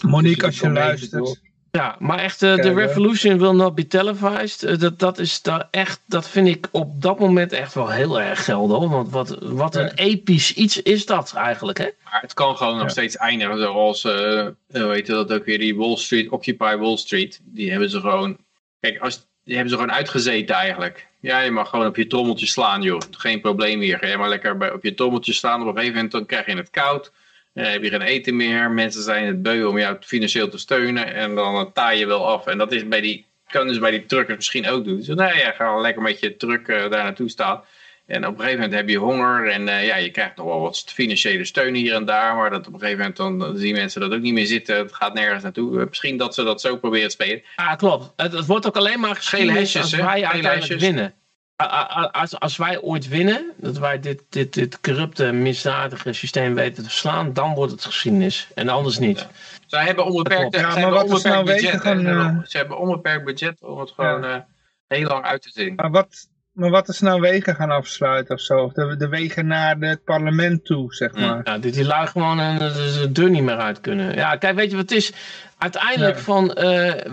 Monique, als je luistert. Ja, maar echt, uh, de revolution will not be televised. Uh, dat, dat is daar echt, dat vind ik op dat moment echt wel heel erg geldig. Want wat, wat een episch iets is dat eigenlijk, hè? Maar het kan gewoon nog steeds eindigen zoals, uh, hoe heet dat ook weer, die Wall Street, Occupy Wall Street. Die hebben ze gewoon, kijk, als, die hebben ze gewoon uitgezeten eigenlijk. Ja, je mag gewoon op je trommeltje slaan, joh. Geen probleem meer. Ga je maar lekker bij, op je trommeltje slaan. Op een gegeven moment dan krijg je het koud. Heb je geen eten meer. Mensen zijn het beu om jou financieel te steunen. En dan taai je wel af. En dat is bij die, kan dus bij die truckers misschien ook doen. Dus nou ja, ga lekker met je truck uh, daar naartoe staan. En op een gegeven moment heb je honger en uh, ja, je krijgt nog wel wat financiële steun hier en daar. Maar dat op een gegeven moment dan, zien mensen dat ook niet meer zitten. Het gaat nergens naartoe. Misschien dat ze dat zo proberen te spelen. Ah, klopt. Het, het wordt ook alleen maar geschreven als wij uiteindelijk winnen. Als, als wij ooit winnen, dat wij dit, dit, dit corrupte, misdadige systeem weten te verslaan, dan wordt het geschiedenis. En anders niet. Ja. Zij hebben onbeperkt, ja, maar wat is nou budget. Gaan, uh... Ze hebben onbeperkt budget om het gewoon ja. heel lang uit te zien. Maar wat, maar wat is nou wegen gaan afsluiten of zo? Of de, de wegen naar het parlement toe, zeg mm. maar. Ja, dit die lui gewoon uh, de deur niet meer uit kunnen. Ja, kijk, weet je wat het is? Uiteindelijk van, uh,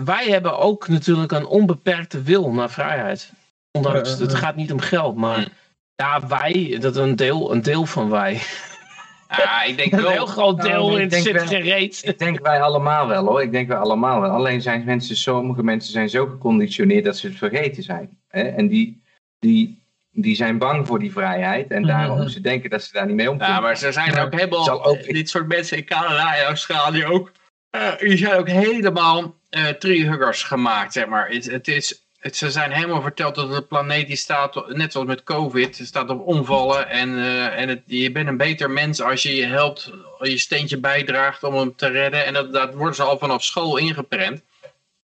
wij hebben ook natuurlijk een onbeperkte wil naar vrijheid. Ondanks, het gaat niet om geld, maar ja, wij, dat een deel, een deel van wij. Ja, ik denk wel. Een heel groot deel nou, in zit gereed. Ik denk wij allemaal wel hoor. Ik denk wij allemaal wel. Alleen zijn mensen, sommige mensen zijn zo geconditioneerd dat ze het vergeten zijn. Hè? En die, die, die zijn bang voor die vrijheid. En daarom mm ze denken dat ze daar niet mee om kunnen. Ja, maar er zijn ook helemaal, ook... dit soort mensen in Canada en Australië ook. Uh, die zijn ook helemaal uh, treehuggers gemaakt, zeg maar. Het, het is, het, ze zijn helemaal verteld dat de planeet die staat, net zoals met COVID, staat op omvallen. En, uh, en het, je bent een beter mens als je je helpt, je steentje bijdraagt om hem te redden. En dat, dat worden ze al vanaf school ingeprent.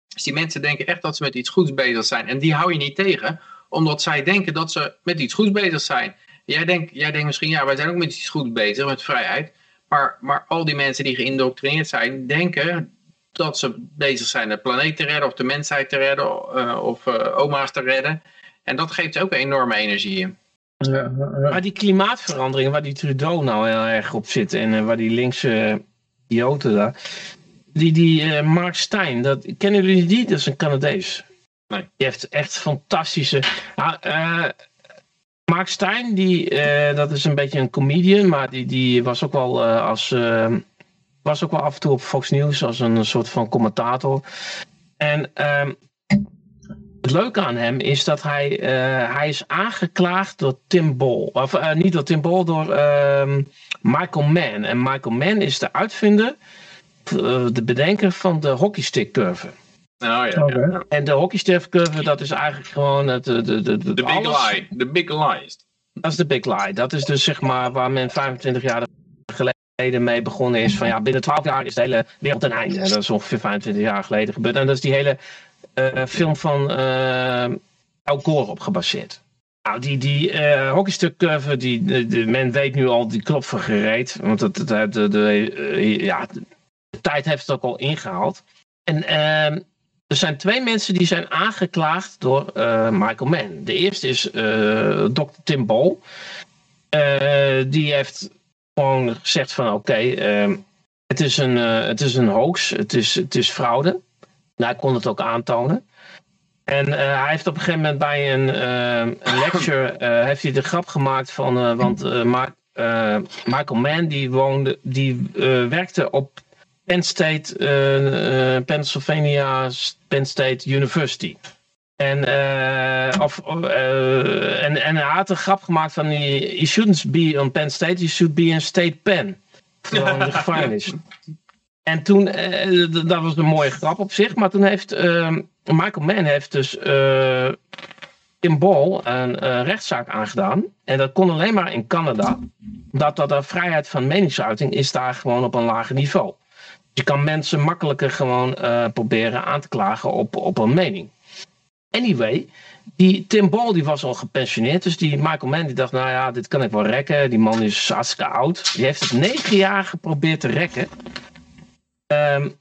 Dus die mensen denken echt dat ze met iets goeds bezig zijn. En die hou je niet tegen, omdat zij denken dat ze met iets goeds bezig zijn. Jij denkt, jij denkt misschien, ja, wij zijn ook met iets goeds bezig, met vrijheid. Maar, maar al die mensen die geïndoctrineerd zijn, denken dat ze bezig zijn de planeet te redden of de mensheid te redden uh, of uh, oma's te redden. En dat geeft ook enorme energie in. Ja, ja. Maar die klimaatveranderingen waar die Trudeau nou heel erg op zit en uh, waar die linkse idioten daar. Die, die Mark Stein, dat, kennen jullie die? Dat is een Canadees. Nee. Die heeft echt fantastische... Nou, Mark Stein, die, dat is een beetje een comedian, maar die, die was ook wel als was ook wel af en toe op Fox News als een soort van commentator. En ehm, het leuke aan hem is dat hij, uh, hij is aangeklaagd door Tim Ball. Of uh, niet door Tim Ball, door uh, Michael Mann. En Michael Mann is de uitvinder, uh, de bedenker van de hockeystick curve. Oh, ja, ja. En de hockeystick curve, dat is eigenlijk gewoon het, de, de, de, de big lie. De big lie. Dat is de big lie. Dat is dus zeg maar waar men 25 jaar geleden mee begonnen is van ja, binnen 12 jaar is de hele wereld ten einde. Dat is ongeveer 25 jaar geleden gebeurd. En dat is die hele uh, film van uh, Al op gebaseerd. Nou, die, die uh, hockeystukcurve, die, de, men weet nu al die klop van gereed. Want het, de, de, ja, de tijd heeft het ook al ingehaald. En ehm, er zijn twee mensen die zijn aangeklaagd door Michael Mann. De eerste is Dr. Tim Ball. die heeft gewoon gezegd van oké, ehm, het, is een, uh, het is een hoax, het is, het is fraude. Nou, hij kon het ook aantonen. En uh, hij heeft op een gegeven moment bij een, een lecture heeft hij de grap gemaakt van, want Michael Mann die woonde, die werkte op Penn State, Pennsylvania Penn State University. En, uh, of, uh, en, en hij had een grap gemaakt van, you shouldn't be on Penn State, you should be in State Penn. Gewoon de gevangenis. En toen, uh, dat was een mooie grap op zich, maar toen heeft Michael Mann heeft dus in Ball een rechtszaak aangedaan. En dat kon alleen maar in Canada. Dat, dat de vrijheid van meningsuiting is daar gewoon op een lager niveau. Je kan mensen makkelijker gewoon proberen aan te klagen op, op een mening. Anyway, die Tim Ball die was al gepensioneerd. Dus die Michael Mann die dacht, nou ja, dit kan ik wel rekken. Die man is hartstikke oud. Die heeft het negen jaar geprobeerd te rekken. Um,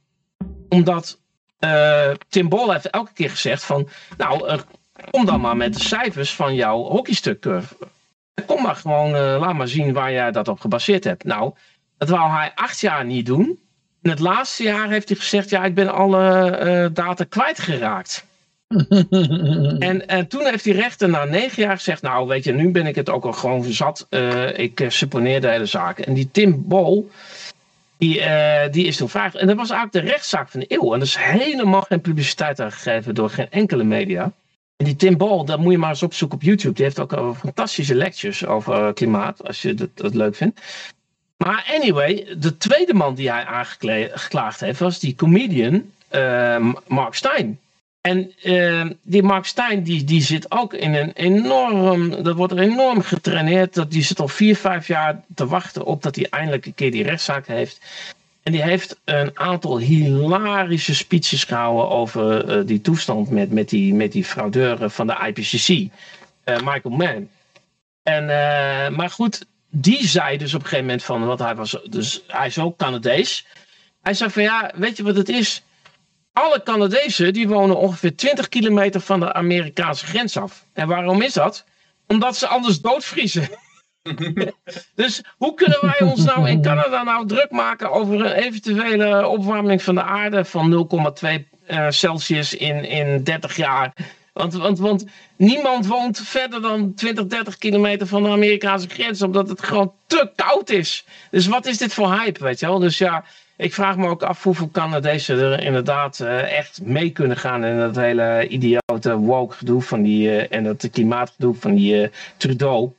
omdat uh, Tim Ball heeft elke keer gezegd van... Nou, uh, kom dan maar met de cijfers van jouw hockeystukcurve. Kom maar gewoon, laat maar zien waar jij dat op gebaseerd hebt. Nou, dat wou hij acht jaar niet doen. In het laatste jaar heeft hij gezegd, ja, ik ben alle data kwijtgeraakt. en, en toen heeft die rechter na negen jaar gezegd: Nou, weet je, nu ben ik het ook al gewoon zat. Uh, ik uh, supponeer de hele zaak. En die Tim Bol, die, uh, die is toen vraag. En dat was eigenlijk de rechtszaak van de eeuw. En er is helemaal geen publiciteit aan gegeven door geen enkele media. En die Tim Ball, dat moet je maar eens opzoeken op YouTube. Die heeft ook fantastische lectures over klimaat, als je dat, dat leuk vindt. Maar anyway, de tweede man die hij aangeklaagd heeft, was die comedian Mark Stein. En uh, die Mark Stein, die, die zit ook in een enorm, dat wordt er enorm getraineerd. Dat, die zit al vier, vijf jaar te wachten op dat hij eindelijk een keer die rechtszaak heeft. En die heeft een aantal hilarische speeches gehouden over uh, die toestand met, met, die, met die fraudeur van de IPCC, eh, Michael Mann. En, uh, maar goed, die zei dus op een gegeven moment van, wat hij was, dus hij is ook Canadees. Hij zei van ja, weet je wat het is? Alle Canadezen die wonen ongeveer 20 kilometer van de Amerikaanse grens af. En waarom is dat? Omdat ze anders doodvriezen. dus hoe kunnen wij ons nou in Canada nou druk maken over een eventuele opwarming van de aarde van 0,2 uh, Celsius in, in 30 jaar? Want, want, want niemand woont verder dan 20, 30 kilometer van de Amerikaanse grens, omdat het gewoon te koud is. Dus wat is dit voor hype, weet je wel? Dus ja, ik vraag me ook af hoeveel Canadezen er inderdaad uh, echt mee kunnen gaan in dat hele idiote woke gedoe van die, uh, en dat klimaatgedoe van die uh, Trudeau.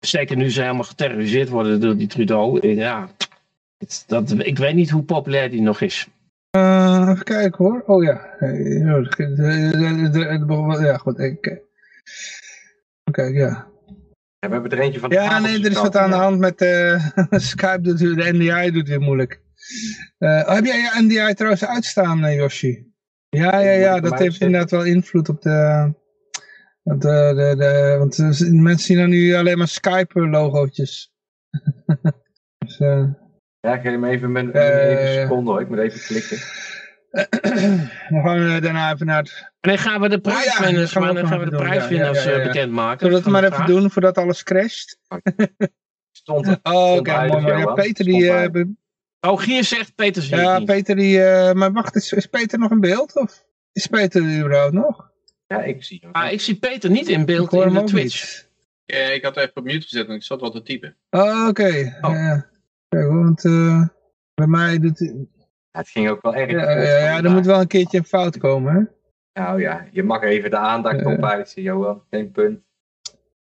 Zeker nu ze helemaal geterroriseerd worden door die Trudeau. Ja, het, dat, ik weet niet hoe populair die nog is. even kijken hoor. Oh ja. Ja, goed. Ik, Kijk, ja. Ja, we hebben er eentje van de Ja, nee, er is wat aan de hand met Skype. Doet, de NDI doet weer moeilijk. Uh, heb jij je NDI trouwens uitstaan, uh, Yoshi? Ja, ja, ja, dat heeft inderdaad wel invloed op de... Op de, de, de want mensen zien dan nu alleen maar Skype-logootjes. dus, uh, ja, ik ga hem even met even een seconde hoor. Ik moet even klikken. Dan gaan we daarna even naar het... En dan gaan we de prijswinners, oh, ja, gaan, gaan we de prijswinners bekendmaken. Zullen we dat maar even doen voordat alles crasht? Stond er. Oh, oké, okay, mooi. Ja, Peter die, Oh, Gier zegt Peter zegt Ja, Peter die... Uh, maar wacht, is, is Peter nog in beeld? Of is Peter er überhaupt nog? Ja, ik zie hem. Ah, ik zie Peter niet in beeld in de Twitch. Ja, ik had even op mute gezet en ik zat wat te typen. Oh, oké. Oh. Ja. Kijk, want uh, bij mij doet Ja, het ging ook wel erg. Ja, ja, ja er moet wel een keertje een fout komen, hè? Nou ja, je mag even de aandacht uh, opeisen, Johan. Geen punt.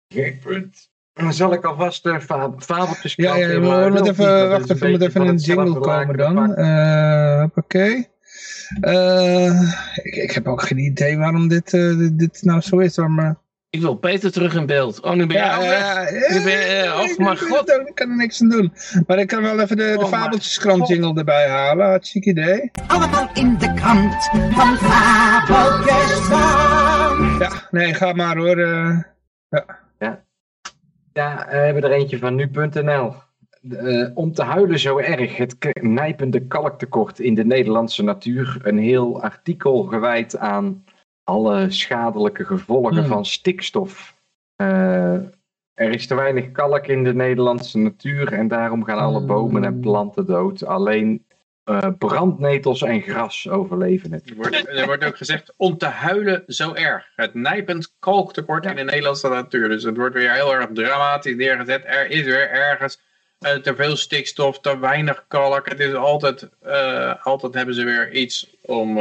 Geen punt. Dan zal ik alvast uh, fabeltjes Ja, ja, we moeten even, wacht even, moet even een jingle komen dan. Uh, Oké. Uh, ik, ik heb ook geen idee waarom dit, uh, dit, dit, nou zo is. Maar... Ik wil Peter terug in beeld. Oh, nu ben je ja, ja, ja, nu ben je, uh, oh, mijn god. Ik kan er niks aan doen. Maar ik kan wel even de, de oh, fabeltjeskrant jingle erbij halen. Hartstikke idee. Allemaal in de krant van Fabeltjes Ja, nee, ga maar hoor. ja. Ja, we hebben er eentje van nu.nl. Uh, eh, om te huilen zo erg, het nijpende kalktekort in de Nederlandse natuur. Een heel artikel gewijd aan alle schadelijke gevolgen hmm. van stikstof. Uh, er is te weinig kalk in de Nederlandse natuur en daarom gaan alle bomen en hmm. planten dood. Alleen uh, brandnetels en gras overleven het. Er wordt, er wordt ook gezegd om te huilen zo erg. Het nijpend kalktekort in de Nederlandse natuur. Dus het wordt weer heel erg dramatisch neergezet. Er is weer ergens uh, te veel stikstof, te weinig kalk. Het is altijd, uh, altijd hebben ze weer iets om,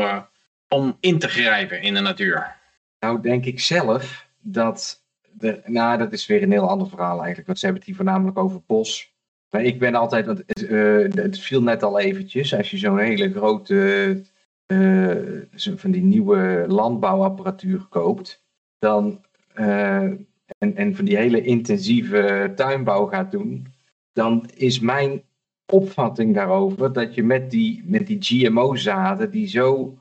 om in te grijpen in de natuur. Nou denk ik zelf dat... De, nou, dat is weer een heel ander verhaal eigenlijk. Want ze hebben het hier voornamelijk over bos maar ik ben altijd, want het, uh, het viel net al eventjes, als je zo'n hele grote, uh, van die nieuwe landbouwapparatuur koopt, dan, uh, en, en van die hele intensieve tuinbouw gaat doen, dan is mijn opvatting daarover dat je met die, met die GMO-zaden die zo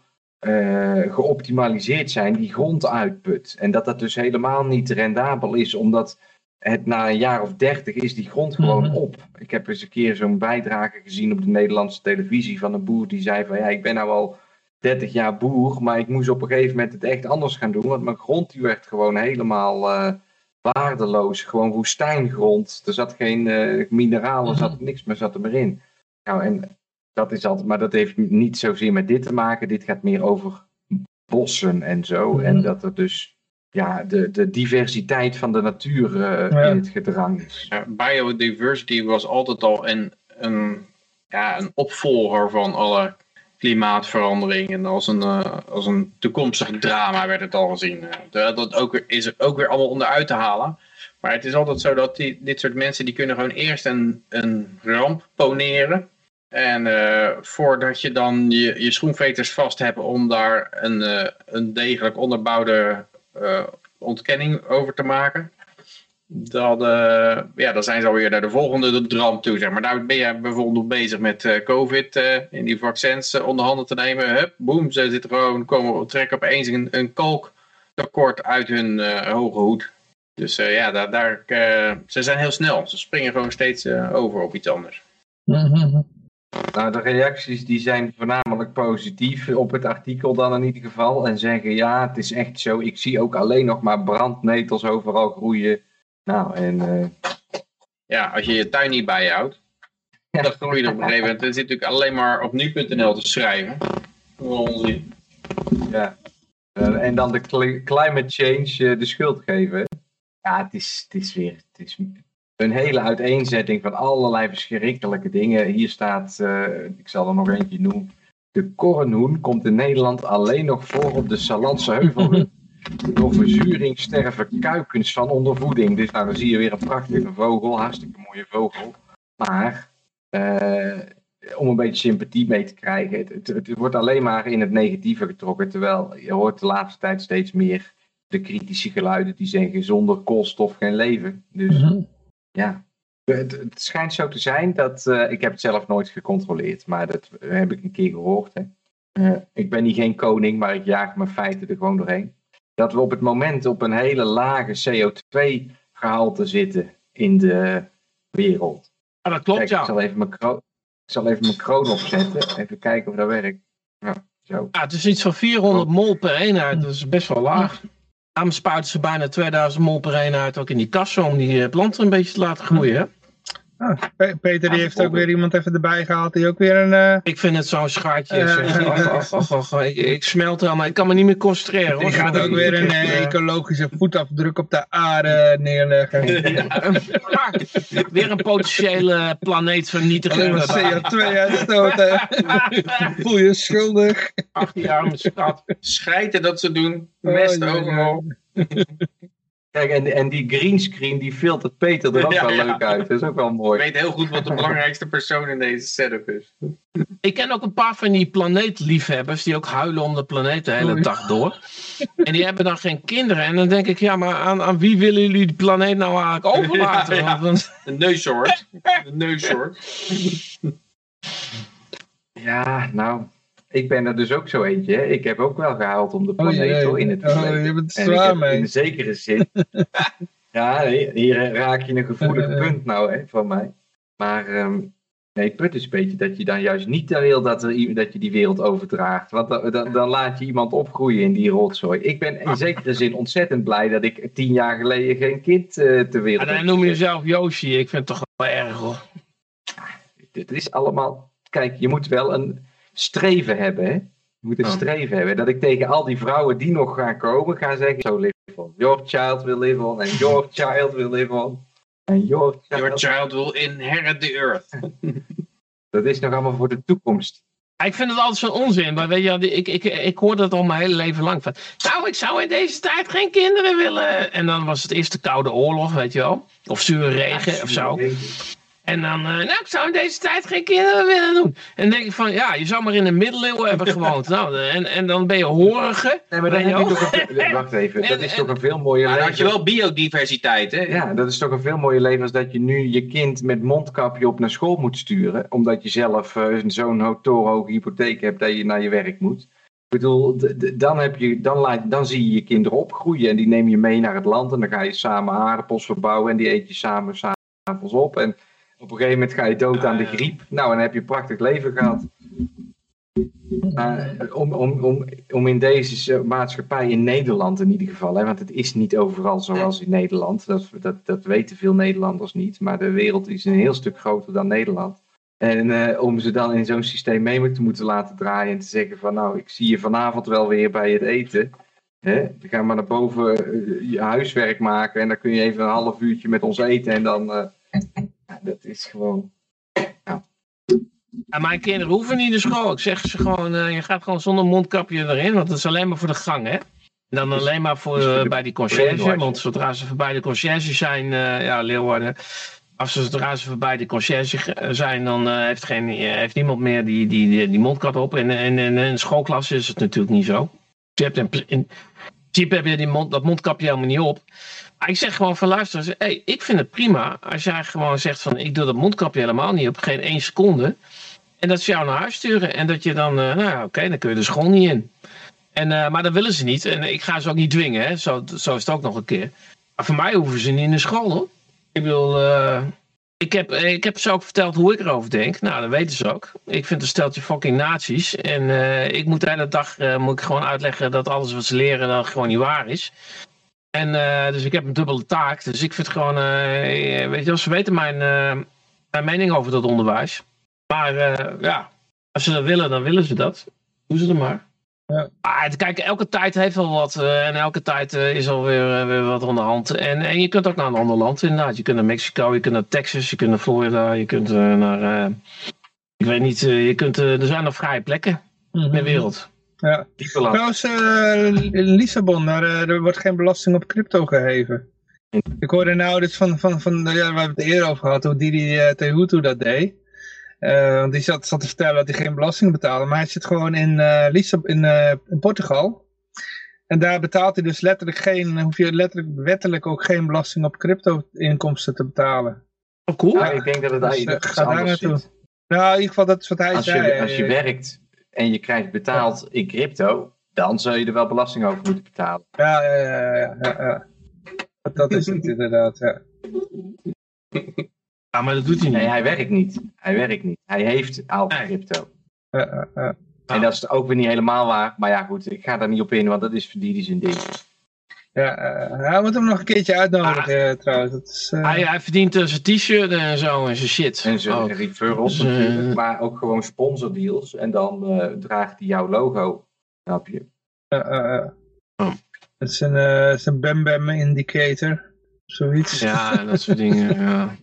geoptimaliseerd zijn, die grond uitput. En dat dat dus helemaal niet rendabel is, omdat het, na een jaar of dertig is die grond gewoon mhm. op. Ik heb eens een keer zo'n bijdrage gezien op de Nederlandse televisie van een boer die zei van ja, ik ben nou al 30 jaar boer, maar ik moest op een gegeven moment het echt anders gaan doen, want mijn grond die werd gewoon helemaal uh, waardeloos, gewoon woestijngrond. Er zat geen uh, mineralen, er zat mhm. niks meer zat er meer in. Nou, en dat is altijd, maar dat heeft niet zozeer met dit te maken. Dit gaat meer over bossen en zo. En mhm. dat er dus ja, de, de diversiteit van de natuur uh, in het gedrang is. Ja, biodiversity was altijd al een, een, ja, een opvolger van alle klimaatverandering en als een, als een toekomstig drama werd het al gezien. dat ook, is er ook weer allemaal onderuit te halen. Maar het is altijd zo dat die, dit soort mensen die kunnen gewoon eerst een, een ramp poneren. En uh, voordat je dan je, je schoenveters vast hebt om daar een, uh, een degelijk onderbouwde ontkenning over te maken. Dan, ja, dan zijn ze alweer naar de volgende ramp toe. Zeg maar daar ben je bijvoorbeeld bezig met COVID in die vaccins onder handen te nemen. Hup, boem, ze zitten gewoon, komen, trekken opeens een, een kalktekort uit hun hoge hoed. Dus uh, ja, daar, daar, uh, ze zijn heel snel. Ze springen gewoon steeds uh, over op iets anders. Nou, de reacties die zijn voornamelijk positief op het artikel dan in ieder geval. En zeggen ja, het is echt zo. Ik zie ook alleen nog maar brandnetels overal groeien. Nou, en... Ja, als je je tuin niet bijhoudt, ja. dan groei je op een gegeven moment. Er zit natuurlijk alleen maar op nu.nl te schrijven. Onzin. Ja. En dan de climate change de schuld geven. Ja, het is, het is weer het is een hele uiteenzetting van allerlei verschrikkelijke dingen. Hier staat, uh, ik zal er nog eentje noemen. De kornhoen komt in Nederland alleen nog voor op de Salantse heuvel. Door verzuring sterven kuikens van ondervoeding. Dus nou, dan zie je weer een prachtige vogel, hartstikke mooie vogel. Maar uh, om een beetje sympathie mee te krijgen, het, het, het, wordt alleen maar in het negatieve getrokken. Terwijl je hoort de laatste tijd steeds meer de kritische geluiden die zeggen zonder koolstof geen leven. Dus mhm. ja, het, het, schijnt zo te zijn dat, uh, ik heb het zelf nooit gecontroleerd, maar dat heb ik een keer gehoord. Hè. Uh, ik ben niet geen koning, maar ik jaag mijn feiten er gewoon doorheen. Dat we op het moment op een hele lage CO2-gehalte zitten in de wereld. Ah, dat klopt, ja. Ik zal, even mijn kroon, ik zal even mijn kroon opzetten, even kijken of dat werkt. Ja, zo. Ja, het is iets van 400 mol per eenheid, dat is best wel laag. Daarom spuiten ze bijna 2000 mol per eenheid ook in die kassen om die eh, planten een beetje te laten groeien. Ah, Peter die heeft ook weer iemand even erbij gehaald die ook weer een... Uh... Ik vind het zo'n schaatje. Uh, ik, ik smelt er maar ik kan me niet meer concentreren. Die gaat ook weer een uh, ecologische voetafdruk op de aarde neerleggen. weer een potentiële planeetvernietiger. CO2 uitstoten. Voel je schuldig. Ach, jaar schat. Schijten dat ze doen. Mest oh, overal. Kijk, en, en die greenscreen die filtert Peter er ook wel leuk uit. Dat is ook wel mooi. Ik weet heel goed wat de belangrijkste persoon in deze setup is. Ik ken ook een paar van die planeetliefhebbers die ook huilen om de planeet de hele dag door. En die hebben dan geen kinderen. En dan denk ik, ja, maar aan, aan wie willen jullie de planeet nou eigenlijk overlaten? Ja, ja. Een neussoort. Een neussoort. Ja, nou, ik ben er dus ook zo eentje. Ik heb ook wel gehaald om de oh, planeet oh, in het oh, je bent zwaar mee. In de zekere zin. ja, hier raak je een gevoelig punt nou hè, van mij. Maar um, nee, het punt is een beetje dat je dan juist niet wil dat, er, dat je die wereld overdraagt. Want dan, dan, laat je iemand opgroeien in die rotzooi. Ik ben in zekere zin ontzettend blij dat ik tien jaar geleden geen kind uh, ter wereld heb. En dan noem je jezelf Yoshi. Ik vind het toch wel erg hoor. Het is allemaal... Kijk, je moet wel een streven hebben. Hè? Je moet een oh. streven hebben. Dat ik tegen al die vrouwen die nog gaan komen, ga zeggen: Zo live on. Your child will live on. En your child will live on. En your child, your child will inherit the earth. dat is nog allemaal voor de toekomst. Ik vind het altijd zo'n onzin, maar weet je, ik, ik, ik hoor dat al mijn hele leven lang. Van, nou, ik zou in deze tijd geen kinderen willen. En dan was het eerst de Koude Oorlog, weet je wel. Of zure regen of zo. En dan, uh, nou, ik zou in deze tijd geen kinderen willen doen. En dan denk ik van, ja, je zou maar in de middeleeuwen hebben gewoond. nou, en, en dan ben je horige. Nee, maar dan heb je toch een, wacht even, dat is toch een veel mooier leven. Dan had je wel biodiversiteit, hè? Ja, dat is toch een veel mooier leven als dat je nu je kind met mondkapje op naar school moet sturen. Omdat je zelf uh, zo'n torenhoge hypotheek hebt dat je naar je werk moet. Ik bedoel, dan, heb je, dan, laat, dan zie je je kinderen opgroeien en die neem je mee naar het land. En dan ga je samen aardappels verbouwen en die eet je samen s'avonds op. En op een gegeven moment ga je dood aan de griep. Nou, dan heb je een prachtig leven gehad. om, om, om, om in deze maatschappij, in Nederland in ieder geval, hè, want het is niet overal zoals in Nederland, dat, dat, dat weten veel Nederlanders niet, maar de wereld is een heel stuk groter dan Nederland. En uh, om ze dan in zo'n systeem mee te moeten laten draaien en te zeggen van nou, ik zie je vanavond wel weer bij het eten. Hè? Dan gaan we naar boven uh, je huiswerk maken en dan kun je even een half uurtje met ons eten en dan... Uh, dat is gewoon. En mijn kinderen hoeven niet naar school. Ik zeg ze gewoon, uh, je gaat gewoon zonder mondkapje erin, want dat is alleen maar voor de gang, hè. Dan alleen maar voor, uh, bij die conciërge, want zodra ze voorbij de conciërge zijn, uh, ja, Leeuwarden, als ze zodra ze voorbij de conciërge zijn, dan uh, heeft, geen, heeft niemand meer die, die, die, die mondkap op. En in, in, in, schoolklas is het natuurlijk niet zo. Je hebt in, in principe heb je die mond, dat mondkapje helemaal niet op. Ik zeg gewoon van luister, ik vind het prima als jij gewoon zegt van ik doe dat mondkapje helemaal niet op, geen één seconde. En dat ze jou naar huis sturen. En dat je dan, nou oké, okay, dan kun je de school niet in. En, uh, maar dat willen ze niet. En ik ga ze ook niet dwingen. Hè. Zo, zo is het ook nog een keer. Maar voor mij hoeven ze niet in de school hoor. Ik wil. Uh, ik, heb, ik heb ze ook verteld hoe ik erover denk. Nou, dat weten ze ook. Ik vind een steltje fucking nazi's. En ik moet de hele dag moet ik gewoon uitleggen dat alles wat ze leren dan gewoon niet waar is. En dus ik heb een dubbele taak. Dus ik vind gewoon. weet je, ze weten mijn, mijn mening over dat onderwijs. Maar ja, als ze dat willen, dan willen ze dat. Doe ze er maar. Ja. Ah, kijk, elke tijd heeft wel wat. En elke tijd is alweer weer wat aan de hand. En, en je kunt ook naar een ander land inderdaad. Je kunt naar Mexico, je kunt naar Texas, je kunt naar Florida, je kunt naar... ik weet niet, je kunt, er zijn nog vrije plekken mm -hmm. in de wereld. Ja. Trouwens, in Lissabon, daar, er wordt geen belasting op crypto geheven. Ik hoorde nou dit van, van, van ja, we hebben het eerder over gehad, hoe Didi uh, Tehutu dat deed. Uh, want die zat, zat te vertellen dat hij geen belasting betaalde. Maar hij zit gewoon in, uh, Lissab in, uh, in Portugal. En daar betaalt hij dus letterlijk geen, hoef je letterlijk wettelijk ook geen belasting op crypto-inkomsten te betalen. Oh, cool. Ja, ik denk dat het dus, dus, daar naartoe. Zit. Nou, in ieder geval, dat is wat hij als zei. Je, als je werkt en je krijgt betaald in crypto, dan zou je er wel belasting over moeten betalen. Ja, ja, ja, ja. Dat is het inderdaad, ja. Ja, maar dat doet hij niet. Nee, hij werkt niet. Hij werkt niet. Hij heeft al crypto. En dat is ook weer niet helemaal waar. Maar ja, goed, ik ga daar niet op in, want dat is voor die zijn ding. Ja, hij moet hem nog een keertje uitnodigen ah, trouwens. Dat is, hij, hij, verdient zijn t-shirt en zo en zijn shit. En zijn oh. referrals dus, natuurlijk, maar ook gewoon sponsordeals. En dan draagt hij jouw logo. Snap je? Oh. Dat is een, een Bam Bam indicator. Zoiets. Ja, dat soort dingen, ja.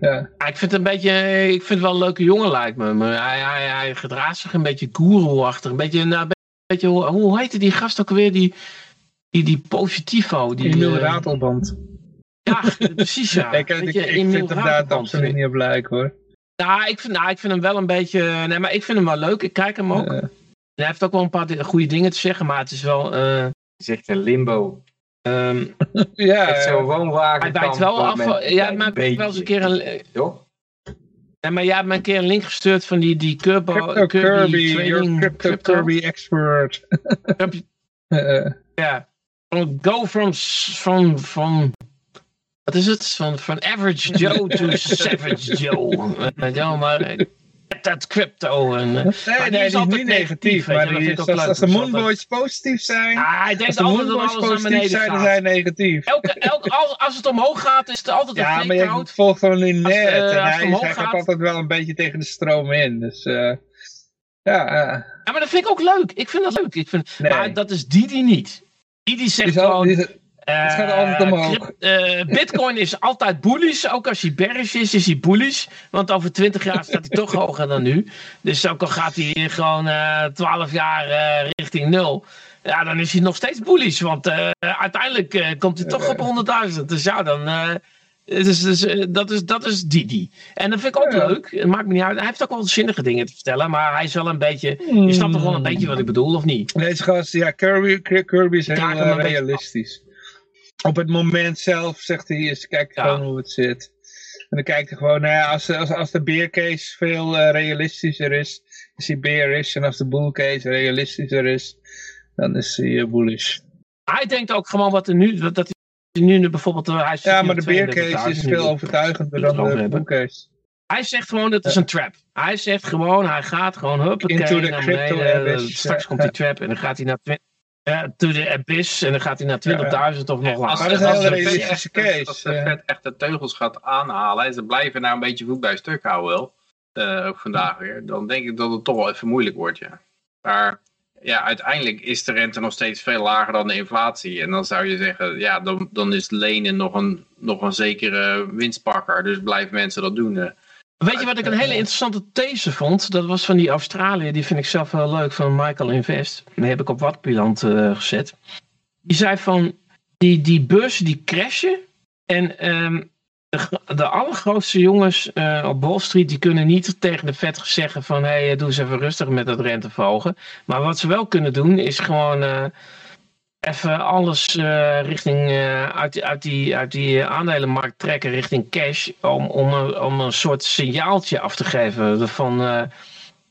Ja. Ik vind het een beetje, ik vind het wel een leuke jongen lijkt me. Maar hij, hij, hij gedraagt zich een beetje guru-achtig. Een beetje, nou, een beetje hoe, hoe heette die gast ook weer? Die, die, die Positivo. Die, Emil uh, Ratelband. Ja, precies ja. ik, ik, ik vind hem daar absoluut niet op lijken hoor. Nou ik, vind, nou, ik vind hem wel een beetje, nee maar ik vind hem wel leuk. Ik kijk hem ook. Uh. Hij heeft ook wel een paar goede dingen te zeggen, maar het is wel... Uh... Hij zegt een limbo. Um, ja, het woonwagen Hij wijkt wel af. Ja, maar wel eens een keer een. Toch? Ja, maar jij hebt me een keer een link gestuurd van die, die Kirby, Crypto Kirby, Kirby trading, crypto, crypto, Kirby expert. ja. Go from, from, from, wat is het? Van, van average Joe to savage Joe. Ja, maar dat crypto. En, uh, nee, nee, is die is niet negatief. Maar die, als, als, de Moonboys positief zijn, ah, hij denkt als de Moonboys positief zijn, dan zijn negatief. Elke, elke, als, als het omhoog gaat, is het altijd een Ja, maar je volgt gewoon in net. En hij, gaat altijd wel een beetje tegen de stroom in. Dus uh, ja. Ja, maar dat vind ik ook leuk. Ik vind dat leuk. Ik vind, nee. Maar dat is Didi niet. Zegt die gewoon... Die, het gaat altijd eh, omhoog. Uh, Bitcoin is altijd bullish. Ook als hij bearish is, is hij bullish. Want over 20 jaar staat hij toch hoger dan nu. Dus ook al gaat hij gewoon uh, eh, 12 jaar uh, richting nul. Ja, dan is hij nog steeds bullish. Want uiteindelijk komt hij toch op 100.000. Dus ja, dan... Dus, dus, dat, is, dat is Didi. En dat vind ik ook ja. leuk. Het maakt me niet uit. Hij heeft ook wel zinnige dingen te vertellen. Maar hij is wel een beetje... Je snapt toch wel een beetje wat ik bedoel, of niet? Deze gast, ja, Kirby, Kirby is heel realistisch op het moment zelf zegt hij eens, kijk gewoon hoe het zit. En dan kijkt hij gewoon, nou ja, als, als, als de beercase veel uh, realistischer is, is hij bearish. En als de bullcase realistischer is, dan is hij uh, bullish. Hij denkt ook gewoon wat er nu, dat, dat nu bijvoorbeeld... Eh, hij ja, maar de beercase is veel overtuigender dan de bullcase. Hij zegt gewoon, dat is een trap. Hij zegt gewoon, hij gaat gewoon, huppakee, Into the crypto beneden, Straks komt die trap en dan gaat hij naar ja, to the abyss en dan gaat hij naar 20.000 of nog langer. Case. Als de vet echt de teugels gaat aanhalen en ze blijven nou een beetje voet bij stuk houden wel, uh, ook vandaag weer, dan denk ik dat het toch wel even moeilijk wordt, ja. Maar ja, uiteindelijk is de rente nog steeds veel lager dan de inflatie. En dan zou je zeggen, ja, dan, dan is lenen nog een, nog een zekere winstpakker. Dus blijven mensen dat doen. Weet je wat ik een hele interessante these vond? Dat was van die Australië, die vind ik zelf wel leuk, van Michael Invest. Die heb ik op Watpilant uh, gezet. Die zei van, die, die beurzen die crashen. En um, de, de allergrootste jongens uh, op Wall Street, die kunnen niet tegen de Fed zeggen van, hé, hey, doe eens even rustig met dat renteverhogen. Maar wat ze wel kunnen doen, is gewoon... Uh, even alles uh, richting, uit, uit, die, uit die aandelenmarkt trekken richting cash. Om, om, een, om een soort signaaltje af te geven. Van,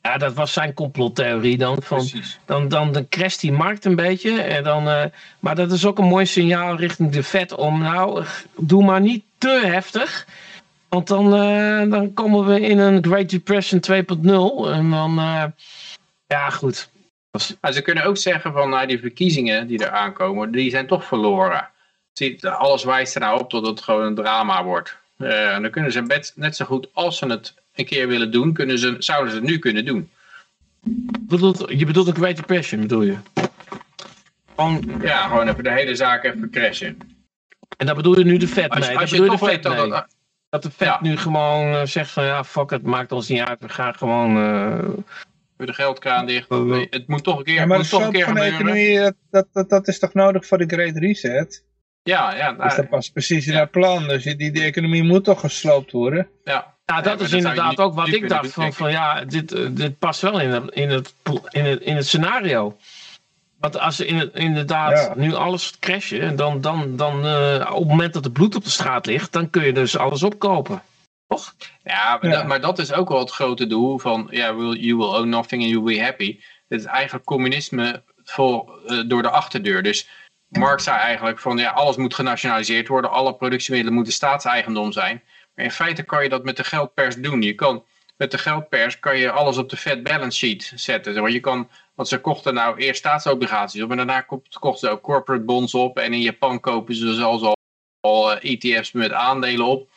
ja, dat was zijn complottheorie dan. Van, dan, dan, dan crasht die markt een beetje. En dan, maar dat is ook een mooi signaal richting de Fed om nou, doe maar niet te heftig. Want dan, dan komen we in een Great Depression 2.0. En dan, ja goed, maar ze kunnen ook zeggen van nou, die verkiezingen die er aankomen, die zijn toch verloren. Alles wijst er nou op dat het gewoon een drama wordt. Uh, en dan kunnen ze net zo goed, als ze het een keer willen doen, kunnen ze, zouden ze het nu kunnen doen. je bedoelt een Great Depression, bedoel je? Gewoon, ja, gewoon even de hele zaak even crashen. En dat bedoel je nu de vet mee? Als, je, toch weet dat, dat, dat de vet nu gewoon uh, zegt van ja, fuck het, maakt ons niet uit, we gaan gewoon... Uh, de geldkraan dicht. Het moet toch een keer, ja, maar moet toch een keer van de economie, dat, dat, dat is toch nodig voor de Great Reset? Ja, ja. Nou, dus dat past precies in het plan. Dus die, die economie moet toch gesloopt worden? Ja. Ja, dat is inderdaad ook wat ik dacht van, van ja, dit, eh, dit past wel in het, in het, in het, in het scenario. Want als ze inderdaad nu alles crashen, dan, dan, dan uh, op het moment dat er bloed op de straat ligt, dan kun je dus alles opkopen. Toch? Ja, maar, Dat, maar, Dat, is ook wel het grote doel van ja, will, you will own nothing and you will be happy. Het is eigenlijk communisme voor, uh, door de achterdeur. Dus Marx zei eigenlijk van ja, alles moet genationaliseerd worden, alle productiemiddelen moeten staatseigendom zijn. Maar in feite kan je dat met de geldpers doen. Je kan met de geldpers kan je alles op de Fed balance sheet zetten. Want je kan, want ze kochten nou eerst staatsobligaties op en daarna kochten ze ook corporate bonds op. En in Japan kopen ze zelfs al, al ETF's met aandelen op.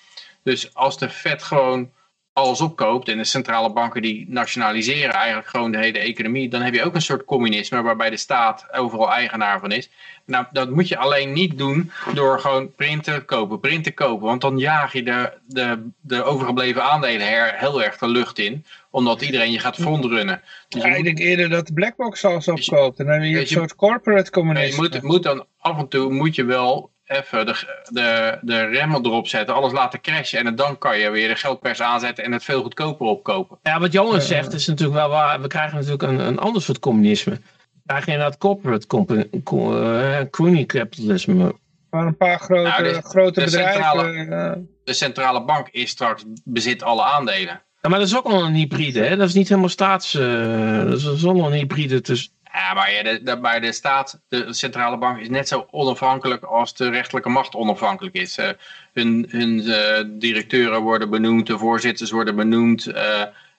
Dus als de Fed gewoon alles opkoopt en de centrale banken die nationaliseren eigenlijk gewoon de hele economie, dan heb je ook een soort communisme waarbij de staat overal eigenaar van is. Nou, dat moet je alleen niet doen door gewoon printen kopen, printen kopen, want dan jaag je de, de, de overgebleven aandelen heel erg de lucht in, omdat iedereen je gaat frontrunnen. Dus ja, ik denk eerder dat de Blackbox alles opkoopt en dan heb je een soort corporate communisme. Je moet, moet dan af en toe moet je wel even de, de, de remmen erop zetten, alles laten crashen en dan kan je weer de geldpers aanzetten en het veel goedkoper opkopen. Ja, wat Johan zegt is natuurlijk wel waar. We krijgen natuurlijk een, een ander soort communisme. We krijgen inderdaad corporate uh, crony capitalisme. Waar een paar grote, nou, de, grote de bedrijven... Centrale, De centrale bank is straks bezit alle aandelen. Ja, maar dat is ook wel een hybride, hè? Dat is niet helemaal staats... Uh, dat is wel een hybride tussen ja, maar, ja, de, de, maar de staat, de centrale bank, is net zo onafhankelijk als de rechterlijke macht onafhankelijk is. Uh, hun hun uh, directeuren worden benoemd, de voorzitters worden benoemd.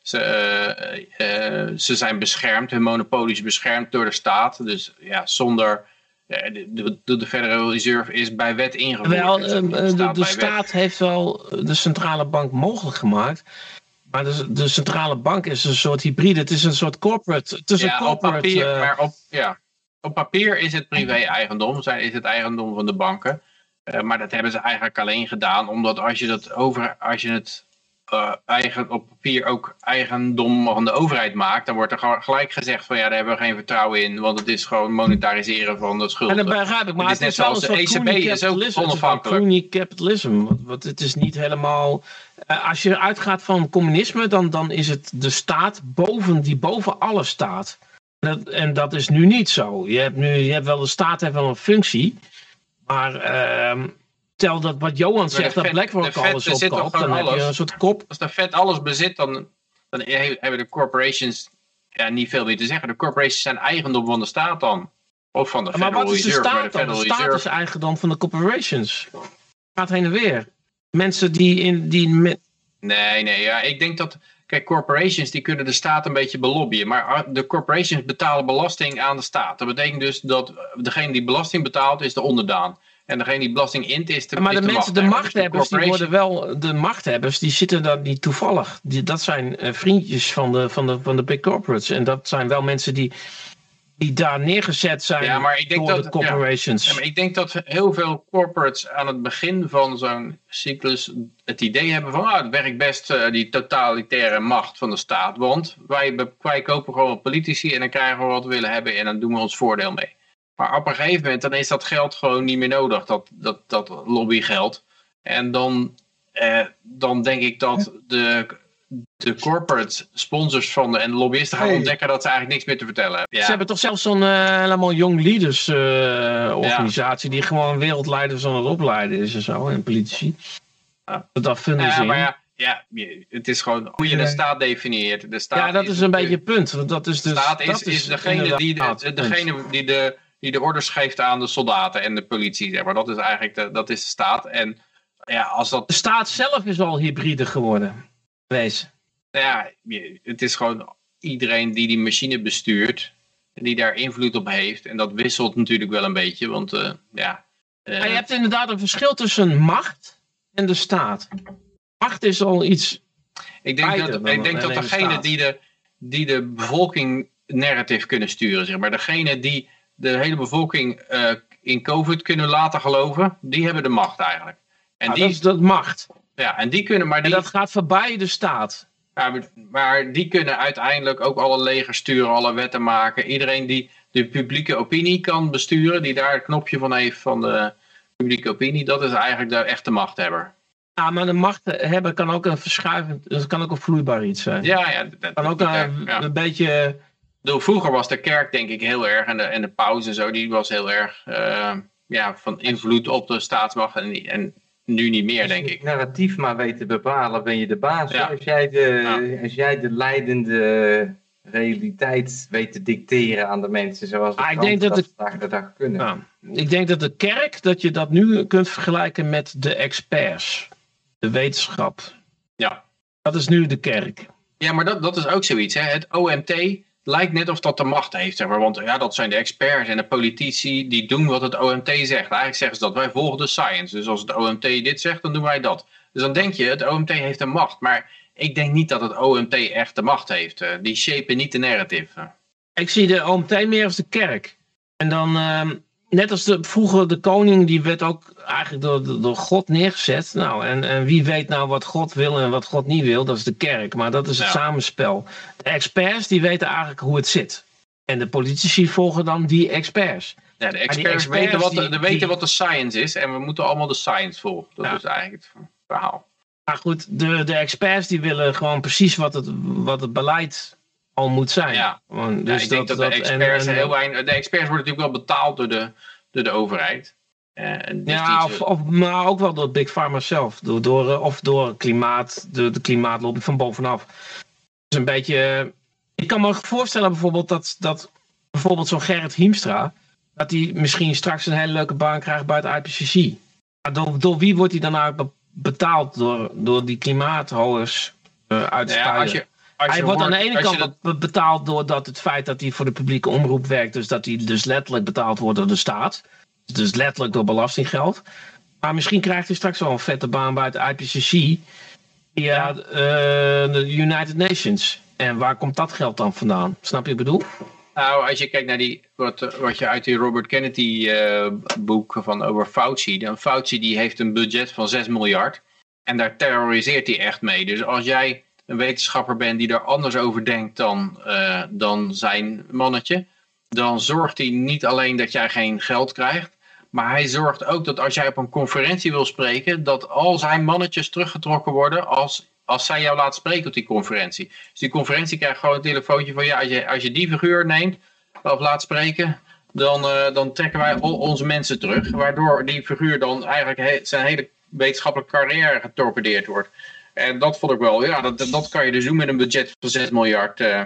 Ze, ze zijn beschermd, hun monopolie is beschermd door de staat. Dus ja, zonder... De, de, de Federal Reserve is bij wet ingevoerd. Wel, de, de staat heeft wel de centrale bank mogelijk gemaakt maar de, de, centrale bank is een soort hybride. Het is een soort corporate. Het is ja, een corporate, op papier, uh... maar op, ja, op papier is het privé-eigendom. Is het eigendom van de banken. Uh, maar dat hebben ze eigenlijk alleen gedaan. Omdat als je, dat over, als je het uh, eigen, op papier ook eigendom van de overheid maakt. Dan wordt er gelijk gezegd van ja, daar hebben we geen vertrouwen in. Want het is gewoon monetariseren van de schuld. En dat begrijp ik. Maar het, is net zoals de ECB is ook onafhankelijk. Het is capitalism. Want het is niet helemaal uh, als je uitgaat van communisme, dan, dan is het de staat boven, die boven alles staat. Dat, en dat is nu niet zo. Je hebt, nu, je hebt wel de staat heeft wel een functie. Maar uh, tel dat wat Johan zegt, dat BlackRock alles opkoopt, dan alles. heb je een soort kop. Als de Fed alles bezit, dan, dan hebben de corporations ja, niet veel meer te zeggen. De corporations zijn eigendom van de staat dan. Of van de Federal Maar wat is de Reserve, staat dan? De, de staat is eigendom van de corporations. Gaat heen en weer mensen die in... Die Nee, nee, ja, ik denk dat... Kijk, corporations die kunnen de staat een beetje belobbyen. Maar ah, de corporations betalen belasting aan de staat. Dat betekent dus dat degene die belasting betaalt is de onderdaan. En degene die belasting int is de Maar de, mensen, de machthebbers, die worden wel... De machthebbers, die zitten daar niet toevallig. Die, dat zijn uh, vriendjes van de, van, de, van de big corporates. En dat zijn wel mensen die die daar neergezet zijn ja, maar ik denk door dat, de corporations. Ja, maar ik denk dat heel veel corporates aan het begin van zo'n cyclus het idee hebben van ah, het werkt best uh, die totalitaire macht van de staat. Want wij, wij kopen gewoon politici en dan krijgen we wat we willen hebben en dan doen we ons voordeel mee. Maar op een gegeven moment dan is dat geld gewoon niet meer nodig, dat, dat, dat lobbygeld. En dan, eh, dan denk ik dat de de corporate sponsors van de, en de lobbyisten gaan ontdekken dat ze eigenlijk niks meer te vertellen hebben. Ze hebben toch zelfs zo'n uh, helemaal Young Leaders uh, organisatie die gewoon wereldleiders aan het opleiden is en zo, en politici. Ja. Dat vinden ze. Maar ja, ja, het is gewoon hoe je de staat definieert. De staat ja, dat is, een beetje het punt. Want dat is de staat is, is, degene, die de, degene die de, die de orders geeft aan de soldaten en de politie. Zeg maar. Dat is eigenlijk de, dat is de staat. En ja, als dat... De staat zelf is al hybride geworden. Wees. Nou ja, het is gewoon iedereen die die machine bestuurt. Die daar invloed op heeft. En dat wisselt natuurlijk wel een beetje. Want uh, ja... Uh, je hebt inderdaad een verschil tussen macht en de staat. Macht is al iets... Ik denk dat, ik denk dat degene die de, die de bevolking narrative kunnen sturen, zeg maar. Degene die de hele bevolking uh, in COVID kunnen laten geloven, die hebben de macht eigenlijk. En die, dat is dat macht. Ja, en die kunnen, maar die... En dat gaat voorbij de staat. Ja, maar die kunnen uiteindelijk ook alle legers sturen, alle wetten maken. Iedereen die de publieke opinie kan besturen, die daar het knopje van heeft van de publieke opinie, dat is eigenlijk de echte machthebber. Ja, maar de macht hebben kan ook een verschuivend, dat kan ook een vloeibaar iets zijn. Ja, ja. Dat, kan ook een, een beetje... Vroeger was de kerk denk ik heel erg, en de, en de pauze en zo, die was heel erg uh, ja, van invloed op de staatsmacht. En, en nu niet meer, denk ik. narratief maar weet te bepalen, ben je de baas. Als, jij de, als jij de leidende realiteit weet te dicteren aan de mensen zoals we ah, ik denk dat, dat dag de dag kunnen. Ja. Ik denk dat de kerk, dat je dat nu kunt vergelijken met de experts. De wetenschap. Ja. Dat is nu de kerk. Ja, maar dat, dat is ook zoiets. Hè? Het OMT lijkt net of dat de macht heeft. Zeg maar. Want ja, dat zijn de experts en de politici die doen wat het OMT zegt. Eigenlijk zeggen ze dat wij volgen de science. Dus als het OMT dit zegt, dan doen wij dat. Dus dan denk je, het OMT heeft een macht. Maar ik denk niet dat het OMT echt de macht heeft. Eh, die shapen niet de narrative. Ik zie de OMT meer als de kerk. En dan, ehm, net als de, vroeger de koning, die werd ook eigenlijk door, door God neergezet. Nou, en, en wie weet nou wat God wil en wat God niet wil, dat is de kerk. Maar dat is het samenspel. De experts, die weten eigenlijk hoe het zit. En de politici volgen dan die experts. Ja, de experts, weten, wat de, weten wat de science is en we moeten allemaal de science volgen. Dat is eigenlijk het verhaal. Maar goed, de, de experts die willen gewoon precies wat het, wat het beleid al moet zijn. Ja, Want, dus ik denk dat, de experts heel weinig... De experts worden natuurlijk wel betaald door de, door de overheid. Uh, dus ja, of, of, maar ook wel door Big Pharma zelf. Door, door, eh, of door klimaat, de, de klimaatlobby van bovenaf. Dus een beetje... Ik kan me voorstellen bijvoorbeeld dat, dat bijvoorbeeld zo'n Gerrit Hiemstra... dat hij misschien straks een hele leuke baan krijgt bij het IPCC. door, door wie wordt hij dan eigenlijk betaald? Door, door die klimaathouders uh, uit ja, als je, hij wordt aan de ene kant dat... betaald doordat het feit dat hij voor de publieke omroep werkt, dus dat hij dus letterlijk betaald wordt door de staat. Dus letterlijk door belastinggeld. Maar misschien krijgt hij straks wel een vette baan bij het IPCC via uh, de United Nations. En waar komt dat geld dan vandaan? Snap je wat ik bedoel? Nou, als je kijkt naar die, wat, wat je uit die Robert Kennedy uh, boek van over Fauci. Dan Fauci die heeft een budget van 6 miljard. En daar terroriseert hij echt mee. Dus als jij een wetenschapper bent die er anders over denkt dan, uh, dan zijn mannetje. Dan zorgt hij niet alleen dat jij geen geld krijgt. Maar hij zorgt ook dat als jij op een conferentie wil spreken, dat al zijn mannetjes teruggetrokken worden als, als zij jou laten spreken op die conferentie. Dus die conferentie krijgt gewoon een telefoontje van ja, als je, als je die figuur neemt of laat spreken, dan, uh, dan trekken wij al onze mensen terug. Waardoor die figuur dan eigenlijk zijn hele wetenschappelijke carrière getorpedeerd wordt. En dat vond ik wel, ja, dat, dat kan je dus doen met een budget van 6 miljard. Uh.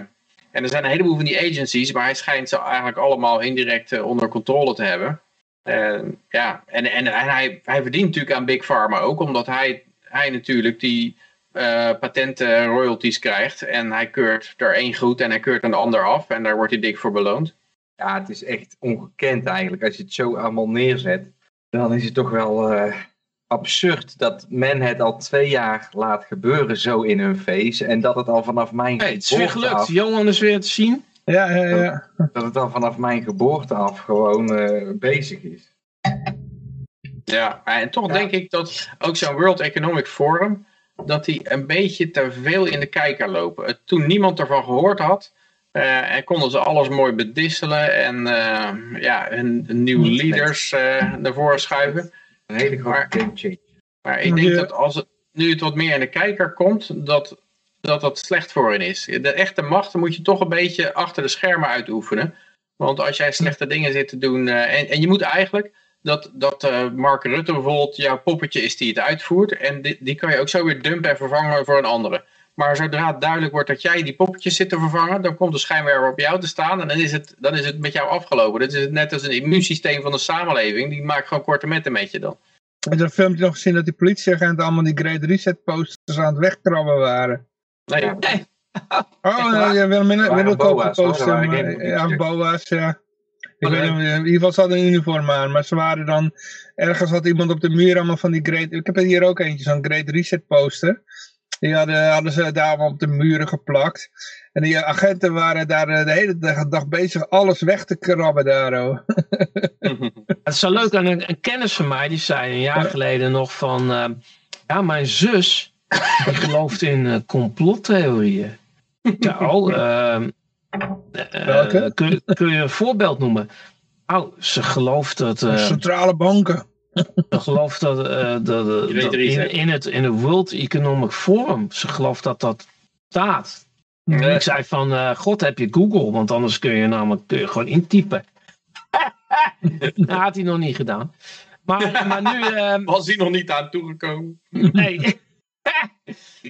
En er zijn een heleboel van die agencies, maar hij schijnt ze eigenlijk allemaal indirect uh, onder controle te hebben. Uh, ja, en, en, en hij, hij verdient natuurlijk aan Big Pharma ook, omdat hij, hij natuurlijk die patenten royalties krijgt. En hij keurt er één goed en hij keurt een ander af. En daar wordt hij dik voor beloond. Ja, het is echt ongekend eigenlijk. Als je het zo allemaal neerzet, dan is het toch wel absurd dat men het al twee jaar laat gebeuren zo in hun face. En dat het al vanaf mijn hey, Het is weer gelukt. Johan is weer te zien. Ja, ja, ja. Dat, het dan vanaf mijn geboorte af gewoon uh, bezig is. Ja, en toch denk ik dat ook zo'n World Economic Forum, dat die een beetje te veel in de kijker lopen. Toen niemand ervan gehoord had, uh, en konden ze alles mooi bedisselen en uh, ja, hun, nieuwe leaders uh, naar schuiven. Een hele grote game change. Maar ik denk dat als het nu het wat meer in de kijker komt, dat dat dat slecht voor hen is. De echte macht moet je toch een beetje achter de schermen uitoefenen. Want als jij slechte dingen zit te doen, en, en je moet eigenlijk, dat, dat Mark Rutte bijvoorbeeld jouw poppetje is die het uitvoert, en die, die kan je ook zo weer dumpen en vervangen voor een andere. Maar zodra het duidelijk wordt dat jij die poppetjes zit te vervangen, dan komt de schijnwerper op jou te staan en dan is het, dan is het met jou afgelopen. Dat is net als een immuunsysteem van de samenleving, die maakt gewoon korte metten met je dan. Heb je dat filmpje nog gezien dat die politieagenten allemaal die Great Reset posters aan het wegkrabben waren? Nee. nee. Oh, ja, Willem, Willem kopen poster. Ja, boa's, ja. Ik weet in ieder geval ze hadden een uniform aan, maar ze waren dan, ergens had iemand op de muur allemaal van die Great, ik heb er hier ook eentje, zo'n Great Reset poster. Die hadden, hadden ze daar op de muren geplakt. En die agenten waren daar eh, de hele dag bezig alles weg te krabben daar. Oh. Het is zo leuk, een, een kennis van mij, die zei een jaar geleden nog van... Uh, ja, mijn zus, die gelooft in uh, complottheorieën. Oh, uh, kun, kun, je een voorbeeld noemen? Oh, ze gelooft dat... Centrale banken. Ze gelooft dat, uh, dat, in, in, het, in het World Economic Forum, ze gelooft dat dat staat. Ik zei van, uh, god heb je Google, want anders kun je namelijk kun je gewoon intypen. dat had hij nog niet gedaan. Maar, maar nu... Uh, Was hij nog niet aan toegekomen? nee.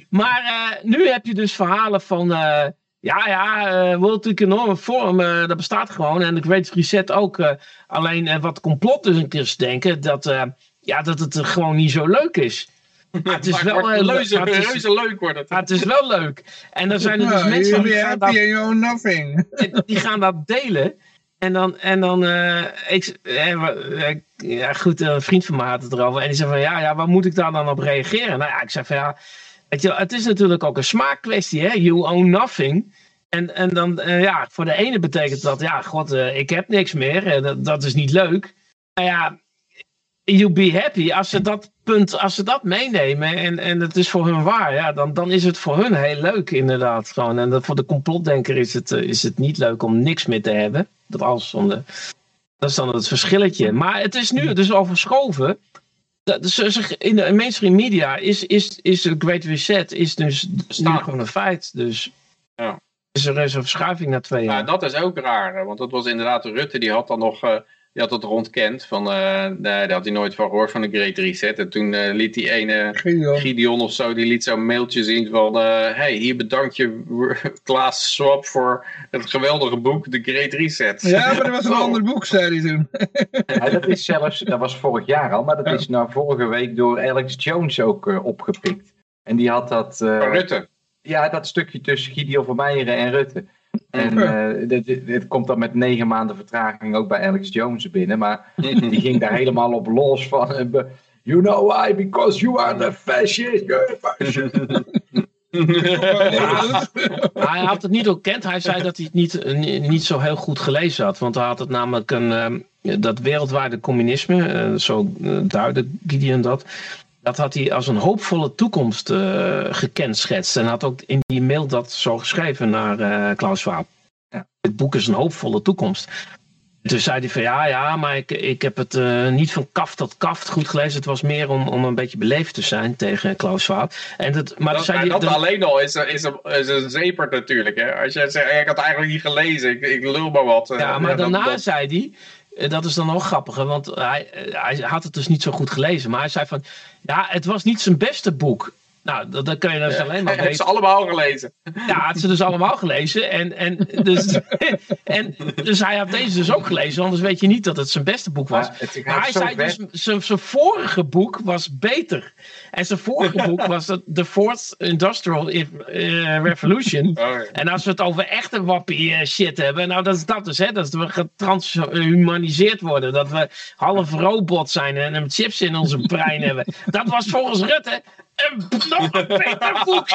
maar uh, nu heb je dus verhalen van... Ja, ja, uh, World Economic Forum, uh, dat bestaat gewoon. En de Great Reset ook. Uh, alleen wat complot dus een keer denken, dat, ja, dat het gewoon niet zo leuk is. Maar het is wel heel leuk. Het is, reuze leuk wordt het. het is wel leuk. En dan zijn er dus mensen die gaan, dat, nothing. die gaan dat delen. En dan, en dan ik, ja goed, een vriend van me had het erover. En die zei van, ja, ja, waar moet ik daar dan op reageren? Nou ja, ik zei van, ja, Weet je, het is natuurlijk ook een smaakkwestie, hè? You own nothing. En, en dan, uh, ja, voor de ene betekent dat, ja, god, uh, ik heb niks meer. Uh, dat, dat is niet leuk. Maar ja, you be happy. Als ze dat punt, als ze dat meenemen en, en het is voor hun waar, ja, dan, dan is het voor hun heel leuk, inderdaad. Gewoon. En dat, voor de complotdenker is het, is het niet leuk om niks meer te hebben. Dat, dat is dan het verschilletje. Maar het is nu dus al verschoven in de mainstream media is, is, is de Great Reset is dus nu gewoon een feit. Dus ja. is er een verschuiving na twee jaar. Ja, dat is ook raar. Want dat was inderdaad Rutte, die had dan nog... Die had dat rondkend. Van, uh, nee, daar had hij nooit van gehoord van de Great Reset. En toen uh, liet die ene Gideon. of zo, die liet zo'n mailtje zien van... hey, hier bedank je Klaas Swap voor het geweldige boek The Great Reset. Ja, maar dat was een oh. ander boek, zei hij toen. ja, dat is zelfs, dat was vorig jaar al, maar dat is nou vorige week door Alex Jones ook opgepikt. En die had dat... van Rutte? Ja, dat stukje tussen Gideon van Meijeren en Rutte. En uh, dit, dit, komt dan met negen maanden vertraging ook bij Alex Jones binnen. Maar die ging daar helemaal op los van. Eh, you know why? Because you are the fascist. hij had het niet ontkend. Hij zei dat hij het niet, eh, niet zo heel goed gelezen had. Want hij had het namelijk een, dat wereldwijde communisme, zo duidde Gideon dat dat had hij als een hoopvolle toekomst uh, gekenschetst. En had ook in die mail dat zo geschreven naar uh, Klaus Schwab. Ja. Dit boek is een hoopvolle toekomst. Toen zei hij van ja, ja, maar ik, ik heb het uh, niet van kaft tot kaft goed gelezen. Het was meer om, om een beetje beleefd te zijn tegen Klaus Schwab. En dat, maar dat, zei dat alleen al is, is, een, is een zepert natuurlijk. Hè? Als je zegt, ik had eigenlijk niet gelezen, ik, ik lul maar wat. Ja, maar daarna zei hij, eh, dat is dan nog grappiger, want hij, eh, hij had het dus niet zo goed gelezen. Maar hij zei van, ja, het was niet zijn beste boek. Nou, dat, dat kun je dus alleen maar weten. ze allemaal gelezen. Ja, had ze dus allemaal gelezen. En, en, dus, en dus hij had deze dus ook gelezen, anders weet je niet dat het zijn beste boek was. maar hij zei dus, zijn, zijn vorige boek was beter. En zijn vorige boek was The Fourth Industrial eh, Revolution. Oh, en als we het over echte wappie uh, shit hebben, nou dat is dat dus, hè, dat we getransmaniseerd worden. Dat we half robot zijn en een chips in onze brein hebben. Dat was volgens Rutte een nog een beter boek.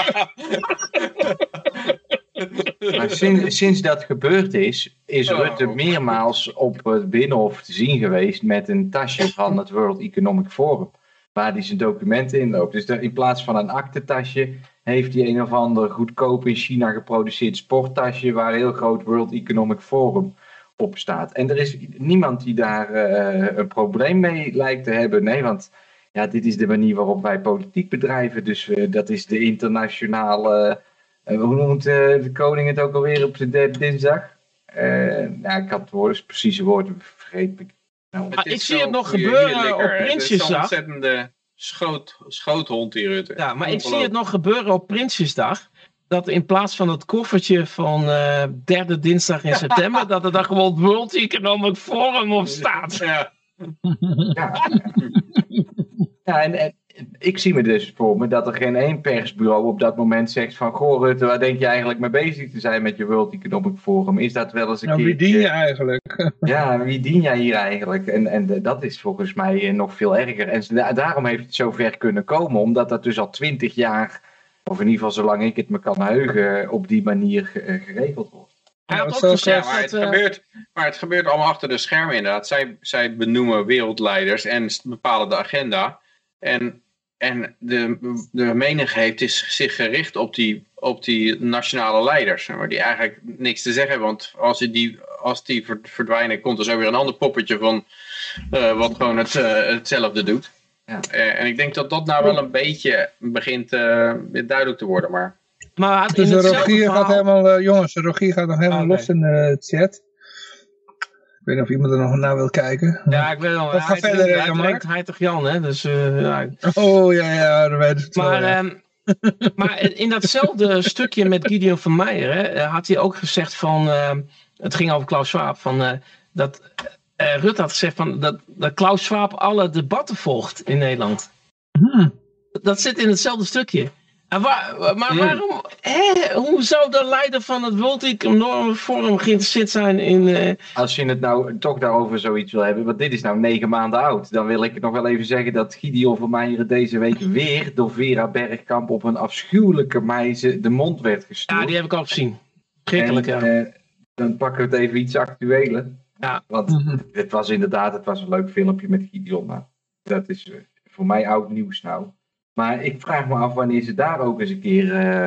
maar sinds, sinds dat gebeurd is, is oh. Rutte meermaals op het Binnenhof te zien geweest met een tasje van het World Economic Forum. Waar hij zijn documenten in loopt. Dus in plaats van een aktentasje heeft hij een of ander goedkoop in China geproduceerd sporttasje waar een heel groot World Economic Forum op staat. En er is niemand die daar uh, een probleem mee lijkt te hebben. Nee, want ja, dit is de manier waarop wij politiek bedrijven. Dus uh, dat is de internationale. Uh, hoe noemt de koning het ook alweer op de derde dinsdag? nou, ik had het woord, precieze woorden vergeten. Nou, ik zie het nog gebeuren op Prinsjesdag. ontzettende schoot, schoothond die Rutte. Ja, maar ik zie het nog gebeuren op Prinsjesdag dat in plaats van het koffertje van uh, derde dinsdag in september, dat er dan gewoon World Economic Forum op staat. Ja. Ja. ja en, en, ik zie me dus voor me dat er geen één persbureau op dat moment zegt van, goh Rutte, waar denk je eigenlijk mee bezig te zijn met je World Economic Forum? Is dat wel eens een nou, keer... wie dien je eigenlijk? ja, wie dien jij hier eigenlijk? En, en dat is volgens mij nog veel erger. En daarom heeft het zover kunnen komen, omdat dat dus al twintig jaar of in ieder geval zolang ik het me kan heugen, op die manier eh, geregeld wordt. Hij had ook gezegd maar, het gebeurt, maar het gebeurt allemaal achter de schermen inderdaad. Zij, zij benoemen wereldleiders en bepalen de agenda. En, en de, de menigte heeft is zich gericht op die, op die nationale leiders. Maar die eigenlijk niks te zeggen hebben. Want als die, als die verdwijnen, komt er zo weer een ander poppetje van uh, wat gewoon het, uh, hetzelfde doet. Ja. Uh, en ik denk dat dat nou wel een beetje begint uh, duidelijk te worden. Maar, maar dus Rogier gaat helemaal, uh, jongens, Rogier gaat nog helemaal okay. los in de chat. Ik weet niet of iemand er nog naar wil kijken. Ja, ik weet wel. Of ga verder, hij, hij, hij, hij toch Jan, hè? Dus, ja. Oh, ja, ja, dat weet ik Maar, um, maar in datzelfde stukje met Gideon van Meijer hè, had hij ook gezegd van, uh, het ging over Klaus Schwab, van, uh, dat Rutte had gezegd van, dat, dat Klaus Schwab alle debatten volgt in Nederland. Hmm. Dat zit in hetzelfde stukje. En waar, maar waarom, hè, hoe zou de leider van het World Economic Forum geïnteresseerd zijn in... Uh... Als je het nou toch daarover zoiets wil hebben, want dit is nou negen maanden oud, dan wil ik nog wel even zeggen dat Gideon van Meijeren deze week weer door Vera Bergkamp op een afschuwelijke wijze de mond werd gestuurd. Ja, die heb ik al gezien. Schrikkelijk, ja. Uh, dan pakken we het even iets actueler. Ja. Want mhm. het was inderdaad, het was een leuk filmpje met Gideon. Maar dat is eh, voor mij oud nieuws nou. Maar ik vraag me af wanneer ze daar ook eens een keer uh,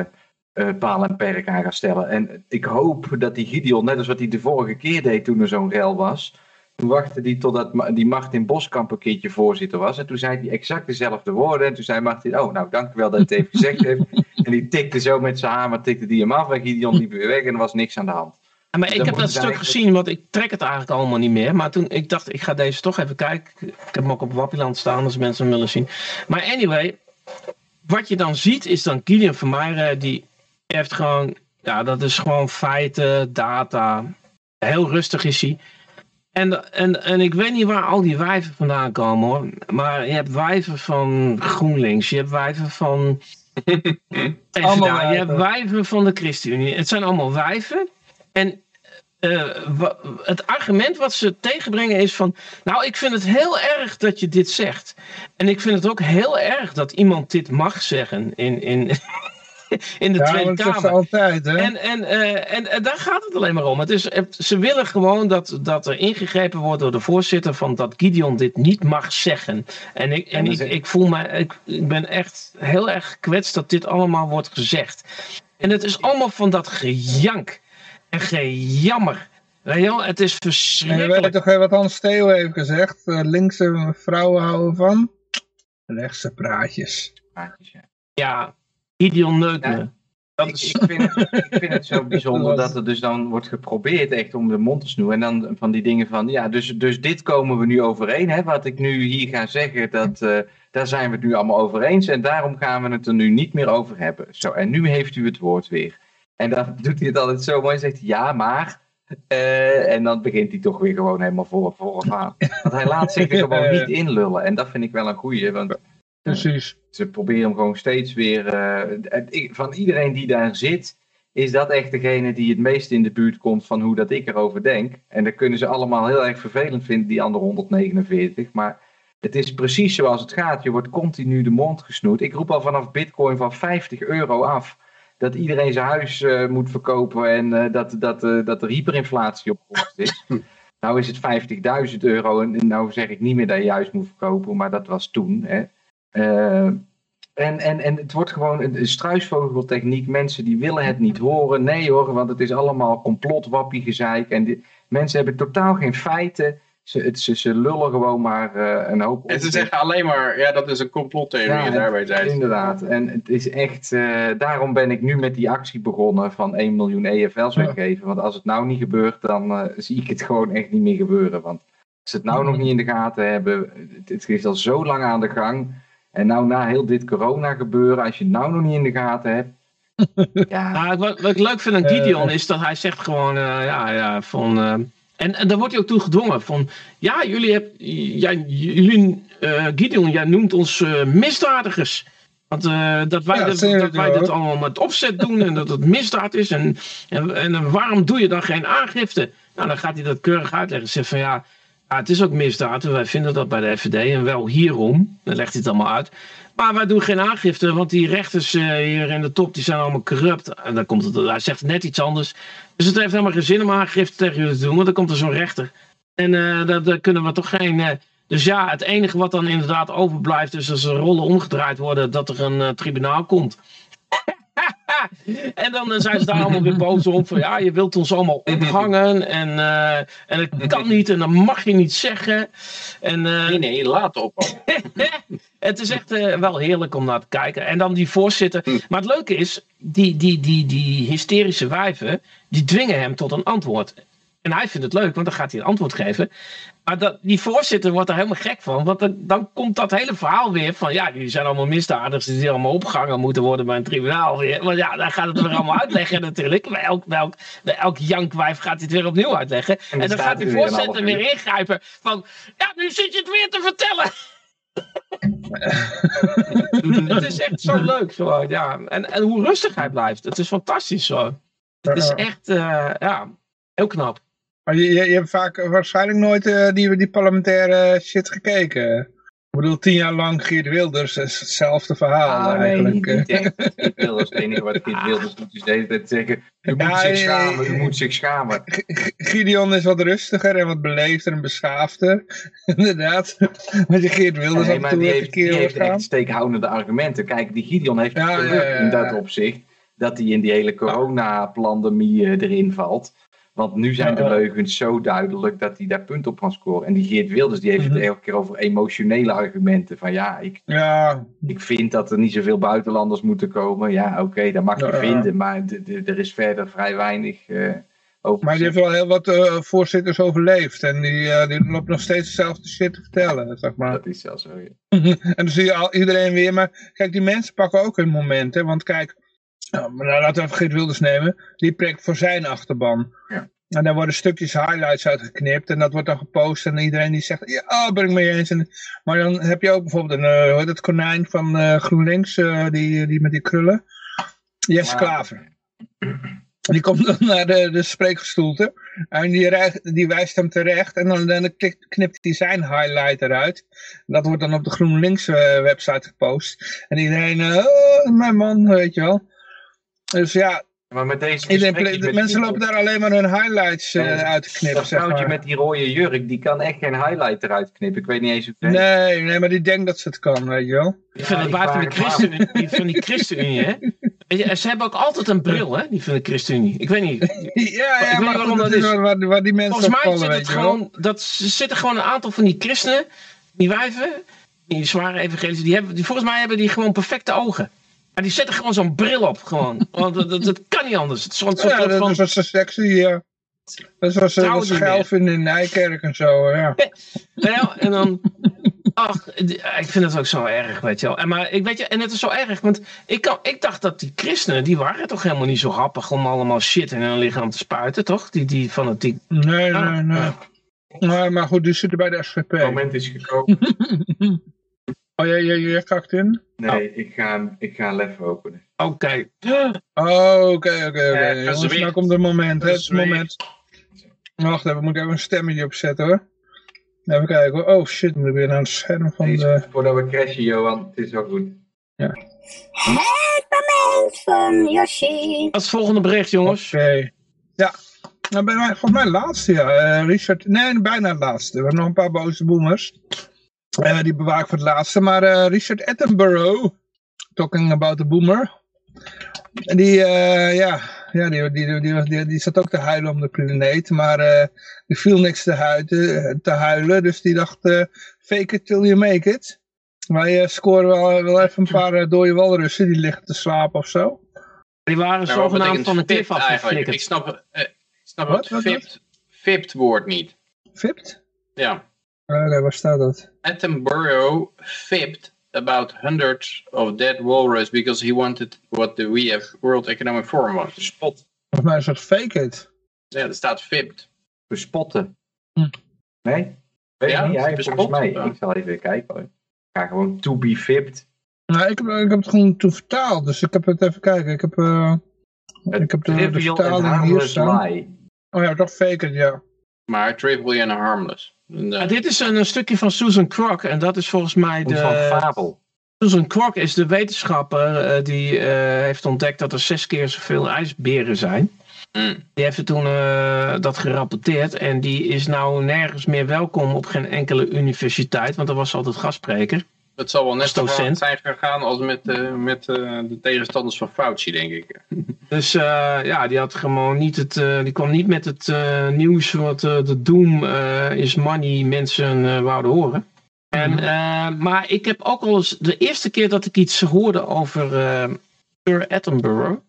uh, paal en perk aan gaan stellen. En ik hoop dat die Gideon, net als wat hij de vorige keer deed toen er zo'n rel was. Toen wachtte hij totdat die Martin Boskamp een keertje voorzitter was. En toen zei hij exact dezelfde woorden. En toen zei Martin, oh nou dank u wel dat hij het even gezegd heeft. En die tikte zo met zijn hamer, tikte die hem af. En Gideon liep weer weg en er was niks aan de hand. Maar ik heb dat stuk gezien, want ik trek het eigenlijk allemaal niet meer. Maar toen ik dacht, ik ga deze toch even kijken. Ik heb hem ook op Wappiland staan, als mensen hem willen zien. Maar anyway, wat je dan ziet is dan Gideon van Meijeren, die heeft gewoon, ja, dat is gewoon feiten, data. Heel rustig is hij. En, en, en ik weet niet waar al die wijven vandaan komen hoor. Maar je hebt wijven van GroenLinks, je hebt wijven van. PvdA, je hebt wijven van de ChristenUnie. Het zijn allemaal wijven en uh, het argument wat ze tegenbrengen is van, nou ik vind het heel erg dat je dit zegt. En ik vind het ook heel erg dat iemand dit mag zeggen in, in, in de ja, Tweede Kamer. Altijd, hè? En, en, uh, en, en, daar gaat het alleen maar om. Het is, ze willen gewoon dat, dat er ingegrepen wordt door de voorzitter van dat Gideon dit niet mag zeggen. En ik, en ik, ik voel me, ik, ik ben echt heel erg gekwetst dat dit allemaal wordt gezegd. En het is allemaal van dat gejank en gejammer. Het is verschrikkelijk. Je weet toch wat Hans Theo heeft gezegd? Uh, linkse vrouwen houden van rechtse praatjes. Praatjes, ja. Neukt Dat is... ik, vind het, ik vind het zo bijzonder dat er dus dan wordt geprobeerd echt om de mond te snoeien. En dan van die dingen van, ja, dus, dus dit komen we nu overeen. Hè? Wat ik nu hier ga zeggen, dat, uh, daar zijn we het nu allemaal over eens. En daarom gaan we het er nu niet meer over hebben. Zo, en nu heeft u het woord weer. En dan doet hij het altijd zo mooi. Zegt hij, ja, maar... Uh, en dan begint hij toch weer gewoon helemaal voor, vooraf aan. Want hij laat zich er gewoon niet inlullen. En dat vind ik wel een goeie. Want Precies. ze proberen hem gewoon steeds weer... Uh, van iedereen die daar zit... Is dat echt degene die het meest in de buurt komt van hoe dat ik erover denk? En dat kunnen ze allemaal heel erg vervelend vinden, die andere 149. Maar het is precies zoals het gaat. Je wordt continu de mond gesnoerd. Ik roep al vanaf Bitcoin van 50 euro af dat iedereen zijn huis moet verkopen en dat, dat, dat er hyperinflatie op komst is. nou is het 50.000 euro en nou zeg ik niet meer dat je huis moet verkopen, maar dat was toen. Hè. En, en, en het wordt gewoon een struisvogeltechniek. Mensen die willen het niet horen. Nee hoor, want het is allemaal complot, wappie, gezeik. En mensen hebben totaal geen feiten. Ze, het, ze, ze lullen gewoon maar uh, een hoop. En ze zeggen alleen maar, ja, dat is een complottheorie. Ja, daarbij zijn Inderdaad. En het is echt, uh, daarom ben ik nu met die actie begonnen van 1 miljoen EFL's weggeven. Want als het nou niet gebeurt, dan uh, zie ik het gewoon echt niet meer gebeuren. Want als ze het nou nog niet in de gaten hebben, het, het is al zo lang aan de gang. En nou na heel dit corona gebeuren, als je het nou nog niet in de gaten hebt. ja. Nou, wat, wat, ik leuk vind aan Gideon is dat hij zegt gewoon, uh, ja, ja, van... Uh, en, en daar wordt hij ook toe gedwongen van, ja, jullie hebben, ja, jullie, uh, Gideon, jij noemt ons misdadigers. Want dat wij, dat, dat wij allemaal met opzet doen en dat het misdaad is. En, en, en waarom doe je dan geen aangifte? Nou, dan gaat hij dat keurig uitleggen. Zegt van ja, ja, het is ook misdaad. Wij vinden dat bij de FVD en wel hierom. Dan legt hij het allemaal uit. Maar wij doen geen aangifte, want die rechters uh, hier in de top die zijn allemaal corrupt. En dan komt het, hij zegt net iets anders. Dus het heeft helemaal geen zin om aangifte tegen jullie te doen, want dan komt er zo'n rechter. En uh, daar, kunnen we toch geen. Uh, dus ja, het enige wat dan inderdaad overblijft, is als er rollen omgedraaid worden, dat er een tribunaal komt. en dan zijn ze daar allemaal weer boos om. Van ja, je wilt ons allemaal ophangen. En, uh, en het kan niet. En dat mag je niet zeggen. En, uh, nee, nee, laat op. het is echt uh, wel heerlijk om naar te kijken. En dan die voorzitter. Hm. Maar het leuke is, die, die, die, die hysterische wijven, die dwingen hem tot een antwoord. En hij vindt het leuk, want dan gaat hij een antwoord geven. Maar dat, die voorzitter wordt er helemaal gek van. Want dan, dan komt dat hele verhaal weer van... ja, die zijn allemaal misdadigers die allemaal opgehangen moeten worden bij een tribunaal weer. Want ja, dan gaat het weer allemaal uitleggen natuurlijk. Bij elk, bij elk, bij elk jankwijf gaat hij het weer opnieuw uitleggen. En, en dan gaat die voorzitter weer ingrijpen van... ja, nu zit je het weer te vertellen. het is echt zo leuk. Zo, ja. en, en hoe rustig hij blijft. Het is fantastisch zo. Het is echt uh, ja, heel knap. Maar je, je, hebt vaak waarschijnlijk nooit uh, die, die parlementaire shit gekeken. Ik bedoel, tien jaar lang Geert Wilders hetzelfde verhaal ah, eigenlijk. Nee, niet, Geert Wilders, het enige wat Geert Wilders doet is de hele tijd zeggen, u moet zich schamen, u moet zich schamen. Gideon is wat rustiger en wat beleefder en beschaafder, inderdaad. Maar die Geert Wilders nee, maar die heeft, die heeft echt steekhoudende argumenten. Kijk, die Gideon heeft ja, ja, in dat opzicht, dat hij in die hele coronapandemie uh, erin valt. Want nu zijn de leugens zo duidelijk dat hij daar punt op kan scoren. En die Geert Wilders die heeft het mhm. elke keer over emotionele argumenten. Van ja, ik, ja. ik vind dat er niet zoveel buitenlanders moeten komen. Ja, oké, dat mag je vinden. Maar er is verder vrij weinig uh, over. Maar die heeft wel heel wat uh, voorzitters overleefd. En die, uh, die loopt nog steeds dezelfde shit te vertellen, zeg maar. Dat is zelfs zo, ja. en dan zie je al iedereen weer. Maar kijk, die mensen pakken ook hun moment. Hè? Want kijk nou, maar laten we even Geert Wilders nemen. Die prikt voor zijn achterban. Ja. En daar worden stukjes highlights uitgeknipt. En dat wordt dan gepost. En iedereen die zegt, ja, ben ik mee eens. En, maar dan heb je ook bijvoorbeeld een, uh, dat konijn van uh, GroenLinks. Uh, die, die met die krullen. Jesse wow. Klaver. Die komt dan naar de, de spreekgestoelte. En die, die wijst hem terecht. En dan, dan knipt hij zijn highlight eruit. Dat wordt dan op de GroenLinks website gepost. En iedereen, oh, mijn man, weet je wel. Dus ja, maar met deze de mensen lopen daar alleen maar hun highlights uh, uit te knippen. Dat vrouwtje met die rode jurk, die kan echt geen highlight eruit knippen. Ik weet niet eens hoe Nee, nee, maar die denkt dat ze het kan, weet je wel. Ik vind het buiten de ChristenUnie, van die ChristenUnie, hè. Ze hebben ook altijd een bril, hè, die van de ChristenUnie. Ik weet niet. Ja, ja, ik weet niet waarom dat, is. Waar, waar, die mensen Volgens mij vallen, zit het gewoon, dat zitten gewoon een aantal van die christenen, die wijven, die zware evangelische, die hebben, die, volgens mij hebben die gewoon perfecte ogen. Maar die zetten gewoon zo'n bril op, gewoon. Want dat, dat, kan niet anders. Het is soort ja, dat is zo sexy, ja. Dat was ze schuil vinden in Nijkerk en zo, ja. ja en dan... Ach, ik vind het ook zo erg, weet je wel. En, maar, ik, weet je, en het is zo erg, want ik, kan, ik dacht dat die christenen, die waren toch helemaal niet zo happig om allemaal shit in hun lichaam te spuiten, toch? Die, die fanatiek. Nee, nee, nee. Maar, maar goed, die zitten bij de SVP. Het moment is gekomen. Oh, jij, jij, jij kakt in? Nee, oh. ik, ga, ik ga Lef openen. Oké. Oh, oké, oké, oké. Jongens, nou komt het moment, hè. Het is het moment. Wacht even, moet ik even een stemmetje opzetten, hoor. Even kijken, hoor. Oh, shit, moet ik weer naar het scherm van de... Voordat we crashen, Johan. Het is wel goed. Ja. Het moment van Yoshi. Wat is het volgende bericht, jongens? Oké. Ja, nou, bij mij, volgens mij laatste, ja. Uh, Richard, nee, bijna het laatste. Er waren nog een paar boze boomers. Uh, die bewaar ik voor het laatste. Maar uh, Richard Attenborough, talking about the boomer. En die, ja, ja die, die, die, die, die, zat ook te huilen om de planeet. Maar die viel niks te, huilen, te huilen. Dus die dacht, fake it till you make it. Wij scoren wel, wel even een paar dode walrussen die liggen te slapen of zo. Die waren zogenaamd van de cliff afgeflikkerd. Ik snap, snap wat, het fipt, fipt woord niet. Fipt? Ja. Oké, waar staat dat? Attenborough fipped about hundreds of dead walrus because he wanted what the WEF World Economic Forum was. Spot. Volgens mij is dat fake it. Ja, er staat fipped. Bespotten. Hm. Nee? Weet ja, niet, hij volgens mij. Ik zal even kijken. Ik ga gewoon to be fipped. Nou, ik heb, ik heb het gewoon toen vertaald, dus ik heb het even kijken. Ik heb, uh, ik heb de, de vertaling hier staan. Oh ja, toch fake ja. Maar trivial en harmless. Ja, dit is een, een, stukje van Susan Crock en dat is volgens mij de... Van Fabel. Susan Crock is de wetenschapper uh, die uh, heeft ontdekt dat er zes keer zoveel ijsberen zijn. Mm. Die heeft toen uh, dat gerapporteerd en die is nou nergens meer welkom op geen enkele universiteit, want dat was altijd gastspreker. Het zal wel net zo zijn gegaan als met, uh, met uh, de tegenstanders van Fauci, denk ik. Dus uh, ja, die had gewoon niet het, die kwam niet met het nieuws wat de Doom is money mensen wouden horen. En, mhm. maar ik heb ook al eens, de eerste keer dat ik iets hoorde over Sir Attenborough,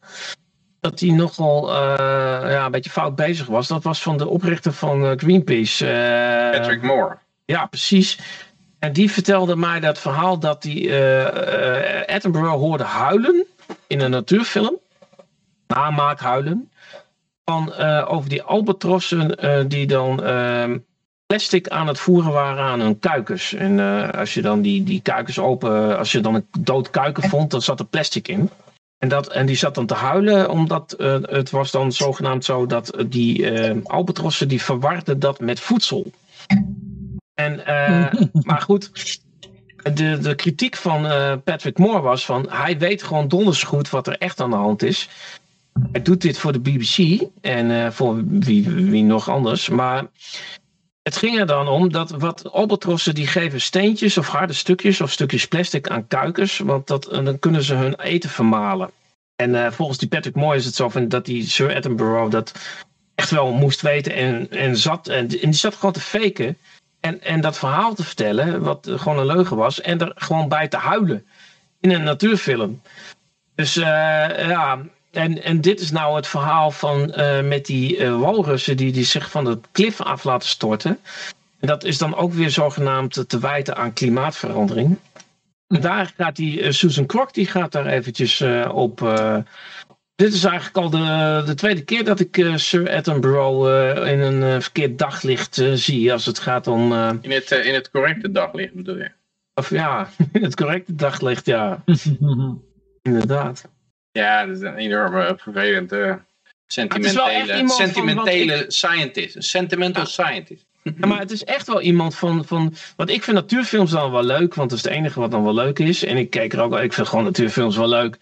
dat hij nogal ja, een beetje fout bezig was. Dat was van de oprichter van Greenpeace. Patrick Moore. Ja, precies. En die vertelde mij dat verhaal dat hij uh, Attenborough hoorde huilen in een natuurfilm. Namaak huilen. Van, uh, over die albatrossen die dan ehm, plastic aan het voeren waren aan hun kuikens. En als je dan die, die kuikens open, als je dan een dood kuiken vond, dan zat er plastic in. En, dat, en die zat dan te huilen, omdat het was dan zogenaamd zo dat die albatrossen die verwarden dat met voedsel. En, uh, maar goed, de, de kritiek van uh, Patrick Moore was van hij weet gewoon donders goed wat er echt aan de hand is. Hij doet dit voor de BBC en uh, voor wie, wie nog anders. Maar het ging er dan om dat wat albatrossen die geven steentjes of harde stukjes of stukjes plastic aan kuikens. Want dat, dan kunnen ze hun eten vermalen. En volgens die Patrick Moore is het zo van dat die Sir Attenborough dat echt wel moest weten en, en zat. En, en die zat gewoon te faken. En, en dat verhaal te vertellen, wat gewoon een leugen was, en er gewoon bij te huilen in een natuurfilm. Dus uh, ja, en, en dit is nou het verhaal van uh, met die uh, walrussen die, die zich van de klif af laten storten. En dat is dan ook weer zogenaamd te wijten aan klimaatverandering. Daar gaat die Susan Crock, die gaat daar eventjes op, dit is eigenlijk al de, de tweede keer dat ik uh, Sir Attenborough uh, in een uh, verkeerd daglicht zie als het gaat om... in, het, in het correcte daglicht bedoel je? Of ja, in het correcte daglicht, ja. Inderdaad. Ja, dat is een enorme vervelende sentimentele, sentimentele scientist. Een sentimental scientist. Ja, maar het is echt wel iemand van, van. Want ik vind natuurfilms dan wel leuk, want dat is het enige wat dan wel leuk is. En ik kijk er ook Ik vind gewoon natuurfilms wel leuk.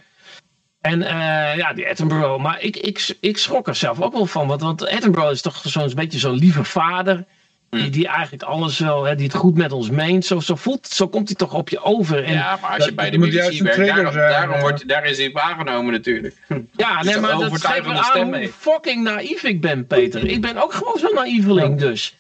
En uh, ja, die Attenborough. Maar ik, ik, ik schrok er zelf ook wel van. Want, want Attenborough is toch zo'n beetje zo'n lieve vader. Die, hmm. die eigenlijk alles wel, hè, die het goed met ons meent. Zo, zo, voelt, zo komt hij toch op je over. En ja, maar als je bij de BBC werkt, daarom, daarom wordt, daar is hij waargenomen natuurlijk. Ja, nee, maar dat geeft aan hoe fucking naïef ik ben, Peter. Ik ben ook gewoon zo'n naïveling dus.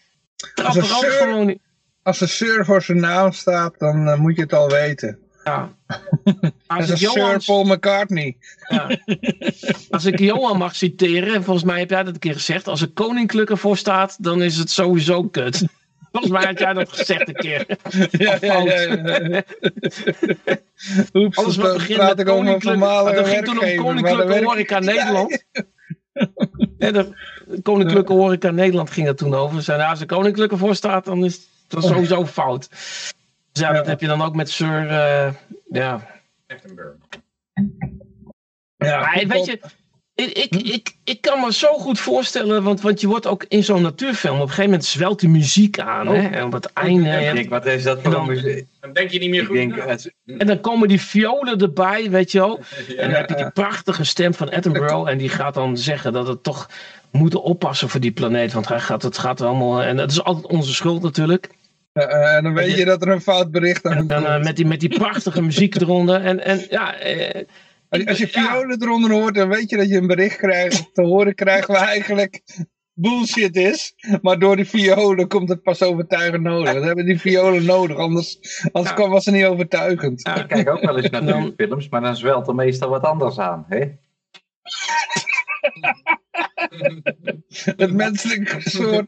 Als er, gewoon... als er Sir voor zijn naam staat, dan uh, moet je het al weten. Ja. Als ik Johan... Sir Paul McCartney. Ja. Als ik Johan mag citeren, volgens mij heb jij dat een keer gezegd. Als er koninklijk ervoor staat, dan is het sowieso kut. Volgens mij had jij dat gezegd een keer. Ja, ja, ja, Oeps, Alles wat begint met koninklijke... Dat ging toen om Koninklijke Horeca Nederland. De Koninklijke Horeca Nederland ging er toen over. Zei, nou, als er koninklijke voor staat, dan is het sowieso fout. Dus ja, dat heb je dan ook met Sir, uh, ja. Attenborough. Ja, weet je, Ik, ik, ik, ik kan me zo goed voorstellen, want, want je wordt ook in zo'n natuurfilm, op een gegeven moment zwelt de muziek aan. Hè? Oh. En op het einde. Ik denk, wat is dat voor muziek? Dan denk je niet meer goed. Denk, en dan komen die violen erbij, weet je wel. En dan heb je die prachtige stem van Attenborough. En die gaat dan zeggen dat het toch moeten oppassen voor die planeet. Want hij gaat, het gaat allemaal. En dat is altijd onze schuld natuurlijk. Uh, en dan weet je dat er een fout bericht aan komt. En dan uh, met, die, met die prachtige muziek eronder. En, en ja, uh, als, je violen eronder hoort, dan weet je dat je een bericht krijgt, te horen krijgt waar eigenlijk bullshit is. Maar door die violen komt het pas overtuigend nodig. We hebben die violen nodig, anders, anders ja. was het niet overtuigend. ik kijk ook wel eens naar films, maar dan zwelt er meestal wat anders aan. Hè? het menselijke soort.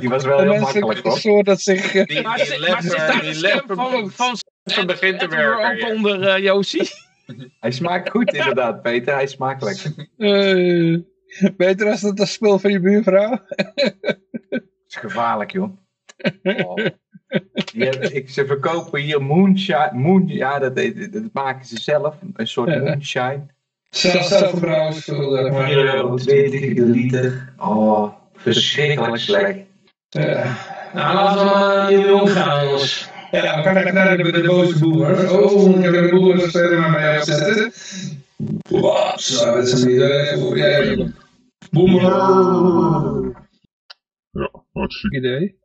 Die was wel heel makkelijk hoor. soort dat zich. Die, die, maar, die zit de van, van, van, begint te werken. ook onder uh, Josie. Hij smaakt goed inderdaad, Peter. Hij is smakelijk. Uh, beter als dat een spul van je buurvrouw. Dat is gevaarlijk, joh. Oh. ik, ze verkopen hier moonshine. Moon, ja, dat, dat, maken ze zelf. Een soort ja. Moonshine. Zelfbrouwspul. 4 euro 20 liter. Oh, verschrikkelijk slecht. Ja. Nou, laten we maar in de gaan, jongens. Ja, we gaan even naar de, de boze boer. Oh, ik heb de boer verder maar mij afzetten. Wat? Zo, dat is een idee. Boemer! Ja, hartstikke idee.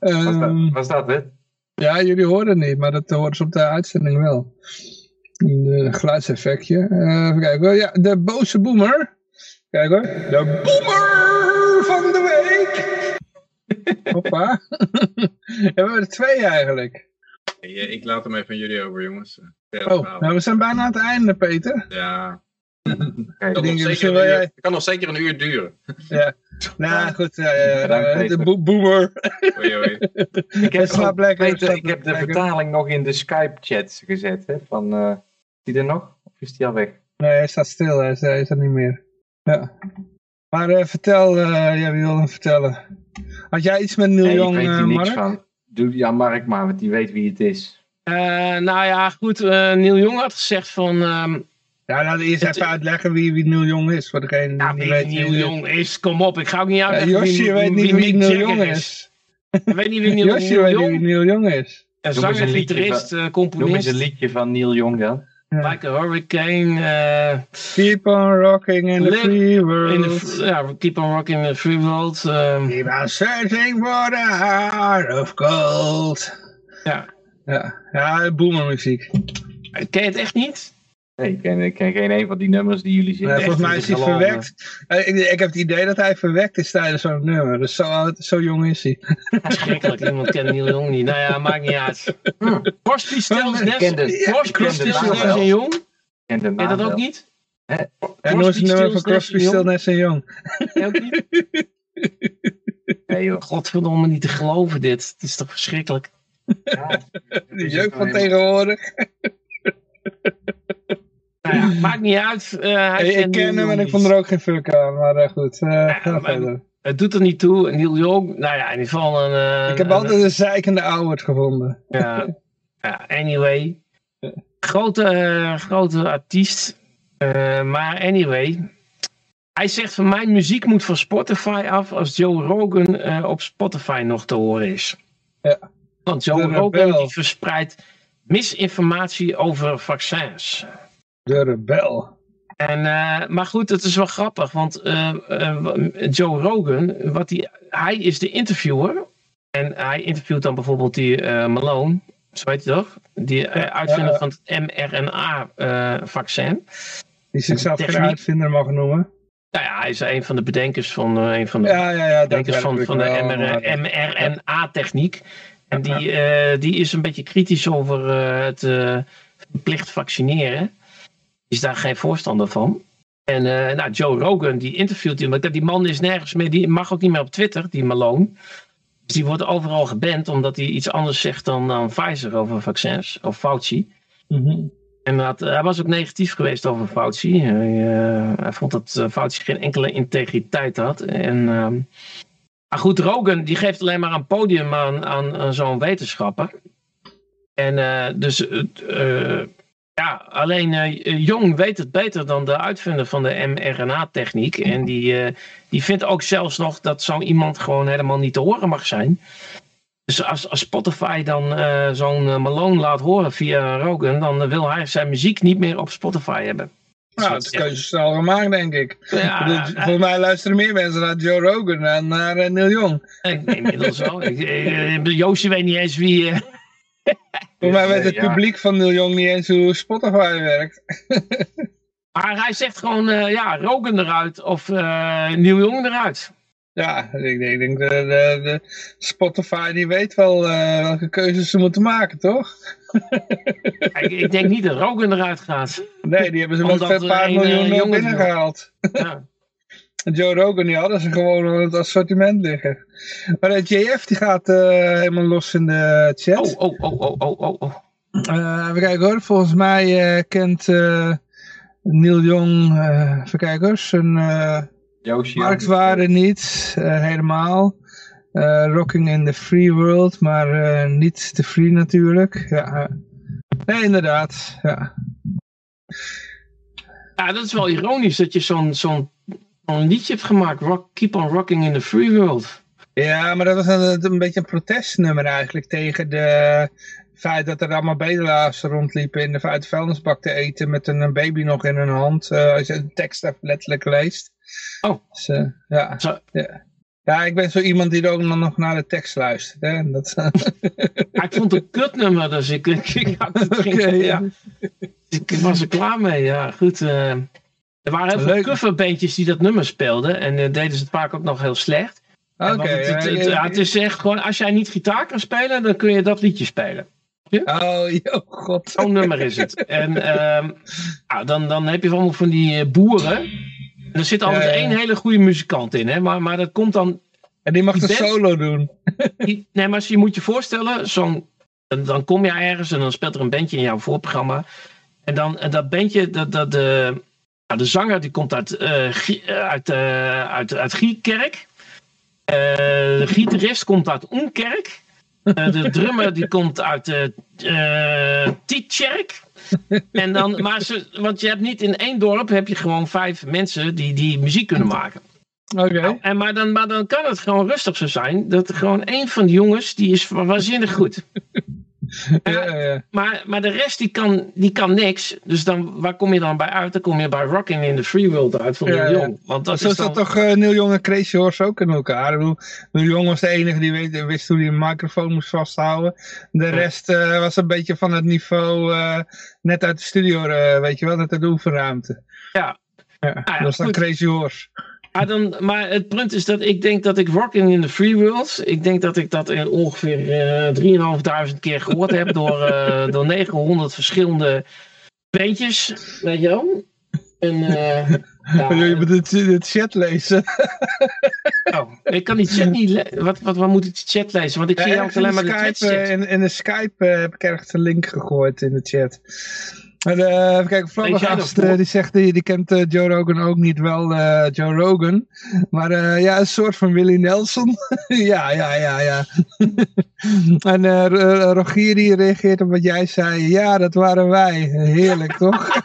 Um, Wat staat dit? Ja, jullie horen het niet, maar dat horen ze op de uitzending wel. Een geluidseffectje. Uh, even kijken. Ja, de boze boemer. Kijk hoor. De boemer van de week. Hoppa. we hebben er twee eigenlijk. Eh, ik laat hem even aan jullie over, jongens. oh, nou, we zijn bijna aan het einde, Peter. Ja. Het kan, nog zeker een uur, kan nog zeker een uur duren. Ja. Nou goed, uh, de bo boomer. Oei, oei. Ik heb, lekker, Peter, ik heb de vertaling nog in de Skype-chat gezet. Hè, van, uh, die er nog? Of is die al weg? Nee, hij staat stil. Hij is, hij is er niet meer. Ja. Maar uh, vertel, uh, jij wilde vertellen. Had jij iets met Neil nee, Young, ik weet hier niks van. Doe ja, Mark maar, want die weet wie het is. Uh, nou ja, goed. Uh, Neil Young had gezegd van... Um, ja, laten we eerst even uitleggen wie, wie Neil Young is. Voor degene die ja, wie weet Neil Young is. Kom op, ik ga ook niet uitleggen ja, Josje weet niet wie, wie Neil Young is. Ik weet niet wie Neil, Josje weet niet wie Neil Young is. Een zanger, gitarist, componist. Noem eens een liedje van Neil Young dan. Like a hurricane. Uh, keep on rocking in the free world. In the, yeah, keep on rocking in the free world. Um, keep on searching for the heart of gold. Ja. Ja, ja boomermuziek. Ken je het echt niet? Nee, ik ken, ik ken geen een van die nummers die jullie zingen. volgens mij is hij verwekt. Ik, ik, heb het idee dat hij verwekt is tijdens zo'n nummer. Dus zo, zo jong is hij. Schrikkelijk, iemand kent Neil Jong niet. Nou ja, maakt niet uit. Hm. Crosby, Stills, Nash en Jong. Ken je dat ook niet? En nog eens een nummer van Crosby, Stills, Nash en Jong. ook niet? Nee joh. Godverdomme, niet te geloven dit. Het is toch verschrikkelijk. Ja, de jeugd van tegenwoordig. Nou ja, maakt niet uit. Uh, ik ken hem en ik vond er ook geen fuck aan, maar uh, goed, uh, ja, verder. Het doet er niet toe. Neil Young, nou ja, in ieder geval een... ik heb altijd een zeikende ouwerd gevonden. Ja, ja anyway. Grote, grote artiest. maar anyway. Hij zegt van mijn muziek moet van Spotify af als Joe Rogan op Spotify nog te horen is. Ja. Want Joe Rogan die verspreidt misinformatie over vaccins. De rebel. En, uh, maar goed, het is wel grappig, want uh, uh, Joe Rogan, wat die, hij is de interviewer. En hij interviewt dan bijvoorbeeld die Malone, zo heet hij toch? Die ja, uitvinder van het mRNA-vaccin. die zichzelf geen uitvinder mag noemen. Nou ja, hij is een van de bedenkers van, een van de ja, ja, ja, bedenkers van, van de mRNA-techniek. En die, die is een beetje kritisch over het verplicht vaccineren. Is daar geen voorstander van. En nou, Joe Rogan, die interviewt hem. Die man is nergens meer, die mag ook niet meer op Twitter, die Malone. Dus die wordt overal geband omdat hij iets anders zegt dan, dan Pfizer over vaccins, of Fauci. Mm En dat, hij was ook negatief geweest over Fauci. Hij, hij vond dat Fauci geen enkele integriteit had. En ehm, maar goed, Rogan die geeft alleen maar een podium aan, aan, zo'n wetenschapper. En dus Ja, alleen uh, Jong weet het beter dan de uitvinder van de mRNA-techniek. En die, die vindt ook zelfs nog dat zo iemand gewoon helemaal niet te horen mag zijn. Dus als, als Spotify dan zo'n Malone laat horen via Rogan, dan wil hij zijn muziek niet meer op Spotify hebben. Nou, dat is keuze snel gemaakt, denk ik. Ja, Volgens mij luisteren meer mensen naar Joe Rogan dan naar Neil Young. Ik, inmiddels wel. Ik, Joosje weet niet eens wie... Uh... Volgens mij weet het publiek van Neil Young niet eens hoe Spotify werkt. maar hij zegt gewoon, uh, ja, Rogan eruit of Neil Young eruit. Ja, ik denk, ik denk de, de, de, Spotify die weet wel welke keuzes ze moeten maken, toch? ik, ik, denk niet dat Rogan eruit gaat. Nee, die hebben ze met een paar miljoen uh, binnengehaald. Ja. Joe Rogan, die hadden ze gewoon in het assortiment liggen. Maar de JF die gaat uh, helemaal los in de chat. Oh, oh, oh, oh, oh, oh. Uh, even kijken hoor, volgens mij uh, kent Neil Jong, even kijken hoor, zijn marktwaarde niet helemaal. Rocking in the Free World, maar niet te free natuurlijk. Ja, nee, inderdaad. Ja. ja, dat is wel ironisch dat je zo'n zo'n een liedje hebt gemaakt. Rock, Keep on Rocking in the Free World. Ja, maar dat was een, een beetje een protestnummer eigenlijk tegen de feit dat er allemaal bedelaars rondliepen in de, uit vuilnisbak te eten met een, baby nog in hun hand. Uh, als je de tekst letterlijk leest. Oh. Dus, uh, ja. Zo. ja. Ja, ik ben zo iemand die ook nog naar de tekst luistert. Hè? Dat, ja, ik vond het een kutnummer, dus ik, ik, ik, had het okay, ja. ik was er klaar mee. Ja, goed. Uh, er waren heel veel coverbeentjes die dat nummer speelden. En uh, deden ze het vaak ook nog heel slecht. Oké. het, het, ja, het, is echt gewoon, als jij niet gitaar kan spelen, dan kun je dat liedje spelen. Oh, oh god. Zo'n nummer is het. En uh, nou, dan, dan heb je allemaal van die uh, boeren. En er zit altijd één hele goede muzikant in, hè? Maar, maar dat komt dan. En die mag de solo doen. Die, nee, maar je moet je voorstellen, zo'n, dan kom je ergens en dan speelt er een bandje in jouw voorprogramma. En dan en dat bandje, dat, dat, de, nou, de zanger die komt uit, uh, uit, uh, uit, uit Giekerk. Uh, de gitarist komt uit Onkerk. de drummer die komt uit uh, Tietjerk. En dan, maar ze, want je hebt niet in één dorp heb je gewoon vijf mensen die, die muziek kunnen maken. Oké. Nou, en maar, dan, maar dan kan het gewoon rustig zo zijn dat gewoon één van de jongens die is waanzinnig goed. Ja, ja. Maar, maar de rest die kan, die kan niks. Dus dan, waar kom je dan bij uit? Dan kom je bij Rocking in the Free World uit van Neil Young. Want dat Zo is toch uh, Neil Young en Crazy Horse ook in elkaar? Ik bedoel, Neil Young was de enige die weet, wist hoe hij een microfoon moest vasthouden. De rest uh, was een beetje van het niveau uh, net uit de studio, weet je wel, uit de oefenruimte. Ja. ja, ah, ja dat was dan Crazy Horse. Maar, dan, maar het punt is dat ik denk dat ik Rocking in the Free World, ik denk dat ik dat ongeveer uh, 3.500 keer gehoord heb door, uh, door 900 verschillende bandjes, weet je wel. En, uh, ja, je moet het, het chat lezen. oh, ik kan die chat niet wat, wat, wat moet ik de chat lezen? Want ik zie ja, alleen maar de chat. In, in de Skype heb ik ergens een link gegooid in de chat. Maar, uh, even kijken, Flabbergast, uh, die zegt, die, die kent uh, Joe Rogan ook niet wel, Joe Rogan. Maar ja, een soort van Willie Nelson. ja, ja, ja, ja. en Rogier die reageert op wat jij zei. Ja, dat waren wij. Heerlijk, toch?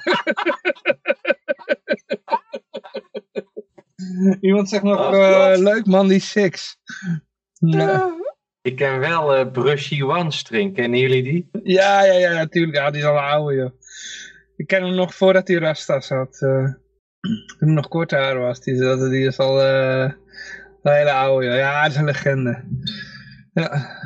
Iemand zegt nog, oh, leuk man, die six. Ja. Ik ken wel uh, Brushy One String, kennen jullie die? Ja, ja, ja, natuurlijk. Ja, die is al een oude, joh. Ik ken hem nog voordat hij Rastas had. Uh, toen hij nog kort haar was. Die, die is al uh, een hele oude. Ja, dat is een legende. Ja.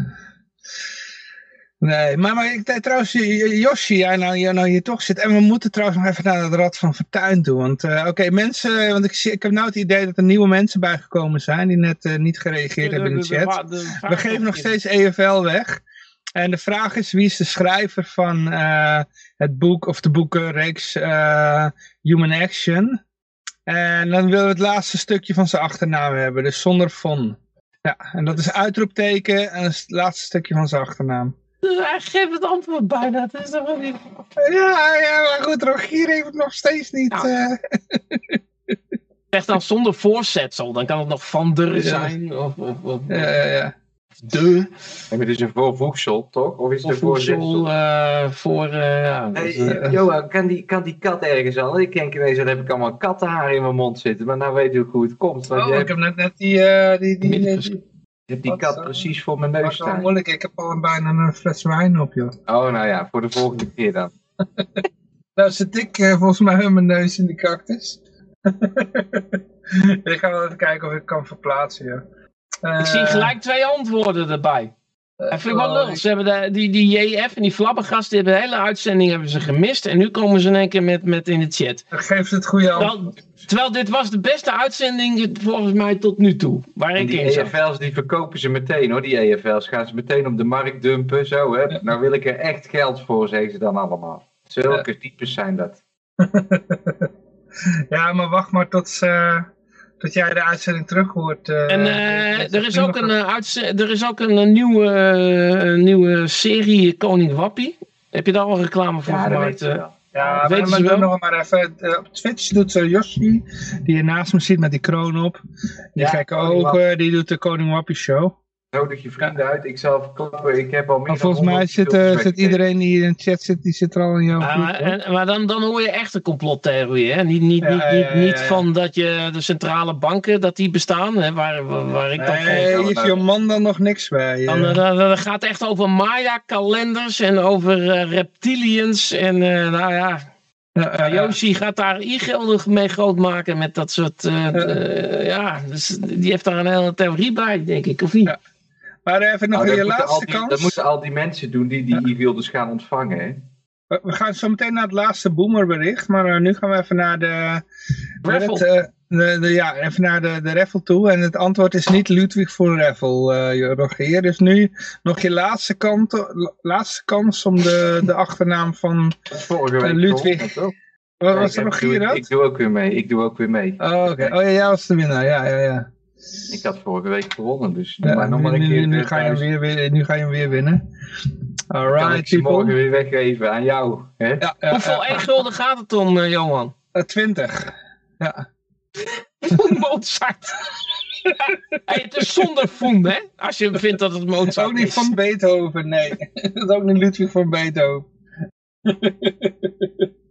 Nee, maar, maar ik, trouwens, Yoshi, jij nou, jij nou hier toch zit. En we moeten trouwens nog even naar het Rad van Fortuin toe. Want uh, oké, mensen, want ik, zie, ik heb nou het idee dat er nieuwe mensen bijgekomen zijn die net uh, niet gereageerd hebben in de chat. we geven nog steeds EFL weg. En de vraag is, wie is de schrijver van uh, het boek of de boekenreeks uh, Human Action? En dan willen we het laatste stukje van zijn achternaam hebben, dus zonder von. Ja, en dat is uitroepteken en dat is het laatste stukje van zijn achternaam. Hij geeft het antwoord bijna, dat is toch wel niet... Ja, ja, maar goed, Rogier heeft het nog steeds niet... Ja. Uh... Zeg dan zonder voorzetsel, dan kan het nog van der zijn. Of, of, of, ja, ja, ja. De. En het is een voorvoegsel, toch? Of is het een voorvoegsel? Uh, voor, uh, ja, hey, Johan, kan die, kan die kat ergens al? Ik denk ineens, dan heb ik allemaal kattenhaar in mijn mond zitten. Maar nou weet je hoe het komt. Want oh, ik heb net, net die... Uh, die, die, die, je hebt die kat precies voor mijn neus staan. moeilijk, ik heb al bijna een fles wijn op, joh. Oh, nou ja, voor de volgende keer dan. nou zit ik volgens mij met mijn neus in die cactus. ik ga wel even kijken of ik kan verplaatsen, ik zie gelijk twee antwoorden erbij. Uh, ik vind wel lul. Ze hebben de, die, die JF en die Flabbergast, die hebben de hele uitzending hebben ze gemist. En nu komen ze in één keer met, met in de chat. Geef ze het goede antwoord. Terwijl, dit was de beste uitzending volgens mij tot nu toe. Waar en die EFL's die verkopen ze meteen hoor, die EFL's. Gaan ze meteen op de markt dumpen. Zo hè. Nou wil ik er echt geld voor, zeggen ze dan allemaal. Zulke ja. types zijn dat. ja, maar wacht maar tot ze dat jij de uitzending terug hoort. Uh, en uh, er, is ook een, uh, er is ook een nieuwe, nieuwe serie Koning Wappie. Heb je daar al reclame voor ja, gemaakt? Ja, weet maar, maar nog maar even. op Twitch doet Yoshi, die je naast me ziet met die kroon op. Die ja, gekke ogen, die doet de Koning Wappie show. Nodig je vrienden uit, ik zal verklappen, ik heb al meer maar volgens mij zit, uh, zit iedereen die in de chat zit, die zit er al in jouw ja, maar, maar, dan, dan hoor je echt een complottheorie, hè? Niet, niet, niet, niet, niet van dat je de centrale banken, dat die bestaan, hè? Waar, waar, ik dan nee, van... is je man dan nog niks bij. Dan, dan, gaat echt over Maya-kalenders en over uh, reptilians en uh, nou ja... Ja, Yoshi gaat daar e-gelden mee groot maken met dat soort. ja, dus die heeft daar een hele theorie bij, denk ik, of niet? Maar even nog nou, je laatste die, kans. Dat moeten al die mensen doen die die e-mail dus gaan ontvangen. Hè? We gaan zo meteen naar het laatste boomerbericht. Maar uh, nu gaan we even naar de... Raffle. Uh, de, ja, even naar de, de raffle toe. En het antwoord is niet Ludwig voor raffle, uh, Rogier. Dus nu nog je laatste, kant, laatste kans om de, de achternaam van uh, Ludwig... Wat was er nog hier dat? Ik doe ook weer mee. Ik doe ook weer mee. Oh, oké. Okay. Oh ja, jij was de winnaar. Ja, ja, ja. Ik had vorige week gewonnen, dus ja, maar nog maar een keer. Nu, ga je hem weer, nu ga je hem weer winnen. Alright, kan ik ze morgen weer weggeven aan jou. Hè? Ja, ja, Hoeveel ja. gulden gaat het om, uh, Johan? Uh, 20. Ja. Mozart. hey, het is zonder Foem, hè? Als je vindt dat het Mozart is. Ook niet van Beethoven, nee. Het is ook niet Ludwig van Beethoven.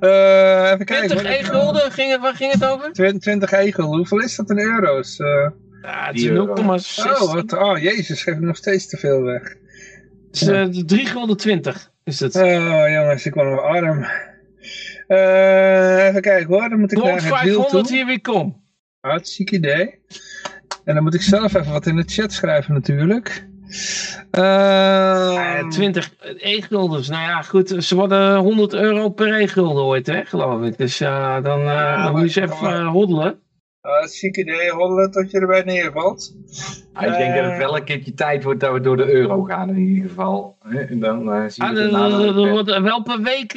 Uh, even kijken. 20 e-gulden, ging waar ging het over? 20 e-gulden, hoeveel is dat in euro's? Uh, ja, het is 0,6. Oh, wat, oh, jezus, geef ik nog steeds te veel weg. Het is uh, 3 gulden 20 is het. Oh jongens, ik word nog arm. Uh, even kijken hoor, dan moet ik naar het wiel toe. hier weer kom. Hartstikke idee. En dan moet ik zelf even wat in de chat schrijven natuurlijk. Uh, 20 e-guldens. Nou ja, goed. Ze worden 100 euro per e-gulden ooit, hè, geloof ik. Dus uh, dan, uh, ja, dan moet je eens even uh, hoddelen. Uh, ziek idee, hoddelen tot je erbij neervalt. ik denk dat het wel een keertje tijd wordt dat we door de euro gaan in ieder geval. En dan zien we ah, het wordt, Wel per week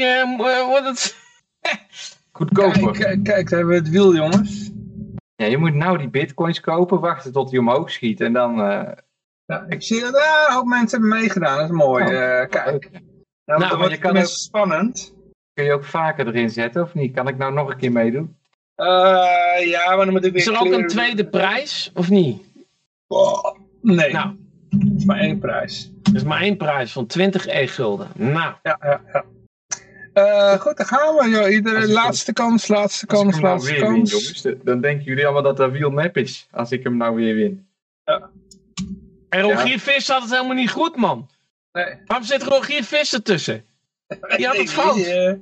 wordt het... Goedkoper. Kijk, kijk, daar hebben we het wiel, jongens. Ja, je moet nou die bitcoins kopen, wachten tot die omhoog schiet en dan... Ja, ik zie dat ook mensen hebben meegedaan, dat is mooi. Oh, uh, kijk. Nou, nou maar je kan ook, spannend. Kun je ook vaker erin zetten of niet? Kan ik nou nog een keer meedoen? Uh, ja, maar dan moet ik weer... Is er ook een tweede prijs, of niet? Oh, nee, nou. het is maar één prijs. Het is maar één prijs van 20 e-gulden. Nou. Ja, ja, ja. Uh, goed, dan gaan we. Joh. Iedere laatste kans, laatste kans, nou laatste kans. Win, jongens, dan denken jullie allemaal dat dat wiel nep is. Als ik hem nou weer win. Ja. En Rogier ja. Vis had het helemaal niet goed, man. Nee. Waarom zit Rogier Vis ertussen? Die had het fout. Die, uh,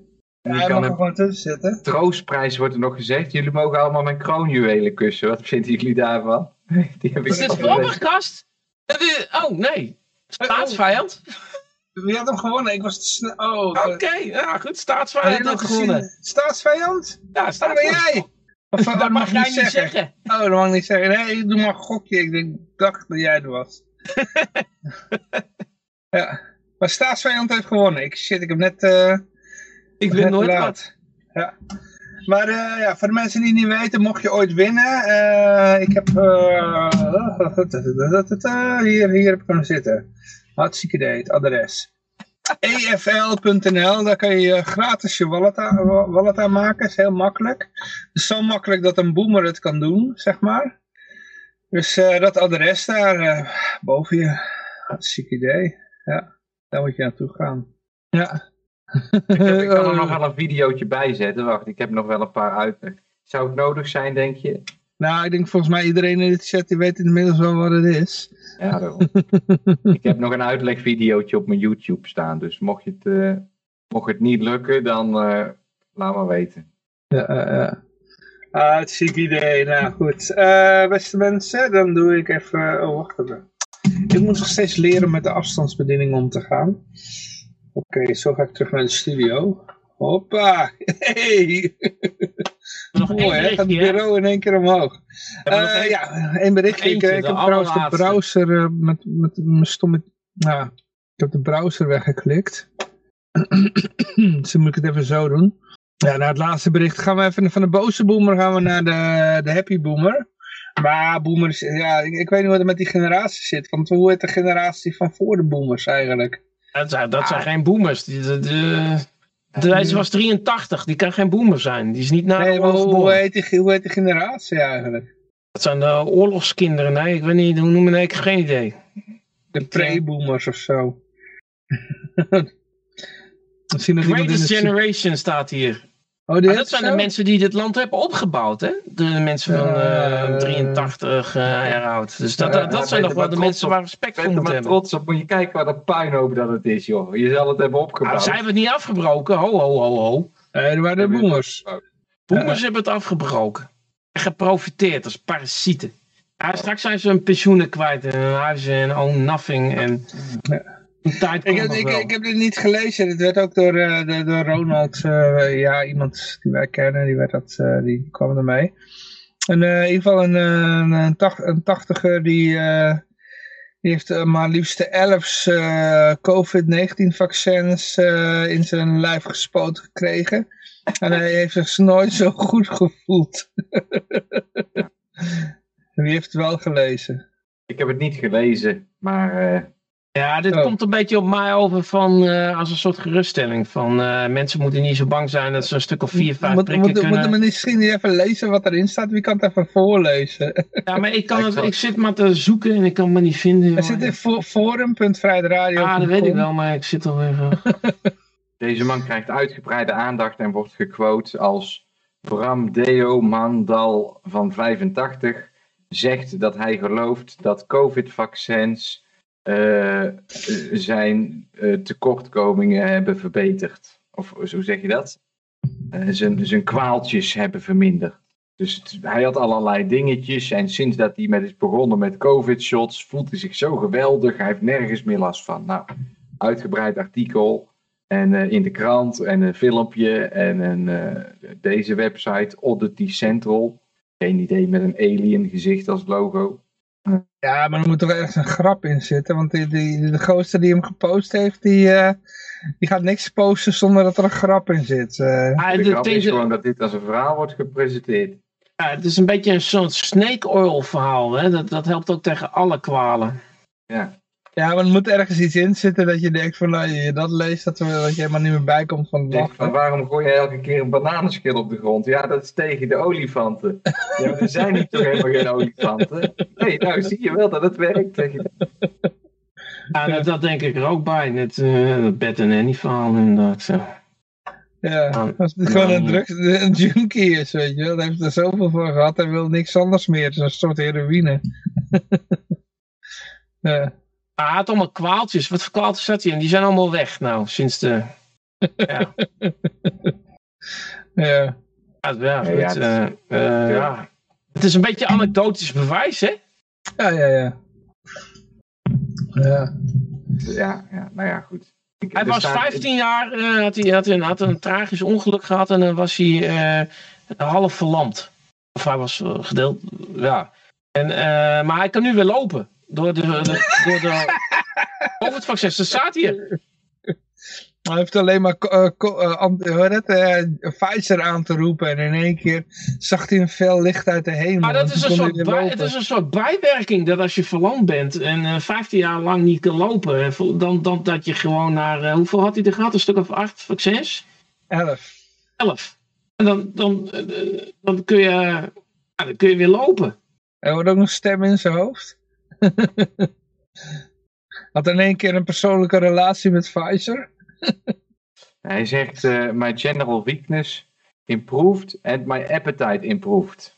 ja, hij mag er gewoon tussen zitten. Troostprijs wordt er nog gezegd. Jullie mogen allemaal mijn kroonjuwelen kussen. Wat vinden jullie daarvan? Die heb ik is dit? Oh, nee. Staatsvijand? Wie had hem gewonnen? Ik was te snel. Oh, Oké, okay. ja goed. Staatsvijand had gewonnen. Staatsvijand? Ja, staatsvijand. Oh, ben jij? Of, dat, dat mag, jij niet zeggen. zeggen. Oh, dat mag ik niet zeggen. Nee, doe maar een gokje. Ik denk, dacht dat jij er was. ja. Maar staatsvijand heeft gewonnen. Ik, shit, ik heb net... Uh, ik win nooit wat. Ja. Maar uh, ja, voor de mensen die niet weten, mocht je ooit winnen. Uh, ik heb... hier, hier heb ik kunnen zitten. Hartstikke idee, het adres efl.nl, daar kan je gratis je wallet aan, wallet aan maken. is heel makkelijk. Zo makkelijk dat een boomer het kan doen, zeg maar. Dus dat adres daar, boven je. Ziek idee. Ja, daar moet je naartoe gaan. Ja. ik, ik, kan er nog wel een videootje bij zetten. Wacht, ik heb nog wel een paar uitleg. Zou het nodig zijn, denk je? Nou, ik denk volgens mij iedereen in de chat die weet inmiddels wel wat het is. Ja, daarom. ik heb nog een uitlegvideootje op mijn YouTube staan. Dus mocht, je het, uh, mocht het niet lukken, dan uh, laat maar weten. Ja, ja. Ah, het ziek idee. Nou goed. Uh, beste mensen, dan doe ik even... Oh, wacht even. Ik moet nog steeds leren met de afstandsbediening om te gaan. Oké, zo ga ik terug naar de studio. Hoppa! Hey! Nog Mooi, hè? Gaat het bureau in één keer omhoog. Uh, ja, één berichtje. Ik, ik heb trouwens de browser uh, met, met mijn stomme... Nou, ik heb de browser weggeklikt. dus moet ik het even zo doen. Ja, naar het laatste bericht gaan we even van de boze boomer gaan we naar de, de happy boomer. Maar boomers, ja, ik, ik weet niet wat er met die generatie zit. Want hoe heet de generatie van voor de boomers eigenlijk? Dat zijn, dat zijn ah. geen boomers. Die, de, de, deze was 83, die kan geen boomer zijn. Die is niet naar nee, hoe, heet die, hoe heet die generatie eigenlijk? Dat zijn de oorlogskinderen. Nee, ik weet niet, hoe noemen ik? Geen idee. De pre-boomers of zo. Greatest Generation staat hier. Oh, dat zijn de mensen die dit land hebben opgebouwd, hè? De mensen van uh, 83 uh, jaar oud. Dus dat, dat, dat zijn nog wel de mensen waar respect voor moeten hebben. trots op, moet je kijken waar dat puinhoop dat het is, joh. Je zal het hebben opgebouwd. Nou, zij hebben het niet afgebroken, ho, ho, ho, ho. Nee, er waren de boomers. Boomers hebben het afgebroken. En geprofiteerd als parasieten. Ja, straks zijn ze hun pensioenen kwijt en hun huizen en own nothing. En... Ik heb, ik, ik, heb dit niet gelezen. Het werd ook door, uh, door Ronald, uh, ja, iemand die wij kennen, die, werd dat, uh, die kwam ermee. En in ieder geval een, een, een, tacht, een tachtiger die, die heeft maar liefst 11 COVID-19 vaccins in zijn lijf gespoten gekregen. En hij heeft zich nooit zo goed gevoeld. Wie heeft het wel gelezen? Ik heb het niet gelezen, maar ja, dit oh. komt een beetje op mij over van, uh, als een soort geruststelling. Van uh, mensen moeten niet zo bang zijn dat ze een stuk of vier, vijf moet, prikken moet, kunnen. Moeten we misschien niet even lezen wat erin staat? Wie kan het even voorlezen? Ja, maar ik, kan het, ik zit maar te zoeken en ik kan het maar niet vinden. Er zit in forum.vrijdradio. Ah, dat weet ik wel, maar ik zit al even... Deze man krijgt uitgebreide aandacht en wordt gequote als Bram Deo Mandal van 85 zegt dat hij gelooft dat covid-vaccins uh, zijn uh, tekortkomingen hebben verbeterd. Of zo zeg je dat? Uh, zijn, zijn kwaaltjes hebben verminderd. Dus hij had allerlei dingetjes. En sinds dat hij met is begonnen met COVID-shots, voelt hij zich zo geweldig. Hij heeft nergens meer last van. Nou, uitgebreid artikel. En in de krant en een filmpje. En een, deze website, Oddity Central. Geen idee met een alien gezicht als logo. Ja, maar er moet toch ergens een grap in zitten. Want die, die, de gozer die hem gepost heeft, die, uh, die gaat niks posten zonder dat er een grap in zit. Uh. Ah, de grap is gewoon dat dit als een verhaal wordt gepresenteerd. Ja, het is een beetje een soort snake oil verhaal. Hè? Dat, dat helpt ook tegen alle kwalen. Ja. Ja, maar er moet ergens iets in zitten dat je denkt van, nou, je dat leest, dat, dat je helemaal niet meer bijkomt van het lachen. waarom gooi je elke keer een bananenschil op de grond? Ja, dat is tegen de olifanten. ja, er zijn niet toch helemaal geen olifanten? Nee, nou zie je wel dat het werkt. Tegen... Ja, dat, dat, denk ik er ook bij. Net uh, dat bed en Annie verhaal inderdaad. Zo. Ja, als het gewoon een, drugs, een junkie is, weet je wel. Hij heeft er zoveel voor gehad, hij wil niks anders meer. Het is een soort heroïne. ja. Hij had allemaal kwaaltjes. Wat voor kwaaltjes had hij? En die zijn allemaal weg nou, sinds de... ja. ja. Ja, het, uh, uh, ja. Het is een beetje anekdotisch bewijs, hè? Ja, ja, ja. Ja. Ja, ja nou ja, goed. Ik, hij was 15 jaar, uh, had, hij, had, een, had een tragisch ongeluk gehad en dan was hij half verlamd. Of hij was gedeeld, ja. En, maar hij kan nu weer lopen. Door de, de door de COVID-vaccins. Dat staat hier. Hij heeft alleen maar uh, uh, uh, Pfizer aan te roepen en in één keer zag hij een fel licht uit de hemel. Maar dat is een soort bij, het is een soort bijwerking dat als je verlamd bent en 15 jaar lang niet kan lopen, dan, dan dat je gewoon naar, hoeveel had hij er gehad? Een stuk of acht vaccins? Elf. Elf. En dan, dan, dan, kun, je, dan kun je weer lopen. Hij hoort ook nog stemmen in zijn hoofd. Had in één keer een persoonlijke relatie met Pfizer. Hij zegt, uh, my general weakness improved and my appetite improved.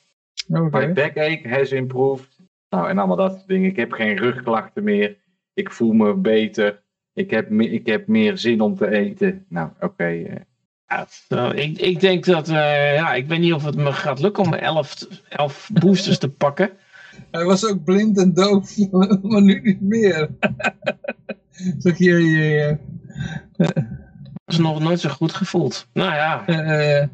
Okay. My backache has improved. Nou, en allemaal dat soort dingen. Ik heb geen rugklachten meer. Ik voel me beter. Ik heb, ik heb meer zin om te eten. Nou, oké. Eh. ja, ik, ik denk dat, uh, ja, ik weet niet of het me gaat lukken om 11 elf boosters te pakken. Hij was ook blind en doof, maar nu niet meer. zeg je, je, Dat is nog nooit zo goed gevoeld. Nou ja. Uh,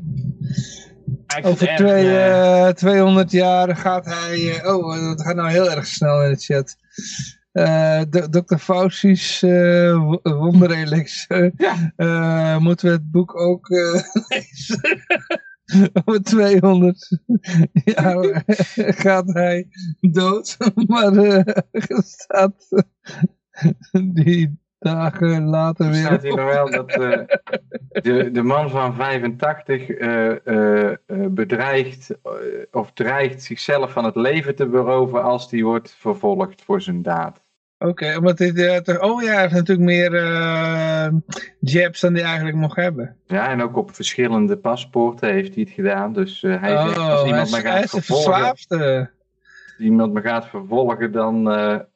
over twee, uh, 200 jaar gaat hij... oh, het gaat nou heel erg snel in de chat. Dr. Fauci's wonderelix. Ja. moeten we het boek ook lezen? Over 200 jaar gaat hij dood. Maar er staat die dagen later weer. staat hier nog wel dat uh, de, de man van 85 uh, uh, bedreigt of dreigt zichzelf van het leven te beroven als die wordt vervolgd voor zijn daad. Oké, omdat hij, uh, oh ja, hij heeft natuurlijk meer uh, jabs dan hij eigenlijk mocht hebben. Ja, en ook op verschillende paspoorten heeft hij het gedaan. Dus uh, hij oh, zegt, als iemand me gaat vervolgen, als iemand me gaat vervolgen, dan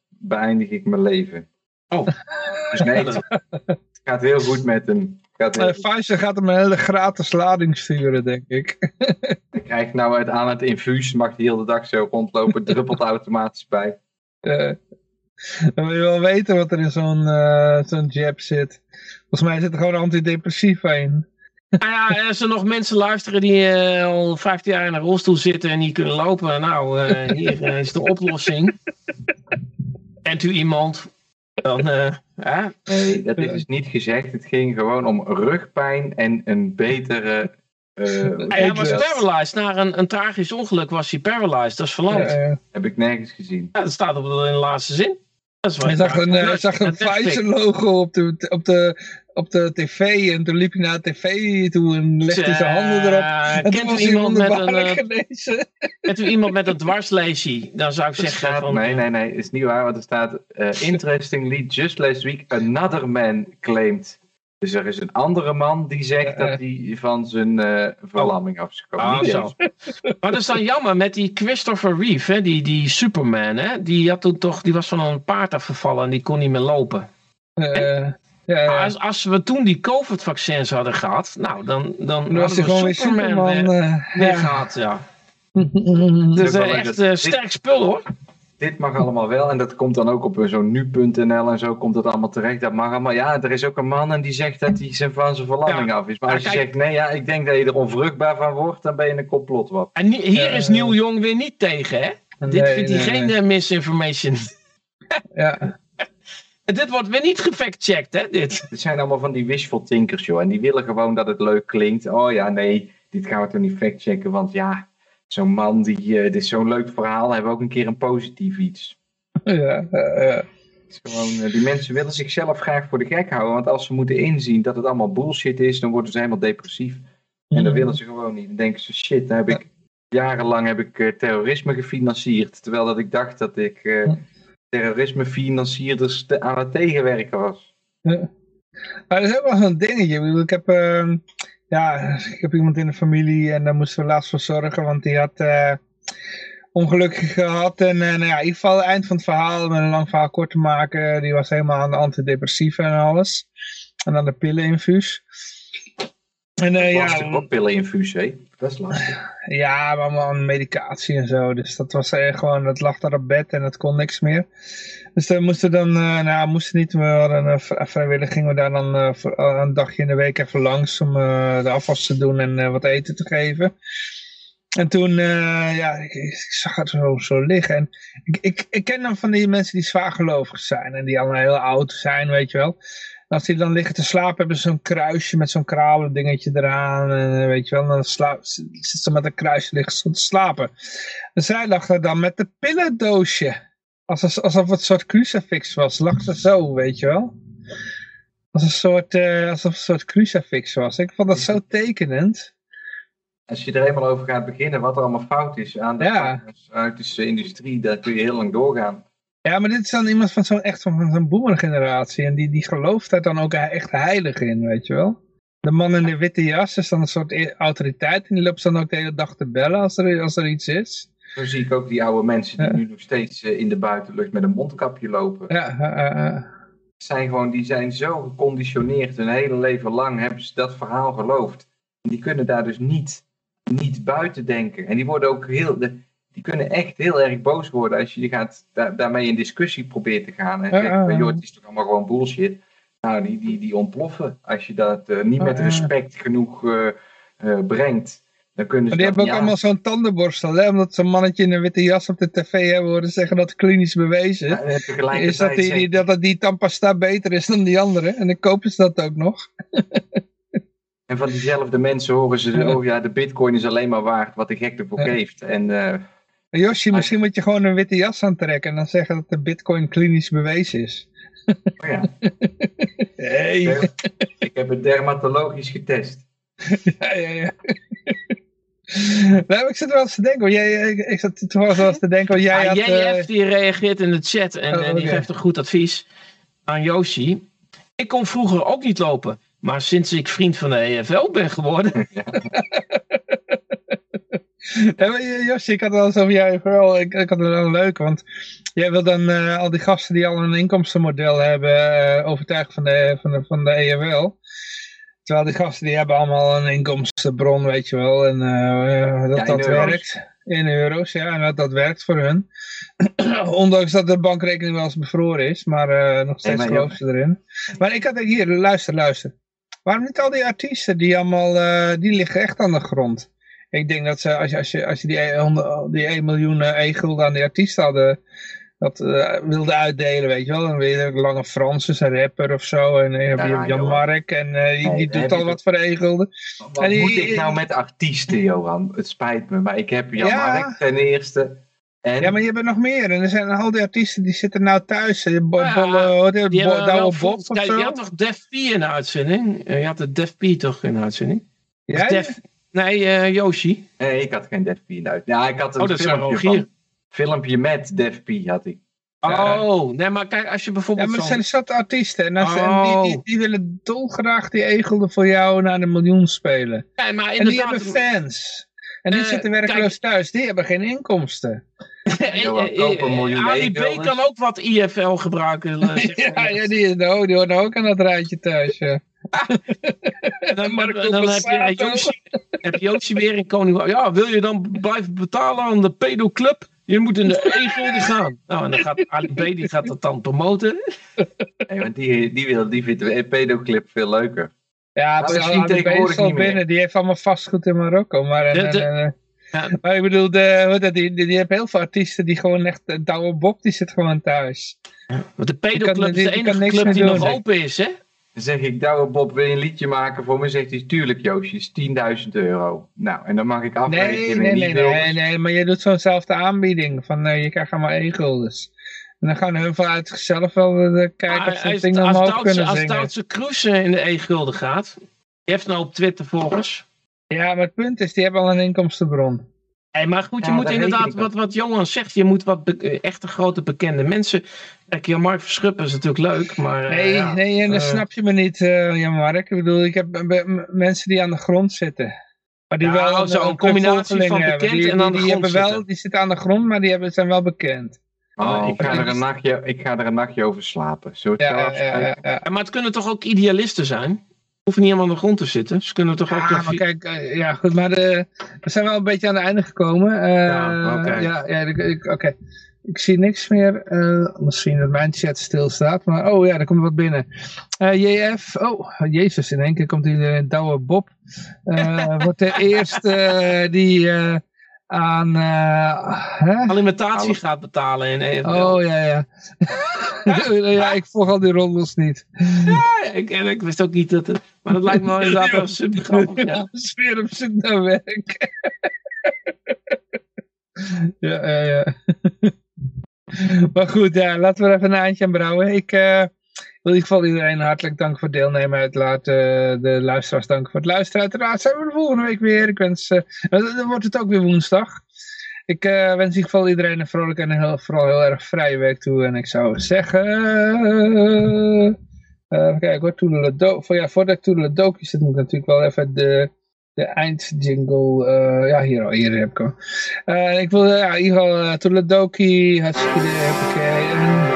beëindig ik mijn leven. Oh. Dus nee, het gaat heel goed met hem. Gaat heel... Pfizer gaat hem een hele gratis lading sturen, denk ik. hij krijgt nou het aan het infuus, mag de hele dag zo rondlopen, druppelt automatisch bij. Dan wil je wel weten wat er in zo'n uh, zo'n jab zit. Volgens mij zit er gewoon antidepressiva in. Nou ja, als er nog mensen luisteren die uh, al 15 jaar in een rolstoel zitten en niet kunnen lopen. Nou, uh, hier is de oplossing. En u iemand. Dan, ja. Nee, dat is niet gezegd. Het ging gewoon om rugpijn en een betere uh, hij was paralyzed. Na een, een tragisch ongeluk was hij paralyzed. Dat is verlamd. Heb ik nergens gezien. Ja, dat staat op de, in de laatste zin. Hij zag een, uh, zag een Pfizer logo op de, op, de, op de tv en toen liep hij naar de tv toe en legde hij zijn handen erop. En kent u iemand met een, uh, kent u iemand met een dwarslesie? Dan zou ik zeggen staat, van... Nee, nee, nee, is niet waar, want er staat uh, interestingly, just last week another man claimed dus er is een andere man die zegt dat hij van zijn uh, verlamming af is gekomen. Ah, zo. maar dat is dan jammer met die Christopher Reeve, hè, die, die Superman, hè, die, had toen toch, die was van een paard afgevallen en die kon niet meer lopen. Uh, ja, Als, als we toen die COVID-vaccins hadden gehad, nou, dan, dan, dan hadden we Superman, Superman weer, uh, weer gehad, ja. dus echt sterk spul hoor dit mag allemaal wel. En dat komt dan ook op zo'n nu.nl en zo komt dat allemaal terecht. Dat mag allemaal. Ja, er is ook een man en die zegt dat hij zijn van zijn verlamming af is. Maar als je zegt, nee, ja, ik denk dat je er onvruchtbaar van wordt, dan ben je een complot wat. En hier is Neil Jong weer niet tegen, hè? dit vindt hij geen uh, misinformation. ja. En dit wordt weer niet gefactcheckt, hè? Dit. dit zijn allemaal van die wishful thinkers, joh. En die willen gewoon dat het leuk klinkt. Oh ja, nee, dit gaan we toch niet factchecken, want ja, zo'n man, die, uh, dit is zo'n leuk verhaal, hebben we ook een keer een positief iets. Ja, ja. Gewoon, uh, die mensen willen zichzelf graag voor de gek houden, want als ze moeten inzien dat het allemaal bullshit is, dan worden ze helemaal depressief. En dan willen ze gewoon niet. Dan denken ze, shit, dan heb ik, jarenlang heb ik uh, terrorisme gefinancierd, terwijl dat ik dacht dat ik uh, terrorisme financierders te, aan het tegenwerken was. Ja. Maar dat is ook wel zo'n dingetje. Ik heb ehm, ja, ik heb iemand in de familie en daar moesten we laatst voor zorgen, want die had uh, ongeluk gehad. En uh, nou ja, in ieder geval, het eind van het verhaal, met een lang verhaal kort te maken, die was helemaal aan de antidepressiva en alles. En aan de pilleninfuus. En, uh, ja, ook pilleninfuus, hè? Dat is lastig. Ja, maar allemaal aan medicatie en zo. Dus dat was gewoon, dat lag daar op bed en dat kon niks meer. Dus we moesten dan, uh, nou moesten niet, een, vrijwillig gingen we daar dan uh, een dagje in de week even langs om de afwas te doen en wat eten te geven. En toen, ja, ik, zag het zo, zo liggen. En ik, ik, ken dan van die mensen die zwaargelovig zijn en die allemaal heel oud zijn, weet je wel. En als die dan liggen te slapen, hebben ze zo'n kruisje met zo'n kralen dingetje eraan. En weet je wel, dan slaap, zit ze met een kruisje liggen te slapen. En zij lag er dan met de pillendoosje alsof, alsof het een soort crucifix was. Lag ze zo, weet je wel. Als een soort, uh, alsof het een soort crucifix was. Ik vond dat zo tekenend. als je er eenmaal over gaat beginnen, wat er allemaal fout is aan de ja. farmaceutische industrie, daar kun je heel lang doorgaan. Ja, maar dit is dan iemand van zo'n echt van zo'n boemergeneratie. En die, die gelooft daar dan ook echt heilig in, weet je wel. De man in de witte jas is dan een soort e- autoriteit. En die loopt dan ook de hele dag te bellen als er, als er iets is. Zo zie ik ook die oude mensen die nu nog steeds eh, in de buitenlucht met een mondkapje lopen. Ja, zijn gewoon, die zijn zo geconditioneerd. Hun hele leven lang hebben ze dat verhaal geloofd. En die kunnen daar dus niet, niet buiten denken. En die worden ook heel... die kunnen echt heel erg boos worden als je gaat, daarmee in discussie probeert te gaan. En zegt, joh, het is toch allemaal gewoon bullshit. Nou, die, die, die ontploffen als je dat uh, niet met respect genoeg uh, uh, brengt. Dan kunnen ze die hebben ook allemaal zo'n tandenborstel, hè? omdat zo'n mannetje in een witte jas op de tv hebben horen zeggen dat klinisch bewezen ja, is dat die, die, dat, dat die tandpasta beter is dan die andere. En dan kopen ze dat ook nog. en van diezelfde mensen horen ze, oh ja, de bitcoin is alleen maar waard wat de gek ervoor geeft. En, uh, Josje, misschien moet je gewoon een witte jas aantrekken en dan zeggen dat de bitcoin klinisch bewezen is. Oh ja. Hey. Ik heb het dermatologisch getest. ja, ja, ja. Nou, ik zit wel eens te denken, jij, ik, zat toevallig wel eens te denken, want jij ah, had... JF uh... die reageert in de chat en, oh, die geeft een goed advies aan Yoshi. Ik kon vroeger ook niet lopen, maar sinds ik vriend van de EFL ben geworden... Ja, Josje, ik had wel eens over jou vooral, ik, ik had het wel leuk, want jij wil dan uh, al die gasten die al een inkomstenmodel hebben uh, overtuigen van de, van de, van de EFL. Terwijl die gasten die hebben allemaal een inkomstenbron, weet je wel, en uh, dat dat werkt. In euro's, ja, en dat dat werkt voor hun. Ondanks dat de bankrekening wel eens bevroren is, maar nog steeds geloven ze erin. Maar ik had hier, luister, luister. Waarom niet al die artiesten, die allemaal, die liggen echt aan de grond. Ik denk dat ze, als je, als je, als je die, die 1 miljoen e-gulden aan die artiesten hadden dat uh, wilde uitdelen, weet je wel. Dan weer Lange Francis, een rapper of zo. En dan heb je Jan Mark en uh, die, die doet al wat voor e-gulden. Wat moet ik nou met artiesten, Johan? Het spijt me, maar ik heb Jan Mark ten eerste. En... Ja, maar je hebt nog meer. En er zijn al die artiesten die zitten nou thuis. Ja, bolle, die bo Bob of kijk, zo. Je had toch Def P in de uitzending? Je had de Def P toch in de uitzending? Ja? Def... Nee, uh, Yoshi. Nee, ik had geen Def P in de uitzending. Ja, ik had een oh, dat filmpje van filmpje met Def P had ik. Oh, nee, maar kijk, als je bijvoorbeeld... Ja, maar er zijn zat artiesten en, als, die, die, oh. die, willen dolgraag die egelde voor jou naar de miljoen spelen. Ja, maar en die hebben fans. En die uh, zitten werkloos thuis, die hebben geen inkomsten. Ali B kan ook wat IFL gebruiken. ja, ja, die, nou, die hoort ook aan dat rijtje thuis. Ja. dan, dan, dan heb, je, Joosje, heb Joosje weer in Koning. Ja, wil je dan blijven betalen aan de pedoclub? Je moet in de e-gulden gaan. Nou, en dan gaat Ali B, die gaat dat dan promoten. Nee, want die, die, wil, die vindt de pedoclip veel leuker. Ja, het is tegenwoordig niet binnen. Meer. Die heeft allemaal vastgoed in Marokko. Maar, de, de, ja. maar ik bedoel, de, die, die, die hebben heel veel artiesten die gewoon echt... Douwe Bob, die zit gewoon thuis. Ja, want de pedoclub is de enige club die nog open is, hè? Dan zeg ik, Douwe Bob, wil je een liedje maken voor me? Zegt hij, tuurlijk Joosje, is 10.000 euro. Nou, en dan mag ik afrekenen. Nee, nee, nee, nee, nee, maar je doet zo'nzelfde aanbieding. Van, uh, je krijgt maar één guldens. En dan gaan hun vanuit zichzelf wel uh, kijken of ze het ding omhoog kunnen als zingen. Als Duitse Kroes in de e-gulden gaat, die heeft nou op Twitter volgers. Ja, maar het punt is, die hebben al een inkomstenbron. Hey, maar goed, je moet inderdaad, wat, wat Johan zegt, je moet wat echte grote bekende mensen. Kijk, Jan-Mark Verschuppen is natuurlijk leuk, maar... Uh, nee, ja, nee, en dat uh, snap je me niet, uh, Jan-Mark. Ik bedoel, ik heb mensen die aan de grond zitten. Maar die ja, wel zo'n combinatie van bekend die, en aan de die, grond hebben wel, Die zitten aan de grond, maar die hebben, zijn wel bekend. Oh, ik, ga er een nachtje, ik ga er een nachtje over slapen. Het ja, ja, ja, Maar het kunnen toch ook idealisten zijn? Hoeven niet helemaal aan de grond te zitten. Ze kunnen toch ook... Ja, maar kijk, uh, ja goed, maar de, we zijn wel een beetje aan het einde gekomen. Uh, ja, oké. Okay. Ja, ja, oké. Ik zie niks meer. Uh, misschien dat mijn chat stilstaat. Maar oh ja, er komt wat binnen. JF. Oh, jezus. In één keer komt hier een Douwe Bob. Wordt de eerste die aan uh, alimentatie gaat betalen in EFL. Oh ja, ja. ja, ik volg al die roddels niet. Ja, ik, ik wist ook niet dat het. Maar dat lijkt me wel inderdaad wel super grappig. Ja. Sfeer op zoek naar werk. ja, ja, ja. maar goed, ja, laten we er even een eindje aan brouwen. Ik uh, in ieder geval iedereen hartelijk dank voor het deelnemen. Uiteraard uh, de luisteraars dank voor het luisteren. Uiteraard zijn we de volgende week weer. Ik wens, uh, dan wordt het ook weer woensdag. Ik uh, wens in ieder geval iedereen een vrolijk en heel, vooral heel erg vrije week toe. En ik zou zeggen... even kijken hoor, Toedeledo voor, ja, voordat ik Toedeledokie zit moet ik natuurlijk wel even de, de eindjingle... ja, hier, hier heb ik ik wil ja, in ieder geval uh, hartstikke idee.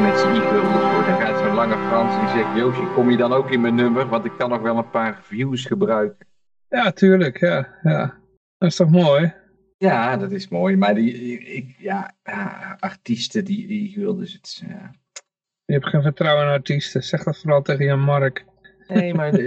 Met zijn e Dan gaat zo'n lange Frans die zegt, Joosje, kom je dan ook in mijn nummer? Want ik kan nog wel een paar views gebruiken. Ja, tuurlijk. Ja, ja. Dat is toch mooi? Ja, dat is mooi. Maar die, ik, ja, artiesten die, die dus het... Ja. Je hebt geen vertrouwen in artiesten. Zeg dat vooral tegen Jan Mark. Nee, maar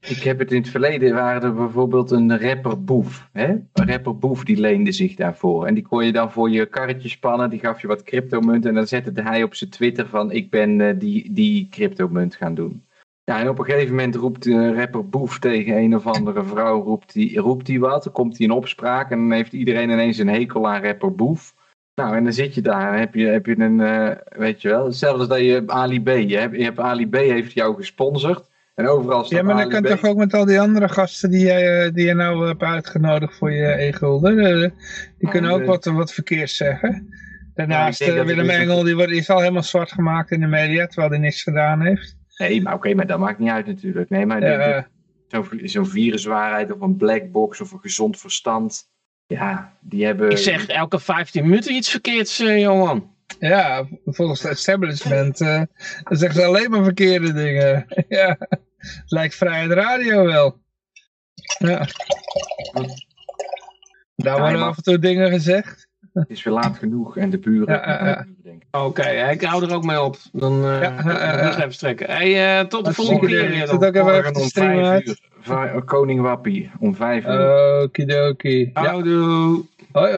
ik heb het in het verleden, waren er bijvoorbeeld een rapper Boef. Hè? Een rapper Boef die leende zich daarvoor. En die kon je dan voor je karretje spannen, die gaf je wat cryptomunt. En dan zette hij op zijn Twitter van ik ben uh, die, die cryptomunt gaan doen. Ja, en op een gegeven moment roept de rapper Boef tegen een of andere vrouw, roept die, roept die wat. Dan komt hij in opspraak en dan heeft iedereen ineens een hekel aan rapper Boef. Nou, en dan zit je daar, heb je, heb je een, uh, weet je wel, hetzelfde als dat je Ali B, je hebt, je hebt Ali B heeft jou gesponsord. En overal staat Ja, maar dan kan toch ook met al die andere gasten die jij, eh, die je nou hebt uitgenodigd voor je e-gulden. Eh, die oh, kunnen ook wat, wat verkeers zeggen. Daarnaast, Willem Engel, die, wordt, is al helemaal zwart gemaakt in de media, terwijl hij niks gedaan heeft. Nee, maar oké, maar dat maakt niet uit natuurlijk. Nee, maar uh, zo'n zo viruswaarheid of een black box of een gezond verstand. Ja, die hebben... Ik zeg elke 15 minuten iets verkeerds, uh, jongen. Ja, volgens het establishment uh, zeggen ze alleen maar verkeerde dingen. ja, het lijkt vrijheid radio wel. Ja. Daar worden af en toe dingen gezegd. Het is weer laat genoeg en de buren... Ja, Oké, ik hou er ook mee op. Dan uh, ja, even strekken. Hey, uh, tot de volgende keer. Tot ook even even om vijf uur. Koning Wappie om vijf uur. Okidoki. Houdoe. Hoi.